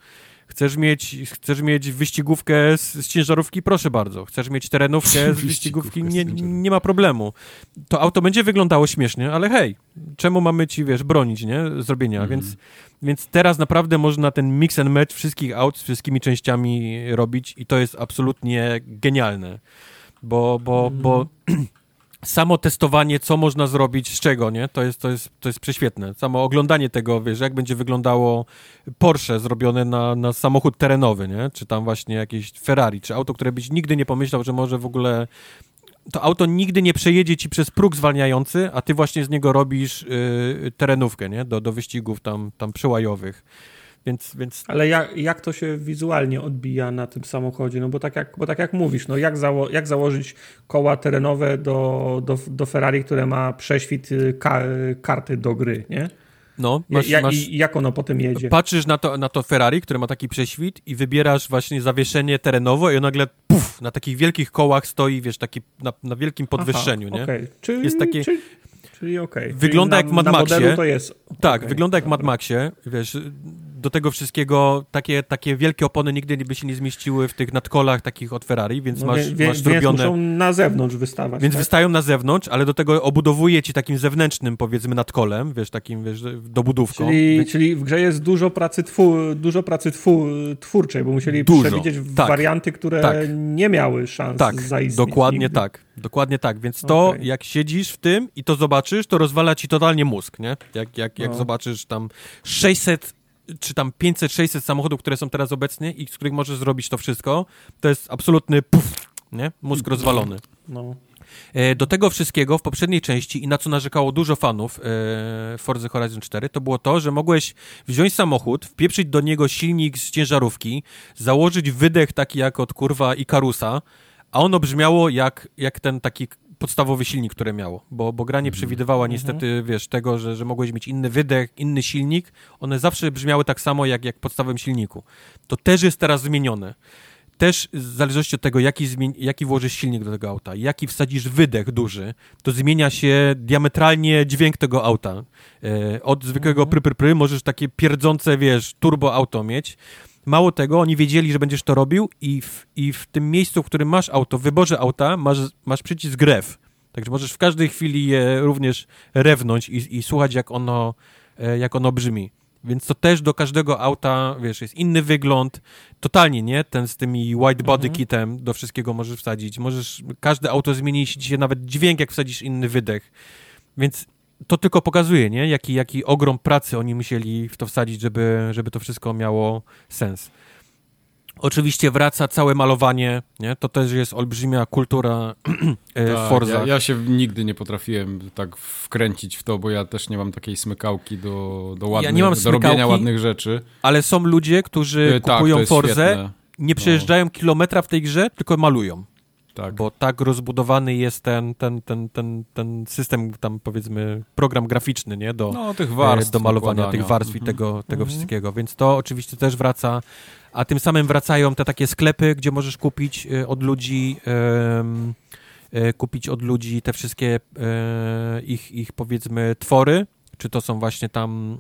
Chcesz mieć, chcesz mieć wyścigówkę z, z ciężarówki? Proszę bardzo. Chcesz mieć terenówkę z wyścigówki? Nie, nie ma problemu. To auto będzie wyglądało śmiesznie, ale hej, czemu mamy ci, wiesz, bronić, nie? Zrobienia, mm. więc, więc teraz naprawdę można ten mix and match wszystkich aut z wszystkimi częściami robić i to jest absolutnie genialne. Bo, bo, mm. bo samo testowanie, co można zrobić, z czego, nie? To jest, to jest, to jest prześwietne. Samo oglądanie tego, wiesz, jak będzie wyglądało Porsche zrobione na, na samochód terenowy, nie? Czy tam właśnie jakieś Ferrari, czy auto, które byś nigdy nie pomyślał, że może w ogóle to auto nigdy nie przejedzie ci przez próg zwalniający, a ty właśnie z niego robisz yy, terenówkę, nie? Do, do wyścigów tam, tam przełajowych. Więc, więc... Ale jak, jak to się wizualnie odbija na tym samochodzie? No bo tak jak, bo tak jak mówisz, no jak, zało jak założyć koła terenowe do, do, do Ferrari, które ma prześwit y, ka karty do gry, nie? No, masz, ja, masz, I jak ono potem jedzie? Patrzysz na to, na to Ferrari, które ma taki prześwit i wybierasz właśnie zawieszenie terenowe i on nagle puf, na takich wielkich kołach stoi, wiesz, taki na, na wielkim podwyższeniu, Aha, nie? Okay. Czyli, jest takie... Czyli, czyli. Okay. Wygląda czyli jak na, w Mad Maxie. to jest... Tak, okay, wygląda jak Mad Maxie, wiesz, do tego wszystkiego takie, takie wielkie opony nigdy by się nie zmieściły w tych nadkolach takich od Ferrari, więc no, masz, wie, masz zrobione... muszą na zewnątrz wystawać. Więc tak? wystają na zewnątrz, ale do tego obudowuje ci takim zewnętrznym, powiedzmy, nadkolem, wiesz, takim, wiesz, dobudówką. Czyli, więc... czyli w grze jest dużo pracy, twu, dużo pracy twu, twórczej, bo musieli dużo. przewidzieć tak. warianty, które tak. nie miały szans tak. zaistnieć. Dokładnie nigdy. tak. Dokładnie tak, więc to okay. jak siedzisz w tym i to zobaczysz, to rozwala ci totalnie mózg, nie? Jak, jak, jak no. zobaczysz tam 600 czy tam 500-600 samochodów, które są teraz obecnie i z których możesz zrobić to wszystko, to jest absolutny puf, nie? Mózg rozwalony. No. E, do tego wszystkiego w poprzedniej części i na co narzekało dużo fanów e, Forza Horizon 4, to było to, że mogłeś wziąć samochód, wpieprzyć do niego silnik z ciężarówki, założyć wydech taki jak od kurwa Ikarusa, a ono brzmiało jak, jak ten taki podstawowy silnik, który miało, bo, bo gra nie mhm. przewidywała mhm. niestety, wiesz, tego, że, że mogłeś mieć inny wydech, inny silnik. One zawsze brzmiały tak samo, jak, jak w podstawowym silniku. To też jest teraz zmienione. Też w zależności od tego, jaki, jaki włożysz silnik do tego auta, jaki wsadzisz wydech duży, to zmienia się diametralnie dźwięk tego auta. E, od zwykłego mhm. pry, pry, pry możesz takie pierdzące, wiesz, turbo auto mieć, Mało tego, oni wiedzieli, że będziesz to robił i w, i w tym miejscu, w którym masz auto, w wyborze auta, masz, masz przycisk rew. Także możesz w każdej chwili je również rewnąć i, i słuchać, jak ono, e, jak ono brzmi. Więc to też do każdego auta, wiesz, jest inny wygląd. Totalnie, nie? Ten z tymi white body mhm. kitem do wszystkiego możesz wsadzić. Możesz, każde auto zmieni się nawet dźwięk, jak wsadzisz inny wydech. Więc to tylko pokazuje, nie? Jaki, jaki ogrom pracy oni musieli w to wsadzić, żeby, żeby to wszystko miało sens. Oczywiście wraca całe malowanie, nie? To też jest olbrzymia kultura e, tak, Forza. Ja, ja, się nigdy nie potrafiłem tak wkręcić w to, bo ja też nie mam takiej smykałki do, do, ładnych, ja do robienia ładnych rzeczy. Ale są ludzie, którzy tak, kupują Forzę, nie przejeżdżają no. kilometra w tej grze, tylko malują. Tak. Bo tak rozbudowany jest ten, ten, ten, ten, ten system, tam powiedzmy, program graficzny, nie? Do, no, tych warstw do malowania tych warstw mhm. i tego, tego mhm. wszystkiego. Więc to oczywiście też wraca a tym samym wracają te takie sklepy, gdzie możesz kupić e, od ludzi e, kupić od ludzi te wszystkie e, ich, ich powiedzmy twory, czy to są właśnie tam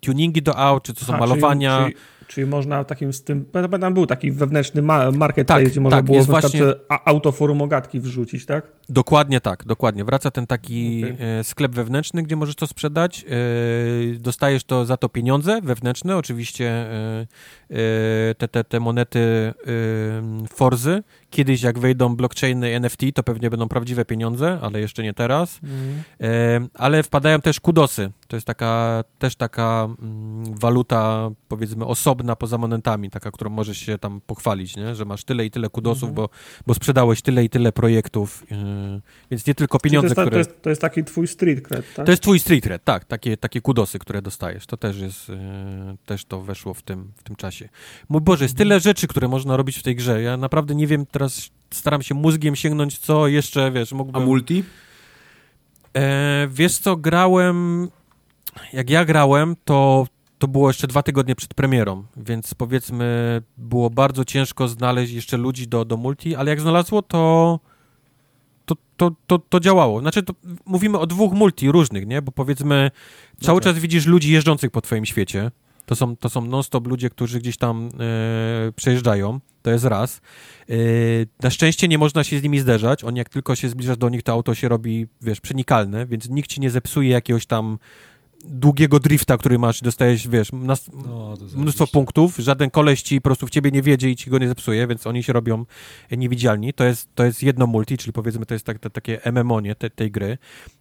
tuningi do aut, czy to są malowania. Czyli, czyli Czyli można takim z tym. Tam był taki wewnętrzny marketplace, tak, gdzie można tak, było właśnie... autoforum ogatki wrzucić, tak? Dokładnie tak, dokładnie. Wraca ten taki okay. E, sklep wewnętrzny, gdzie możesz to sprzedać. E, dostajesz to za to pieniądze wewnętrzne, oczywiście e, te, te, te monety Forzy. Kiedyś, jak wejdą blockchainy NFT, to pewnie będą prawdziwe pieniądze, ale jeszcze nie teraz. Mm. Ale wpadają też kudosy. To jest taka, też taka mm, waluta, powiedzmy, osobna poza monetami, taka, którą możesz się tam pochwalić, nie? że masz tyle i tyle kudosów, mm. bo, bo sprzedałeś tyle i tyle projektów. Więc nie tylko pieniądze, to jest, które... To jest, to jest, taki twój street cred, tak? To jest twój street cred, tak. Takie, takie kudosy, które dostajesz. To też jest, yy, też to weszło w tym, w tym czasie. Mój Boże, jest tyle rzeczy, które można robić w tej grze. Ja naprawdę nie wiem, teraz staram się mózgiem sięgnąć, co jeszcze, wiesz, mógłbym... A multi? E, wiesz co, grałem... Jak ja grałem, to to było jeszcze dwa tygodnie przed premierą, więc powiedzmy było bardzo ciężko znaleźć jeszcze ludzi do, do multi, ale jak znalazło, to to, to, to, to działało. Znaczy, to mówimy o dwóch multi różnych, nie? Bo powiedzmy, no cały tak. czas widzisz ludzi jeżdżących po twoim świecie. To są, to są non-stop ludzie, którzy gdzieś tam e, przejeżdżają. To jest raz. E, na szczęście nie można się z nimi zderzać. Oni jak tylko się zbliżasz do nich, to auto się robi, wiesz, przenikalne, więc nikt ci nie zepsuje jakiegoś tam długiego drifta, który masz, dostajesz, wiesz, nas, no, mnóstwo punktów, żaden koleś ci po prostu w ciebie nie wiedzie i ci go nie zepsuje, więc oni się robią niewidzialni. To jest, to jest jedno multi, czyli powiedzmy to jest tak, to, takie MMO, nie, te, tej gry.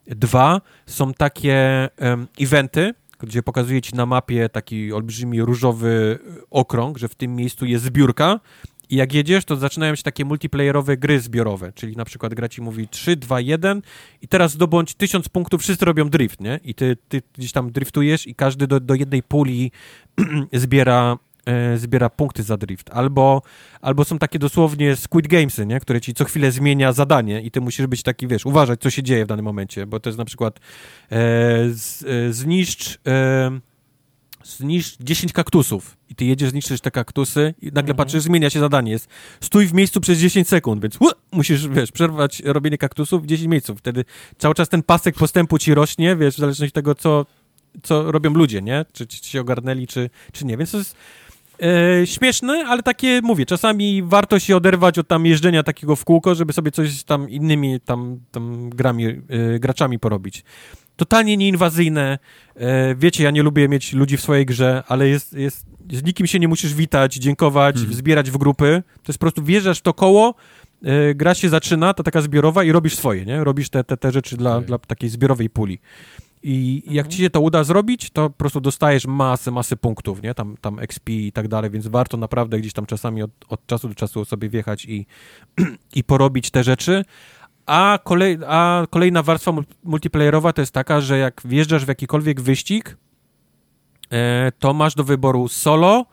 Dwa, są takie um, eventy, gdzie pokazuje ci na mapie taki olbrzymi różowy okrąg, że w tym miejscu jest zbiórka i jak jedziesz, to zaczynają się takie multiplayerowe gry zbiorowe, czyli na przykład gra ci mówi 3, 2, 1 i teraz zdobądź 1000 punktów, wszyscy robią drift, nie? I ty, ty gdzieś tam driftujesz i każdy do, do jednej puli zbiera e, zbiera punkty za drift. Albo, albo są takie dosłownie Squid Gamesy, nie? które ci co chwilę zmienia zadanie i ty musisz być taki, wiesz, uważać, co się dzieje w danym momencie, bo to jest na przykład e, z, e, zniszcz e, zniszcz 10 kaktusów i ty jedziesz, zniszczysz te kaktusy i nagle mhm. patrzysz, zmienia się zadanie, jest stój w miejscu przez 10 sekund, więc musisz, wiesz, przerwać robienie kaktusów w 10 miejsców, wtedy cały czas ten pasek postępu ci rośnie, wiesz, w zależności od tego, co, co robią ludzie, nie? Czy, czy się ogarnęli, czy, czy nie, więc to jest e, śmieszne, ale takie, mówię, czasami warto się oderwać od tam jeżdżenia takiego w kółko, żeby sobie coś tam innymi tam, tam grami, e, graczami porobić totalnie nieinwazyjne. E, wiecie, ja nie lubię mieć ludzi w swojej grze, ale jest, jest, z nikim się nie musisz witać, dziękować, hmm. zbierać w grupy. To jest po prostu wjeżdżasz w to koło, e, gra się zaczyna, ta taka zbiorowa i robisz swoje, nie? Robisz te, te, te rzeczy dla, dla takiej zbiorowej puli. I jak ci się to uda zrobić, to po prostu dostajesz masę, masę punktów, nie? Tam, tam XP i tak dalej, więc warto naprawdę gdzieś tam czasami od, od czasu do czasu sobie wjechać i, i porobić te rzeczy. A, kolej, a kolejna warstwa multiplayerowa to jest taka, że jak wjeżdżasz w jakikolwiek wyścig, e, to masz do wyboru solo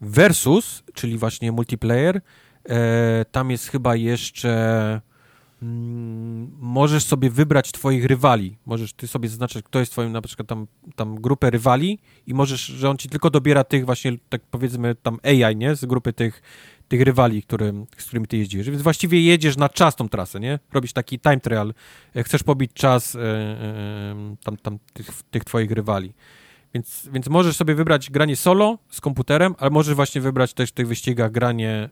versus, czyli właśnie multiplayer. E, tam jest chyba jeszcze mm, możesz sobie wybrać twoich rywali. Możesz ty sobie zaznaczyć, kto jest twoim, na przykład tam, tam grupę rywali i możesz, że on ci tylko dobiera tych właśnie, tak powiedzmy tam AI, nie? Z grupy tych tych rywali, który, z którymi ty jeździsz. Więc właściwie jedziesz na czas tą trasę, nie? Robisz taki time trial. Chcesz pobić czas e, e, tam, tam tych, tych twoich rywali. Więc, więc możesz sobie wybrać granie solo z komputerem, ale możesz właśnie wybrać też w tych wyścigach granie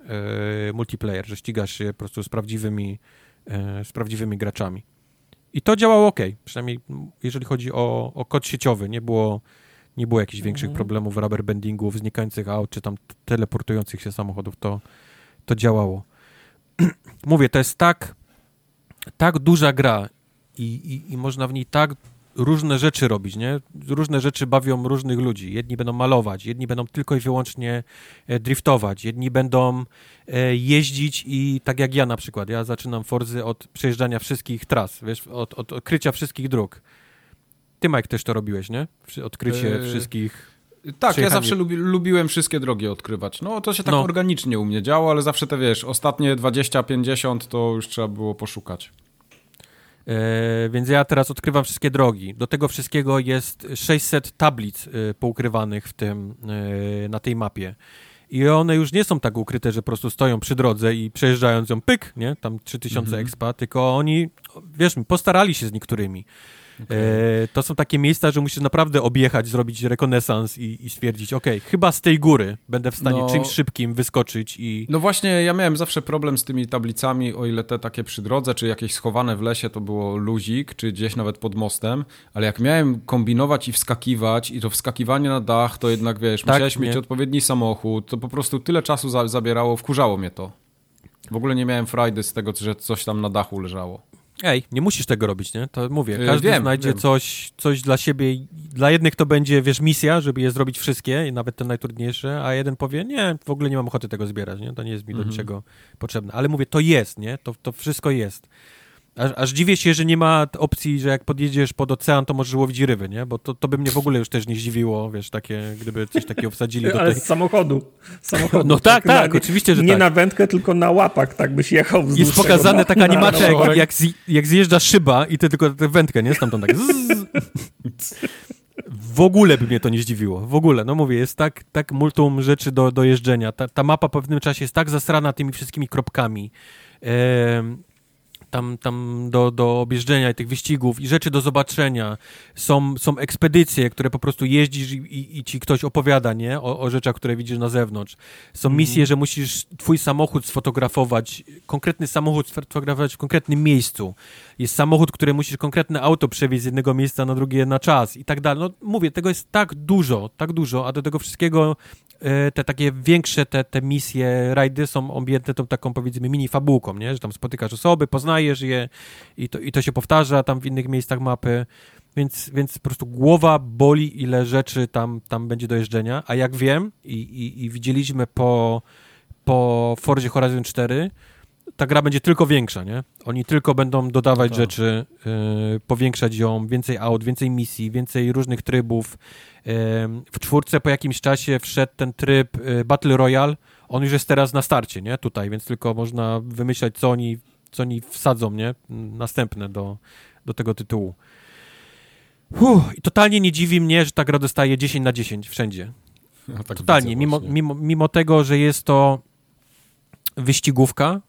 e, multiplayer, że ścigasz się po prostu z prawdziwymi, e, z prawdziwymi graczami. I to działało ok, przynajmniej jeżeli chodzi o, o kod sieciowy. Nie było nie było jakichś większych mhm. problemów rubberbandingów, znikających aut, czy tam teleportujących się samochodów, to, to działało. Mówię, to jest tak, tak duża gra i, i, i można w niej tak różne rzeczy robić, nie? Różne rzeczy bawią różnych ludzi. Jedni będą malować, jedni będą tylko i wyłącznie e, driftować, jedni będą e, jeździć i tak jak ja na przykład, ja zaczynam Forzy od przejeżdżania wszystkich tras, wiesz, od, od odkrycia wszystkich dróg. Ty, Mike, też to robić, nie? Odkrycie yy... wszystkich... Tak, ja zawsze lubi, lubiłem wszystkie drogi odkrywać. No to się tak no. organicznie u mnie działo, ale zawsze te wiesz, ostatnie 20-50 to już trzeba było poszukać. E, więc ja teraz odkrywam wszystkie drogi. Do tego wszystkiego jest 600 tablic e, poukrywanych w tym, e, na tej mapie. I one już nie są tak ukryte, że po prostu stoją przy drodze i przejeżdżając ją pyk, nie? Tam 3000 mhm. expa, tylko oni, wiesz mi, postarali się z niektórymi. Okay. E, to są takie miejsca, że musisz naprawdę objechać, zrobić rekonesans i, i stwierdzić, ok, chyba z tej góry będę w stanie no, czymś szybkim wyskoczyć i... No właśnie, ja miałem zawsze problem z tymi tablicami, o ile te takie przy drodze, czy jakieś schowane w lesie, to było luzik, czy gdzieś nawet pod mostem, ale jak miałem kombinować i wskakiwać, i to wskakiwanie na dach, to jednak, wiesz, tak, musiałeś nie. mieć odpowiedni samochód, to po prostu tyle czasu za zabierało, wkurzało mnie to. W ogóle nie miałem frajdy z tego, że coś tam na dachu leżało. Ej, nie musisz tego robić, nie? To mówię, y, każdy wiem, znajdzie wiem. Coś, coś dla siebie. Dla jednych to będzie, wiesz, misja, żeby je zrobić wszystkie, nawet te najtrudniejsze, a jeden powie, nie, w ogóle nie mam ochoty tego zbierać, nie? To nie jest mi do mhm. niczego potrzebne. Ale mówię, to jest, nie? To, to wszystko jest. Aż, aż, dziwię się, że nie ma opcji, że jak podjedziesz pod ocean, to możesz łowić ryby, nie? Bo to, to by mnie w ogóle już też nie zdziwiło, wiesz, takie, gdyby coś takiego wsadzili do Ale tej... z samochodu. samochodu. No tak, tak, na, oczywiście, że nie tak. Nie na wędkę, tylko na łapak, tak byś jechał wzdłuż Jest pokazane taka animacja, jak, jak, jak zjeżdża szyba i ty tylko tę wędkę, nie? Stamtąd tak W ogóle by mnie to nie zdziwiło. W ogóle, no mówię, jest tak, tak multum rzeczy do, do jeżdżenia. Ta, ta mapa po pewnym czasie jest tak zasrana tymi wszystkimi kropkami tam, tam do, do objeżdżenia i tych wyścigów i rzeczy do zobaczenia. Są, są ekspedycje, które po prostu jeździsz i, i, i ci ktoś opowiada, nie? O, o, rzeczach, które widzisz na zewnątrz. Są mm. misje, że musisz twój samochód sfotografować, konkretny samochód sfotografować w konkretnym miejscu. Jest samochód, który musisz konkretne auto przewieźć z jednego miejsca na drugie na czas i tak dalej. No mówię, tego jest tak dużo, tak dużo, a do tego wszystkiego E, te takie większe te, te misje, rajdy są objęte tą taką powiedzmy mini fabułką, nie? że tam spotykasz osoby, poznajesz je i to, i to się powtarza tam w innych miejscach mapy, więc, więc po prostu głowa boli, ile rzeczy tam, tam będzie do jeżdżenia, a jak wiem i, i, i widzieliśmy po, po Forzie Horizon 4, ta gra będzie tylko większa, nie? Oni tylko będą dodawać no rzeczy, y, powiększać ją, więcej aut, więcej misji, więcej różnych trybów. Y, w czwórce po jakimś czasie wszedł ten tryb y, Battle Royale. On już jest teraz na starcie, nie? Tutaj, więc tylko można wymyślać, co oni, co oni wsadzą, nie? Następne do, do tego tytułu. Uff, I totalnie nie dziwi mnie, że ta gra dostaje 10 na 10 wszędzie. Ja tak totalnie, mimo, mimo, mimo tego, że jest to wyścigówka,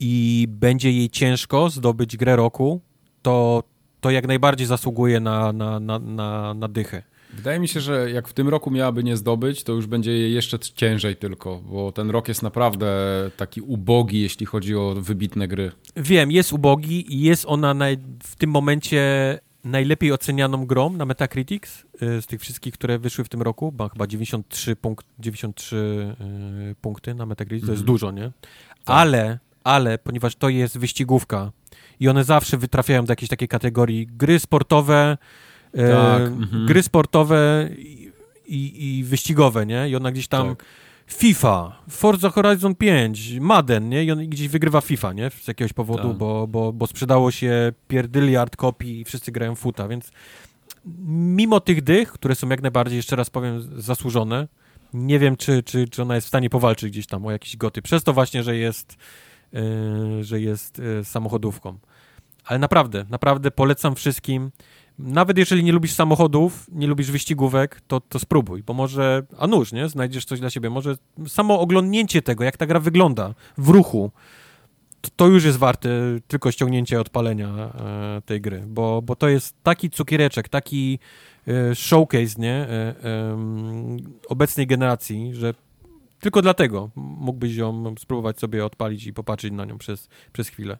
i będzie jej ciężko zdobyć grę roku, to, to jak najbardziej zasługuje na, na, na, na, na dychę. Wydaje mi się, że jak w tym roku miałaby nie zdobyć, to już będzie jej jeszcze ciężej tylko, bo ten rok jest naprawdę taki ubogi, jeśli chodzi o wybitne gry. Wiem, jest ubogi i jest ona naj, w tym momencie najlepiej ocenianą grą na Metacritics y, z tych wszystkich, które wyszły w tym roku. Ma chyba 93, punkt, 93 y, punkty na Metacritics, to jest mhm. dużo, nie? Tak. Ale ale ponieważ to jest wyścigówka i one zawsze wytrafiają do jakiejś takiej kategorii gry sportowe, tak, e, gry sportowe i, i, i, wyścigowe, nie? I ona gdzieś tam tak. FIFA, Forza Horizon 5, Madden, nie? I on gdzieś wygrywa FIFA, nie? Z jakiegoś powodu, tak. bo, bo, bo sprzedało się pierdyliard kopii i wszyscy grają futa, więc mimo tych dych, które są jak najbardziej, jeszcze raz powiem, zasłużone, nie wiem, czy, czy, czy ona jest w stanie powalczyć gdzieś tam o jakieś goty. Przez to właśnie, że jest E, że jest e, samochodówką. Ale naprawdę, naprawdę polecam wszystkim. Nawet jeżeli nie lubisz samochodów, nie lubisz wyścigówek, to, to spróbuj, bo może, a nóż, nie? Znajdziesz coś dla siebie. Może samo oglądnięcie tego, jak ta gra wygląda w ruchu, to, to już jest warte tylko ściągnięcia odpalenia e, tej gry, bo, bo to jest taki cukiereczek, taki e, showcase, nie? E, obecnej generacji, że tylko dlatego mógłbyś ją spróbować sobie odpalić i popatrzeć na nią przez, przez chwilę.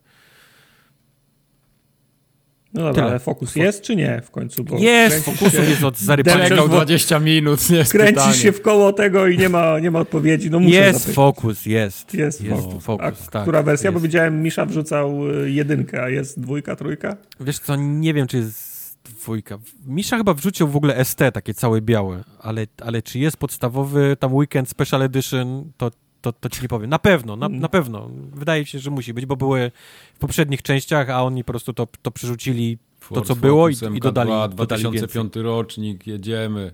No dobra, ale fokus jest czy nie w końcu? Bo jest, fokus jest od zarypania. 20 minut, nie Kręcisz się w koło tego i nie ma, nie ma odpowiedzi. No jest zapytać. fokus, jest. Jest, jest fokus. fokus. A tak, która wersja? Jest. Bo widziałem, Misza wrzucał y, jedynkę, a jest dwójka, trójka? Wiesz co, nie wiem, czy jest dwójka. Misza chyba wrzucił w ogóle ST, takie całe białe, ale, ale czy jest podstawowy tam Weekend Special Edition, to, to, to ci nie powiem. Na pewno, na, na pewno. Wydaje mi się, że musi być, bo były w poprzednich częściach, a oni po prostu to, to przerzucili to, co było i, i dodali, 2, dodali 2005 rocznik, jedziemy.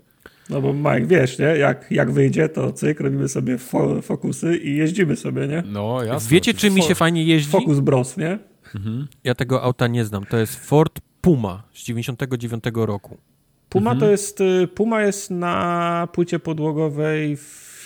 No bo Mike, wiesz, nie? Jak, jak wyjdzie, to cyk, robimy sobie fo fokusy i jeździmy sobie, nie? No, jasne. Wiecie, czym mi się fajnie jeździ? Focus Bros, nie? Mhm. Ja tego auta nie znam. To jest Ford Puma z 99 roku. Puma mhm. to jest, y, Puma jest na płycie podłogowej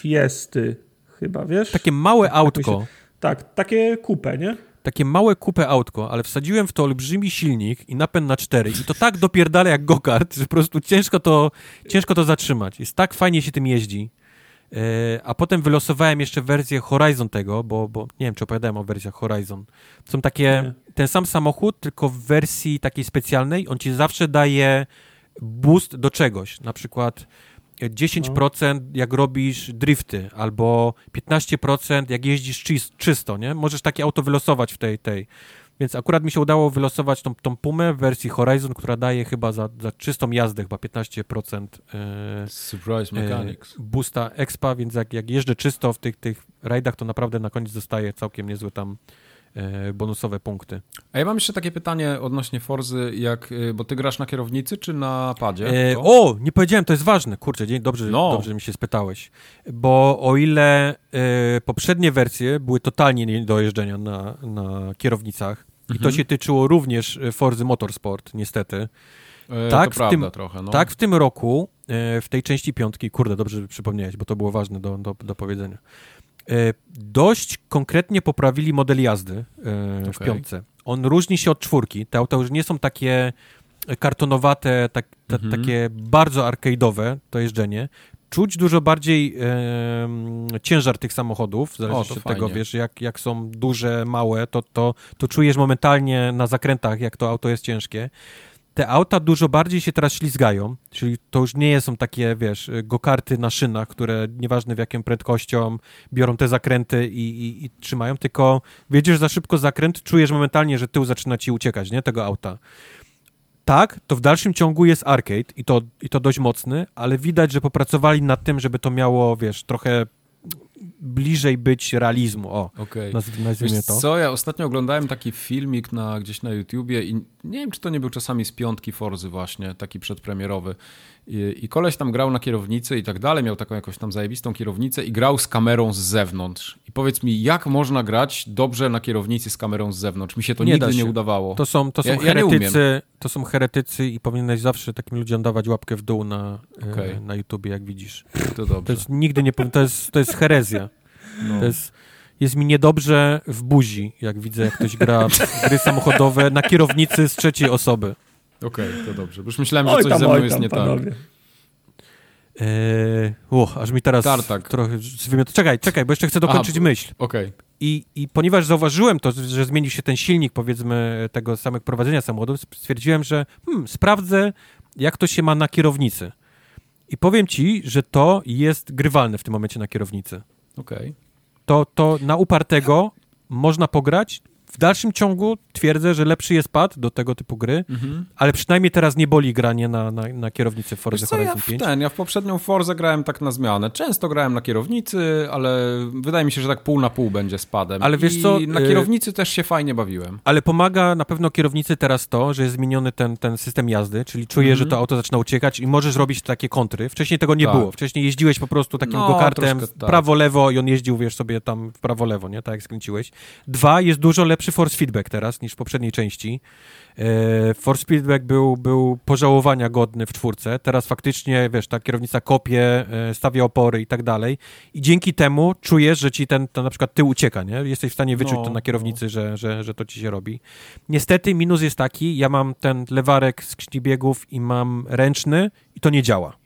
Fiesty chyba, wiesz? Takie małe tak, autko. Się, tak, takie kupę, nie? Takie małe kupę autko, ale wsadziłem w to olbrzymi silnik i napęd na cztery i to tak dopierdala jak go-kart, że po prostu ciężko to, ciężko to zatrzymać. Jest tak fajnie się tym jeździ. E, a potem wylosowałem jeszcze wersję Horizon tego, bo, bo nie wiem, czy opowiadałem o wersjach Horizon. Są takie, ten sam samochód, tylko w wersji takiej specjalnej, on ci zawsze daje boost do czegoś. Na przykład 10% jak robisz drifty, albo 15% jak jeździsz czysto, nie? Możesz takie auto wylosować w tej, tej. Więc akurat mi się udało wylosować tą, tą Pumę w wersji Horizon, która daje chyba za, za czystą jazdę chyba 15% e, Surprise Mechanics. E, boosta expa, więc jak, jak jeżdżę czysto w tych, tych rajdach, to naprawdę na koniec dostaję całkiem niezłe tam e, bonusowe punkty. A ja mam jeszcze takie pytanie odnośnie Forzy, jak, e, bo ty grasz na kierownicy czy na padzie? E, o, nie powiedziałem, to jest ważne. Kurczę, dobrze, no. dobrze że mi się spytałeś. Bo o ile e, poprzednie wersje były totalnie nie do jeżdżenia na, na kierownicach, mhm. i to mhm. się tyczyło również Forzy Motorsport, niestety. E, tak, w tym, trochę, no. tak w tym roku, e, w tej części piątki, kurde, dobrze że przypomniałeś, bo to było ważne do, do, do powiedzenia. E, dość konkretnie poprawili model jazdy e, w okay. piątce. On różni się od czwórki. Te auta już nie są takie kartonowate, tak, ta, mhm. takie bardzo arcade'owe to jeżdżenie. Czuć dużo bardziej e, ciężar tych samochodów, zależy od tego, wiesz, jak, jak są duże, małe, to, to, to czujesz momentalnie na zakrętach, jak to auto jest ciężkie te auta dużo bardziej się teraz ślizgają, czyli to już nie są takie, wiesz, gokarty na szynach, które nieważne w jaką prędkością biorą te zakręty i, i, i trzymają, tylko wiedziesz za szybko zakręt, czujesz momentalnie, że tył zaczyna ci uciekać, nie, tego auta. Tak, to w dalszym ciągu jest arcade i to, i to dość mocny, ale widać, że popracowali nad tym, żeby to miało, wiesz, trochę bliżej być realizmu. O, okay. nazwijmy to. co, ja ostatnio oglądałem taki filmik na, gdzieś na YouTubie i nie wiem, czy to nie był czasami z piątki Forzy właśnie, taki przedpremierowy. I, I koleś tam grał na kierownicy i tak dalej, miał taką jakąś tam zajebistą kierownicę i grał z kamerą z zewnątrz. I powiedz mi, jak można grać dobrze na kierownicy z kamerą z zewnątrz? Mi się to nie nigdy nie udawało. To są, to są ja, heretycy, ja to są heretycy i powinieneś zawsze takim ludziom dawać łapkę w dół na, okay. e, na YouTubie, jak widzisz. To dobrze. To jest nigdy nie, to jest, to jest herezja. No. To jest, jest mi niedobrze w buzi, jak widzę, jak ktoś gra gry samochodowe na kierownicy z trzeciej osoby. Okej, okay, to dobrze. Bo już myślałem, że coś tam, ze mną jest nie tak. panowie. tak. Eee, uch, aż mi teraz Tartak. trochę zwymiot... Czekaj, czekaj, bo jeszcze chcę dokończyć Aha, myśl. Okej. Okay. I, I ponieważ zauważyłem to, że zmienił się ten silnik, powiedzmy, tego samego prowadzenia samochodu, stwierdziłem, że hmm, sprawdzę, jak to się ma na kierownicy. I powiem ci, że to jest grywalne w tym momencie na kierownicy. Okej. Okay. To, to na upartego można pograć, w dalszym ciągu twierdzę, że lepszy jest pad do tego typu gry, mhm. ale przynajmniej teraz nie boli granie na, na, na kierownicy Forza Horizon ja 5. Ten, ja w poprzednią Forza grałem tak na zmianę. Często grałem na kierownicy, ale wydaje mi się, że tak pół na pół będzie z padem. Ale wiesz I co? na y, kierownicy też się fajnie bawiłem. Ale pomaga na pewno kierownicy teraz to, że jest zmieniony ten, ten system jazdy, czyli mhm. że to auto zaczyna uciekać i możesz robić takie kontry. Wcześniej tego nie tak. było. Wcześniej jeździłeś po prostu takim no, go-kartem tak. prawo-lewo i on jeździł, wiesz, sobie tam w prawo-lewo, nie? Tak jak skręciłeś. Dwa, jest dużo lepszy force feedback teraz niż w poprzedniej części. E, Force Feedback był, był pożałowania godny w czwórce. Teraz faktycznie, wiesz, ta kierownica kopie, e, stawia opory i tak dalej. I dzięki temu czujesz, że ci ten, ten na przykład tył ucieka, nie? Jesteś w stanie wyczuć no, to na kierownicy, no. że, że, że to ci się robi. Niestety minus jest taki, ja mam ten lewarek z biegów i mam ręczny i to nie działa.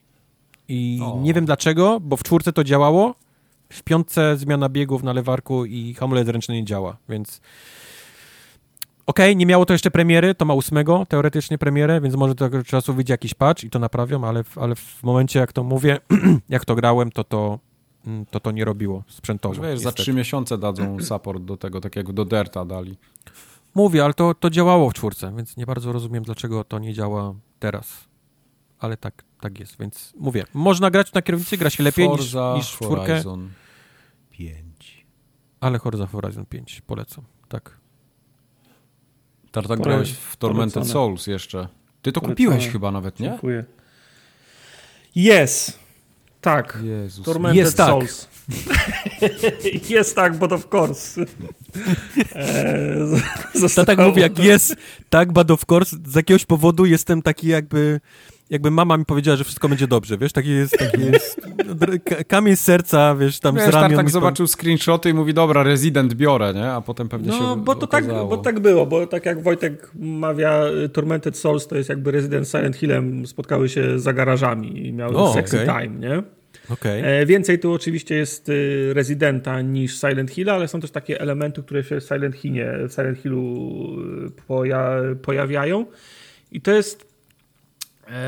I o. nie wiem dlaczego, bo w czwórce to działało, w piątce zmiana biegów na lewarku i hamulec ręczny nie działa, więc Okej, okay, nie miało to jeszcze premiery, to ma ósmego teoretycznie premierę, więc może do tego czasu wyjdzie jakiś patch i to naprawią, ale, ale w momencie, jak to mówię, jak to grałem, to to, mm, to, to nie robiło sprzętowo. Wiesz, za trzy miesiące dadzą support do tego, tak jak do Derta dali. Mówię, ale to, to działało w czwórce, więc nie bardzo rozumiem, dlaczego to nie działa teraz. Ale tak, tak jest, więc mówię, można grać na kierownicy, gra się lepiej Forza niż, niż w czwórkę. Horizon 5. Ale Forza Horizon 5 polecam, tak. Tartak grałeś w Tormented Polecone. Souls jeszcze. Ty to Polecone. kupiłeś chyba nawet, nie? Dziękuję. Jest. Tak. Jezus. Tormented jest tak. Souls. jest tak, but of course. eee, tak mówię, jak jest tak, but of course, z jakiegoś powodu jestem taki jakby jakby mama mi powiedziała, że wszystko będzie dobrze, wiesz, taki jest, taki jest kamień z serca, wiesz, tam wiesz, z ramion. tak zobaczył screenshoty i mówi, dobra, Resident biorę, nie? A potem pewnie no, się No, bo to tak, bo tak było, bo tak jak Wojtek mawia, Tormented Souls to jest jakby Resident Silent Hillem, spotkały się za garażami i miały o, sexy okay. time, nie? Okay. E, więcej tu oczywiście jest y, Residenta niż Silent Hill, ale są też takie elementy, które się w Silent, Hillie, w Silent Hillu y, poja pojawiają. I to jest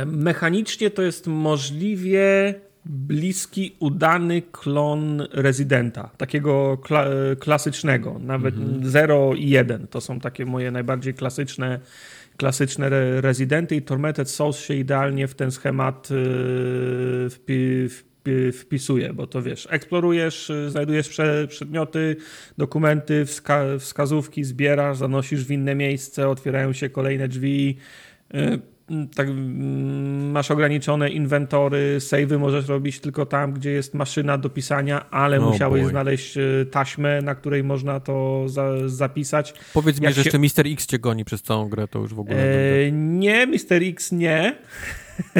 mechanicznie to jest możliwie bliski, udany klon Residenta, takiego kla klasycznego, nawet mhm. 0 i 1. To są takie moje najbardziej klasyczne klasyczne Residenty i Tormented Souls się idealnie w ten schemat y, wpisuje, bo to wiesz, eksplorujesz, znajdujesz przedmioty, dokumenty, wska wskazówki, zbierasz, zanosisz w inne miejsce, otwierają się kolejne drzwi, y, tak, mm, masz ograniczone inwentory, savey możesz robić tylko tam, gdzie jest maszyna do pisania, ale oh musiałeś boy. znaleźć y, taśmę, na której można to za, zapisać. Powiedz Jak mi, że się... jeszcze Mister X cię goni przez całą grę, to już w ogóle. E, nie, Mister X nie.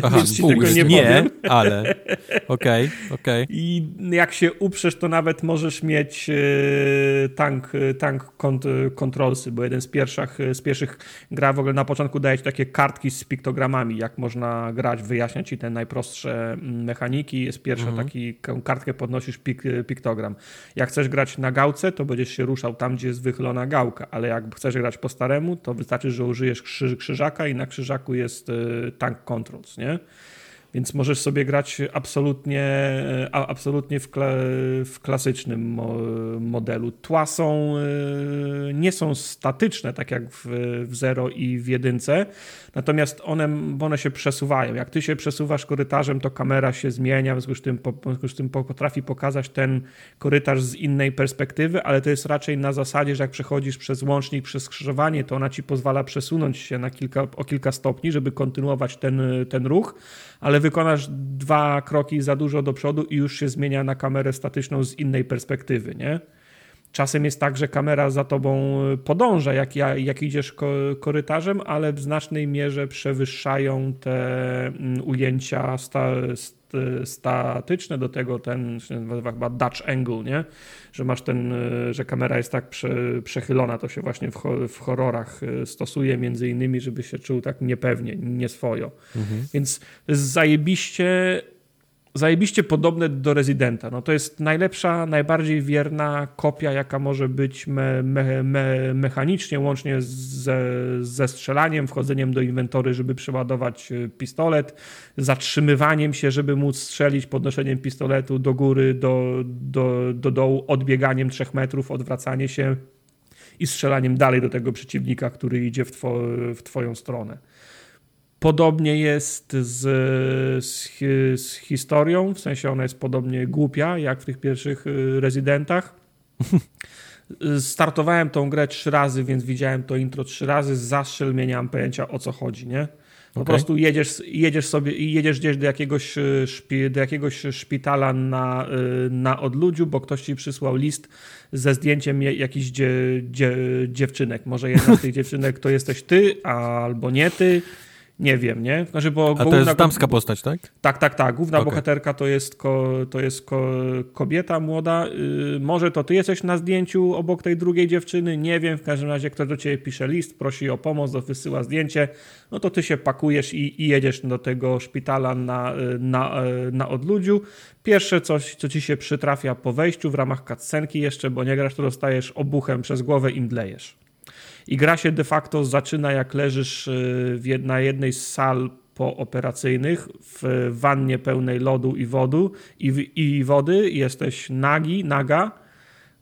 Aha, ci tego nie, nie ale okej, okay, okej. Okay. I jak się uprzesz, to nawet możesz mieć e, tank, e, tank kont kontrolsy, bo jeden z pierwszych, e, z pierwszych gra w ogóle na początku daje ci takie kartki z piktogramami, jak można grać, wyjaśnia ci te najprostsze mm, mechaniki. Jest pierwsza mhm. taki kartkę podnosisz pik, piktogram. Jak chcesz grać na gałce, to będziesz się ruszał tam, gdzie jest wychylona gałka, ale jak chcesz grać po staremu, to wystarczy, że użyjesz krzyż, krzyżaka i na krzyżaku jest tank controls nie? Więc możesz sobie grać absolutnie, absolutnie w, w klasycznym modelu. Tła są, e, nie są statyczne, tak jak w, w Zero i w jedynce, natomiast one, one się przesuwają. Jak ty się przesuwasz korytarzem, to kamera się zmienia, w związku z tym, w związku z tym potrafi pokazać ten korytarz z innej perspektywy, ale to jest raczej na zasadzie, że jak przechodzisz przez łącznik, przez skrzyżowanie, to ona ci pozwala przesunąć się na kilka, o kilka stopni, żeby kontynuować ten, ten ruch, ale wykonasz dwa kroki za dużo do przodu i już się zmienia na kamerę statyczną z innej perspektywy, nie? Czasem jest tak, że kamera za tobą podąża, jak, jak idziesz korytarzem, ale w znacznej mierze przewyższają te mm, ujęcia sta, statyczne, do tego ten chyba Dutch angle, nie? że masz ten, że kamera jest tak prze, przechylona, to się właśnie w, w horrorach e, stosuje między innymi, żeby się czuł tak niepewnie, nieswojo. Mhm. Więc zajebiście zajebiście podobne do Residenta. No to jest najlepsza, najbardziej wierna kopia, jaka może być me, me, me, mechanicznie, łącznie ze, ze strzelaniem, wchodzeniem do inwentory, żeby przeładować e, pistolet, zatrzymywaniem się, żeby móc strzelić, podnoszeniem pistoletu do góry, do, do, do dołu, odbieganiem trzech metrów, odwracanie się i strzelaniem dalej do tego przeciwnika, który idzie w, two, w twoją stronę. Podobnie jest z, z, z, historią, w sensie ona jest podobnie głupia, jak w tych pierwszych y, rezydentach. Startowałem tą grę trzy razy, więc widziałem to intro trzy razy. Zastrzel mnie nie mam pojęcia o co chodzi, nie? Po okay. prostu jedziesz, jedziesz sobie i jedziesz gdzieś do jakiegoś, y, szpi, do jakiegoś szpitala na, y, na odludziu, bo ktoś ci przysłał list ze zdjęciem jakichś dzie, dzie, dziewczynek. Może jedna z tych dziewczynek to jesteś ty, albo nie ty nie wiem, nie? Znaczy, bo A to jest damska postać, tak? Tak, tak, tak. Główna okay. bohaterka to jest, ko, to jest ko, kobieta młoda. Yy, może to ty jesteś na zdjęciu obok tej drugiej dziewczyny, nie wiem. W każdym razie ktoś do ciebie pisze list, prosi o pomoc, wysyła zdjęcie. No to ty się pakujesz i, i jedziesz do tego szpitala na, na, na odludziu. Pierwsze coś, co ci się przytrafia po wejściu w ramach cutscenki jeszcze, bo nie grasz, to dostajesz obuchem przez głowę i mdlejesz. I gra się de facto zaczyna jak leżysz y, na jednej z sal pooperacyjnych w wannie pełnej lodu i, wodu, i, i wody. Jesteś nagi, naga.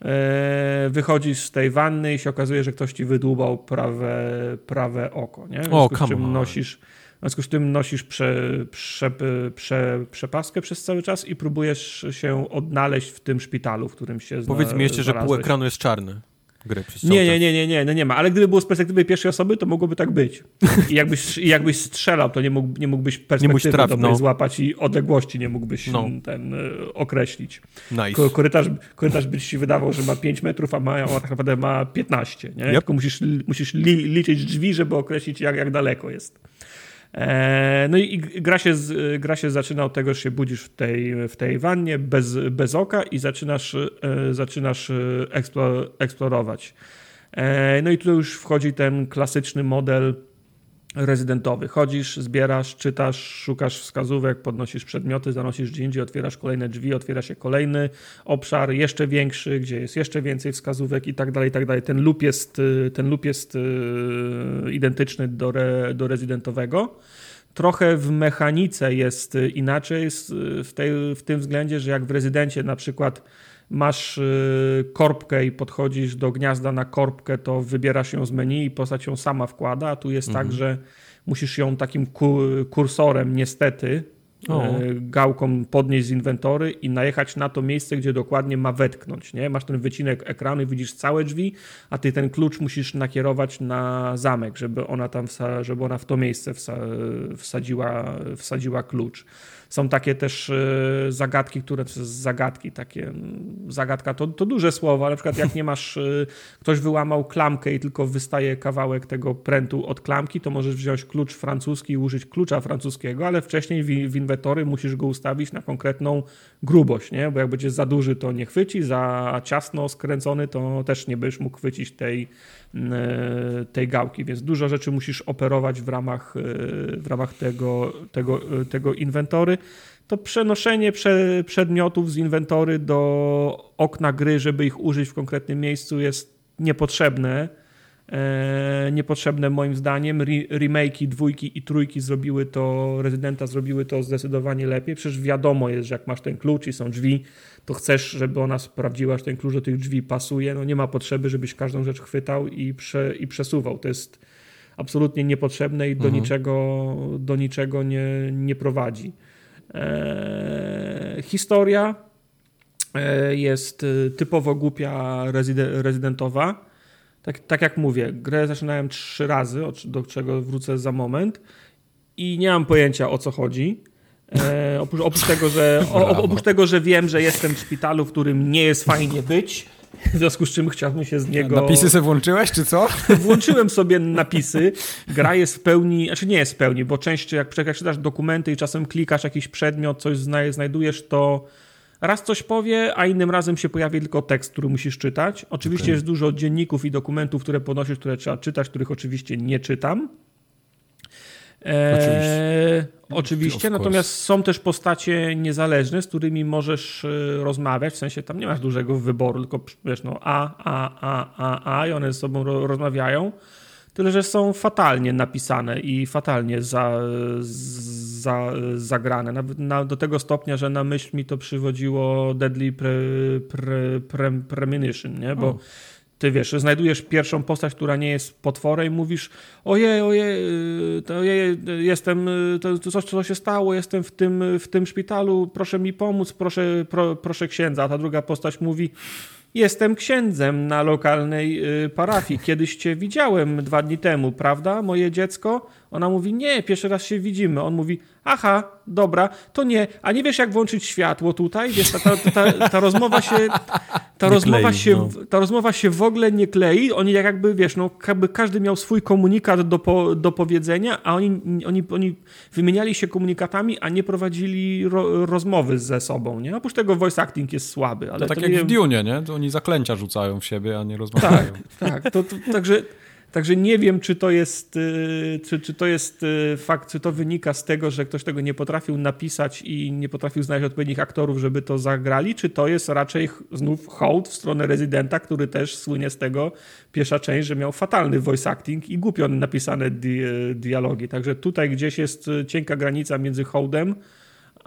E, wychodzisz z tej wanny i się okazuje, że ktoś ci wydłubał prawe, prawe oko. Nie? W o, czym nosisz, W związku z tym nosisz prze, prze, prze, przepaskę przez cały czas i próbujesz się odnaleźć w tym szpitalu, w którym się Powiedz mi jeszcze, że pół ekranu jest czarny przez nie, nie, nie, nie, nie, no nie ma, ale gdyby było z perspektywy pierwszej osoby, to mogłoby tak być. I jakbyś, jakbyś strzelał, to nie, mógł, nie mógłbyś perspektywy nie no. złapać i odległości nie mógłbyś no. ten e, określić. Nice. Korytarz, korytarz by ci się wydawał, że ma 5 metrów, a, ma, a tak naprawdę ma 15, nie? Yep. Tylko musisz, musisz li, liczyć drzwi, żeby określić jak, jak daleko jest. E, no i gra się, gra się zaczyna od tego, że się budzisz w tej, w tej wannie bez, bez oka i zaczynasz, e, zaczynasz e, eksplorować. No i tu już wchodzi ten klasyczny model rezydentowy. Chodzisz, zbierasz, czytasz, szukasz wskazówek, podnosisz przedmioty, zanosisz gdzie indziej, otwierasz kolejne drzwi, otwiera się kolejny obszar, jeszcze większy, gdzie jest jeszcze więcej wskazówek i tak dalej, i tak dalej. Ten loop jest, ten loop jest e, identyczny do, re, do rezydentowego. Trochę w mechanice jest inaczej w, tej, w tym względzie, że jak w rezydencie na przykład masz y, korbkę i podchodzisz do gniazda na korbkę, to wybierasz ją z menu i postać ją sama wkłada, a tu jest tak, mhm. tak, że musisz ją takim kursorem niestety o. E, gałką podnieść z inwentory i najechać na to miejsce, gdzie dokładnie ma wetknąć. Nie? Masz ten wycinek ekranu i widzisz całe drzwi, a ty ten klucz musisz nakierować na zamek, żeby ona tam, żeby ona w to miejsce wsadziła, wsadziła klucz. Są takie też e, zagadki, które zagadki, takie zagadka to, to duże słowo, ale na przykład jak nie masz, e, ktoś wyłamał klamkę i tylko wystaje kawałek tego prętu od klamki, to możesz wziąć klucz francuski i użyć klucza francuskiego, ale wcześniej w, w inwentory musisz go ustawić na konkretną grubość, nie? bo jak będzie za duży, to nie chwyci, za ciasno skręcony, to też nie będziesz mógł chwycić tej, e, tej gałki, więc dużo rzeczy musisz operować w ramach, w ramach tego, tego, tego inwentory to przenoszenie prze, przedmiotów z inwentory do okna gry, żeby ich użyć w konkretnym miejscu jest niepotrzebne. E, niepotrzebne moim zdaniem. Re remake'i dwójki i trójki zrobiły to, Rezydenta zrobiły to zdecydowanie lepiej. Przecież wiadomo jest, że jak masz ten klucz i są drzwi, to chcesz, żeby ona sprawdziła, że ten klucz do tych drzwi pasuje. No nie ma potrzeby, żebyś każdą rzecz chwytał i, prze, i przesuwał. To jest absolutnie niepotrzebne i do mhm. niczego, do niczego nie, nie prowadzi. E, historia e, jest e, typowo głupia rezydentowa. Tak, tak jak mówię, grę zaczynałem trzy razy, do czego wrócę za moment i nie mam pojęcia o co chodzi. E, oprócz, oprócz, tego, że, o, oprócz tego, że wiem, że jestem w szpitalu, w którym nie jest fajnie być, w związku z czym chciałbym się z niego... Napisy sobie włączyłeś, czy co? Włączyłem sobie napisy. Gra jest w pełni, znaczy nie jest w pełni, bo część, jak, jak czytasz dokumenty i czasem klikasz jakiś przedmiot, coś znajdujesz, to raz coś powie, a innym razem się pojawi tylko tekst, który musisz czytać. Oczywiście okay. jest dużo dzienników i dokumentów, które ponosisz, które trzeba czytać, których oczywiście nie czytam. Oczywiście. oczywiście, natomiast są też postacie niezależne, z którymi możesz e, rozmawiać, w sensie tam nie masz dużego wyboru, tylko wiesz, no a, a, a, a, a i one ze sobą rozmawiają, tyle że są fatalnie napisane i fatalnie za, za, zagrane. Nawet na, do tego stopnia, że na myśl mi to przywodziło Deadly pre, pre, pre, Premonition, nie? bo ty wiesz, znajdujesz pierwszą postać, która nie jest potworem mówisz ojej, ojej, to ojej jestem, to, to coś, co się stało, jestem w tym, w tym szpitalu, proszę mi pomóc, proszę, pro, proszę księdza. A ta druga postać mówi jestem księdzem na lokalnej y, parafii. Kiedyś cię widziałem dwa dni temu, prawda, moje dziecko? Ona mówi, nie, pierwszy raz się widzimy. On mówi, aha, dobra, to nie. A nie wiesz, jak włączyć światło tutaj? Wiesz, ta, ta, ta, ta rozmowa się... Ta rozmowa, klei, się, no. ta rozmowa się w ogóle nie klei. Oni jakby, wiesz, no, jakby każdy miał swój komunikat do, po, do powiedzenia, a oni, oni, oni wymieniali się komunikatami, a nie prowadzili ro, rozmowy ze sobą, nie? Oprócz tego voice acting jest słaby. Ale to tak to jak nie... w Dune, nie? To oni zaklęcia rzucają w siebie, a nie rozmawiają. Tak, tak. To, to, także Także nie wiem, czy to jest, y, czy, czy to jest y, fakt, czy to wynika z tego, że ktoś tego nie potrafił napisać i nie potrafił znaleźć odpowiednich aktorów, żeby to zagrali, czy to jest raczej znów hołd w stronę rezydenta, który też słynie z tego pierwsza część, że miał fatalny voice acting i głupio napisane di dialogi. Także tutaj gdzieś jest cienka granica między hołdem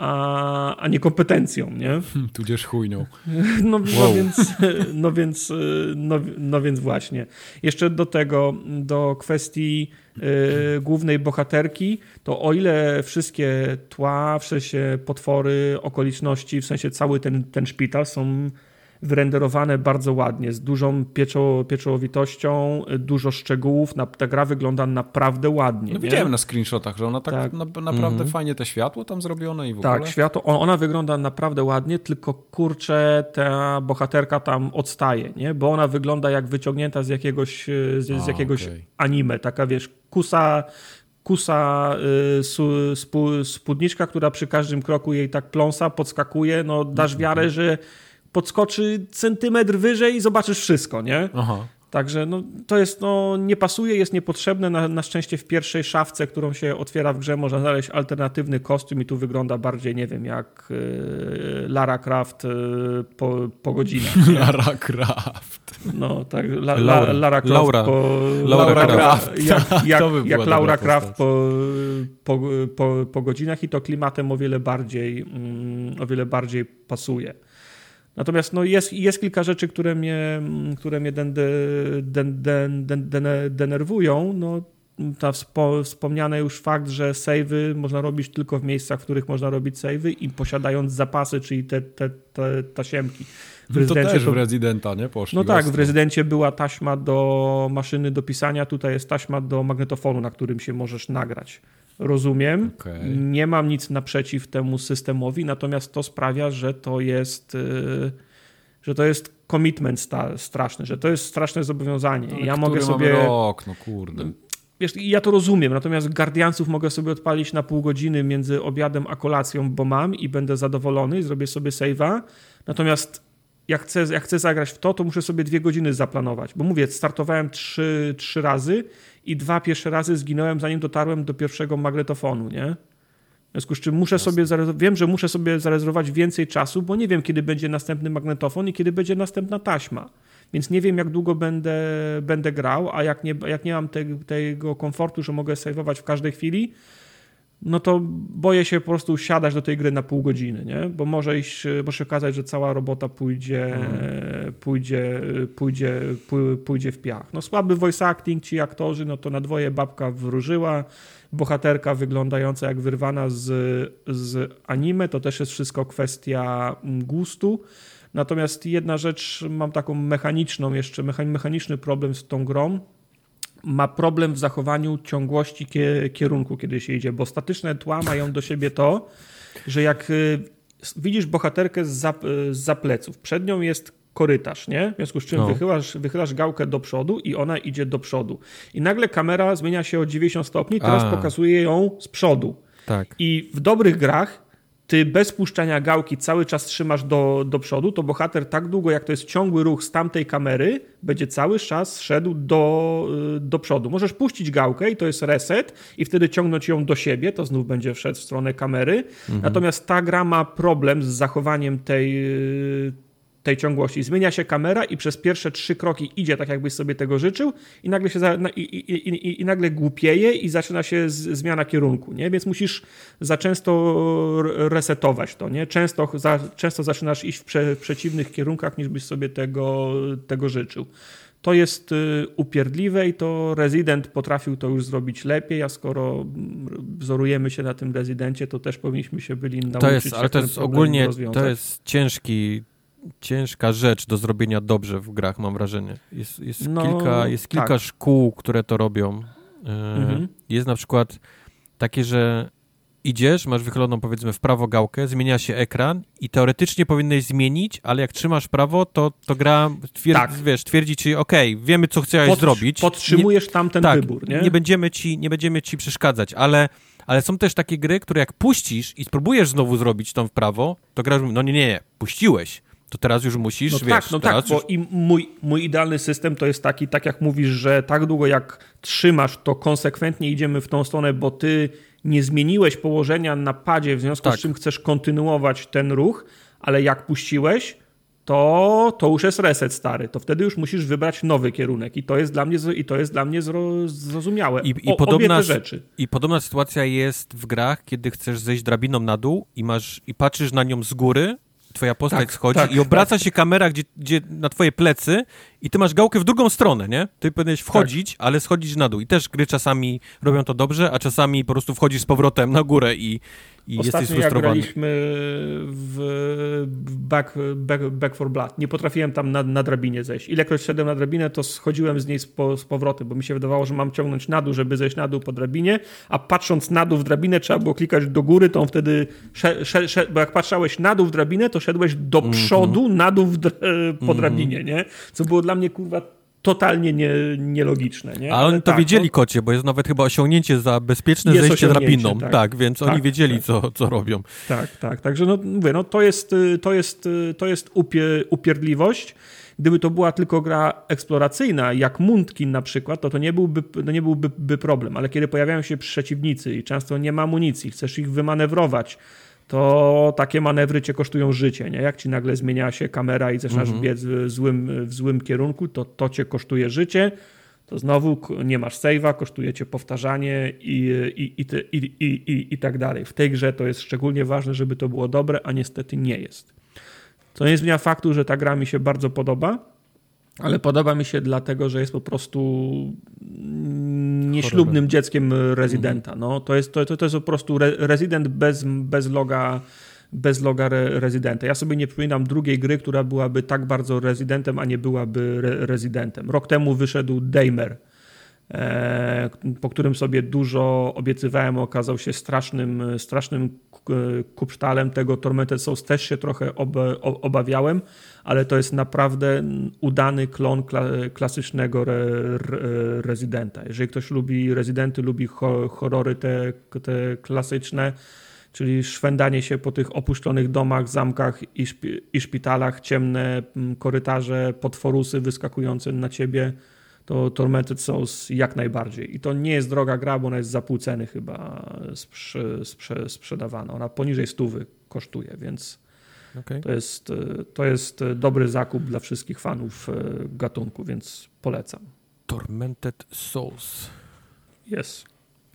a, a nie kompetencją, nie? Tudzież chujnią. No, no, wow. więc, no, więc, no, no więc właśnie. Jeszcze do tego, do kwestii y, głównej bohaterki, to o ile wszystkie tła, w sensie potwory, okoliczności, w sensie cały ten, ten szpital są wyrenderowane bardzo ładnie, z dużą pieczo, pieczołowitością, dużo szczegółów. ta gra wygląda naprawdę ładnie. No nie? widziałem na screenshotach, że ona tak, tak. Na, naprawdę -hmm. fajnie te światło tam zrobione i w tak, ogóle. Tak, światło, ona wygląda naprawdę ładnie, tylko kurczę, ta bohaterka tam odstaje, nie? Bo ona wygląda jak wyciągnięta z jakiegoś, z, z jakiegoś okay. anime, taka wiesz, kusa kusa spu, spódniczka, która przy każdym kroku jej tak pląsa, podskakuje, no dasz mhm. wiarę, że podskoczy centymetr wyżej i zobaczysz wszystko, nie? Aha. Także no, to jest, no, nie pasuje, jest niepotrzebne. Na, na szczęście w pierwszej szafce, którą się otwiera w grze, można znaleźć alternatywny kostium i tu wygląda bardziej, nie wiem, jak y, Lara Croft y, po, po godzinach. Lara Croft. No, tak, la, la, Lara Croft Laura. po... Laura, Laura Croft. Jak, jak, jak Laura Croft po, po, po, po godzinach i to klimatem o wiele bardziej, mm, o wiele bardziej pasuje. Natomiast no, jest, jest kilka rzeczy, które mnie, które mnie den, den, den, den, denerwują. No, ta wspo, wspomniany już fakt, że savey można robić tylko w miejscach, w których można robić savey i posiadając zapasy, czyli te, te, te tasiemki. W no to też to, w Rezydenta, nie? Poszli no tak, w Rezydencie była taśma do maszyny do pisania, tutaj jest taśma do magnetofonu, na którym się możesz nagrać rozumiem. Okay. Nie mam nic naprzeciw temu systemowi, natomiast to sprawia, że to jest, y, że to jest commitment straszny, że to jest straszne zobowiązanie. Ale ja mogę sobie. Rok, no kurde. Wiesz, ja to rozumiem, natomiast Guardiansów mogę sobie odpalić na pół godziny między obiadem a kolacją, bo mam i będę zadowolony i zrobię sobie save'a. Natomiast jak chcę, jak chcę zagrać w to, to muszę sobie dwie godziny zaplanować. Bo mówię, startowałem trzy, trzy razy i dwa pierwsze razy zginąłem, zanim dotarłem do pierwszego magnetofonu, nie? W związku z czym muszę sobie wiem, że muszę sobie zarezerwować więcej czasu, bo nie wiem, kiedy będzie następny magnetofon i kiedy będzie następna taśma. Więc nie wiem, jak długo będę, będę grał, a jak nie, jak nie mam te, tego komfortu, że mogę saveować w każdej chwili, no to boję się po prostu siadać do tej gry na pół godziny, nie? Bo może, iść, może się okazać, że cała robota pójdzie, mm. pójdzie, pójdzie, pójdzie w piach. No słaby voice acting, ci aktorzy, no to na dwoje babka wróżyła, bohaterka wyglądająca jak wyrwana z, z anime, to też jest wszystko kwestia gustu. Natomiast jedna rzecz, mam taką mechaniczną jeszcze, mechaniczny problem z tą grą, ma problem w zachowaniu ciągłości kierunku, kiedy się idzie, bo statyczne tła mają do siebie to, że jak y, widzisz bohaterkę z y, za pleców, przed nią jest korytarz, nie? W związku z czym no. wychylasz, wychylasz gałkę do przodu i ona idzie do przodu. I nagle kamera zmienia się o 90 stopni, teraz A. pokazuje ją z przodu. Tak. I w dobrych grach ty bez puszczania gałki cały czas trzymasz do, do przodu, to bohater tak długo, jak to jest ciągły ruch z tamtej kamery, będzie cały czas szedł do, y, do przodu. Możesz puścić gałkę i to jest reset i wtedy ciągnąć ją do siebie, to znów będzie wszedł w stronę kamery. Mhm. Natomiast ta gra ma problem z zachowaniem tej y, tej ciągłości. Zmienia się kamera i przez pierwsze trzy kroki idzie tak, jakbyś sobie tego życzył i nagle się za, i, i, i, i, nagle głupieje i zaczyna się z, zmiana kierunku, nie? Więc musisz za często resetować to, nie? Często, za, często zaczynasz iść w, prze, w przeciwnych kierunkach, niż byś sobie tego, tego życzył. To jest y, upierdliwe i to Resident potrafił to już zrobić lepiej, a skoro wzorujemy się na tym Rezydencie, to też powinniśmy się byli nauczyć. To jest, ale to jest ogólnie, to jest ciężki ciężka rzecz do zrobienia dobrze w grach, mam wrażenie. Jest, jest no, kilka, jest kilka tak. szkół, które to robią. E, mhm. Jest na przykład takie, że idziesz, masz wychyloną powiedzmy w prawo gałkę, zmienia się ekran i teoretycznie powinieneś zmienić, ale jak trzymasz prawo, to, to gra twierdzi, tak. wiesz, twierdzi ci, ok, wiemy co chciałeś zrobić. Podtrzymujesz nie, tamten tak, wybór, nie? Nie będziemy, ci, nie będziemy ci przeszkadzać, ale, ale są też takie gry, które jak puścisz i spróbujesz znowu zrobić tą w prawo, to grasz, no nie, nie, nie, puściłeś to teraz już musisz, no wiesz... Tak, no tak, już... bo i mój, mój idealny system to jest taki, tak jak mówisz, że tak długo jak trzymasz, to konsekwentnie idziemy w tą stronę, bo ty nie zmieniłeś położenia na padzie, w związku tak. z czym chcesz kontynuować ten ruch, ale jak puściłeś, to, to już jest reset stary. To wtedy już musisz wybrać nowy kierunek i to jest dla mnie, i to jest dla mnie zro, zrozumiałe. I, i, o, podobna, rzeczy. I podobna sytuacja jest w grach, kiedy chcesz zejść drabiną na dół i masz i patrzysz na nią z góry, twoja postać tak, schodzi tak, i obraca tak. się kamera gdzie, gdzie na twoje plecy i ty masz gałkę w drugą stronę, nie? Ty powinieneś wchodzić, tak. ale schodzić na dół. I też gry czasami robią to dobrze, a czasami po prostu wchodzisz z powrotem na górę i, i Ostatnio jesteś frustrowany. jak graliśmy w Back, Back, Back for Blood, nie potrafiłem tam na, na drabinie zejść. Ilekroć szedłem na drabinę, to schodziłem z niej z, po, z powrotem, bo mi się wydawało, że mam ciągnąć na dół, żeby zejść na dół po drabinie, a patrząc na dół w drabinę trzeba było klikać do góry, to on wtedy, sze, sze, sze, bo jak patrzałeś na dół w drabinę, to szedłeś do mm -hmm. przodu, na dół po mm -hmm. drabinie, nie? Co było dla mnie, kurwa, totalnie nie, nielogiczne. Nie? Ale, oni to tak, wiedzieli, kocie, bo jest nawet chyba osiągnięcie za bezpieczne zejście drabiną. Tak, tak więc tak, oni wiedzieli, tak. co, co robią. Tak, tak. Także no, mówię, no, to jest, to jest, to jest upie, upierdliwość. Gdyby to była tylko gra eksploracyjna, jak Mundkin na przykład, to to nie byłby, to nie byłby by problem. Ale kiedy pojawiają się przeciwnicy i często nie ma amunicji, chcesz ich wymanewrować, to takie manewry cię kosztują życie. Nie? Jak ci nagle zmienia się kamera i zaczynasz mhm. biec w złym, w złym kierunku, to to cię kosztuje życie. To znowu nie masz save'a, kosztuje cię powtarzanie i, i, i, i, i, i tak dalej. W tej grze to jest szczególnie ważne, żeby to było dobre, a niestety nie jest. Co nie zmienia faktu, że ta gra mi się bardzo podoba ale podoba mi się dlatego, że jest po prostu nieślubnym dzieckiem rezydenta. No, to, jest, to, to jest po prostu rezydent bez, bez loga bez loga re rezydenta. Ja sobie nie przypominam drugiej gry, która byłaby tak bardzo rezydentem, a nie byłaby re rezydentem. Rok temu wyszedł Damer, e, po którym sobie dużo obiecywałem, okazał się strasznym, strasznym kupsztalem. Tego Tormented Souls też się trochę ob obawiałem, ale to jest naprawdę udany klon klasycznego re, re, rezydenta. Jeżeli ktoś lubi rezydenty, lubi horrory te, te klasyczne, czyli szwendanie się po tych opuszczonych domach, zamkach i szpitalach, ciemne korytarze, potworusy wyskakujące na ciebie, to Tormented Souls jak najbardziej. I to nie jest droga gra, bo ona jest za pół ceny chyba sprze sprze sprzedawana. Ona poniżej stówy kosztuje, więc Okay. To, jest, to jest dobry zakup dla wszystkich fanów e, gatunku, więc polecam. Tormented Souls. Jest.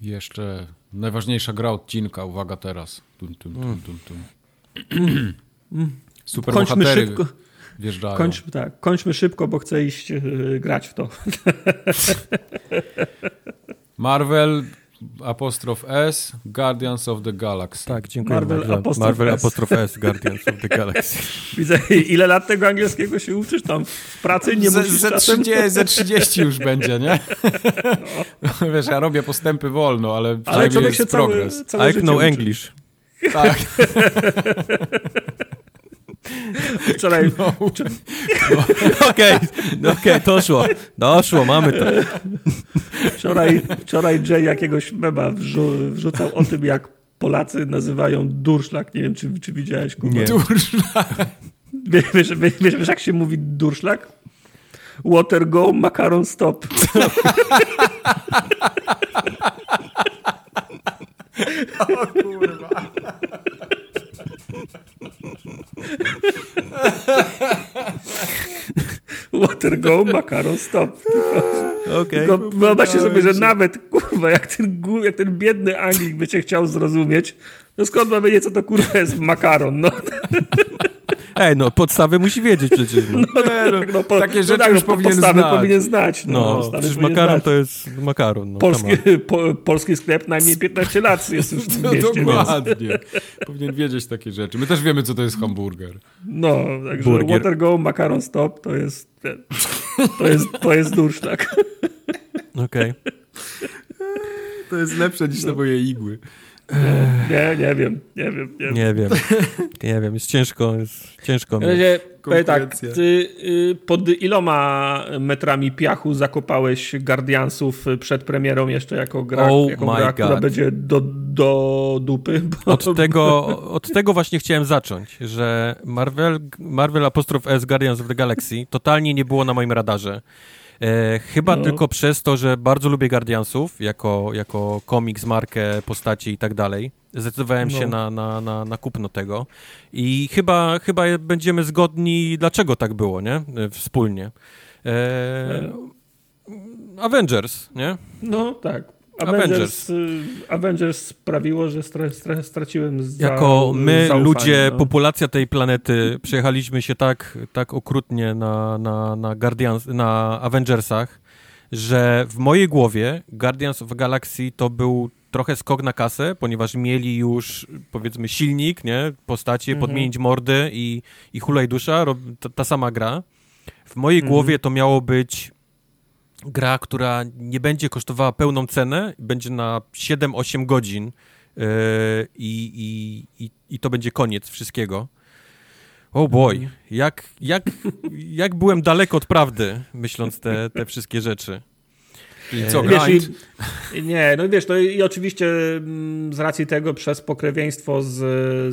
Jeszcze najważniejsza gra odcinka, uwaga teraz. Tum, tum, tum, mm. tum, tum. Super Kończmy bohatery szybko. Wjeżdżają. Kończ, tak, kończmy szybko, bo chcę iść yy, grać w to. Marvel apostrof S, Guardians of the Galaxy. Tak, dziękuję Marvel, bardzo. Apostrof Marvel S. apostrof S, Guardians of the Galaxy. Widzę, ile lat tego angielskiego się uczysz tam w pracy, nie musisz ze, czasem... 30, ze 30 już będzie, nie? No. Wiesz, ja robię postępy wolno, ale, ale człowiek jest się progres. Cały, cały I know English. Tak. Wczoraj... No. No. Okej, okay, no okay, doszło. Doszło, mamy to. Wczoraj, wczoraj Jay jakiegoś mema wrzu wrzucał o tym, jak Polacy nazywają durszlak. Nie wiem, czy, czy widziałeś, Kuba. Nie. Durszlak. Wiesz, wiesz, wiesz, wiesz, jak się mówi durszlak? Water go, makaron stop. o kurwa. Water go, makaron stop. Okay. wyobraźcie sobie, że nawet kurwa, jak ten, jak ten biedny Anglik by cię chciał zrozumieć, to skąd ma wiedzieć, co to kurwa jest makaron, no. Ej, no podstawy musi wiedzieć przecież. No, no, no, no po, takie rzeczy tak, już no, powinien znać. powinien znać. No, no przecież makaron znać. to jest makaron. No, polski, po, polski sklep najmniej 15 lat jest już w tym mieście. Dokładnie. powinien wiedzieć takie rzeczy. My też wiemy, co to jest hamburger. No, także Burger. water go, makaron stop, to jest to jest, to jest durszlak. Okej. Okay. To jest lepsze niż no. te moje igły. Nie, nie wiem, nie wiem. Nie, nie wiem, nie wiem, jest ciężko, jest ciężko. Razie, tak, ty y, pod iloma metrami piachu zakopałeś Guardiansów przed premierą jeszcze jako gra, oh jako gra która będzie do, do dupy? Bo... Od, tego, od tego właśnie chciałem zacząć, że Marvel, Marvel apostrof S Guardians of the Galaxy totalnie nie było na moim radarze. E, chyba no. tylko przez to, że bardzo lubię Guardiansów jako, jako komiks, markę, postaci i tak dalej. Zdecydowałem no. się na, na, na, na kupno tego i chyba, chyba będziemy zgodni, dlaczego tak było, nie? E, wspólnie. E, e, Avengers, nie? No tak. Avengers, Avengers. Y, Avengers sprawiło, że stra, stra, straciłem za, Jako my, zaufanie, ludzie, no. populacja tej planety, przejechaliśmy się tak, tak okrutnie na, na, na, Guardians, na Avengersach, że w mojej głowie Guardians of Galaxy to był trochę skok na kasę, ponieważ mieli już, powiedzmy, silnik, nie? Postacie, mhm. podmienić mordy i, i hulaj dusza, ta, ta sama gra. W mojej mhm. głowie to miało być gra, która nie będzie kosztowała pełną cenę, będzie na 7-8 godzin yy, i, i, i to będzie koniec wszystkiego. Oh boy, jak, jak, jak byłem daleko od prawdy, myśląc te, te wszystkie rzeczy. Czyli co, wiesz, i, Nie, no wiesz, no i oczywiście mm, z racji tego przez pokrewieństwo z,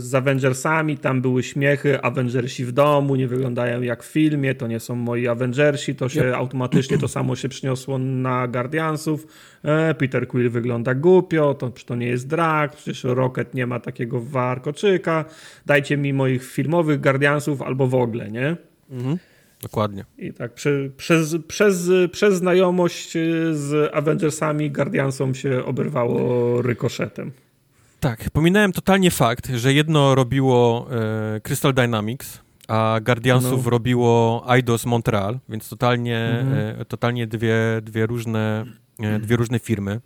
z Avengersami, tam były śmiechy, Avengersi w domu nie wyglądają jak w filmie, to nie są moi Avengersi, to się automatycznie to samo się przyniosło na Guardiansów. E, Peter Quill wygląda głupio, to, to nie jest drag, przecież Rocket nie ma takiego warkoczyka, dajcie mi moich filmowych Guardiansów albo w ogóle, nie? Mhm. Dokładnie. I tak przy, przez, przez, przez znajomość y, z Avengersami Guardiansom się oberwało rykoszetem. Tak, pominąłem totalnie fakt, że jedno robiło e, Crystal Dynamics, a Guardiansów no. robiło Eidos Montreal, więc totalnie, mhm. e, totalnie dwie, dwie, różne, e, dwie różne firmy.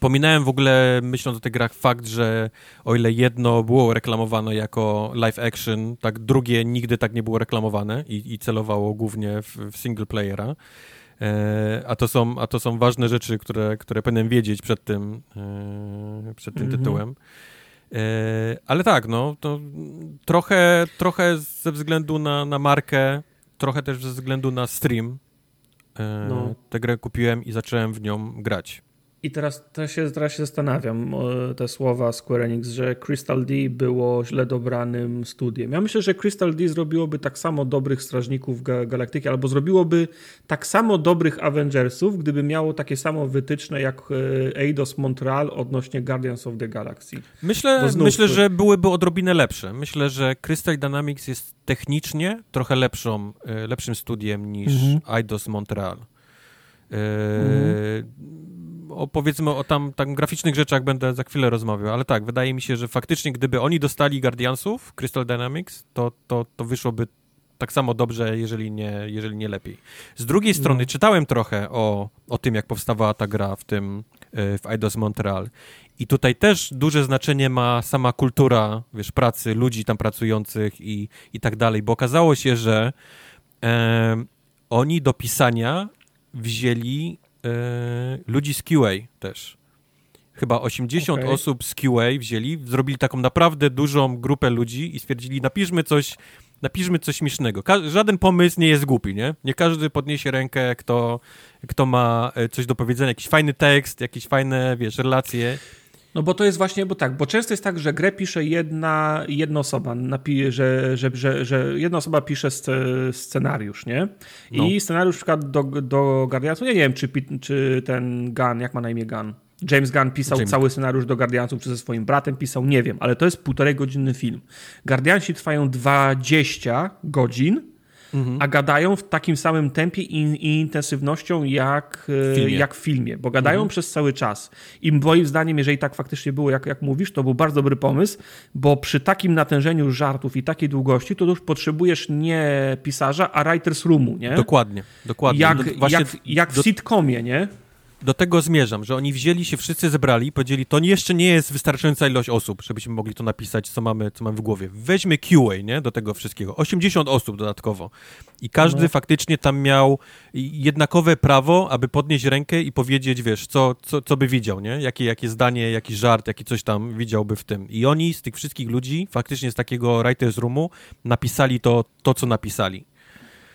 Pominąłem w ogóle, myśląc o tych grach, fakt, że o ile jedno było reklamowane jako live action, tak drugie nigdy tak nie było reklamowane i, i celowało głównie w, w single playera. E, a, to są, a to są ważne rzeczy, które, które powinienem wiedzieć przed tym, e, przed tym mhm. tytułem. E, ale tak, no, to trochę, trochę ze względu na, na markę, trochę też ze względu na stream. E, no. Tę grę kupiłem i zacząłem w nią grać. I teraz, teraz, się, teraz się zastanawiam, te słowa Square Enix, że Crystal D było źle dobranym studiem. Ja myślę, że Crystal D zrobiłoby tak samo dobrych Strażników Galaktyki, albo zrobiłoby tak samo dobrych Avengersów, gdyby miało takie samo wytyczne jak e, Eidos Montreal odnośnie Guardians of the Galaxy. Myślę, znów... myślę, że byłyby odrobinę lepsze. Myślę, że Crystal Dynamics jest technicznie trochę lepszą, e, lepszym studiem niż mhm. Eidos Montreal. Yy, o, powiedzmy o tam, tam graficznych rzeczach będę za chwilę rozmawiał, ale tak, wydaje mi się, że faktycznie gdyby oni dostali Guardiansów, Crystal Dynamics, to, to, to wyszłoby tak samo dobrze, jeżeli nie, jeżeli nie lepiej. Z drugiej no. strony czytałem trochę o, o tym, jak powstawała ta gra w tym, e, w Eidos Montreal i tutaj też duże znaczenie ma sama kultura, wiesz, pracy, ludzi tam pracujących i, i tak dalej, bo okazało się, że e, oni do pisania wzięli ludzi z QA też. Chyba 80 okay. osób z QA wzięli, zrobili taką naprawdę dużą grupę ludzi i stwierdzili, napiszmy coś, napiszmy coś śmiesznego. Ka żaden pomysł nie jest głupi, nie? Nie każdy podniesie rękę, kto, kto ma e, coś do powiedzenia, jakiś fajny tekst, jakieś fajne, wiesz, relacje. No bo to jest właśnie, bo tak, bo często jest tak, że grę pisze jedna, jedna osoba, napi, że, że, że, że jedna osoba pisze scenariusz, nie? I no. scenariusz na przykład do, do Guardiansu, ja nie wiem, czy, czy ten Gun, jak ma na imię Gun? James Gunn pisał James. cały scenariusz do Guardiansów, czy ze swoim bratem pisał, nie wiem, ale to jest półtorej godzinny film. Guardiansi trwają 20 godzin, mhm. a gadają w takim samym tempie i, i intensywnością jak w, jak w filmie, bo gadają mhm. przez cały czas. I moim zdaniem, jeżeli tak faktycznie było, jak, jak mówisz, to był bardzo dobry pomysł, bo przy takim natężeniu żartów i takiej długości, to już potrzebujesz nie pisarza, a writers roomu, nie? Dokładnie, dokładnie. Jak, no, jak, jak w sitcomie, nie? Do tego zmierzam, że oni wzięli się, wszyscy zebrali, powiedzieli, to jeszcze nie jest wystarczająca ilość osób, żebyśmy mogli to napisać, co mamy, co mamy w głowie. Weźmy QA, nie, do tego wszystkiego. 80 osób dodatkowo. I każdy no. faktycznie tam miał jednakowe prawo, aby podnieść rękę i powiedzieć, wiesz, co, co, co by widział, nie? Jakie, jakie zdanie, jaki żart, jaki coś tam widziałby w tym. I oni z tych wszystkich ludzi, faktycznie z takiego writers roomu, napisali to, to co napisali.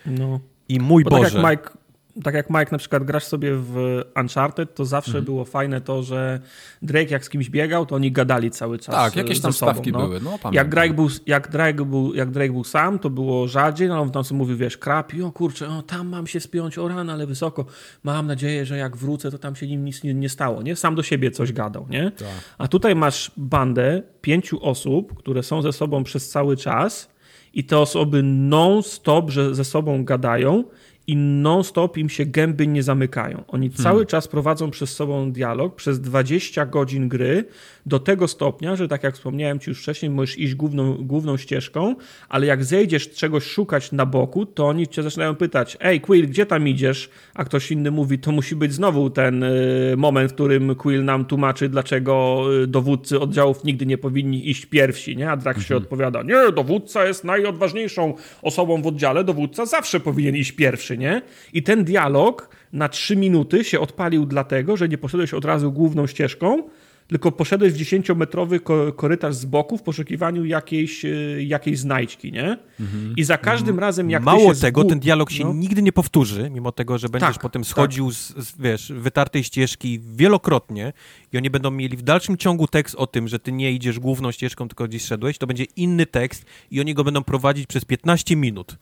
No. I mój Bo Boże. Tak jak Mike tak jak Mike na przykład grasz sobie w Uncharted, to zawsze mhm. było fajne to, że Drake jak z kimś biegał, to oni gadali cały czas. Tak, jakieś tam sobą, stawki no. były. No, jak, Drake był, jak, Drake był, jak Drake był sam, to było rzadziej, no on tam sobie mówił, wiesz, krapi, o kurczę, o, tam mam się spiąć, o rana, ale wysoko. Mam nadzieję, że jak wrócę, to tam się nim nic nie, nie stało, nie? Sam do siebie coś gadał, nie? Tak. A tutaj masz bandę pięciu osób, które są ze sobą przez cały czas i te osoby non-stop ze sobą gadają i non-stop im się gęby nie zamykają. Oni hmm. cały czas prowadzą przez sobą dialog przez 20 godzin gry do tego stopnia, że tak jak wspomniałem ci już wcześniej, możesz iść główną, główną ścieżką, ale jak zejdziesz czegoś szukać na boku, to oni cię zaczynają pytać, ej Quill, gdzie tam idziesz? A ktoś inny mówi, to musi być znowu ten y, moment, w którym Quill nam tłumaczy, dlaczego y, dowódcy oddziałów nigdy nie powinni iść pierwsi, nie? A Drax mhm. się odpowiada, nie, dowódca jest najodważniejszą osobą w oddziale, dowódca zawsze powinien iść pierwszy, nie? I ten dialog na trzy minuty się odpalił dlatego, że nie poszedłeś od razu główną ścieżką, tylko poszedłeś w 10-metrowy korytarz z boku w poszukiwaniu jakiejś, e, jakiejś znajdźki, nie? Mhm. I za każdym mhm. razem, jak Mało tego, ten dialog się no. nigdy nie powtórzy, mimo tego, że będziesz tak, potem tak. schodził tak. z, z, wiesz, wytartej ścieżki wielokrotnie i oni będą mieli w dalszym ciągu tekst o tym, że ty nie idziesz główną ścieżką, tylko gdzieś szedłeś, to będzie inny tekst i oni go będą prowadzić przez 15 minut.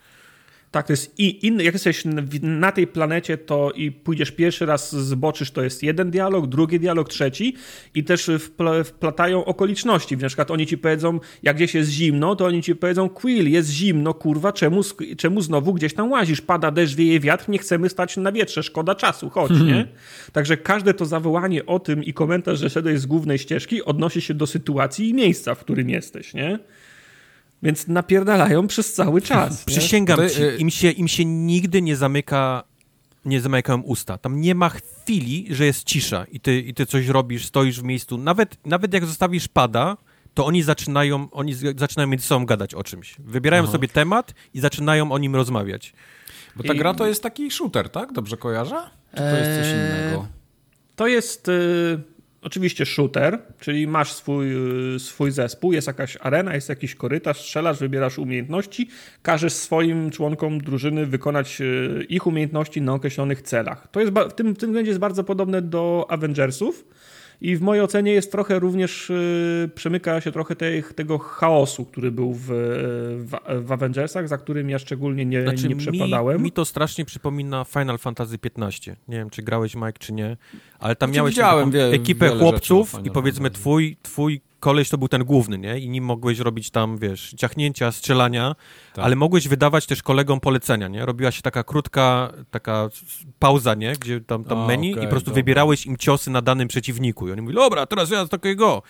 Tak, to jest i inny. Jak jesteś na tej planecie, to i pójdziesz pierwszy raz, zboczysz, to jest jeden dialog, drugi dialog, trzeci i też wplatają okoliczności. Na przykład oni ci powiedzą, jak gdzieś jest zimno, to oni ci powiedzą, Quill, jest zimno, kurwa, czemu, czemu znowu gdzieś tam łazisz? Pada deszcz, wieje wiatr, nie chcemy stać na wietrze, szkoda czasu, chodź, hmm. nie? Także każde to zawołanie o tym i komentarz, że szedłeś z głównej ścieżki odnosi się do sytuacji i miejsca, w którym jesteś, nie? Więc napierdalają przez cały czas. Przysięgam ci, y- im się, im się nigdy nie zamyka nie zamykają usta. Tam nie ma chwili, że jest cisza i ty, i ty coś robisz, stoisz w miejscu. Nawet, nawet jak zostawisz pada, to oni zaczynają, oni zaczynają między sobą gadać o czymś. Wybierają Aha. sobie temat i zaczynają o nim rozmawiać. Bo ta I... gra to jest taki shooter, tak? Dobrze kojarzę? Czy to jest coś eee, innego? To jest... Y, oczywiście shooter, czyli masz swój, y, swój zespół, jest jakaś arena, jest jakiś korytarz, strzelasz, wybierasz umiejętności, każesz swoim członkom drużyny wykonać y, ich umiejętności na określonych celach. To jest w tym, w tym względzie jest bardzo podobne do Avengersów, i w mojej ocenie jest trochę również, y, przemyka się trochę tego chaosu, który był w, w, w, Avengersach, za którym ja szczególnie nie, znaczy, nie przepadałem. Mi, mi to strasznie przypomina Final Fantasy XV. Nie wiem, czy grałeś, Mike, czy nie, ale tam znaczy, miałeś ekipę chłopców i powiedzmy twój, twój koleś to był ten główny, nie? I nim mogłeś robić tam, wiesz, ciachnięcia, strzelania, tak. ale mogłeś wydawać też kolegom polecenia, nie? Robiła się taka krótka, taka pauza, nie? Gdzie tam, tam menu okay, i po prostu dobra. wybierałeś im ciosy na danym przeciwniku. I oni mówili, dobra, teraz ja takiego.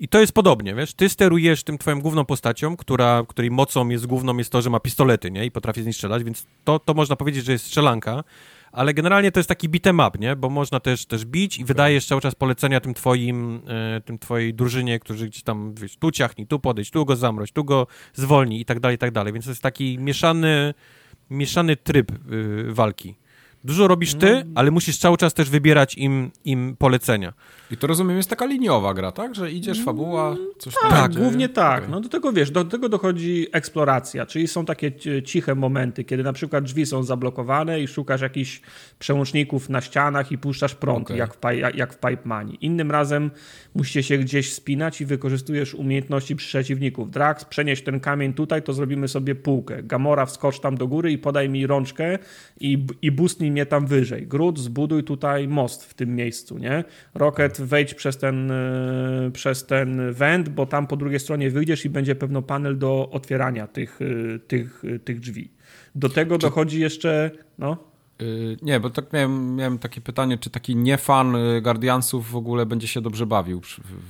I to jest podobnie, wiesz, ty sterujesz tym twoją główną postacią, która, której mocą jest główną jest to, że ma pistolety, nie? I potrafi z nich strzelać, więc to, to można powiedzieć, że jest strzelanka, ale generalnie to jest taki beat'em up, nie? Bo można też, też bić i wydajesz cały czas polecenia tym twoim, e, tym twojej drużynie, którzy gdzieś tam, wiesz, tu ciachnij, tu podejść, tu go zamroź, tu go zwolnij i tak dalej, i tak dalej. Więc to jest taki mieszany, mieszany tryb y, walki. Dużo robisz ty, no. ale musisz cały czas też wybierać im, im polecenia. I to rozumiem, jest taka liniowa gra, tak? Że idziesz, mm, fabuła, coś tam. Tak, głównie tak. Okay. No do tego wiesz, do tego dochodzi eksploracja, czyli są takie ciche momenty, kiedy na przykład drzwi są zablokowane i szukasz jakichś przełączników na ścianach i puszczasz prąd, okay. jak, w, jak w Pipe Money. Innym razem musicie się gdzieś spinać i wykorzystujesz umiejętności przeciwników. Drax, przenieś ten kamień tutaj, to zrobimy sobie półkę. Gamora, wskocz tam do góry i podaj mi rączkę i, i boostnij mnie tam wyżej. Groot, zbuduj tutaj most w tym miejscu, nie? Rocket, wejdź przez ten, e, przez ten węd, bo tam po drugiej stronie wyjdziesz i będzie pewno panel do otwierania tych, e, tych, e, tych drzwi. Do tego Czy... dochodzi jeszcze, no... Y, nie, bo tak miałem, miałem takie pytanie, czy taki niefan y, Guardiansów w ogóle będzie się dobrze bawił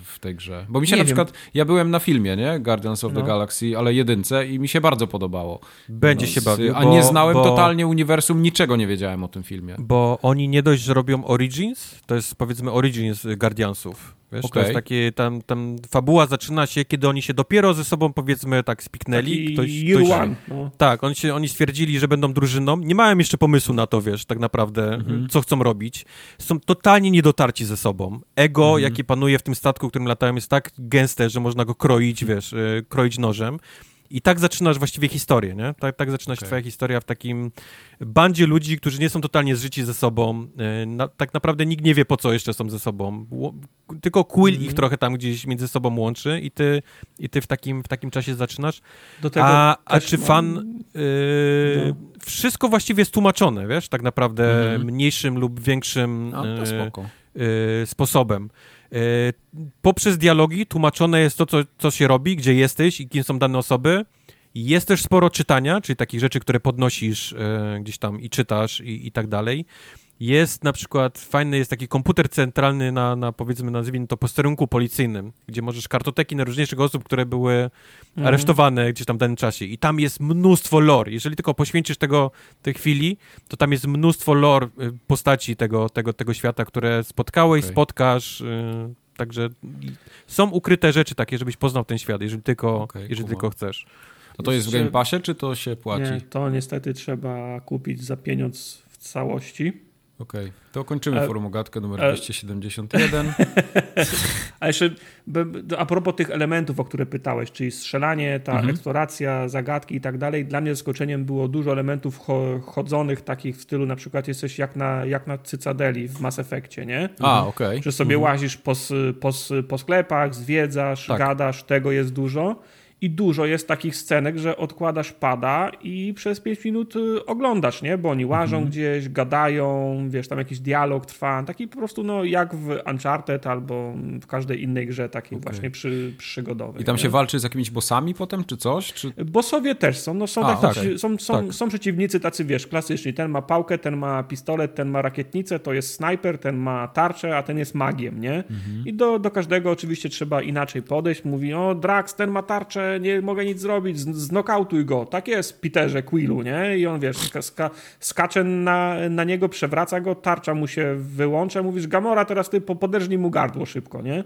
w tej grze. Bo mi się nie na wiem. przykład, ja byłem na filmie, nie? Guardians of no. the Galaxy, ale jedynce i mi się bardzo podobało. Będzie no, się bawił. A bo, nie znałem bo, totalnie uniwersum, niczego nie wiedziałem o tym filmie. Bo oni nie dość, że robią Origins, to jest powiedzmy Origins Guardiansów Wiesz, okay. to jest takie, tam, tam fabuła zaczyna się, kiedy oni się dopiero ze sobą, powiedzmy, tak spiknęli. ktoś, ktoś, one, no. Tak, oni, się, oni stwierdzili, że będą drużyną. Nie mają jeszcze pomysłu na to, wiesz, tak naprawdę, mhm. co chcą robić. Są totalnie niedotarci ze sobą. Ego, mhm. jakie panuje w tym statku, którym latają, jest tak gęste, że można go kroić, wiesz, y, kroić nożem. I tak zaczynasz właściwie historię, nie? Tak, tak zaczyna się okay. twoja historia w takim bandzie ludzi, którzy nie są totalnie zżyci ze sobą. E, na, tak naprawdę nikt nie wie, po co jeszcze są ze sobą. Tylko Quill mm -hmm. ich mhm. trochę tam gdzieś między sobą łączy i ty, i ty w, takim, w takim czasie zaczynasz. A, a czy fan... Mam... Yy, no. Wszystko właściwie jest tłumaczone, wiesz? Tak naprawdę mm -hmm. mniejszym lub większym yy, sposobem. E, poprzez dialogi tłumaczone jest to, co, co się robi, gdzie jesteś i kim są dane osoby. Jest też sporo czytania, czyli takich rzeczy, które podnosisz e, gdzieś tam i czytasz i, i tak dalej. Jest na przykład, fajny jest taki komputer centralny na, na powiedzmy, nazwijmy to posterunku policyjnym, gdzie możesz kartoteki najróżniejszych osób, które były mhm. aresztowane gdzieś tam w danym czasie. I tam jest mnóstwo lore. Jeżeli tylko poświęcisz tego tej chwili, to tam jest mnóstwo lore y, postaci tego, tego, tego świata, które spotkałeś, okay. spotkasz. Yy, także są ukryte rzeczy takie, żebyś poznał ten świat, jeżeli tylko, okay, jeżeli tylko chcesz. To to jest w Game Passie, czy to się płaci? Nie, to niestety trzeba kupić za pieniądz w całości. Okej, okay. to kończymy forum ogatkę numer e, 271. A jeszcze a propos tych elementów, o które pytałeś, czyli strzelanie, ta mhm. eksploracja, zagadki i tak dalej, dla mnie zaskoczeniem było dużo elementów chodzonych takich w stylu na przykład jesteś jak na, jak na Cycadeli w Mass Effectie, nie? A, okej. Okay. Że sobie mhm. łazisz po, po, po sklepach, zwiedzasz, tak. gadasz, tego jest dużo i dużo jest takich scenek, że odkładasz pada i przez 5 minut y, oglądasz, nie? Bo oni łażą mhm. gdzieś, gadają, wiesz, tam jakiś dialog trwa, taki po prostu no jak w Uncharted albo w każdej innej grze takiej okay. właśnie przy, przygodowej. I tam nie? się walczy z jakimiś bossami potem, czy coś? Czy... Bossowie też są, no są, A, tak, okay. są, są, tak. są przeciwnicy tacy, wiesz, klasyczni, ten ma pałkę, ten ma pistolet, ten ma rakietnicę, to jest snajper, ten ma tarczę, a ten jest magiem, nie? Mhm. I do, do każdego oczywiście trzeba inaczej podejść, mówi, o Drax, ten ma tarczę, nie mogę nic zrobić, znokautuj go. Tak jest Peterze Quillu, nie? I on, wiesz, ska skacze na, na niego, przewraca go, tarcza mu się wyłącza, mówisz, Gamora, teraz ty poderżnij mu gardło szybko, nie?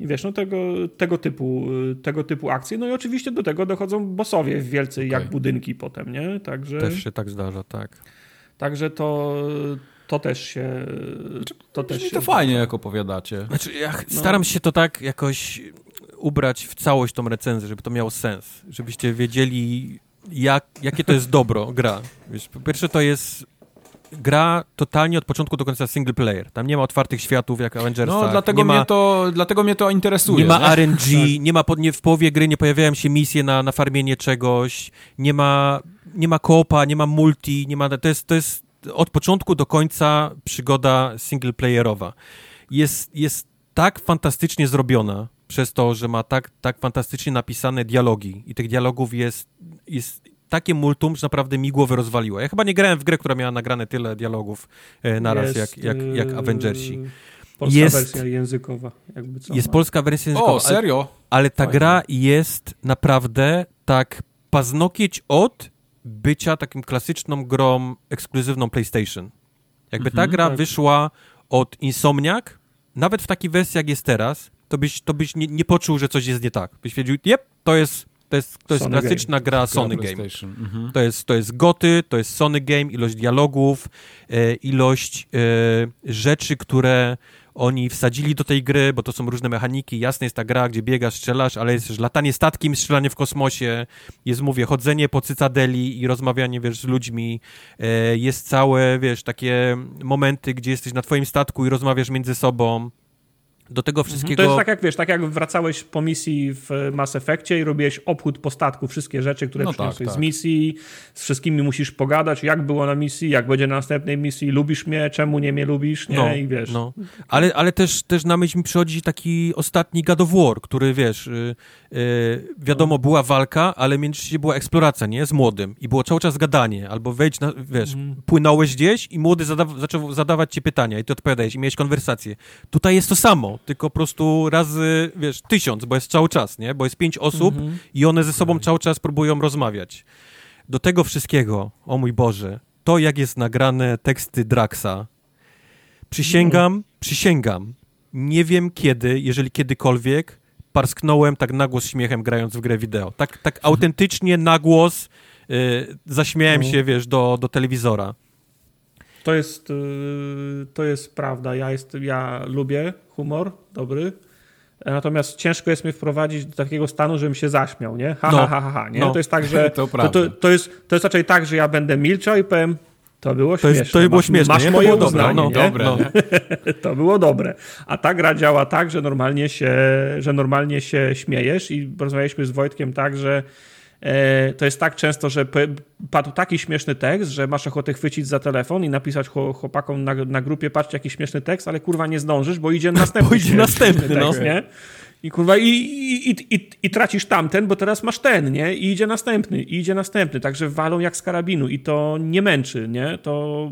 I wiesz, no tego, tego, typu, tego typu akcje. No i oczywiście do tego dochodzą bossowie wielcy okay. jak budynki potem, nie? Także... Też się tak zdarza, tak. Także to, to też się. To też się to fajnie, jak opowiadacie. Znaczy, ja no. staram się to tak jakoś ubrać w całość tą recenzję, żeby to miało sens, żebyście wiedzieli, jak, jakie to jest dobro gra. Wiesz, po pierwsze to jest gra totalnie od początku do końca single player. Tam nie ma otwartych światów jak Avengers. No, dlatego, mnie, to, dlatego mnie to interesuje. Nie ma nie? RNG, tak. nie ma pod, nie, w połowie gry nie pojawiają się misje na, na farmienie czegoś, nie ma, nie ma koopa, nie ma multi, nie ma, to jest, to jest od początku do końca przygoda single playerowa. Jest, jest tak fantastycznie zrobiona, przez to, że ma tak, tak fantastycznie napisane dialogi i tych dialogów jest, jest takie multum, że naprawdę mi głowę rozwaliło. Ja chyba nie grałem w grę, która miała nagrane tyle dialogów e, naraz jest, jak, jak, jak y, Avengersi. Polska jest, wersja językowa. Jakby co, jest polska wersja językowa. O, serio? Ale, ale ta Fajne. gra jest naprawdę tak paznokieć od bycia takim klasyczną grą ekskluzywną PlayStation. Jakby mhm, ta gra tak. wyszła od Insomniac, nawet w takiej wersji jak jest teraz, to byś, to byś nie, nie poczuł, że coś jest nie tak. Byś wiedział, jep, to jest, to jest, to jest klasyczna game. gra Sony Game. Mhm. To, jest, to jest goty, to jest Sony Game, ilość dialogów, e, ilość e, rzeczy, które oni wsadzili do tej gry, bo to są różne mechaniki. Jasne jest ta gra, gdzie biegasz, strzelasz, ale jest też latanie statkiem, strzelanie w kosmosie, jest, mówię, chodzenie po cycadeli i rozmawianie, wiesz, z ludźmi. E, jest całe, wiesz, takie momenty, gdzie jesteś na twoim statku i rozmawiasz między sobą do tego wszystkiego... To jest tak jak, wiesz, tak jak wracałeś po misji w Mass Effectie i robiłeś obchód po statku, wszystkie rzeczy, które no tak, tak. z misji, z wszystkimi musisz pogadać, jak było na misji, jak będzie na następnej misji, lubisz mnie, czemu nie mnie lubisz, nie? No, I wiesz... No. Ale, ale też, też na myśl mi przychodzi taki ostatni God of War, który, wiesz, yy, yy, wiadomo, była walka, ale między była eksploracja, nie? Z młodym i było cały czas gadanie, albo wejdź na, wiesz, mm. płynąłeś gdzieś i młody zada zaczął zadawać ci pytania i ty odpowiadałeś i miałeś konwersację. Tutaj jest to samo, tylko po prostu razy, wiesz, tysiąc, bo jest cały czas, nie? Bo jest pięć osób -hmm. i one ze sobą cały czas próbują rozmawiać. Do tego wszystkiego, o mój Boże, to jak jest nagrane teksty Draxa, przysięgam, mm. przysięgam, nie wiem kiedy, jeżeli kiedykolwiek, parsknąłem tak nagłos śmiechem grając w grę wideo. Tak, tak autentycznie nagłos y, zaśmiałem mm. się, wiesz, do, do telewizora. To jest, y, to jest prawda. Ja, jest, ja lubię humor dobry. Natomiast ciężko jest mnie wprowadzić do takiego stanu, żebym się zaśmiał, nie? Ha, no, ha, ha, ha, nie? No. To jest tak, że... to, to, to, to, jest, to jest raczej tak, że ja będę milczał i powiem, to było śmieszne. Jest, to było masz, śmieszne. Masz nie? moje to uznanie, no, dobre. No. to było dobre. A ta gra działa tak, że normalnie się, że normalnie się śmiejesz i rozmawialiśmy z Wojtkiem tak, że to jest tak często, że padł taki śmieszny tekst, że masz ochotę chwycić za telefon i napisać chłopakom na, na grupie, patrzcie jaki śmieszny tekst, ale kurwa nie zdążysz, bo idzie następny, bo idzie następny tekst, no. nie? I kurwa, i, i, i, i, tracisz tamten, bo teraz masz ten, nie? I idzie następny, i idzie następny. Także walą jak z karabinu i to nie męczy, nie? To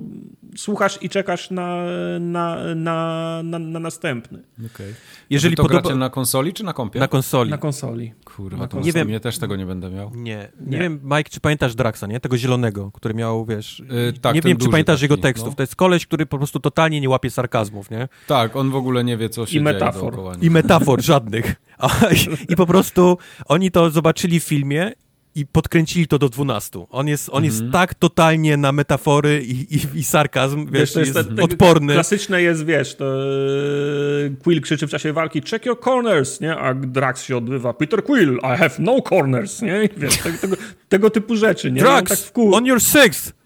słuchasz i czekasz na, na, na, na, na następny. Okay. Jeżeli to podoba... na konsoli czy na kompie? Na konsoli. Na konsoli. Kurwa, na konsoli. nie wiem, ja też tego nie będę miał. Nie, nie, nie, wiem, Mike, czy pamiętasz Draxa, nie? Tego zielonego, który miał, wiesz... Yy, tak, nie wiem, czy pamiętasz taki, jego tekstów. No. To jest koleś, który po prostu totalnie nie łapie sarkazmów, nie? Tak, on w ogóle nie wie, co się I dzieje metafor. dookoła. I metafor żadnych. I po prostu oni to zobaczyli w filmie i podkręcili to do 12. On jest, on jest mhm. tak totalnie na metafory i, i, i sarkazm, wiesz, wiesz jest, jest odporny. Klasyczne jest, wiesz, to e, Quill krzyczy w czasie walki check your corners, nie? A Drax się odbywa Peter Quill, I have no corners, nie? Wiesz, tego, tego, typu rzeczy, nie? Drax, tak on your sixth!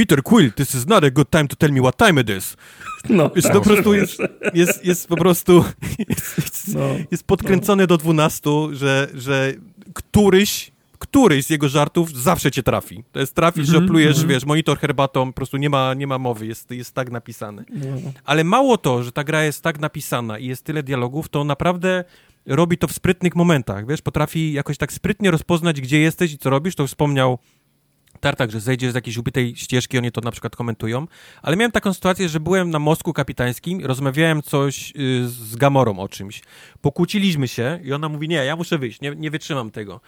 Peter Quill, this is not a good time to tell me what time it is. No, jest, tak, po prostu jest, jest, jest po prostu jest, jest, no, jest podkręcony no. do 12, że, że któryś któryś z jego żartów zawsze cię trafi. To jest trafisz, mm -hmm, że plujesz, mm -hmm. wiesz, monitor herbatą, po prostu nie ma, nie ma mowy, jest, jest tak napisany. No. Ale mało to, że ta gra jest tak napisana i jest tyle dialogów, to naprawdę robi to w sprytnych momentach, wiesz, potrafi jakoś tak sprytnie rozpoznać, gdzie jesteś i co robisz, to wspomniał Tartak, że zejdziesz z jakiejś ubytej ścieżki, oni to na przykład komentują, ale miałem taką sytuację, że byłem na mostku kapitańskim, rozmawiałem coś y, z Gamorą o czymś, pokłóciliśmy się i ona mówi, nie, ja muszę wyjść, nie, nie wytrzymam tego.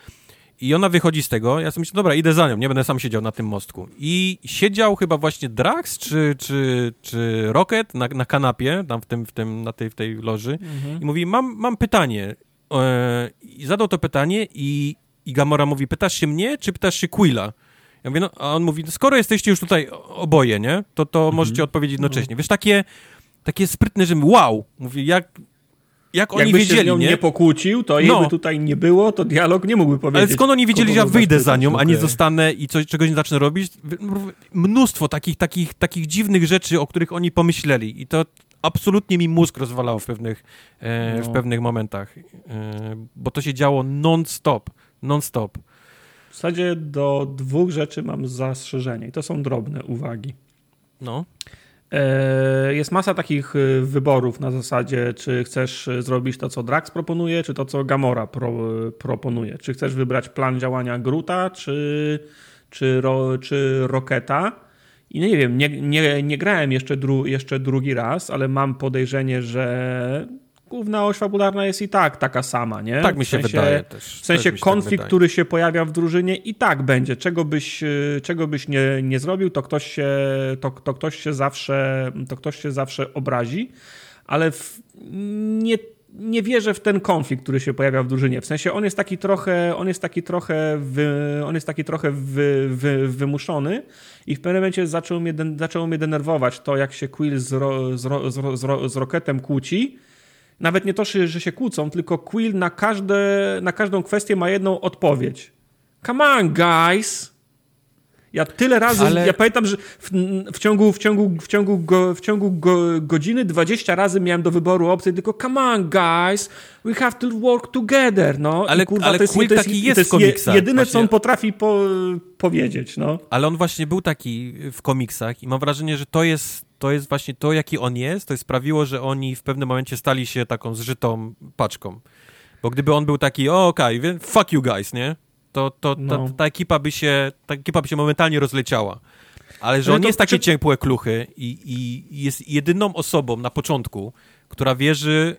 I ona wychodzi z tego, ja sobie myślę, dobra, idę za nią, nie będę sam siedział na tym mostku. I siedział chyba właśnie Drax czy, czy, czy Rocket na, na kanapie, tam w, tym, w, tym, na tej, w tej loży mhm. i mówi, mam, mam pytanie. E, I zadał to pytanie i, i Gamora mówi, pytasz się mnie, czy pytasz się Quilla? Ja mówię, no, a on mówi, skoro jesteście już tutaj oboje, nie, to, to mhm. możecie odpowiedzieć jednocześnie. Wiesz, takie, takie sprytne, że wow, mówi, jak, jak oni Jakby wiedzieli, się nie? nie pokłócił, to no. tutaj nie było, to dialog nie mógłby powiedzieć. Ale skąd oni wiedzieli, że ja wyjdę za nią, a nie zostanę i coś, czegoś nie zacznę robić? Mnóstwo takich, takich, takich dziwnych rzeczy, o których oni pomyśleli i to absolutnie mi mózg rozwalało w pewnych, e, no. w pewnych momentach, e, bo to się działo non-stop, non-stop. W zasadzie do dwóch rzeczy mam zastrzeżenie i to są drobne uwagi. No. E, jest masa takich e, wyborów na zasadzie, czy chcesz zrobić to, co Drax proponuje, czy to, co Gamora pro, proponuje. Czy chcesz wybrać plan działania Gruta, czy, czy, ro, czy Roketa. I no nie wiem, nie, nie, nie grałem jeszcze, dru, jeszcze drugi raz, ale mam podejrzenie, że główna oś fabularna jest i tak taka sama, nie? Tak mi się w sensie, wydaje też. W sensie też tak konflikt, tak który się pojawia w drużynie i tak będzie. Czego byś, y, czego byś nie, nie zrobił, to ktoś, się, to, to, ktoś się zawsze, to ktoś się zawsze obrazi, ale w, nie nie wierzę w ten konflikt, który się pojawia w drużynie. W sensie on jest taki trochę, on jest taki trochę, wy, on jest taki trochę wy, wy, wymuszony i w pewnym momencie zaczął mnie, zaczęło mnie denerwować to, jak się Quill z, ro, z, ro, z, ro, z Rocketem kłóci nawet nie to, że się kłócą, tylko Quill na, każde, na każdą kwestię ma jedną odpowiedź. Come on, guys! Ja tyle razy, Ale... ja pamiętam, że w, w, ciągu, w, ciągu, w, ciągu, go, w ciągu go, godziny 20 razy miałem do wyboru opcję, tylko come on guys, we have to work together, no. Ale, kurwa, ale to jest, Quill to jest, taki jest, jest w komiksach. Jedyne, właśnie. co on potrafi po, powiedzieć, no. Ale on właśnie był taki w komiksach i mam wrażenie, że to jest to jest właśnie to, jaki on jest, to sprawiło, że oni w pewnym momencie stali się taką zżytą paczką. Bo gdyby on był taki, o okej, okay, fuck you guys, nie? To, to no. ta, ta, ekipa by się, ta ekipa by się momentalnie rozleciała. Ale że Ale on jest taki ciepłe kluchy i, i jest jedyną osobą na początku, która wierzy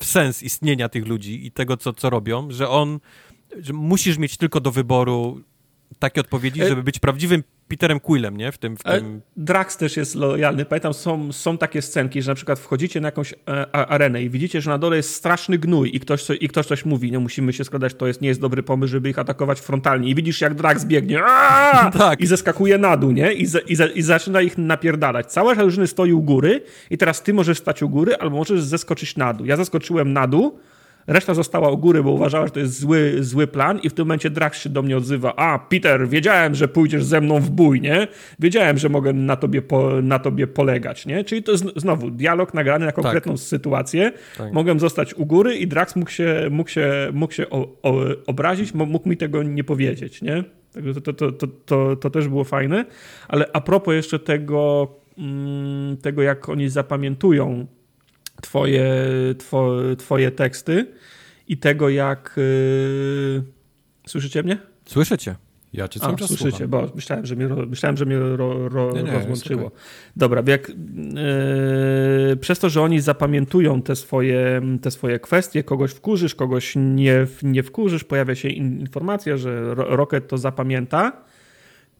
w sens istnienia tych ludzi i tego, co, co robią, że on, że musisz mieć tylko do wyboru takie odpowiedzi, e- żeby być prawdziwym Peterem Quillem, nie? W tym, w e, tym... Drax też jest lojalny. Pamiętam, są, są takie scenki, że na przykład wchodzicie na jakąś e, arenę i widzicie, że na dole jest straszny gnój i ktoś, i ktoś coś mówi, no musimy się składać, to jest, nie jest dobry pomysł, żeby ich atakować frontalnie. I widzisz, jak Drax biegnie tak. i zeskakuje na dół, nie? I, i, I zaczyna ich napierdalać. Cała drużyny stoi u góry i teraz ty możesz stać u góry albo możesz zeskoczyć na dół. Ja zeskoczyłem na dół, Reszta została u góry, bo uważała, że to jest zły, zły plan i w tym momencie Drax się do mnie odzywa. A, Peter, wiedziałem, że pójdziesz ze mną w bój, nie? Wiedziałem, że mogę na tobie, po, na tobie polegać, nie? Czyli to jest znowu dialog nagrany na konkretną tak. sytuację. Tak. Mogłem zostać u góry i Drax mógł się, mógł się, mógł się o, o, obrazić, mógł mi tego nie powiedzieć, nie? Także to, to, to, to, to też było fajne. Ale a propos jeszcze tego, mm, tego jak oni zapamiętują twoje, two, twoje teksty i tego, jak. Yy... Słyszycie mnie? Słyszycie. Ja cię cały A, czas słyszycie, słucham. bo myślałem, że mnie, myślałem, że mnie ro, ro, nie, nie, rozłączyło. Okay. Dobra, jak, yy, przez to, że oni zapamiętują te swoje, te swoje kwestie, kogoś wkurzysz, kogoś nie, nie wkurzysz, pojawia się informacja, że Rocket to zapamięta,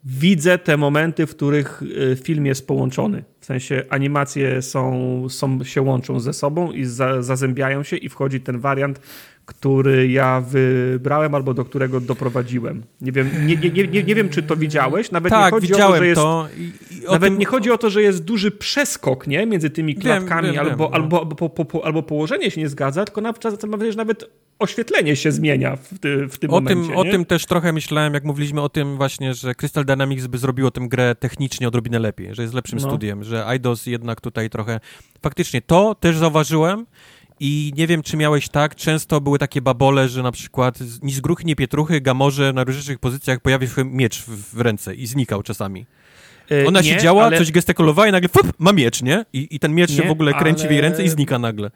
widzę te momenty, w których y, film jest połączony. W sensie animacje są, są, się łączą ze sobą i za, zazębiają się i wchodzi ten wariant, który ja wybrałem albo do którego doprowadziłem. Nie wiem, nie, nie, nie, nie wiem czy to widziałeś. Nawet tak, nie chodzi widziałem o to, że jest, to. I, i nawet tym... nie chodzi o to, że jest duży przeskok nie? między tymi klatkami wiem, wiem, albo, wiem, albo, albo, po, po, albo położenie się nie zgadza, tylko na przykład mam wrażenie, że nawet oświetlenie się zmienia w, ty, w tym o momencie. Tym, o tym też trochę myślałem, jak mówiliśmy o tym właśnie, że Crystal Dynamics by zrobiło tę grę technicznie odrobinę lepiej, że jest lepszym no. studiem, że IDOS jednak tutaj trochę... Faktycznie to też zauważyłem i nie wiem, czy miałeś tak, często były takie babole, że na przykład ni z gruchy, nie pietruchy, Gamorze na różnych pozycjach pojawił się miecz w, w ręce i znikał czasami. E, Ona nie, siedziała, ale... coś gestykulowała i nagle fup, ma miecz, nie? I, I ten miecz nie, się w ogóle kręci ale... w jej ręce i znika nagle.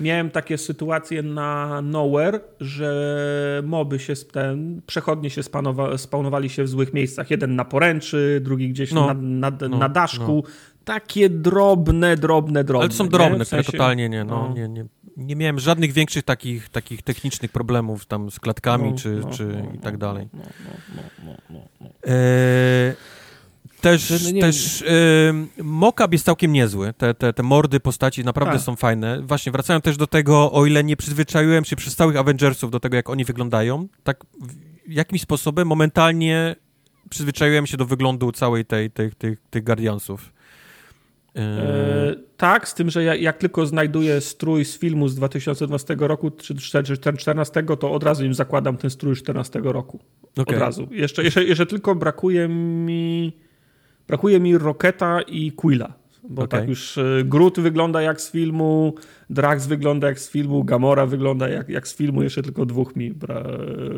Miałem takie sytuacje na Nowhere, że moby się, ten, przechodnie się spanowa, spawnowali się w złych miejscach. Jeden na poręczy, drugi gdzieś no, na, na, no, na daszku. No. Takie drobne, drobne, drobne. Ale to są drobne, w sensie... które totalnie nie, no, no, nie, nie, nie miałem żadnych większych takich, takich technicznych problemów tam z klatkami, no, czy, no, czy no, i tak no, dalej. E, też, nie, też y, mockup jest całkiem niezły. Te, te, te mordy postaci naprawdę tak. są fajne. Właśnie wracają też do tego, o ile nie przyzwyczaiłem się przez całych Avengersów do tego, jak oni wyglądają, tak jakimś sposobem momentalnie przyzwyczaiłem się do wyglądu całej tej, tej, tych, tych Guardiansów. E, tak, z tym, że ja, jak tylko znajduję strój z filmu z 2012 roku czy 2014, to od razu im zakładam ten strój z 14 roku. Okay. Od razu. Jeszcze, jeszcze, jeszcze tylko brakuje mi brakuje mi Roketa i Quilla. Bo okay. tak już e, Groot wygląda jak z filmu, Drax wygląda jak z filmu, Gamora wygląda jak, jak z filmu, jeszcze tylko dwóch mi bra,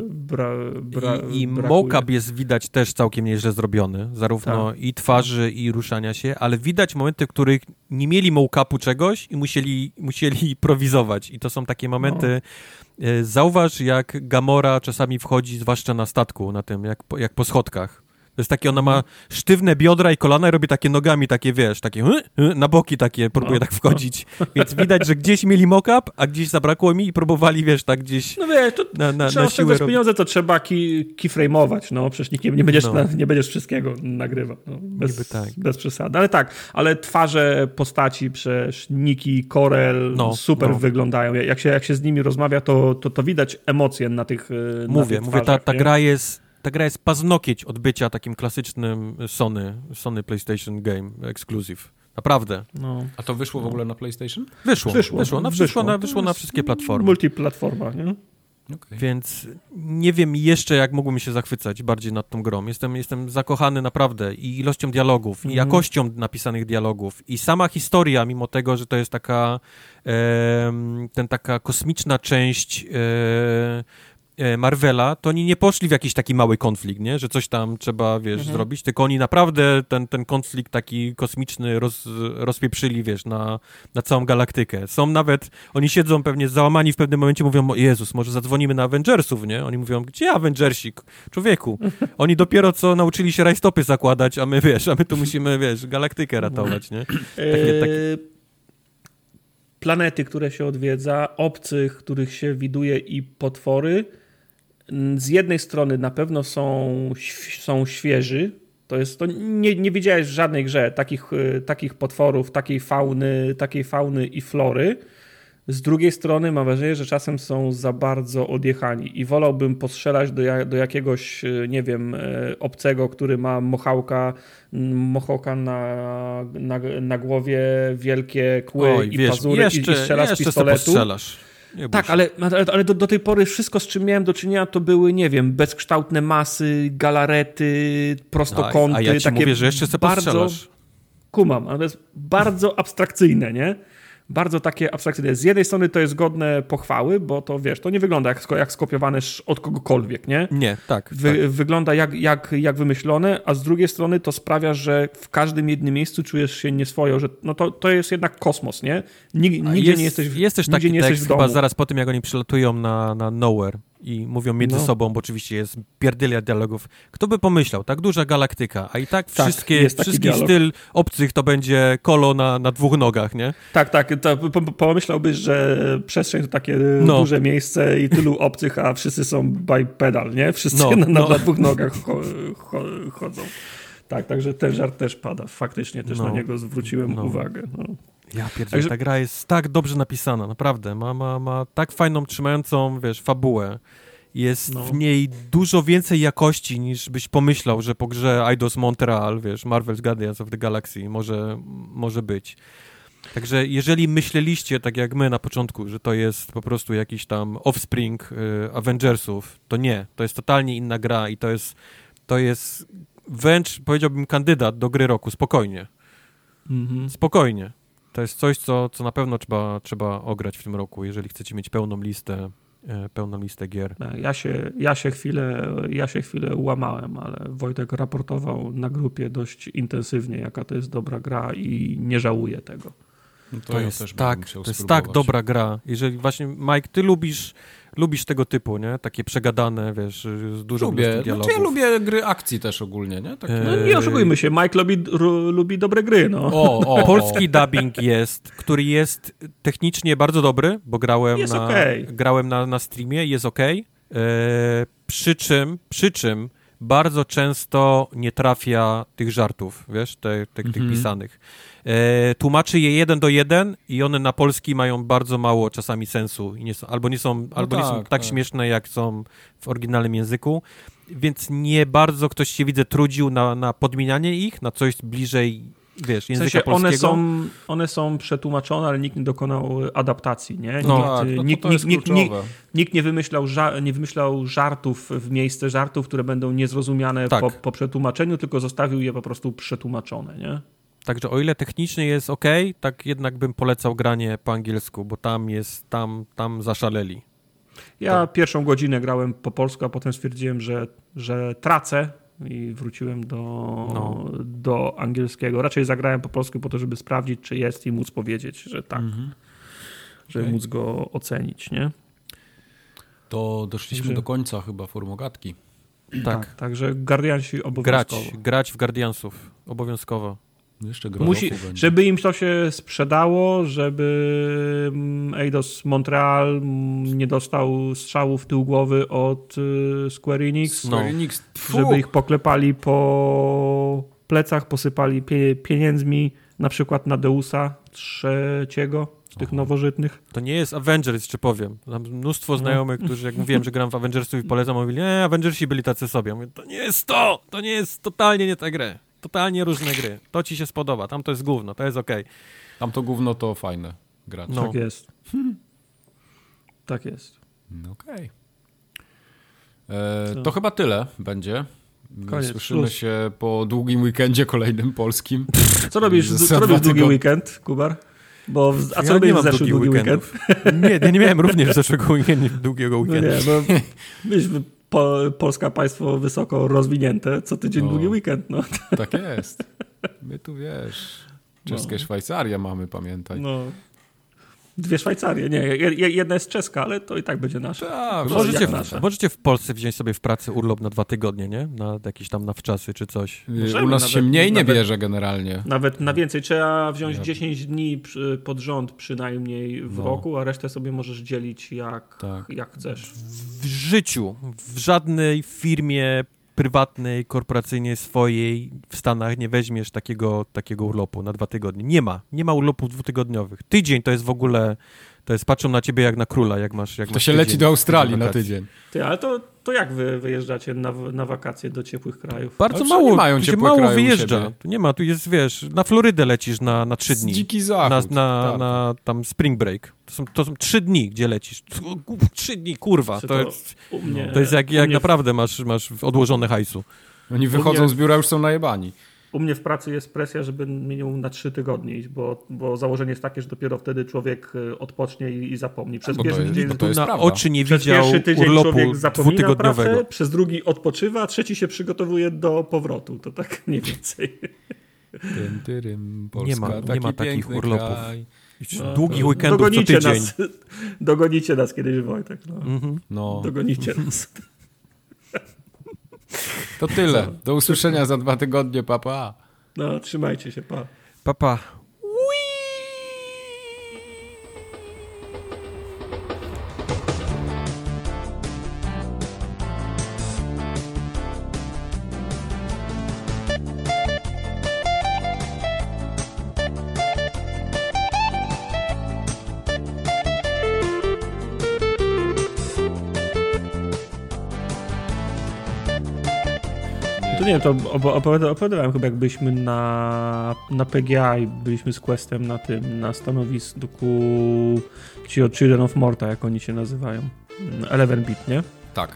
bra, bra, I, i jest widać też całkiem nieźle zrobiony, zarówno tak. i twarzy, i ruszania się, ale widać momenty, w których nie mieli mocapu czegoś i musieli, musieli prowizować. I to są takie momenty... No. Zauważ, jak Gamora czasami wchodzi, zwłaszcza na statku, na tym, jak, jak po schodkach to jest takie, ona ma sztywne biodra i kolana i robi takie nogami, takie wiesz, takie na boki takie, próbuje no. tak wchodzić. Więc widać, że gdzieś mieli mock-up, a gdzieś zabrakło mi i próbowali, wiesz, tak gdzieś No wiesz, to na, na, trzeba na siłę pieniądze, to trzeba ki, keyframe'ować, no, przecież nikt nie, będziesz, no. na, nie będziesz wszystkiego nagrywał. No, bez, tak. bez przesady. Ale tak, ale twarze postaci przecież Niki, Corel no, super no. wyglądają. Jak się, jak się z nimi rozmawia, to, to, to widać emocje na tych Mówię, na tych mówię, ta, ta gra jest ta gra jest paznokieć od bycia takim klasycznym Sony, Sony PlayStation Game Exclusive. Naprawdę. No. A to wyszło w ogóle na PlayStation? Wyszło, wyszło, wyszło, na, wyszło. wyszło na, wyszło na wszystkie platformy. Multiplatforma, nie? Okay. Więc nie wiem jeszcze, jak mógłbym się zachwycać bardziej nad tą grą. Jestem, jestem zakochany naprawdę i ilością dialogów, mm. i mhm. jakością napisanych dialogów, i sama historia, mimo tego, że to jest taka, e, ten taka kosmiczna część E, Marvela, to oni nie poszli w jakiś taki mały konflikt, nie? Że coś tam trzeba, wiesz, mhm. zrobić, tylko oni naprawdę ten, ten konflikt taki kosmiczny roz, rozpieprzyli, wiesz, na, na całą galaktykę. Są nawet, oni siedzą pewnie załamani w pewnym momencie, mówią, Jezus, może zadzwonimy na Avengersów, nie? Oni mówią, gdzie Avengersik? Człowieku. Oni dopiero co nauczyli się rajstopy zakładać, a my, wiesz, a my tu musimy, wiesz, galaktykę ratować, nie? Takie, takie... Planety, które się odwiedza, obcych, których się widuje i potwory, z jednej strony na pewno są, są świeży, to jest to nie, nie widziałeś w żadnej grze takich, y, takich potworów, takiej fauny, takiej fauny i flory. Z drugiej strony mam wrażenie, że czasem są za bardzo odjechani i wolałbym postrzelać do, do jakiegoś, y, nie wiem, y, obcego, który ma mochałka, mochołka na, na, na głowie, wielkie kły Oj, i wiesz, pazury jeszcze, i, i strzela z pistoletu. Tak, ale, ale do, do, tej pory wszystko, z czym miałem do czynienia, to były, nie wiem, bezkształtne masy, galarety, prostokąty. A, a ja ci takie mówię, że jeszcze sobie bardzo, Kumam, ale to jest bardzo abstrakcyjne, nie? Bardzo takie abstrakcyjne. Z jednej strony to jest godne pochwały, bo to wiesz, to nie wygląda jak, jak skopiowane od kogokolwiek, nie? Nie, tak. Wy, tak. Wygląda jak, jak, jak wymyślone, a z drugiej strony to sprawia, że w każdym jednym miejscu czujesz się nieswojo, że no to, to jest jednak kosmos, nie? Nig, nigdzie jest, nie jesteś w, Jest też taki nie tekst, w domu. chyba zaraz po tym, jak oni przylatują na, na Nowhere i mówią między no. sobą, bo oczywiście jest pierdylia dialogów. Kto by pomyślał, tak duża galaktyka, a i tak, tak wszystkie, wszystki styl obcych to będzie kolo na, na dwóch nogach, nie? Tak, tak. To pomyślałbyś, że przestrzeń to takie no. duże miejsce i tylu obcych, a wszyscy są bipedal, nie? Wszyscy no, na, na, no. dwóch nogach cho, cho, chodzą. Tak, także ten żart też pada. Faktycznie też na no. niego zwróciłem no. uwagę. Ja pierdzielę, Także... ta gra jest tak dobrze napisana, naprawdę. Ma, ma, ma tak fajną, trzymającą, wiesz, fabułę. Jest no. w niej dużo więcej jakości niż byś pomyślał, że po grze Eidos Montreal, wiesz, Marvel's Guardians of the Galaxy może, może być. Także jeżeli myśleliście, tak jak my na początku, że to jest po prostu jakiś tam offspring y, Avengersów, to nie. To jest totalnie inna gra i to jest, to jest wręcz, powiedziałbym, kandydat do gry roku, spokojnie. Mhm. Spokojnie. To jest coś, co, co na pewno trzeba, trzeba ograć w tym roku, jeżeli chcecie mieć pełną listę, e, pełną listę gier. Tak, ja się, ja, się chwilę, ja się chwilę łamałem, ale Wojtek raportował na grupie dość intensywnie, jaka to jest dobra gra i nie żałuję tego. No to, to, ja jest tak, to jest tak dobra gra. Jeżeli właśnie, Mike, ty lubisz lubisz tego typu, nie? Takie przegadane, wiesz, z dużą lubię. Dialogów. Znaczy ja lubię gry akcji też ogólnie, nie? Takie... No nie oszukujmy się, Mike lubi, lubi dobre gry, no. O, o, Polski o. dubbing jest, który jest technicznie bardzo dobry, bo grałem, jest na, okay. grałem na, na streamie, jest ok. E, przy czym, przy czym bardzo często nie trafia tych żartów, wiesz, te, te, tych mhm. pisanych. E, tłumaczy je jeden do jeden i one na polski mają bardzo mało czasami sensu nie są, albo nie są, no albo tak, nie są tak, tak, śmieszne, jak są w oryginalnym języku, więc nie bardzo ktoś się, widzę, trudził na, na podmienianie ich, na coś bliżej wiesz, języka w sensie polskiego. One są, one są przetłumaczone, ale nikt nie dokonał adaptacji, nie? Nikt, no, tak, no nikt, nikt, nikt, nikt, nikt, nie, wymyślał nie wymyślał żartów w miejsce żartów, które będą niezrozumiane tak. po, po przetłumaczeniu, tylko zostawił je po prostu przetłumaczone, nie? Także o ile technicznie jest ok, tak jednak bym polecał granie po angielsku, bo tam jest, tam, tam zaszaleli. Ja to... pierwszą godzinę grałem po polsku, a potem stwierdziłem, że, że tracę i wróciłem do, no. do angielskiego. Raczej zagrałem po polsku po to, żeby sprawdzić, czy jest i móc powiedzieć, że tak. Mhm. Żeby okay. móc go ocenić, nie? To doszliśmy Także... do końca chyba formogatki. Tak. tak. Także Guardiansi obowiązkowo. Grać, grać w Guardiansów obowiązkowo. Jeszcze Musi, żeby im to się sprzedało, żeby mm, Eidos Montreal mm, nie dostał strzału w tył głowy od y, Square Enix, no. Enix żeby ich poklepali po plecach, posypali pie, pieniędzmi, na przykład na Deusa trzeciego z tych Aha. nowożytnych. To nie jest Avengers, czy powiem. Mam mnóstwo no. znajomych, no. którzy jak mówiłem, że gram w Avengersów i polecam, mówili, nie, Avengersi byli tacy sobie. Mówię, to nie jest to! To nie jest totalnie nie ta gra totalnie różne gry. To ci się spodoba, tam to jest gówno, to jest ok. Tam to gówno to fajne grać. No. Tak jest. tak jest. Okej. Okay. E, to chyba tyle będzie. Koniec, Słyszymy plus. się po długim weekendzie kolejnym polskim. Co robisz, co robisz w długi weekend, Kubar? Bo w, a co ja robisz w zeszły długi weekend? Nie, ja nie miałem również zeszłego weekendu, długiego weekendu. No nie, bo po, polska państwo wysoko rozwinięte, co tydzień no, długi weekend. No. Tak jest. My tu wiesz, czeskie no. Szwajcaria mamy, pamiętaj. No. Dwie Szwajcarie, nie, jedna jest czeska, ale to i tak będzie nasza. Tak, możecie, w, możecie w Polsce wziąć sobie w pracy urlop na dwa tygodnie, nie? Na jakieś tam na wczasy czy coś. Możemy, U nas nawet, się mniej nie nawet, bierze generalnie. Nawet na więcej. Trzeba wziąć ja. 10 dni pod rząd przynajmniej w no. roku, a resztę sobie możesz dzielić jak, tak. jak chcesz. W życiu, w żadnej firmie prywatnej, korporacyjnej, swojej w Stanach nie weźmiesz takiego, takiego urlopu na dwa tygodnie. Nie ma. Nie ma urlopów dwutygodniowych. Tydzień to jest w ogóle To jest, patrzą na ciebie jak na króla, jak masz jak To masz się tydzień, leci do Australii na tydzień. Ty, ale to, to jak wy wyjeżdżacie na, na wakacje do ciepłych krajów? Bardzo Ale mało, nie mają tu się mało wyjeżdża. Tu nie ma, tu jest, wiesz, na Florydę lecisz na, na trzy dni. Dziki Na, zachód. na, tak. na tam spring break. To są, to są trzy dni, gdzie lecisz. Trzy dni, kurwa. Czy To, jest, u mnie, to jest jak, u jak mnie naprawdę masz, masz odłożone hajsu. Oni wychodzą mnie- z biura, już są najebani. U mnie w pracy jest presja, żeby minimum na trzy tygodnie iść, bo, bo założenie jest takie, że dopiero wtedy człowiek y, odpocznie i, i zapomni. Przez to pierwszy jest- tydzień, jest na prawda. oczy nie przez widział pierwszy tydzień urlopu człowiek zapomina dwutygodniowego. pracę, przez drugi odpoczywa, a trzeci się przygotowuje do powrotu. To tak mniej więcej. Tym, tyrym, Nie ma- Polska, nie ma taki takich urlopów. kraj. No, Długich weekendów co dogonicie tydzień. Nas, dogonicie nas kiedyś, Wojtek. No. Mhm. No, Dogonicie nas. To tyle. Do usłyszenia za dwa tygodnie, papa. No, trzymajcie się, pa. Papa. To nie, to opo- opowiada- opowiadałem chyba jak byliśmy na, na PGA i byliśmy z Questem na tym, na stanowisku ci od Children of Morta, jak oni się nazywają. Mm, Eleven Beat, nie? Tak.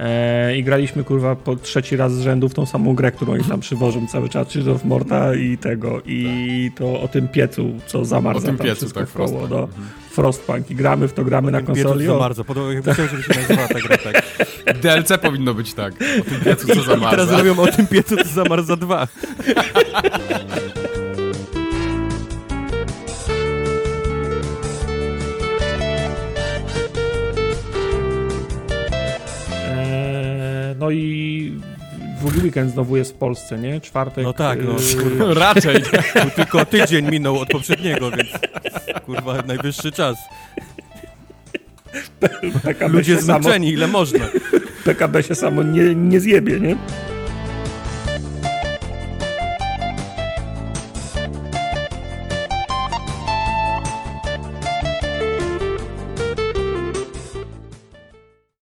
E, I graliśmy kurwa po trzeci raz z rzędu w tą samą grę, którą oni tam przywożą cały czas, Children of Morta i tego, i to o tym piecu, co zamarza O tym tam piecu, wszystko tak, Frostpunk. no. Mhm. Frostpunk i gramy w to, gramy na konsoli. za O, bardzo. Podoba, jak myślałem, żeby się nazywała ta gra tak. DLC powinno być tak. O tym piecu, co I teraz zamarza. robią o tym piecu, co zamarł za dwa. e, no i długi weekend znowu jest w Polsce, nie? Czwartek. No tak, no. e, Raczej. Tu tylko tydzień minął od poprzedniego, więc kurwa, najwyższy czas. PKB Ludzie się samo, ile można. PKB się samo nie, nie zjebie, nie?